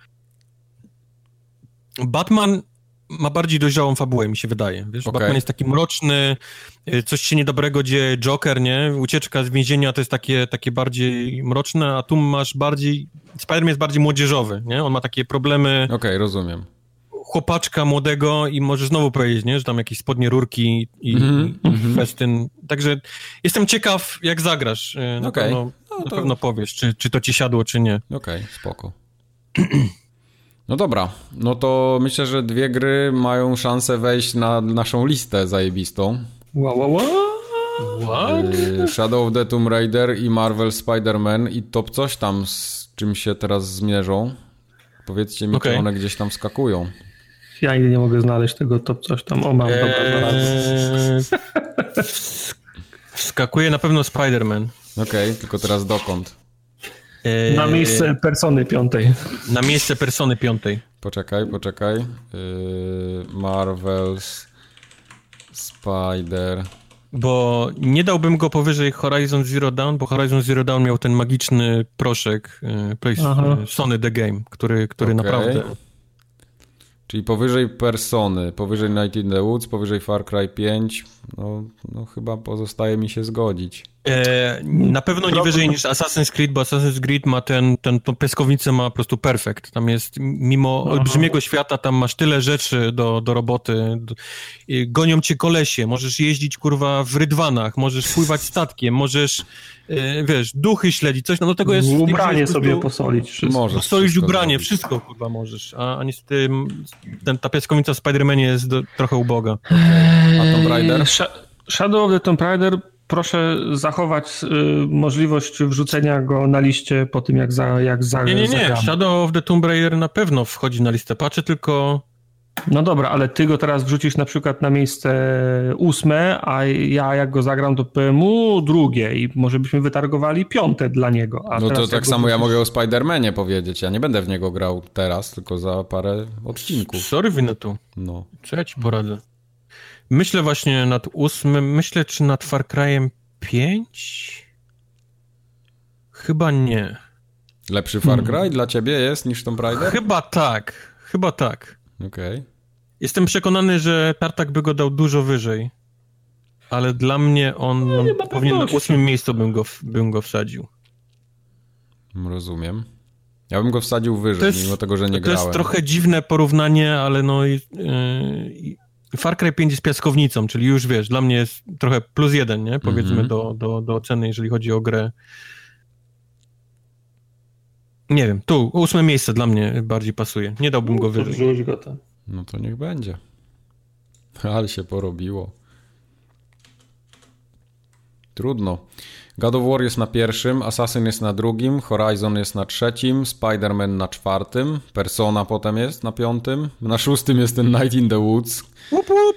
S3: Batman ma bardziej dojrzałą fabułę, mi się wydaje. Wiesz,
S2: Okej.
S3: Batman jest taki mroczny, y, coś się niedobrego dzieje, Joker, nie? Ucieczka z więzienia to jest takie, takie bardziej mroczne, a tu masz bardziej... Spider-Man jest bardziej młodzieżowy, nie? On ma takie problemy
S2: Okej, rozumiem.
S3: Chłopaczka młodego i możesz znowu powiedzieć, nie? Że tam jakieś spodnie rurki i,
S2: Mhm,
S3: i festyn. Także jestem ciekaw, jak zagrasz. Y, Na,
S2: Okej.
S3: pewno,
S2: No
S3: na
S2: to-
S3: pewno powiesz, czy, czy to ci siadło, czy nie.
S2: Okej, spoko. No dobra, no to myślę, że dwie gry mają szansę wejść na naszą listę zajebistą.
S1: Wow, wow, wow.
S3: What?
S2: Yy, Shadow of the Tomb Raider i Marvel Spider-Man i top coś tam, z czym się teraz zmierzą. Powiedzcie mi,
S3: Okej.
S2: czy one gdzieś tam skakują.
S1: Ja nigdy nie mogę znaleźć tego top coś tam. O, mam.
S3: Eee, ws- Wskakuje na pewno Spider-Man.
S2: Okej, tylko teraz dokąd?
S3: Eee,
S1: Na miejsce persony piątej.
S3: Na miejsce persony piątej.
S2: Poczekaj, poczekaj. Yy, Marvel's Spider.
S3: Bo nie dałbym go powyżej Horizon Zero Dawn, bo Horizon Zero Dawn miał ten magiczny proszek e, Play,
S1: Aha.
S3: e, Sony The Game, który, który
S2: Okej.
S3: naprawdę...
S2: Czyli powyżej Persony, powyżej Night in the Woods, powyżej Far Cry 5. No, no chyba pozostaje mi się zgodzić.
S3: E, na pewno nie wyżej niż Assassin's Creed, bo Assassin's Creed ma ten, ten tą piaskownicę ma po prostu perfekt. Tam jest, mimo
S1: Aha.
S3: olbrzymiego świata, tam masz tyle rzeczy do, do roboty. Gonią cię kolesie, możesz jeździć, kurwa, w rydwanach, możesz pływać statkiem, możesz, e, wiesz, duchy śledzić, coś, no do tego jest...
S1: Ubranie
S3: jest
S1: sobie
S3: prostu-
S1: posolić. Wszystko.
S2: Możesz
S3: Posolić
S2: wszystko
S3: ubranie,
S2: zrobić.
S3: wszystko, kurwa, możesz. A, a niestety ten, ta piaskownica w Spider-Manie jest do, trochę uboga.
S2: A Tomb Raider?
S1: Sh- Shadow of the Tomb Raider proszę zachować y, możliwość wrzucenia go na liście po tym, jak za, jak za,
S3: Nie, nie, nie,
S1: zagramy.
S3: Shadow of the Tomb Raider na pewno wchodzi na listę patchy, tylko...
S1: No dobra, ale ty go teraz wrzucisz na przykład na miejsce ósme, a ja jak go zagram, to powiem mu drugie i może byśmy wytargowali piąte dla niego. A
S2: No to tak samo ja
S1: wrzucisz-
S2: mogę o Spider-Manie powiedzieć. Ja nie będę w niego grał teraz, tylko za parę odcinków.
S3: Sorry, Winnetu.
S2: No.
S3: Co ja ci poradzę? Myślę właśnie nad ósmym, myślę czy nad Far Cry'em 5? Chyba nie.
S2: Lepszy Far
S1: Hmm.
S2: Cry dla ciebie jest niż Tomb Raider?
S3: Chyba tak, chyba tak.
S2: Okej.
S3: Jestem przekonany, że Tartak by go dał dużo wyżej. Ale dla mnie on no,
S1: nie ma
S3: powinien na ósmym miejscu bym go, bym go wsadził.
S2: Rozumiem. Ja bym go wsadził wyżej,
S3: To jest-
S2: mimo tego, że nie
S3: to
S2: grałem.
S3: jest trochę dziwne porównanie, ale no i, yy, Far Cry 5 jest piaskownicą, czyli już wiesz, dla mnie jest trochę plus jeden, nie? Powiedzmy
S2: Mhm.
S3: do, do, do oceny, jeżeli chodzi o grę. Nie wiem, tu ósme miejsce dla mnie bardziej pasuje. Nie dałbym go
S1: To
S3: wyżej.
S1: wrzuć go tam.
S2: No to niech będzie. Ale się porobiło. Trudno. God of War jest na pierwszym, Assassin jest na drugim, Horizon jest na trzecim, Spider-Man na czwartym, Persona potem jest na piątym, na szóstym jest ten Night in the Woods,
S3: Łup, łup.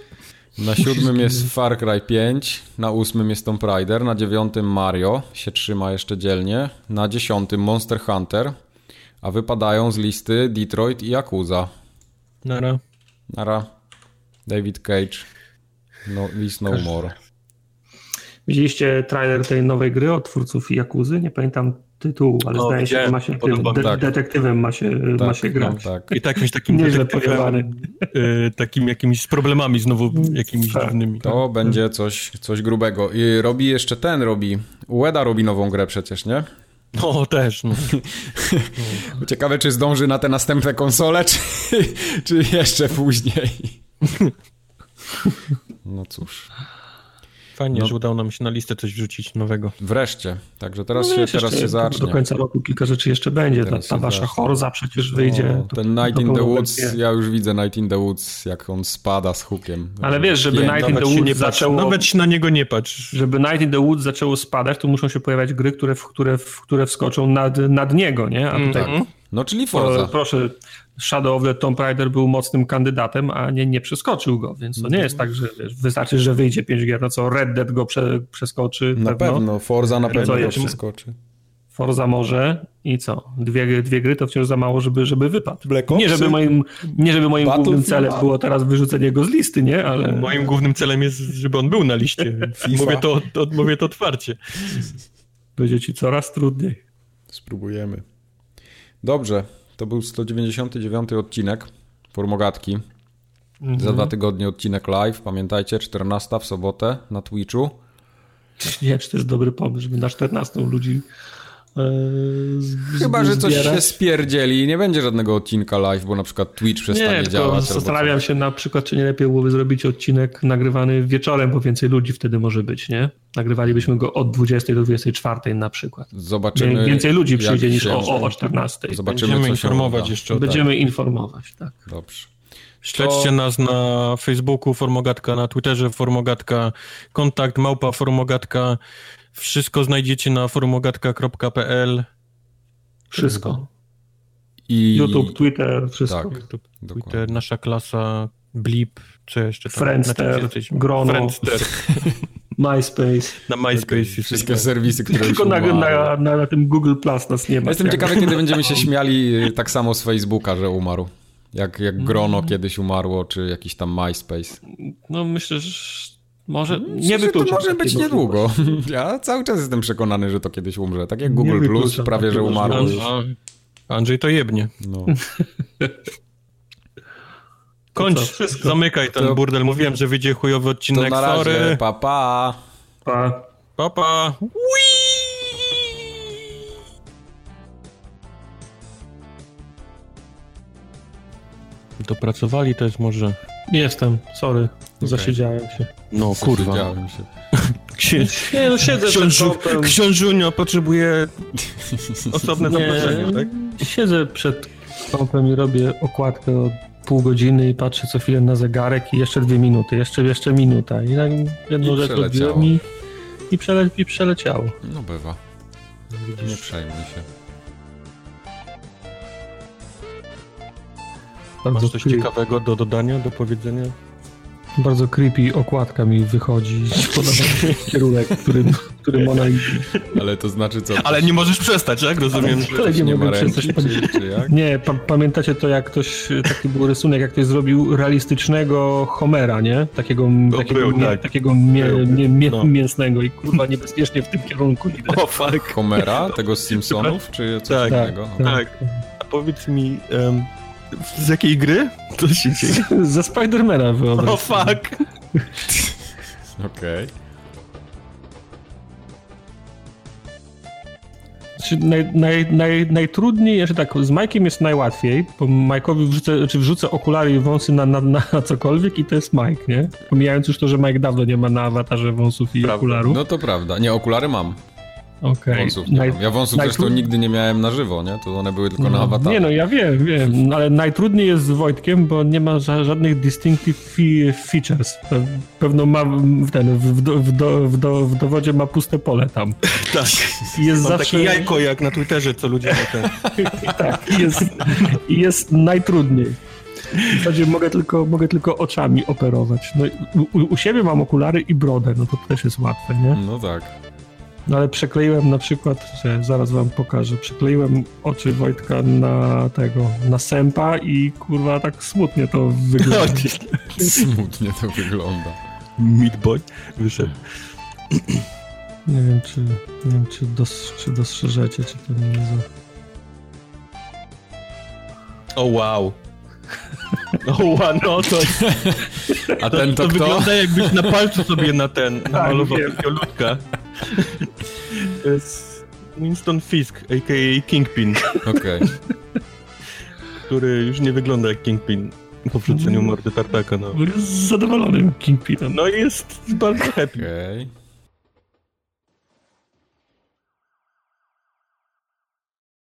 S2: na siódmym jest Far Cry 5, na ósmym jest Tomb Raider, na dziewiątym Mario, się trzyma jeszcze dzielnie, na dziesiątym Monster Hunter, a wypadają z listy Detroit i Yakuza.
S3: Nara.
S2: Nara. David Cage. No, Is No More.
S1: Widzieliście trailer tej nowej gry od twórców Jakuzy? Nie pamiętam tytułu, ale
S3: O,
S1: zdaje się, że ma się tym
S3: Podoba
S1: de-.
S2: Tak.
S1: detektywem ma się, ma się grać.
S2: tak.
S3: I tak jakimś takim
S1: Nieźle
S3: detektywem,
S1: pojebany.
S3: y, takim jakimiś z problemami znowu jakimiś
S1: Tak.
S3: dziwnymi.
S2: To będzie coś, coś grubego. I robi jeszcze ten, robi. Ueda robi nową grę przecież, nie?
S3: No też, no.
S2: Ciekawe, czy zdąży na te następne konsole, czy, czy jeszcze później. No cóż.
S3: Fajnie,
S2: No.
S3: że udało nam się na listę coś wrzucić nowego.
S2: Wreszcie. Także teraz
S1: No
S2: się, teraz się zacznie.
S1: Do końca roku kilka rzeczy jeszcze będzie. Ta, ta wasza
S2: zacznie.
S1: Horza przecież wyjdzie.
S2: No,
S1: To-
S2: ten Night
S1: to
S2: in the Woods,
S1: będzie.
S2: ja już widzę Night in the Woods, jak on spada z hukiem.
S1: Ale wiesz, żeby. Night in the
S3: nie
S1: Woods
S3: patrz,
S1: zaczęło...
S3: nawet się na niego nie patrz.
S1: Żeby Night in the Woods zaczęło spadać, to muszą się pojawiać gry, które, w, które, w, które wskoczą nad, nad niego, nie? A tutaj
S3: Mhm.
S2: No, czyli Forza.
S1: proszę, Shadow of the Tomb Raider był mocnym kandydatem, a nie, nie przeskoczył go, więc to
S2: Mhm.
S1: nie jest tak, że wiesz, wystarczy, że wyjdzie 5 gier, no co Red Dead go prze, przeskoczy.
S2: Na pewno, Forza na pewno go
S1: jeszcze?
S2: przeskoczy.
S1: Forza może i co? Dwie, dwie gry to wciąż za mało, żeby, żeby wypadł.
S2: Black
S1: Nie żeby, moim, nie żeby moim głównym celem było teraz wyrzucenie go z listy, nie? Ale
S3: Moim głównym celem jest, żeby on był na liście. Mówię to, to, mówię to otwarcie.
S1: będzie ci coraz trudniej.
S2: Spróbujemy. Dobrze, to był 199 odcinek. Formogatki. Za dwa tygodnie odcinek live, pamiętajcie, 14 w sobotę na Twitchu.
S1: Nie wiem, czy to jest dobry pomysł, żeby na 14 ludzi z,
S2: Chyba, że coś
S1: zbierać.
S2: się spierdzieli i nie będzie żadnego odcinka live, bo na przykład Twitch przestanie
S1: Nie,
S2: działać.
S1: zastanawiam się na przykład, czy nie lepiej byłoby zrobić odcinek nagrywany wieczorem, bo więcej ludzi wtedy może być, nie? Nagrywalibyśmy go od 20 do 24 na przykład.
S2: Zobaczymy.
S1: Więcej ludzi przyjdzie niż
S2: się-
S1: o, o, o 14.
S2: Zobaczymy,
S3: Będziemy informować
S2: uda.
S3: jeszcze o
S1: Będziemy informować, tak.
S2: Dobrze.
S3: Śledźcie nas na Facebooku Formogatka, na Twitterze Formogatka, kontakt małpa Formogatka. Wszystko znajdziecie na formogatka.pl.
S1: Wszystko.
S2: I
S1: YouTube, Twitter, wszystko.
S2: Tak.
S3: YouTube,
S2: Dokładnie.
S3: Twitter, nasza klasa, Blip, co jeszcze tam?
S1: Friendster? Grono.
S3: Friendster,
S1: MySpace.
S3: na MySpace.
S2: Wszystkie serwisy, które
S1: Tylko na, na, na, na tym Google Plus nas nie ma.
S2: Jestem
S1: Jak-
S2: ciekawy, kiedy będziemy się śmiali y, tak samo z Facebooka, że umarł. Jak, jak Grono kiedyś umarło, czy jakiś tam MySpace.
S1: No myślę, że może
S2: Nie
S1: wykluczam.
S2: To może być niedługo. Ja cały czas jestem przekonany, że to kiedyś umrze. Tak jak Google Plus prawie, że
S1: takiej
S2: umarło już.
S1: możliwości.
S3: A- Andrzej to jebnie.
S2: No.
S3: Kończ,
S1: wszystko.
S3: zamykaj ten
S2: To-
S3: burdel. Mówiłem, że wyjdzie chujowy
S2: To
S3: odcinek.
S2: na razie,
S3: Sorry.
S2: pa pa.
S1: Pa.
S3: Pa, pa. Dopracowali to jest może...
S1: Jestem, sorry. Zasiedziałem się.
S3: No kurwa.
S2: Siedziałem się.
S3: Księ...
S1: Nie, no siedzę
S3: Książu...
S1: przed kompem.
S3: Książunio potrzebuje osobne zaproszenie, tak?
S1: Siedzę przed kompem i robię okładkę od pół godziny i patrzę co chwilę na zegarek i jeszcze dwie minuty, jeszcze, jeszcze minuta. I tak jedną
S2: I
S1: rzecz odbiłem i, i, przele, i przeleciało.
S2: No bywa. Nie przejmuj się.
S1: Bardzo,
S3: Masz coś
S1: creepy,
S3: ciekawego do dodania, do powiedzenia?
S1: bardzo creepy okładka mi wychodzi podoba mi się kierunek, którym, którym ona idzie.
S2: Ale to znaczy co?
S3: Ale nie możesz przestać, tak? Rozumiem.
S1: Ale- ale nie
S2: nie ma
S1: mogę przestać
S2: czy, czy jak?
S1: Nie, pa pamiętacie to, jak ktoś, taki był rysunek, jak ktoś zrobił realistycznego Homera, nie? Takiego, takiego,
S3: był,
S1: mie,
S3: tak.
S1: takiego mie,
S3: Był.
S1: mie, mie,
S3: No.
S1: mięsnego i kurwa niebezpiecznie w tym kierunku idę.
S3: O fuck.
S2: Homera, tego z Simpsonów, czy coś
S3: Tak,
S2: innego?
S1: tak.
S3: Tak. A powiedz mi, em, z jakiej gry? Co się dzieje?
S1: Ze Spidermana wyobraź.
S3: O fuck.
S2: Okej.
S1: Znaczy, naj, naj, naj, najtrudniej, znaczy tak, z Mike'iem jest najłatwiej, bo Mike'owi wrzucę, czy wrzucę okulary i wąsy na, na, na cokolwiek i to jest Mike, nie? Pomijając już to, że Mike dawno nie ma na awatarze wąsów i
S3: Prawda.
S1: okularów.
S2: No to prawda. Nie, okulary mam.
S1: Okej.
S2: Wąsów nie
S1: Naj-
S2: mam. Ja wąsów zresztą
S1: najtrud-
S2: nigdy nie miałem na żywo, nie? To one były tylko na
S1: No,
S2: awatarze.
S1: Nie no, ja wiem, wiem, ale najtrudniej jest z Wojtkiem, bo nie ma ża- żadnych distinctive fe- features. Pe- Pewno ma w- ten, w, do, w, do, w, do, w dowodzie ma puste pole tam.
S3: Tak.
S1: Jest
S3: Mam
S1: zawsze...
S3: takie jajko jak na Twitterze, co ludzie na ten...
S1: Tak, i jest, jest najtrudniej. W zasadzie mogę tylko, mogę tylko oczami operować. No, u, u siebie mam okulary i brodę, no to też jest łatwe, nie?
S2: No tak.
S1: No ale przekleiłem na przykład, że zaraz wam pokażę, przekleiłem oczy Wojtka na tego, na sępa i kurwa tak smutnie to wygląda.
S2: Smutnie to wygląda.
S3: Meat Boy wyszedł.
S1: Nie wiem, czy, nie wiem, czy, dos, czy dostrzeżecie, czy to nie za...
S3: O wow. O wow, no to,
S2: A
S3: to,
S2: ten to,
S3: to
S2: kto?
S3: wygląda jakbyś na palcu sobie na ten, namalował takiego ludka. To jest Winston Fisk, a.k.a. Kingpin,
S2: Okej.
S3: który już nie wygląda jak Kingpin po wrzuceniu mordy tartaka, no.
S1: Jest zadowolonym Kingpinem.
S3: No i jest bardzo happy.
S2: Okej.